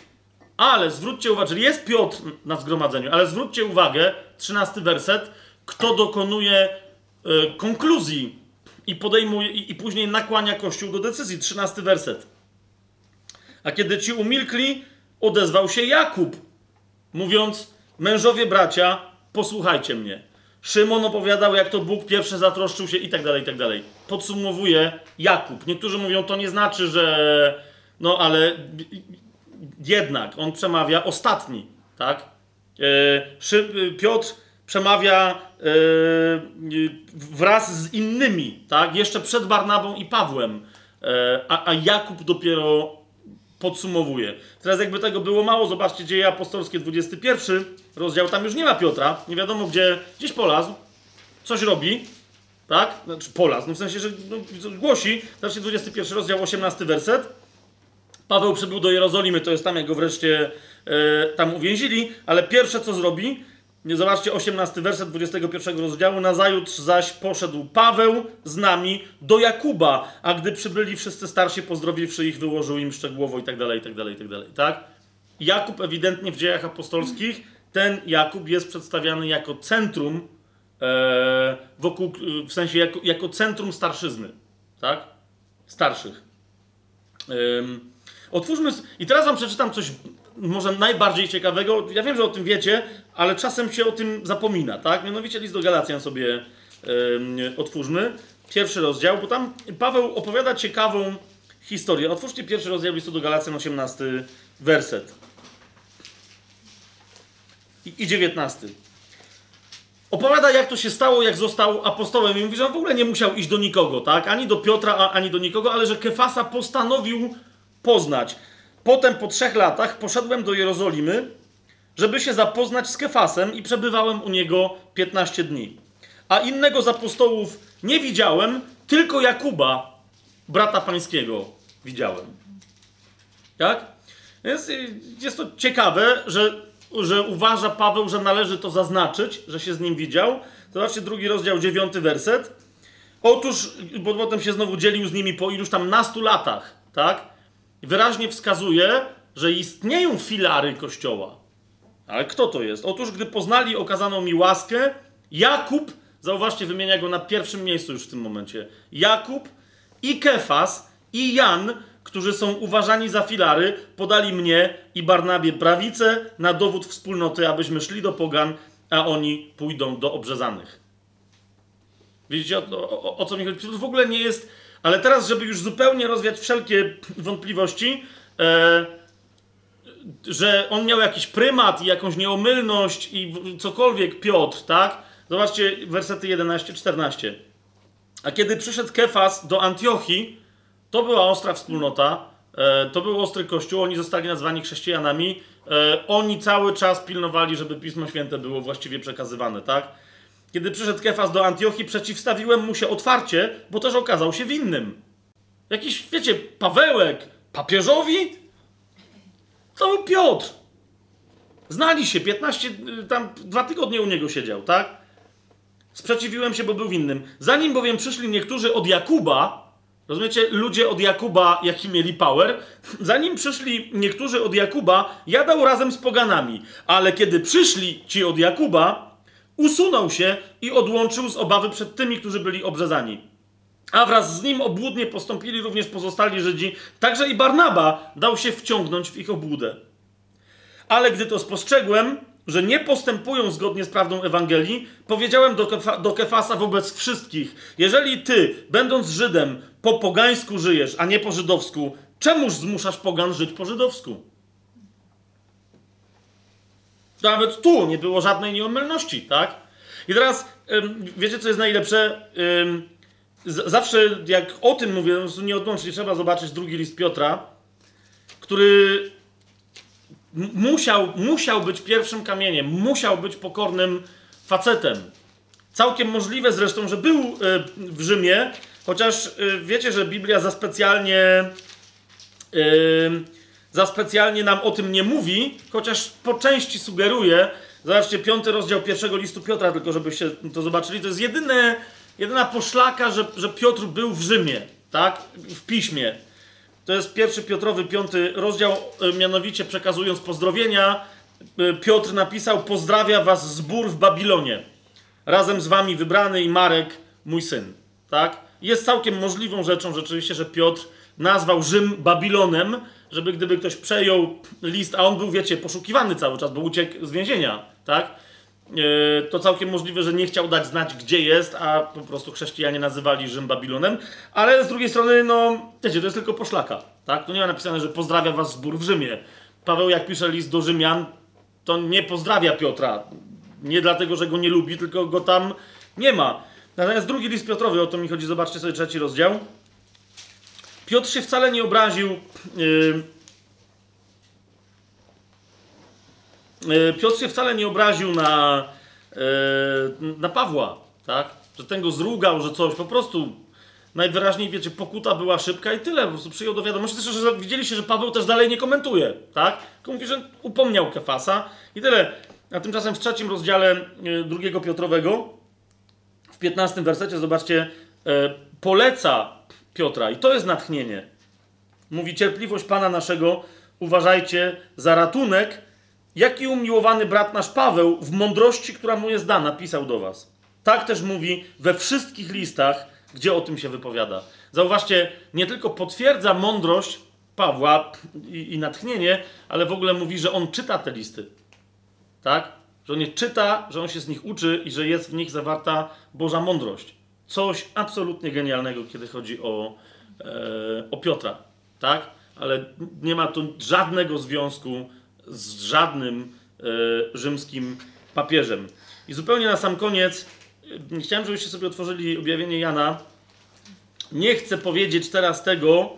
Ale zwróćcie uwagę, czyli jest Piotr na zgromadzeniu, ale zwróćcie uwagę, trzynasty werset, kto dokonuje konkluzji i podejmuje i, później nakłania Kościół do decyzji. Trzynasty werset. A kiedy ci umilkli, odezwał się Jakub, mówiąc: Mężowie bracia, posłuchajcie mnie. Szymon opowiadał, jak to Bóg pierwszy zatroszczył się i tak dalej, i tak dalej. Podsumowuje Jakub. Niektórzy mówią, to nie znaczy, że. No ale jednak on przemawia ostatni, tak? Yy, Piotr przemawia yy, wraz z innymi, tak? Jeszcze przed Barnabą i Pawłem, a, a, Jakub dopiero podsumowuje. Teraz jakby tego było mało, zobaczcie dzieje apostolskie 21 rozdział, tam już nie ma Piotra, nie wiadomo gdzie, gdzieś polazł, coś robi, tak? Znaczy polazł, no w sensie, że no, głosi, zobaczcie 21 rozdział, 18 werset, Paweł przybył do Jerozolimy, to jest tam, jak go wreszcie e, tam uwięzili, ale pierwsze co zrobi, zobaczcie 18 werset 21 rozdziału, nazajutrz zaś poszedł Paweł z nami do Jakuba, a gdy przybyli wszyscy starsi, pozdrowiwszy ich, wyłożył im szczegółowo i tak dalej, i tak dalej, i tak dalej, tak? Jakub ewidentnie w dziejach apostolskich, ten Jakub jest przedstawiany jako centrum e, wokół, w sensie jako, jako centrum starszyzny, tak? Starszych. Otwórzmy. I teraz wam przeczytam coś może najbardziej ciekawego. Ja wiem, że o tym wiecie, ale czasem się o tym zapomina, tak? Mianowicie list do Galacjan sobie yy, otwórzmy. Pierwszy rozdział, bo tam Paweł opowiada ciekawą historię. Otwórzcie pierwszy rozdział listu do Galacjan, 18 werset. I, i 19. Opowiada, jak to się stało, jak został apostołem. I mówi, że on w ogóle nie musiał iść do nikogo, tak? Ani do Piotra, ani do nikogo, ale że Kefasa postanowił poznać. Potem po trzech latach poszedłem do Jerozolimy, żeby się zapoznać z Kefasem i przebywałem u niego 15 dni. A innego z apostołów nie widziałem, tylko Jakuba, brata pańskiego, widziałem. Jak? Jest, jest to ciekawe, że, że uważa Paweł, że należy to zaznaczyć, że się z nim widział. Zobaczcie drugi rozdział, dziewiąty werset. Otóż, bo potem się znowu dzielił z nimi po iluś tam nastu latach, tak? wyraźnie wskazuje, że istnieją filary Kościoła. Ale kto to jest? Otóż, gdy poznali okazaną mi łaskę, Jakub, zauważcie, wymienia go na pierwszym miejscu już w tym momencie, Jakub i Kefas i Jan, którzy są uważani za filary, podali mnie i Barnabie prawicę na dowód wspólnoty, abyśmy szli do pogan, a oni pójdą do obrzezanych. Widzicie, o, o, o co mi chodzi? To w ogóle nie jest ale teraz, żeby już zupełnie rozwiać wszelkie wątpliwości, e, że on miał jakiś prymat i jakąś nieomylność i cokolwiek Piotr, tak? Zobaczcie wersety 11-14. A kiedy przyszedł Kefas do Antiochii, to była ostra wspólnota, e, to był ostry kościół, oni zostali nazwani chrześcijanami, e, oni cały czas pilnowali, żeby Pismo Święte było właściwie przekazywane, tak? Kiedy przyszedł Kefas do Antiochii, przeciwstawiłem mu się otwarcie, bo też okazał się winnym. Jakiś, wiecie, Pawełek papieżowi? To był Piotr. Znali się, 15, tam dwa tygodnie u niego siedział, tak? Sprzeciwiłem się, bo był winnym. Zanim bowiem przyszli niektórzy od Jakuba, rozumiecie, ludzie od Jakuba, jaki mieli power, zanim przyszli niektórzy od Jakuba, jadał razem z poganami. Ale kiedy przyszli ci od Jakuba, usunął się i odłączył z obawy przed tymi, którzy byli obrzezani. A wraz z nim obłudnie postąpili również pozostali Żydzi, także i Barnaba dał się wciągnąć w ich obłudę. Ale gdy to spostrzegłem, że nie postępują zgodnie z prawdą Ewangelii, powiedziałem do, Kefa, do Kefasa wobec wszystkich: Jeżeli ty, będąc Żydem, po pogańsku żyjesz, a nie po żydowsku, czemuż zmuszasz pogan żyć po żydowsku? Nawet tu nie było żadnej nieomylności, tak? I teraz, wiecie, co jest najlepsze? zawsze jak o tym mówię, po prostu nieodłącznie trzeba zobaczyć drugi list Piotra, który musiał, musiał być pierwszym kamieniem, musiał być pokornym facetem. Całkiem możliwe zresztą, że był e, w Rzymie, chociaż e, wiecie, że Biblia za specjalnie e, za specjalnie nam o tym nie mówi, chociaż po części sugeruje. Zobaczcie, piąty rozdział pierwszego listu Piotra, tylko żebyście to zobaczyli. To jest jedyne, jedyna poszlaka, że, że Piotr był w Rzymie, tak? W piśmie. To jest pierwszy Piotrowy, piąty rozdział, e, mianowicie przekazując pozdrowienia. e, Piotr napisał: Pozdrawia was zbór w Babilonie. Razem z wami wybrany i Marek, mój syn. Tak? Jest całkiem możliwą rzeczą rzeczywiście, że Piotr nazwał Rzym Babilonem, żeby gdyby ktoś przejął list, a on był, wiecie, poszukiwany cały czas, bo uciekł z więzienia, tak? E, To całkiem możliwe, że nie chciał dać znać, gdzie jest, a po prostu chrześcijanie nazywali Rzym Babilonem, ale z drugiej strony, no, wiecie, to jest tylko poszlaka, tak? Tu nie ma napisane, że pozdrawia was zbór w Rzymie. Paweł, jak pisze list do Rzymian, to nie pozdrawia Piotra. Nie dlatego, że go nie lubi, tylko go tam nie ma. Natomiast drugi list Piotrowy, o to mi chodzi, zobaczcie sobie trzeci rozdział. Piotr się wcale nie obraził. Yy, Piotr się wcale nie obraził na, yy, na Pawła, tak? Że ten go zrugał, że coś. Po prostu najwyraźniej, wiecie, pokuta była szybka i tyle. Po prostu przyjął do wiadomości. Zresztą, że widzieliście, że Paweł też dalej nie komentuje, tak? Tylko mówi, że upomniał Kefasa i tyle. A tymczasem w trzecim rozdziale yy, drugiego Piotrowego, w 15 wersecie, zobaczcie, poleca Piotra. I to jest natchnienie. Mówi cierpliwość Pana naszego, uważajcie za ratunek, jaki umiłowany brat nasz Paweł w mądrości, która mu jest dana, pisał do was. Tak też mówi we wszystkich listach, gdzie o tym się wypowiada. Zauważcie, nie tylko potwierdza mądrość Pawła i, i natchnienie, ale w ogóle mówi, że on czyta te listy. Tak? Że on je czyta, że on się z nich uczy i że jest w nich zawarta Boża mądrość. Coś absolutnie genialnego, kiedy chodzi o, e, o Piotra. Tak? Ale nie ma tu żadnego związku z żadnym e, rzymskim papieżem. I zupełnie na sam koniec e, chciałem, żebyście sobie otworzyli objawienie Jana. Nie chcę powiedzieć teraz tego,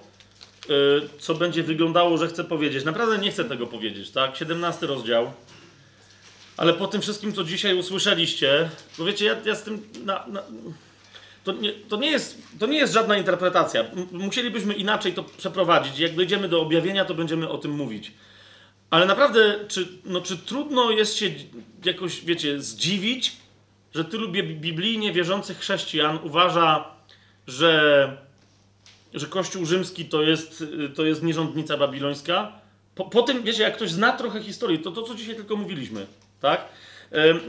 e, co będzie wyglądało, że chcę powiedzieć. Naprawdę nie chcę tego powiedzieć, tak? 17 rozdział. Ale po tym wszystkim, co dzisiaj usłyszeliście, bo wiecie, ja, ja z tym. Na, na, to, nie, to, nie jest, to nie jest żadna interpretacja. Musielibyśmy inaczej to przeprowadzić. Jak dojdziemy do objawienia, to będziemy o tym mówić. Ale naprawdę, czy, no, czy trudno jest się jakoś, wiecie, zdziwić, że tylu bi- biblijnie wierzących chrześcijan uważa, że, że Kościół rzymski to jest, to jest nierządnica babilońska? Po, po tym, wiecie, jak ktoś zna trochę historii, to to, co dzisiaj tylko mówiliśmy, tak?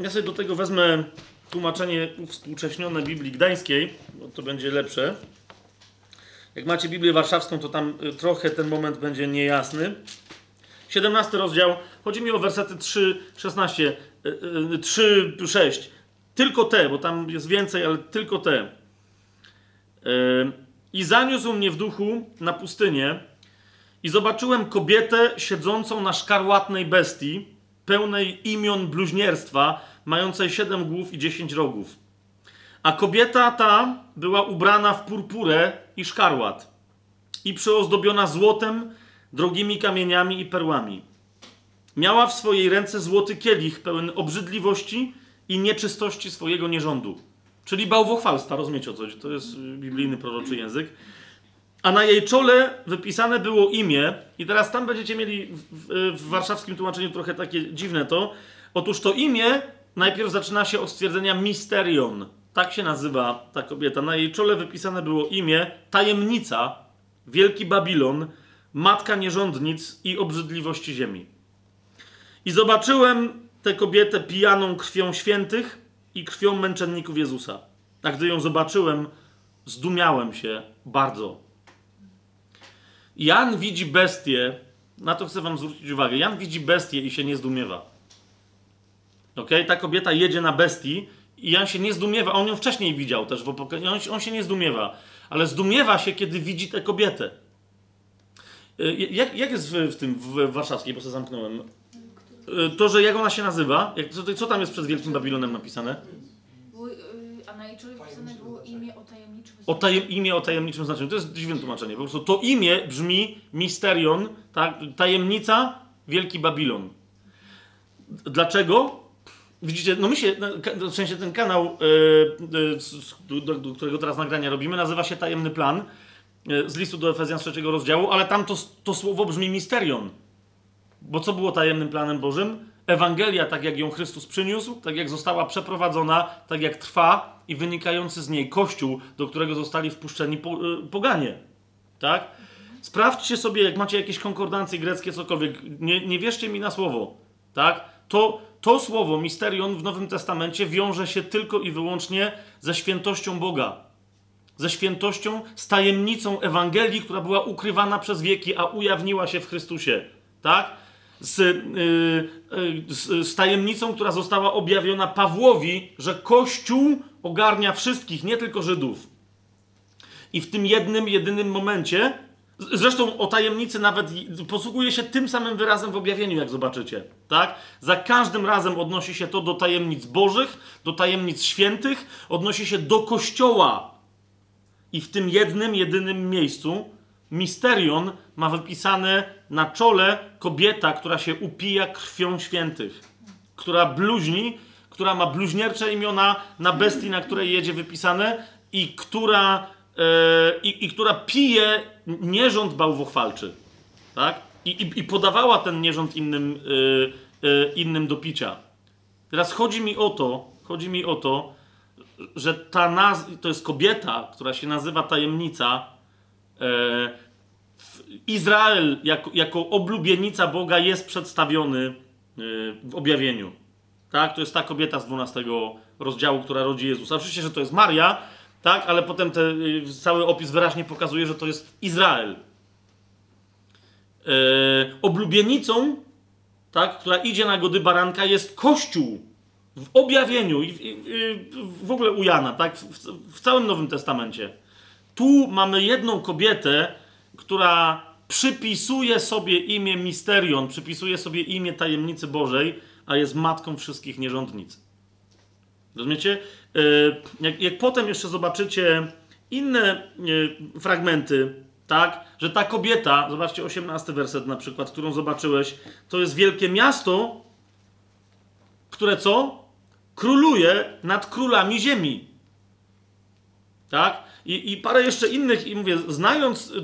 Ja sobie do tego wezmę tłumaczenie uwspółcześnione Biblii Gdańskiej, bo to będzie lepsze. Jak macie Biblię Warszawską, to tam y, trochę ten moment będzie niejasny. 17 rozdział, chodzi mi o wersety 3, 16, y, y, 3, 6. Tylko te, bo tam jest więcej, ale tylko te. Y, I zaniósł mnie w duchu na pustynię i zobaczyłem kobietę siedzącą na szkarłatnej bestii, pełnej imion bluźnierstwa, mającej siedem głów i dziesięć rogów. A kobieta ta była ubrana w purpurę i szkarłat i przyozdobiona złotem, drogimi kamieniami i perłami. Miała w swojej ręce złoty kielich pełen obrzydliwości i nieczystości swojego nierządu. Czyli bałwochwalstwa, rozumiecie o co? To jest y, biblijny proroczy język. A na jej czole wypisane było imię, i teraz tam będziecie mieli w, w, w warszawskim tłumaczeniu trochę takie dziwne to. Otóż to imię najpierw zaczyna się od stwierdzenia Misterion. Tak się nazywa ta kobieta. Na jej czole wypisane było imię Tajemnica, Wielki Babilon, Matka Nierządnic i Obrzydliwości Ziemi. I zobaczyłem tę kobietę pijaną krwią świętych i krwią męczenników Jezusa. A gdy ją zobaczyłem, zdumiałem się bardzo. Jan widzi bestię, na to chcę wam zwrócić uwagę. Jan widzi bestię i się nie zdumiewa. Ok? Ta kobieta jedzie na bestii i Jan się nie zdumiewa. On ją wcześniej widział też w on się nie zdumiewa, ale zdumiewa się, kiedy widzi tę kobietę. Y, Jak, jak jest w, w tym w warszawskiej, bo sobie zamknąłem? Y, To, że jak ona się nazywa? Jak, co, co tam jest przed Wielkim Babilonem napisane? Y, a na jej było imię o tajemniczym O tajem, imię o tajemniczym znaczeniu. To jest dziwne tłumaczenie. Po prostu to imię brzmi Misterion, tak? tajemnica, Wielki Babilon. Dlaczego? Widzicie, no my się, w sensie ten kanał, do, którego teraz nagrania robimy, nazywa się Tajemny Plan z listu do Efezjan z rozdziału, ale tam to, to słowo brzmi Misterion. Bo co było tajemnym planem Bożym? Ewangelia, tak jak ją Chrystus przyniósł, tak jak została przeprowadzona, tak jak trwa i wynikający z niej Kościół, do którego zostali wpuszczeni po, y, poganie. Tak? Sprawdźcie sobie, jak macie jakieś konkordancje greckie, cokolwiek. Nie, nie wierzcie mi na słowo. Tak? To, to słowo, misterion w Nowym Testamencie wiąże się tylko i wyłącznie ze świętością Boga. Ze świętością, z tajemnicą Ewangelii, która była ukrywana przez wieki, a ujawniła się w Chrystusie. Tak? z, yy, z, z, tajemnicą, która została objawiona Pawłowi, że Kościół ogarnia wszystkich, nie tylko Żydów. I w tym jednym, jedynym momencie, zresztą o tajemnicy nawet posługuje się tym samym wyrazem w objawieniu, jak zobaczycie. Tak? Za każdym razem odnosi się to do tajemnic bożych, do tajemnic świętych, odnosi się do Kościoła. I w tym jednym, jedynym miejscu misterion ma wypisane na czole kobieta, która się upija krwią świętych, która bluźni, która ma bluźniercze imiona na bestii, na której jedzie wypisane i która, yy, i, i, która pije nierząd bałwochwalczy. Tak? I, i, i podawała ten nierząd innym, yy, yy, innym do picia. Teraz chodzi mi o to, chodzi mi o to, że ta naz- to jest kobieta, która się nazywa tajemnica, E, Izrael jako, jako oblubienica Boga jest przedstawiony e, w objawieniu. Tak? To jest ta kobieta z 12 rozdziału, która rodzi Jezusa. Oczywiście, że to jest Maria, tak? ale potem te, e, cały opis wyraźnie pokazuje, że to jest Izrael. E, oblubienicą, tak? która idzie na gody baranka, jest Kościół w objawieniu i w, i, w ogóle u Jana, tak? W, w całym Nowym Testamencie. Tu mamy jedną kobietę, która przypisuje sobie imię Misterion, przypisuje sobie imię tajemnicy Bożej, a jest matką wszystkich nierządnic. Rozumiecie? E, jak, jak potem jeszcze zobaczycie inne e, fragmenty, tak, że ta kobieta, zobaczcie 18 werset na przykład, którą zobaczyłeś, to jest wielkie miasto, które co? Króluje nad królami ziemi. Tak? I, I, parę jeszcze innych, i mówię, znając y, y,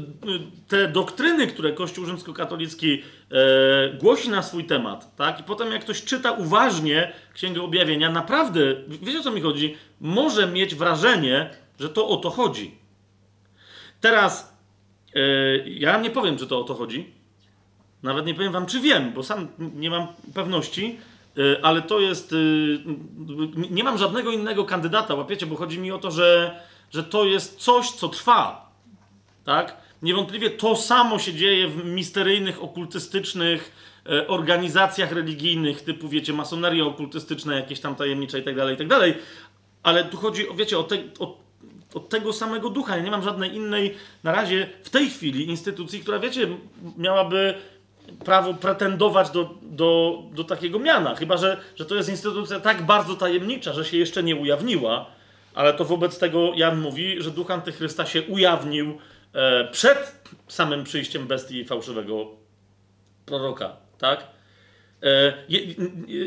te doktryny, które Kościół rzymskokatolicki e, głosi na swój temat, tak? I potem jak ktoś czyta uważnie Księgę Objawienia, naprawdę, wiecie o co mi chodzi, może mieć wrażenie, że to o to chodzi. Teraz, e, ja nie powiem, czy to o to chodzi. Nawet nie powiem wam, czy wiem, bo sam nie mam pewności, ale to jest, y, nie mam żadnego innego kandydata, łapiecie, bo chodzi mi o to, że że to jest coś, co trwa. Tak? Niewątpliwie to samo się dzieje w misteryjnych, okultystycznych e, organizacjach religijnych, typu, wiecie, masoneria okultystyczna, jakieś tam tajemnicze itd., tak itd., tak ale tu chodzi, wiecie, o, te, o, o tego samego ducha. Ja nie mam żadnej innej, na razie, w tej chwili, instytucji, która, wiecie, miałaby prawo pretendować do, do, do takiego miana. Chyba, że, że to jest instytucja tak bardzo tajemnicza, że się jeszcze nie ujawniła, ale to wobec tego Jan mówi, że duch antychrysta się ujawnił e, przed samym przyjściem bestii fałszywego proroka, tak? E,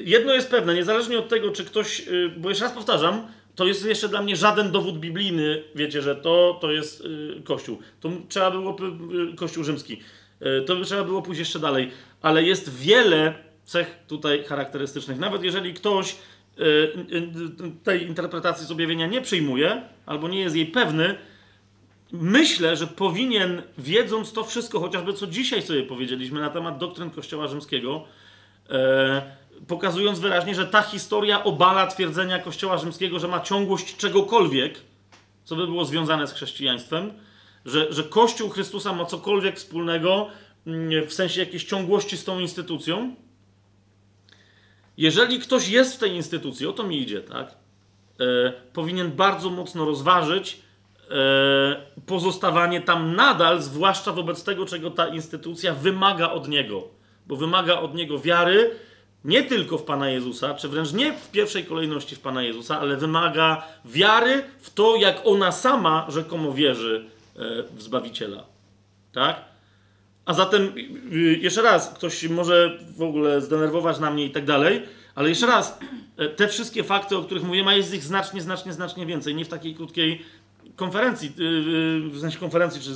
jedno jest pewne, niezależnie od tego, czy ktoś, e, bo jeszcze raz powtarzam, to jest jeszcze dla mnie żaden dowód biblijny, wiecie, że to, to jest Kościół. To trzeba było, Kościół rzymski, to by trzeba było pójść jeszcze dalej, ale jest wiele cech tutaj charakterystycznych. Nawet jeżeli ktoś Y, y, tej interpretacji z objawienia nie przyjmuje, albo nie jest jej pewny, myślę, że powinien, wiedząc to wszystko, chociażby co dzisiaj sobie powiedzieliśmy na temat doktryn Kościoła Rzymskiego, e, pokazując wyraźnie, że ta historia obala twierdzenia Kościoła Rzymskiego, że ma ciągłość czegokolwiek, co by było związane z chrześcijaństwem, że, że Kościół Chrystusa ma cokolwiek wspólnego mm, w sensie jakiejś ciągłości z tą instytucją, jeżeli ktoś jest w tej instytucji, o to mi idzie, tak? E, powinien bardzo mocno rozważyć e, pozostawanie tam nadal, zwłaszcza wobec tego, czego ta instytucja wymaga od niego. Bo wymaga od niego wiary, nie tylko w Pana Jezusa, czy wręcz nie w pierwszej kolejności w Pana Jezusa, ale wymaga wiary w to, jak ona sama rzekomo wierzy w Zbawiciela. Tak? A zatem, y, jeszcze raz, ktoś może w ogóle zdenerwować na mnie i tak dalej, ale jeszcze raz, e, te wszystkie fakty, o których mówiłem, a jest ich znacznie, znacznie, znacznie więcej, nie w takiej krótkiej konferencji, y, y, w sensie konferencji, czy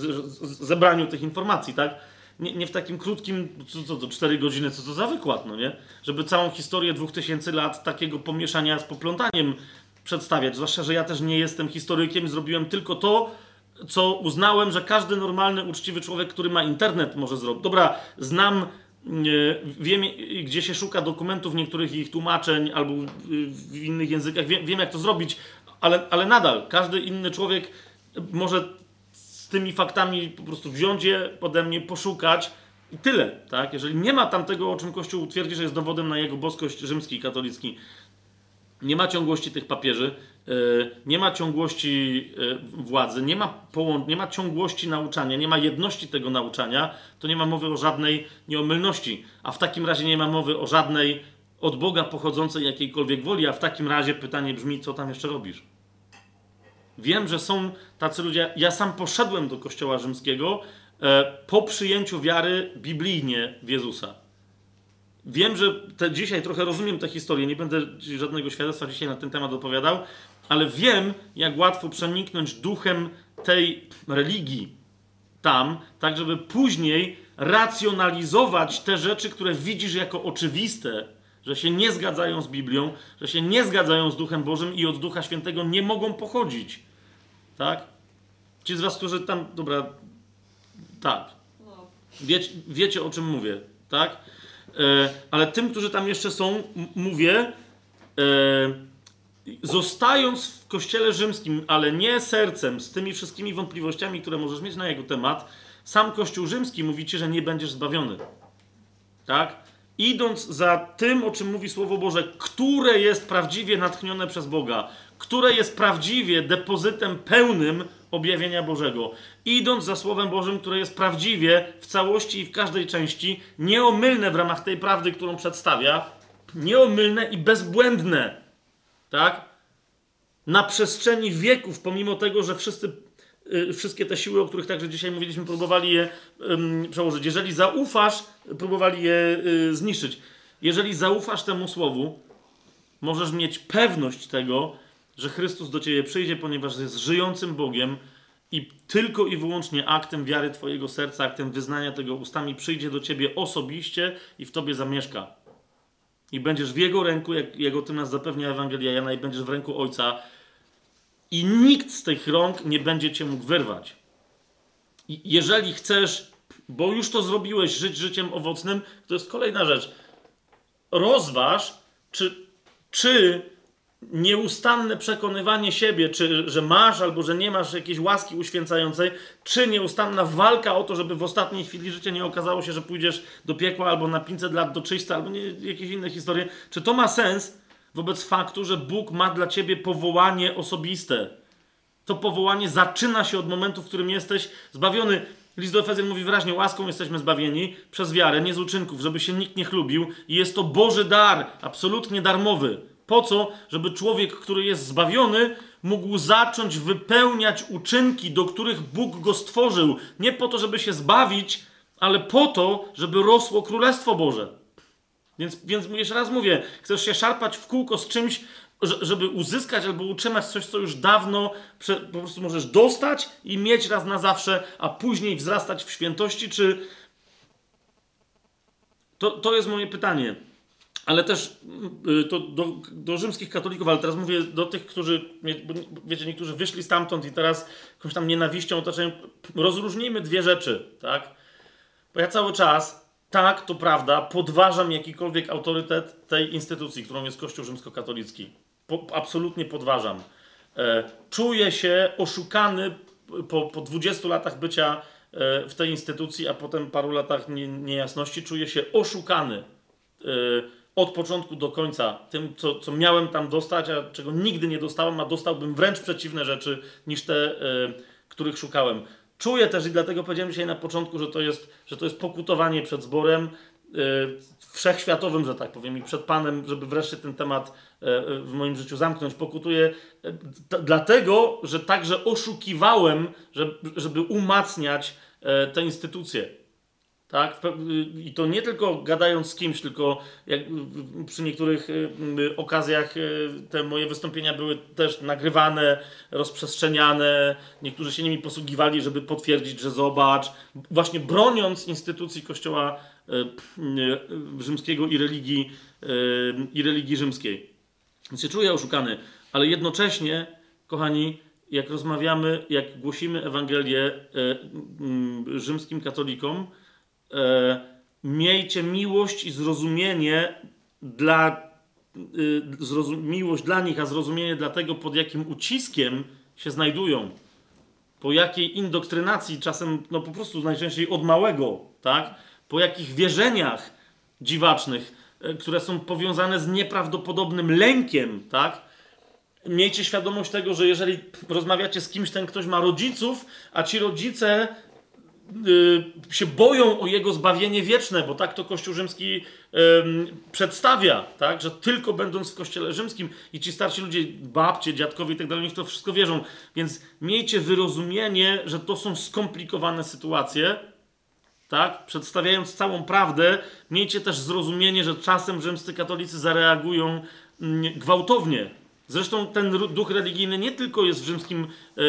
zebraniu tych informacji, tak? Nie, nie w takim krótkim, co, co to, 4 godziny, co to za wykład, no nie? Żeby całą historię 2000 lat takiego pomieszania z poplątaniem przedstawiać. Zwłaszcza, że ja też nie jestem historykiem, zrobiłem tylko to, co uznałem, że każdy normalny, uczciwy człowiek, który ma internet, może zrobić. Dobra, znam, wiem, gdzie się szuka dokumentów, niektórych ich tłumaczeń albo w innych językach, wiem, wiem jak to zrobić, ale, ale nadal każdy inny człowiek może z tymi faktami po prostu wziąć je ode mnie, poszukać i tyle, tak? Jeżeli nie ma tam tego, o czym Kościół twierdzi, że jest dowodem na jego boskość rzymski, katolicki, nie ma ciągłości tych papieży, nie ma ciągłości e, władzy, nie ma, połą- nie ma ciągłości nauczania, nie ma jedności tego nauczania, to nie ma mowy o żadnej nieomylności. A w takim razie nie ma mowy o żadnej od Boga pochodzącej jakiejkolwiek woli, a w takim razie pytanie brzmi, co tam jeszcze robisz? Wiem, że są tacy ludzie. Ja sam poszedłem do Kościoła Rzymskiego e, po przyjęciu wiary biblijnie w Jezusa. Wiem, że te, dzisiaj trochę rozumiem tę historię, nie będę żadnego świadectwa dzisiaj na ten temat opowiadał, ale wiem, jak łatwo przeniknąć duchem tej religii tam, tak żeby później racjonalizować te rzeczy, które widzisz jako oczywiste, że się nie zgadzają z Biblią, że się nie zgadzają z Duchem Bożym i od Ducha Świętego nie mogą pochodzić. Tak? Ci z Was, którzy tam, dobra, tak. Wiecie, wiecie o czym mówię, tak? E, ale tym, którzy tam jeszcze są, mówię, e, zostając w kościele rzymskim, ale nie sercem, z tymi wszystkimi wątpliwościami, które możesz mieć na jego temat, sam kościół rzymski mówi ci, że nie będziesz zbawiony. Tak? Idąc za tym, o czym mówi Słowo Boże, które jest prawdziwie natchnione przez Boga, które jest prawdziwie depozytem pełnym objawienia Bożego. Idąc za Słowem Bożym, które jest prawdziwie w całości i w każdej części, nieomylne w ramach tej prawdy, którą przedstawia, nieomylne i bezbłędne. Tak? Na przestrzeni wieków, pomimo tego, że wszyscy, yy, wszystkie te siły, o których także dzisiaj mówiliśmy, próbowali je przełożyć. Jeżeli zaufasz, próbowali je yy, zniszczyć. Jeżeli zaufasz temu słowu, możesz mieć pewność tego, że Chrystus do ciebie przyjdzie, ponieważ jest żyjącym Bogiem i tylko i wyłącznie aktem wiary twojego serca, aktem wyznania tego ustami przyjdzie do ciebie osobiście i w tobie zamieszka. I będziesz w jego ręku, jak jego tym nas zapewnia Ewangelia Jana, i będziesz w ręku Ojca. I nikt z tych rąk nie będzie cię mógł wyrwać. I jeżeli chcesz, bo już to zrobiłeś, żyć życiem owocnym, to jest kolejna rzecz. Rozważ, czy, czy nieustanne przekonywanie siebie, czy że masz albo że nie masz jakiejś łaski uświęcającej, czy nieustanna walka o to, żeby w ostatniej chwili życia nie okazało się, że pójdziesz do piekła albo na 500 lat do czyśćca, albo nie, jakieś inne historie. Czy to ma sens wobec faktu, że Bóg ma dla ciebie powołanie osobiste? To powołanie zaczyna się od momentu, w którym jesteś zbawiony. List do Efezjan mówi wyraźnie, łaską jesteśmy zbawieni przez wiarę, nie z uczynków, żeby się nikt nie chlubił. I jest to Boży dar, absolutnie darmowy. Po co? Żeby człowiek, który jest zbawiony, mógł zacząć wypełniać uczynki, do których Bóg go stworzył. Nie po to, żeby się zbawić, ale po to, żeby rosło Królestwo Boże. Więc, więc jeszcze raz mówię, chcesz się szarpać w kółko z czymś, żeby uzyskać albo utrzymać coś, co już dawno po prostu możesz dostać i mieć raz na zawsze, a później wzrastać w świętości, czy. To, to jest moje pytanie ale też y, to do, do, rzymskich katolików, ale teraz mówię do tych, którzy, wiecie, niektórzy wyszli stamtąd i teraz jakąś tam nienawiścią otaczają. Rozróżnijmy dwie rzeczy, tak? Bo ja cały czas, tak, to prawda, podważam jakikolwiek autorytet tej instytucji, którą jest Kościół rzymskokatolicki. Po, absolutnie podważam. E, czuję się oszukany po, po 20 latach bycia e, w tej instytucji, a potem paru latach nie, niejasności, czuję się oszukany. E, od początku do końca tym, co, co miałem tam dostać, a czego nigdy nie dostałem, a dostałbym wręcz przeciwne rzeczy niż te, y, których szukałem. Czuję też i dlatego powiedziałem dzisiaj na początku, że to jest, że to jest pokutowanie przed zborem. wszechświatowym, że tak powiem, i przed Panem, żeby wreszcie ten temat e, w moim życiu zamknąć, pokutuję dlatego, że także oszukiwałem, żeby, żeby umacniać te instytucje. Tak? I to nie tylko gadając z kimś, tylko przy niektórych okazjach te moje wystąpienia były też nagrywane, rozprzestrzeniane. Niektórzy się nimi posługiwali, żeby potwierdzić, że zobacz, właśnie broniąc instytucji Kościoła rzymskiego i religii, i religii rzymskiej. Więc się czuję oszukany, ale jednocześnie, kochani, jak rozmawiamy, jak głosimy Ewangelię rzymskim katolikom, e, miejcie miłość i zrozumienie dla, e, miłość dla nich, a zrozumienie dla tego, pod jakim uciskiem się znajdują. Po jakiej indoktrynacji, czasem no po prostu najczęściej od małego, tak? Po jakich wierzeniach dziwacznych E, które są powiązane z nieprawdopodobnym lękiem, tak? Miejcie świadomość tego, że jeżeli rozmawiacie z kimś, ten ktoś ma rodziców, a ci rodzice się boją o jego zbawienie wieczne, bo tak to Kościół rzymski przedstawia, tak? że tylko będąc w Kościele rzymskim i ci starsi ludzie, babcie, dziadkowie i tak dalej, to wszystko wierzą. Więc miejcie wyrozumienie, że to są skomplikowane sytuacje, tak? Przedstawiając całą prawdę, miejcie też zrozumienie, że czasem rzymscy katolicy zareagują mm, gwałtownie. Zresztą ten duch religijny nie tylko jest w rzymskim,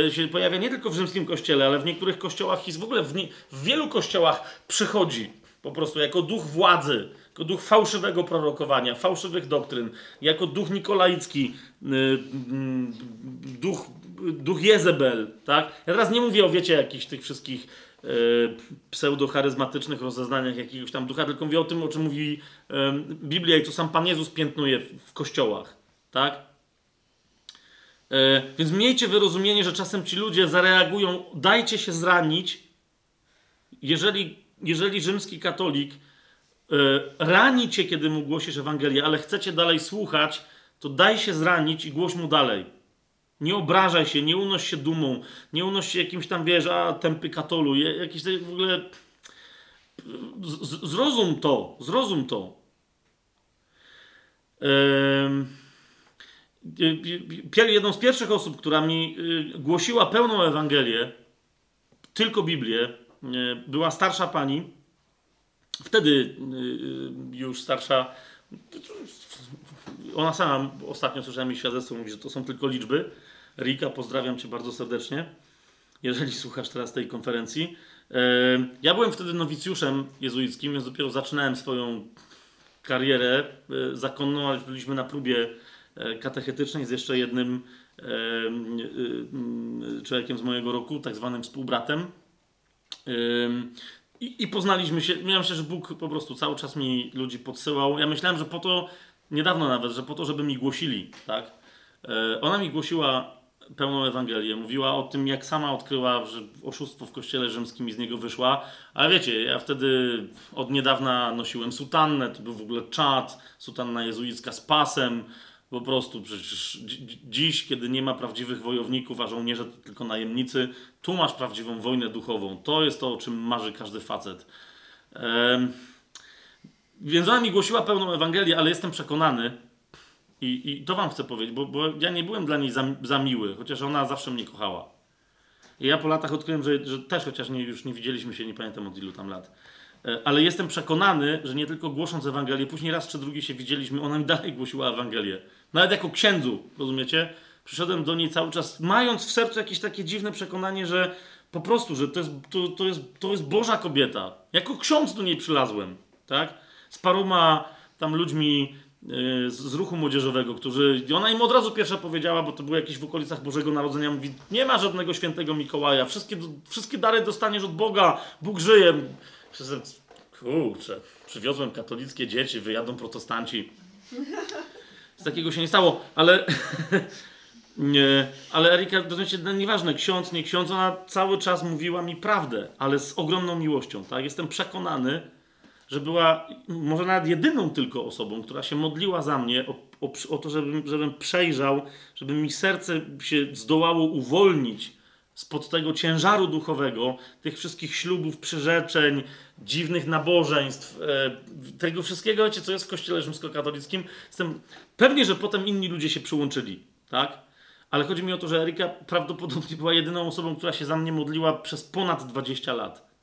e, się pojawia nie tylko w rzymskim kościele, ale w niektórych kościołach i w ogóle w, nie, w wielu kościołach przychodzi po prostu jako duch władzy, jako duch fałszywego prorokowania, fałszywych doktryn, jako duch nikolaicki, mm, duch, duch Jezebel, tak? Ja teraz nie mówię o, wiecie, jakichś tych wszystkich E, pseudo-charyzmatycznych rozeznaniach jakiegoś tam ducha, tylko mówię o tym, o czym mówi Biblia i co sam Pan Jezus piętnuje w kościołach. Tak? E, więc miejcie wyrozumienie, że czasem ci ludzie zareagują, dajcie się zranić, jeżeli, jeżeli rzymski katolik e, rani cię, kiedy mu głosisz Ewangelię, ale chcecie dalej słuchać, to daj się zranić i głoś mu dalej. Nie obrażaj się, nie unoś się dumą, nie unoś się jakimś tam, wiesz, a tępy katolu, jakiś w ogóle... Zrozum to, zrozum to. Jedną z pierwszych osób, która mi y, głosiła pełną Ewangelię, tylko Biblię, była starsza pani. Wtedy y, y, już starsza. Ona sama ostatnio słyszałem jej świadectwo, mówi, że to są tylko liczby. Rika, pozdrawiam Cię bardzo serdecznie, jeżeli słuchasz teraz tej konferencji. E, ja byłem wtedy nowicjuszem jezuickim, więc dopiero zaczynałem swoją karierę e, zakonną, ale byliśmy na próbie katechetycznej z jeszcze jednym człowiekiem z mojego roku, tak zwanym współbratem. I, I, poznaliśmy się. Miałem się, że Bóg po prostu cały czas mi ludzi podsyłał. Ja myślałem, że po to, niedawno nawet, że po to, żeby mi głosili, tak? Ona mi głosiła pełną Ewangelię. Mówiła o tym, jak sama odkryła, że oszustwo w kościele rzymskim i z niego wyszła. Ale wiecie, ja wtedy od niedawna nosiłem sutannę, to był w ogóle czad, sutanna jezuicka z pasem. Po prostu przecież dziś, kiedy nie ma prawdziwych wojowników, a żołnierze to tylko najemnicy, tu masz prawdziwą wojnę duchową. To jest to, o czym marzy każdy facet. Ehm, więc ona mi głosiła pełną Ewangelię, ale jestem przekonany, i, I to wam chcę powiedzieć, bo, bo ja nie byłem dla niej za, za miły, chociaż ona zawsze mnie kochała. I ja po latach odkryłem, że, że też, chociaż nie, już nie widzieliśmy się, nie pamiętam od ilu tam lat. E, ale jestem przekonany, że nie tylko głosząc Ewangelię, później raz czy drugi się widzieliśmy, ona mi dalej głosiła Ewangelię. Nawet jako księdzu, rozumiecie? Przyszedłem do niej cały czas, mając w sercu jakieś takie dziwne przekonanie, że po prostu, że to jest, to, to jest, to jest Boża kobieta. Jako ksiądz do niej przylazłem, tak? Z paroma tam ludźmi Y, z ruchu młodzieżowego, którzy. Ona im od razu pierwsza powiedziała, bo to było jakieś w okolicach Bożego Narodzenia, mówi: Nie ma żadnego świętego Mikołaja, wszystkie, wszystkie dary dostaniesz od Boga, Bóg żyje. Kurczę, przywiozłem katolickie dzieci, wyjadą protestanci. Z takiego się nie stało, ale. nie, ale Erika, rozumiecie, no nieważne, ksiądz, nie ksiądz, ona cały czas mówiła mi prawdę, ale z ogromną miłością, tak? Jestem przekonany, że była może nawet jedyną tylko osobą, która się modliła za mnie o, o, o to, żebym, żebym przejrzał, żeby mi serce się zdołało uwolnić spod tego ciężaru duchowego, tych wszystkich ślubów, przyrzeczeń, dziwnych nabożeństw, e, tego wszystkiego, wiecie, co jest w kościele rzymskokatolickim, jestem pewnie, że potem inni ludzie się przyłączyli, tak? Ale chodzi mi o to, że Erika prawdopodobnie była jedyną osobą, która się za mnie modliła przez ponad 20 lat.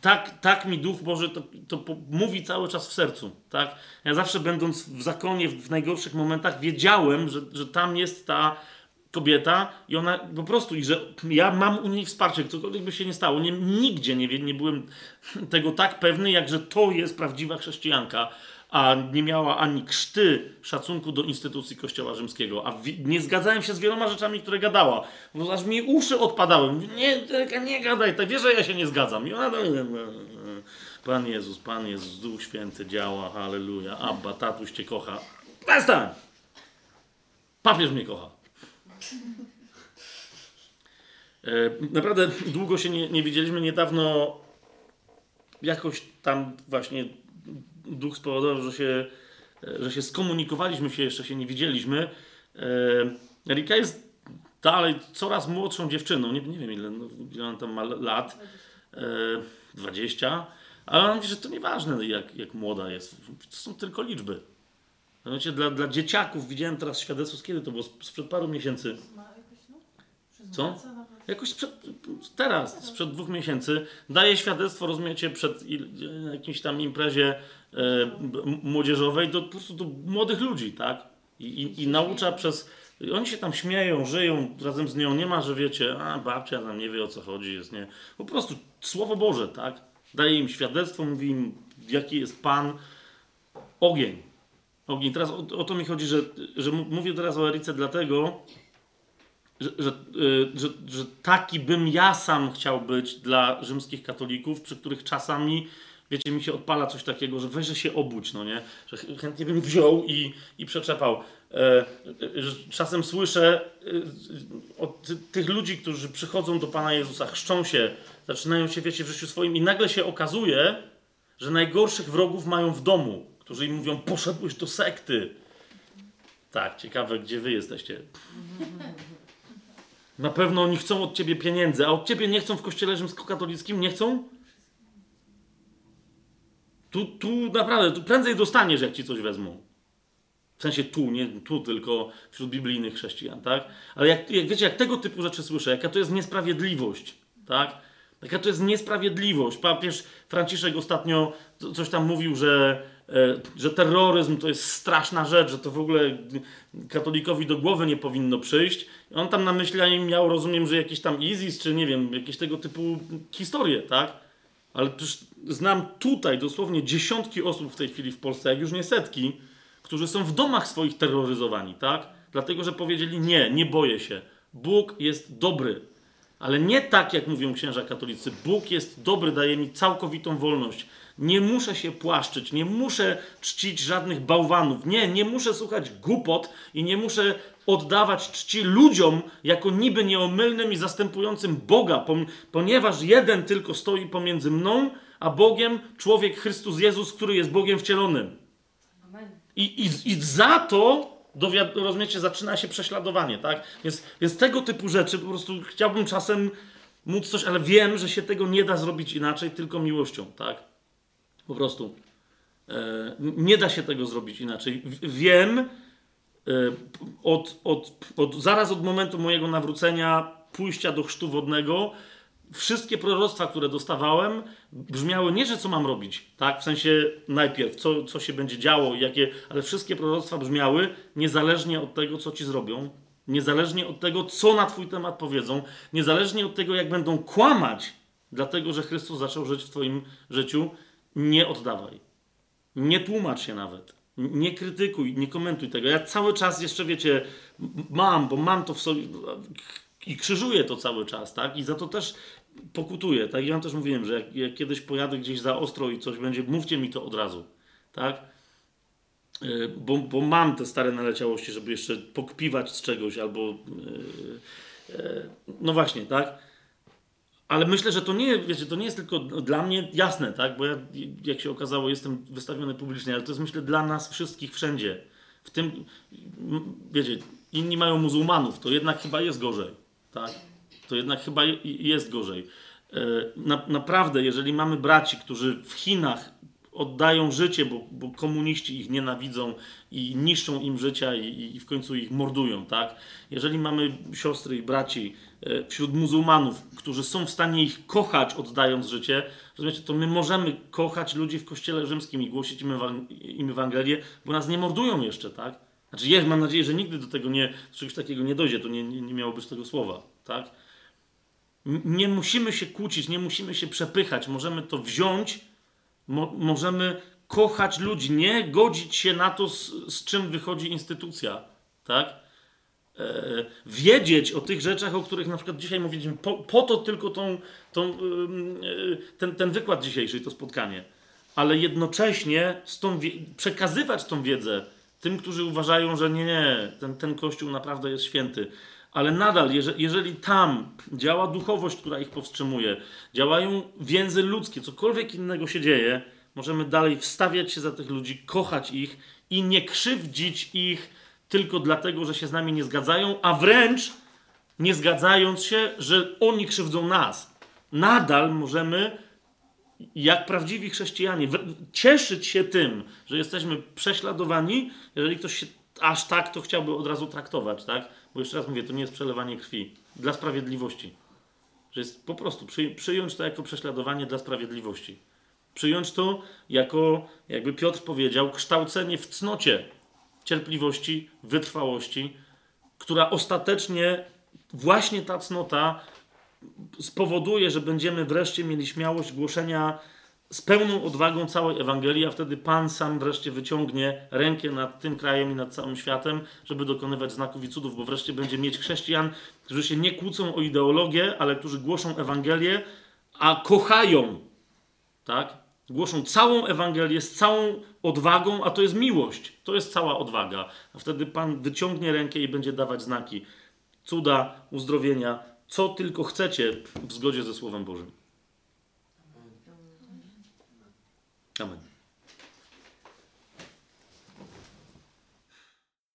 Tak, tak mi Duch Boży to, to mówi cały czas w sercu, tak? Ja zawsze będąc w zakonie, w najgorszych momentach, wiedziałem, że, że tam jest ta kobieta i ona po prostu, i że ja mam u niej wsparcie, cokolwiek by się nie stało. Nie, nigdzie nie, nie byłem tego tak pewny, jak że to jest prawdziwa chrześcijanka, a nie miała ani krzty szacunku do instytucji Kościoła Rzymskiego, a nie zgadzałem się z wieloma rzeczami, które gadała, bo aż mi uszy odpadały. Nie, nie gadaj, tak wiesz, że ja się nie zgadzam. I ona dalej, Pan Jezus, Pan Jezus, Duch Święty działa, halleluja, Abba, tatuś cię kocha. Przestań! Papież mnie kocha. E, Naprawdę długo się nie, nie widzieliśmy. Niedawno jakoś tam właśnie duch spowodował, że się, e, że się skomunikowaliśmy się, jeszcze się nie widzieliśmy. E, Erika jest dalej coraz młodszą dziewczyną. Nie, nie wiem ile, no, ile ona tam ma lat. E, 20. Ale ona mówi, że to nieważne jak, jak młoda jest. To są tylko liczby. Znaczy, dla, dla dzieciaków widziałem teraz świadectwo, z kiedy to było? Sprzed paru miesięcy. No? Co? Jakoś sprzed, teraz, sprzed dwóch miesięcy, daje świadectwo, rozumiecie, przed jakimś tam imprezie e, młodzieżowej do po prostu do młodych ludzi, tak? I, i, I naucza przez. Oni się tam śmieją, żyją razem z nią. Nie ma, że wiecie, a babcia tam nie wie o co chodzi, jest nie. Po prostu Słowo Boże, tak? Daje im świadectwo, mówi im, jaki jest Pan. Ogień. Ogień. Teraz o, o to mi chodzi, że, że mówię teraz o Erice dlatego, że, że, y, że, że taki bym ja sam chciał być dla rzymskich katolików, przy których czasami, wiecie, mi się odpala coś takiego, że weź, że się obudź, no nie? Że ch- chętnie bym wziął i, i przeczepał. E, e, czasem słyszę e, od ty, tych ludzi, którzy przychodzą do Pana Jezusa, chrzczą się, zaczynają się, wiecie, w życiu swoim i nagle się okazuje, że najgorszych wrogów mają w domu, którzy im mówią, poszedłeś do sekty. Tak, ciekawe, gdzie wy jesteście. Na pewno oni chcą od ciebie pieniędzy, a od ciebie nie chcą w kościele rzymskokatolickim? Nie chcą? Tu, tu naprawdę, tu prędzej dostaniesz, jak ci coś wezmą. W sensie tu, nie tu, tylko wśród biblijnych chrześcijan, tak? Ale jak, jak wiecie, jak tego typu rzeczy słyszę, jaka to jest niesprawiedliwość, tak? Jaka to jest niesprawiedliwość. Papież Franciszek ostatnio co- coś tam mówił, że, że terroryzm to jest straszna rzecz, że to w ogóle katolikowi do głowy nie powinno przyjść. On tam na myśli miał, rozumiem, że jakiś tam ISIS, czy nie wiem, jakieś tego typu historie, tak? Ale przecież znam tutaj dosłownie dziesiątki osób w tej chwili w Polsce, jak już nie setki, którzy są w domach swoich terroryzowani, tak? Dlatego, że powiedzieli nie, nie boję się. Bóg jest dobry. Ale nie tak, jak mówią księża katolicy. Bóg jest dobry, daje mi całkowitą wolność. Nie muszę się płaszczyć, nie muszę czcić żadnych bałwanów. Nie, nie muszę słuchać głupot i nie muszę oddawać czci ludziom jako niby nieomylnym i zastępującym Boga, ponieważ jeden tylko stoi pomiędzy mną a Bogiem, człowiek Chrystus Jezus, który jest Bogiem wcielonym. I, i, I za to, rozumiecie, zaczyna się prześladowanie, tak? Więc, więc tego typu rzeczy po prostu chciałbym czasem móc coś, ale wiem, że się tego nie da zrobić inaczej, tylko miłością, tak? Po prostu. E, nie da się tego zrobić inaczej. Wiem, e, od, od, od, zaraz od momentu mojego nawrócenia, pójścia do chrztu wodnego, wszystkie proroctwa, które dostawałem, brzmiały nie, że co mam robić, tak? W sensie najpierw, co, co się będzie działo, jakie, ale wszystkie proroctwa brzmiały niezależnie od tego, co ci zrobią, niezależnie od tego, co na twój temat powiedzą, niezależnie od tego, jak będą kłamać, dlatego, że Chrystus zaczął żyć w twoim życiu, nie oddawaj. Nie tłumacz się nawet. Nie krytykuj, nie komentuj tego. Ja cały czas jeszcze, wiecie, mam, bo mam to w sobie i krzyżuję to cały czas, tak? I za to też pokutuję, tak? Ja wam też mówiłem, że jak, jak kiedyś pojadę gdzieś za ostro i coś będzie, mówcie mi to od razu, tak? Yy, Bo, bo mam te stare naleciałości, żeby jeszcze pokpiwać z czegoś albo... yy, yy, no właśnie, tak? Ale myślę, że to nie, wiecie, to nie jest tylko dla mnie jasne, tak? Bo ja, jak się okazało, jestem wystawiony publicznie, ale to jest myślę dla nas wszystkich wszędzie. W tym, wiecie, inni mają muzułmanów, to jednak chyba jest gorzej, tak? to jednak chyba je- jest gorzej. E, Na, naprawdę, jeżeli mamy braci, którzy w Chinach oddają życie, bo, bo komuniści ich nienawidzą i niszczą im życia i, i w końcu ich mordują, tak? Jeżeli mamy siostry i braci e, wśród muzułmanów, którzy są w stanie ich kochać, oddając życie, rozumiecie, to my możemy kochać ludzi w kościele rzymskim i głosić im, ewan- im Ewangelię, bo nas nie mordują jeszcze, tak? Znaczy, jest, mam nadzieję, że nigdy do tego nie, czegoś takiego nie dojdzie, to nie, nie, nie tego słowa, tak? Nie musimy się kłócić, nie musimy się przepychać, możemy to wziąć, mo, możemy kochać ludzi, nie godzić się na to, z, z czym wychodzi instytucja, tak? E, wiedzieć o tych rzeczach, o których na przykład dzisiaj mówiliśmy, po, po to tylko tą, tą, e, ten, ten wykład dzisiejszy, to spotkanie, ale jednocześnie tą przekazywać tą wiedzę tym, którzy uważają, że nie, nie, ten, ten kościół naprawdę jest święty. Ale nadal, jeżeli, tam działa duchowość, która ich powstrzymuje, działają więzy ludzkie, cokolwiek innego się dzieje, możemy dalej wstawiać się za tych ludzi, kochać ich i nie krzywdzić ich tylko dlatego, że się z nami nie zgadzają, a wręcz nie zgadzając się, że oni krzywdzą nas. Nadal możemy jak prawdziwi chrześcijanie, cieszyć się tym, że jesteśmy prześladowani, jeżeli ktoś się aż tak to chciałby od razu traktować, tak? Bo jeszcze raz mówię, to nie jest przelewanie krwi. Dla sprawiedliwości. Że jest po prostu przy, przyjąć to jako prześladowanie dla sprawiedliwości. Przyjąć to jako, jakby Piotr powiedział, kształcenie w cnocie cierpliwości, wytrwałości, która ostatecznie właśnie ta cnota spowoduje, że będziemy wreszcie mieli śmiałość głoszenia z pełną odwagą całej Ewangelii, a wtedy Pan sam wreszcie wyciągnie rękę nad tym krajem i nad całym światem, żeby dokonywać znaków i cudów, bo wreszcie będzie mieć chrześcijan, którzy się nie kłócą o ideologię, ale którzy głoszą Ewangelię, a kochają, tak? Głoszą całą Ewangelię z całą odwagą, a to jest miłość. To jest cała odwaga. A wtedy Pan wyciągnie rękę i będzie dawać znaki, cuda, uzdrowienia, co tylko chcecie w zgodzie ze Słowem Bożym. Amen.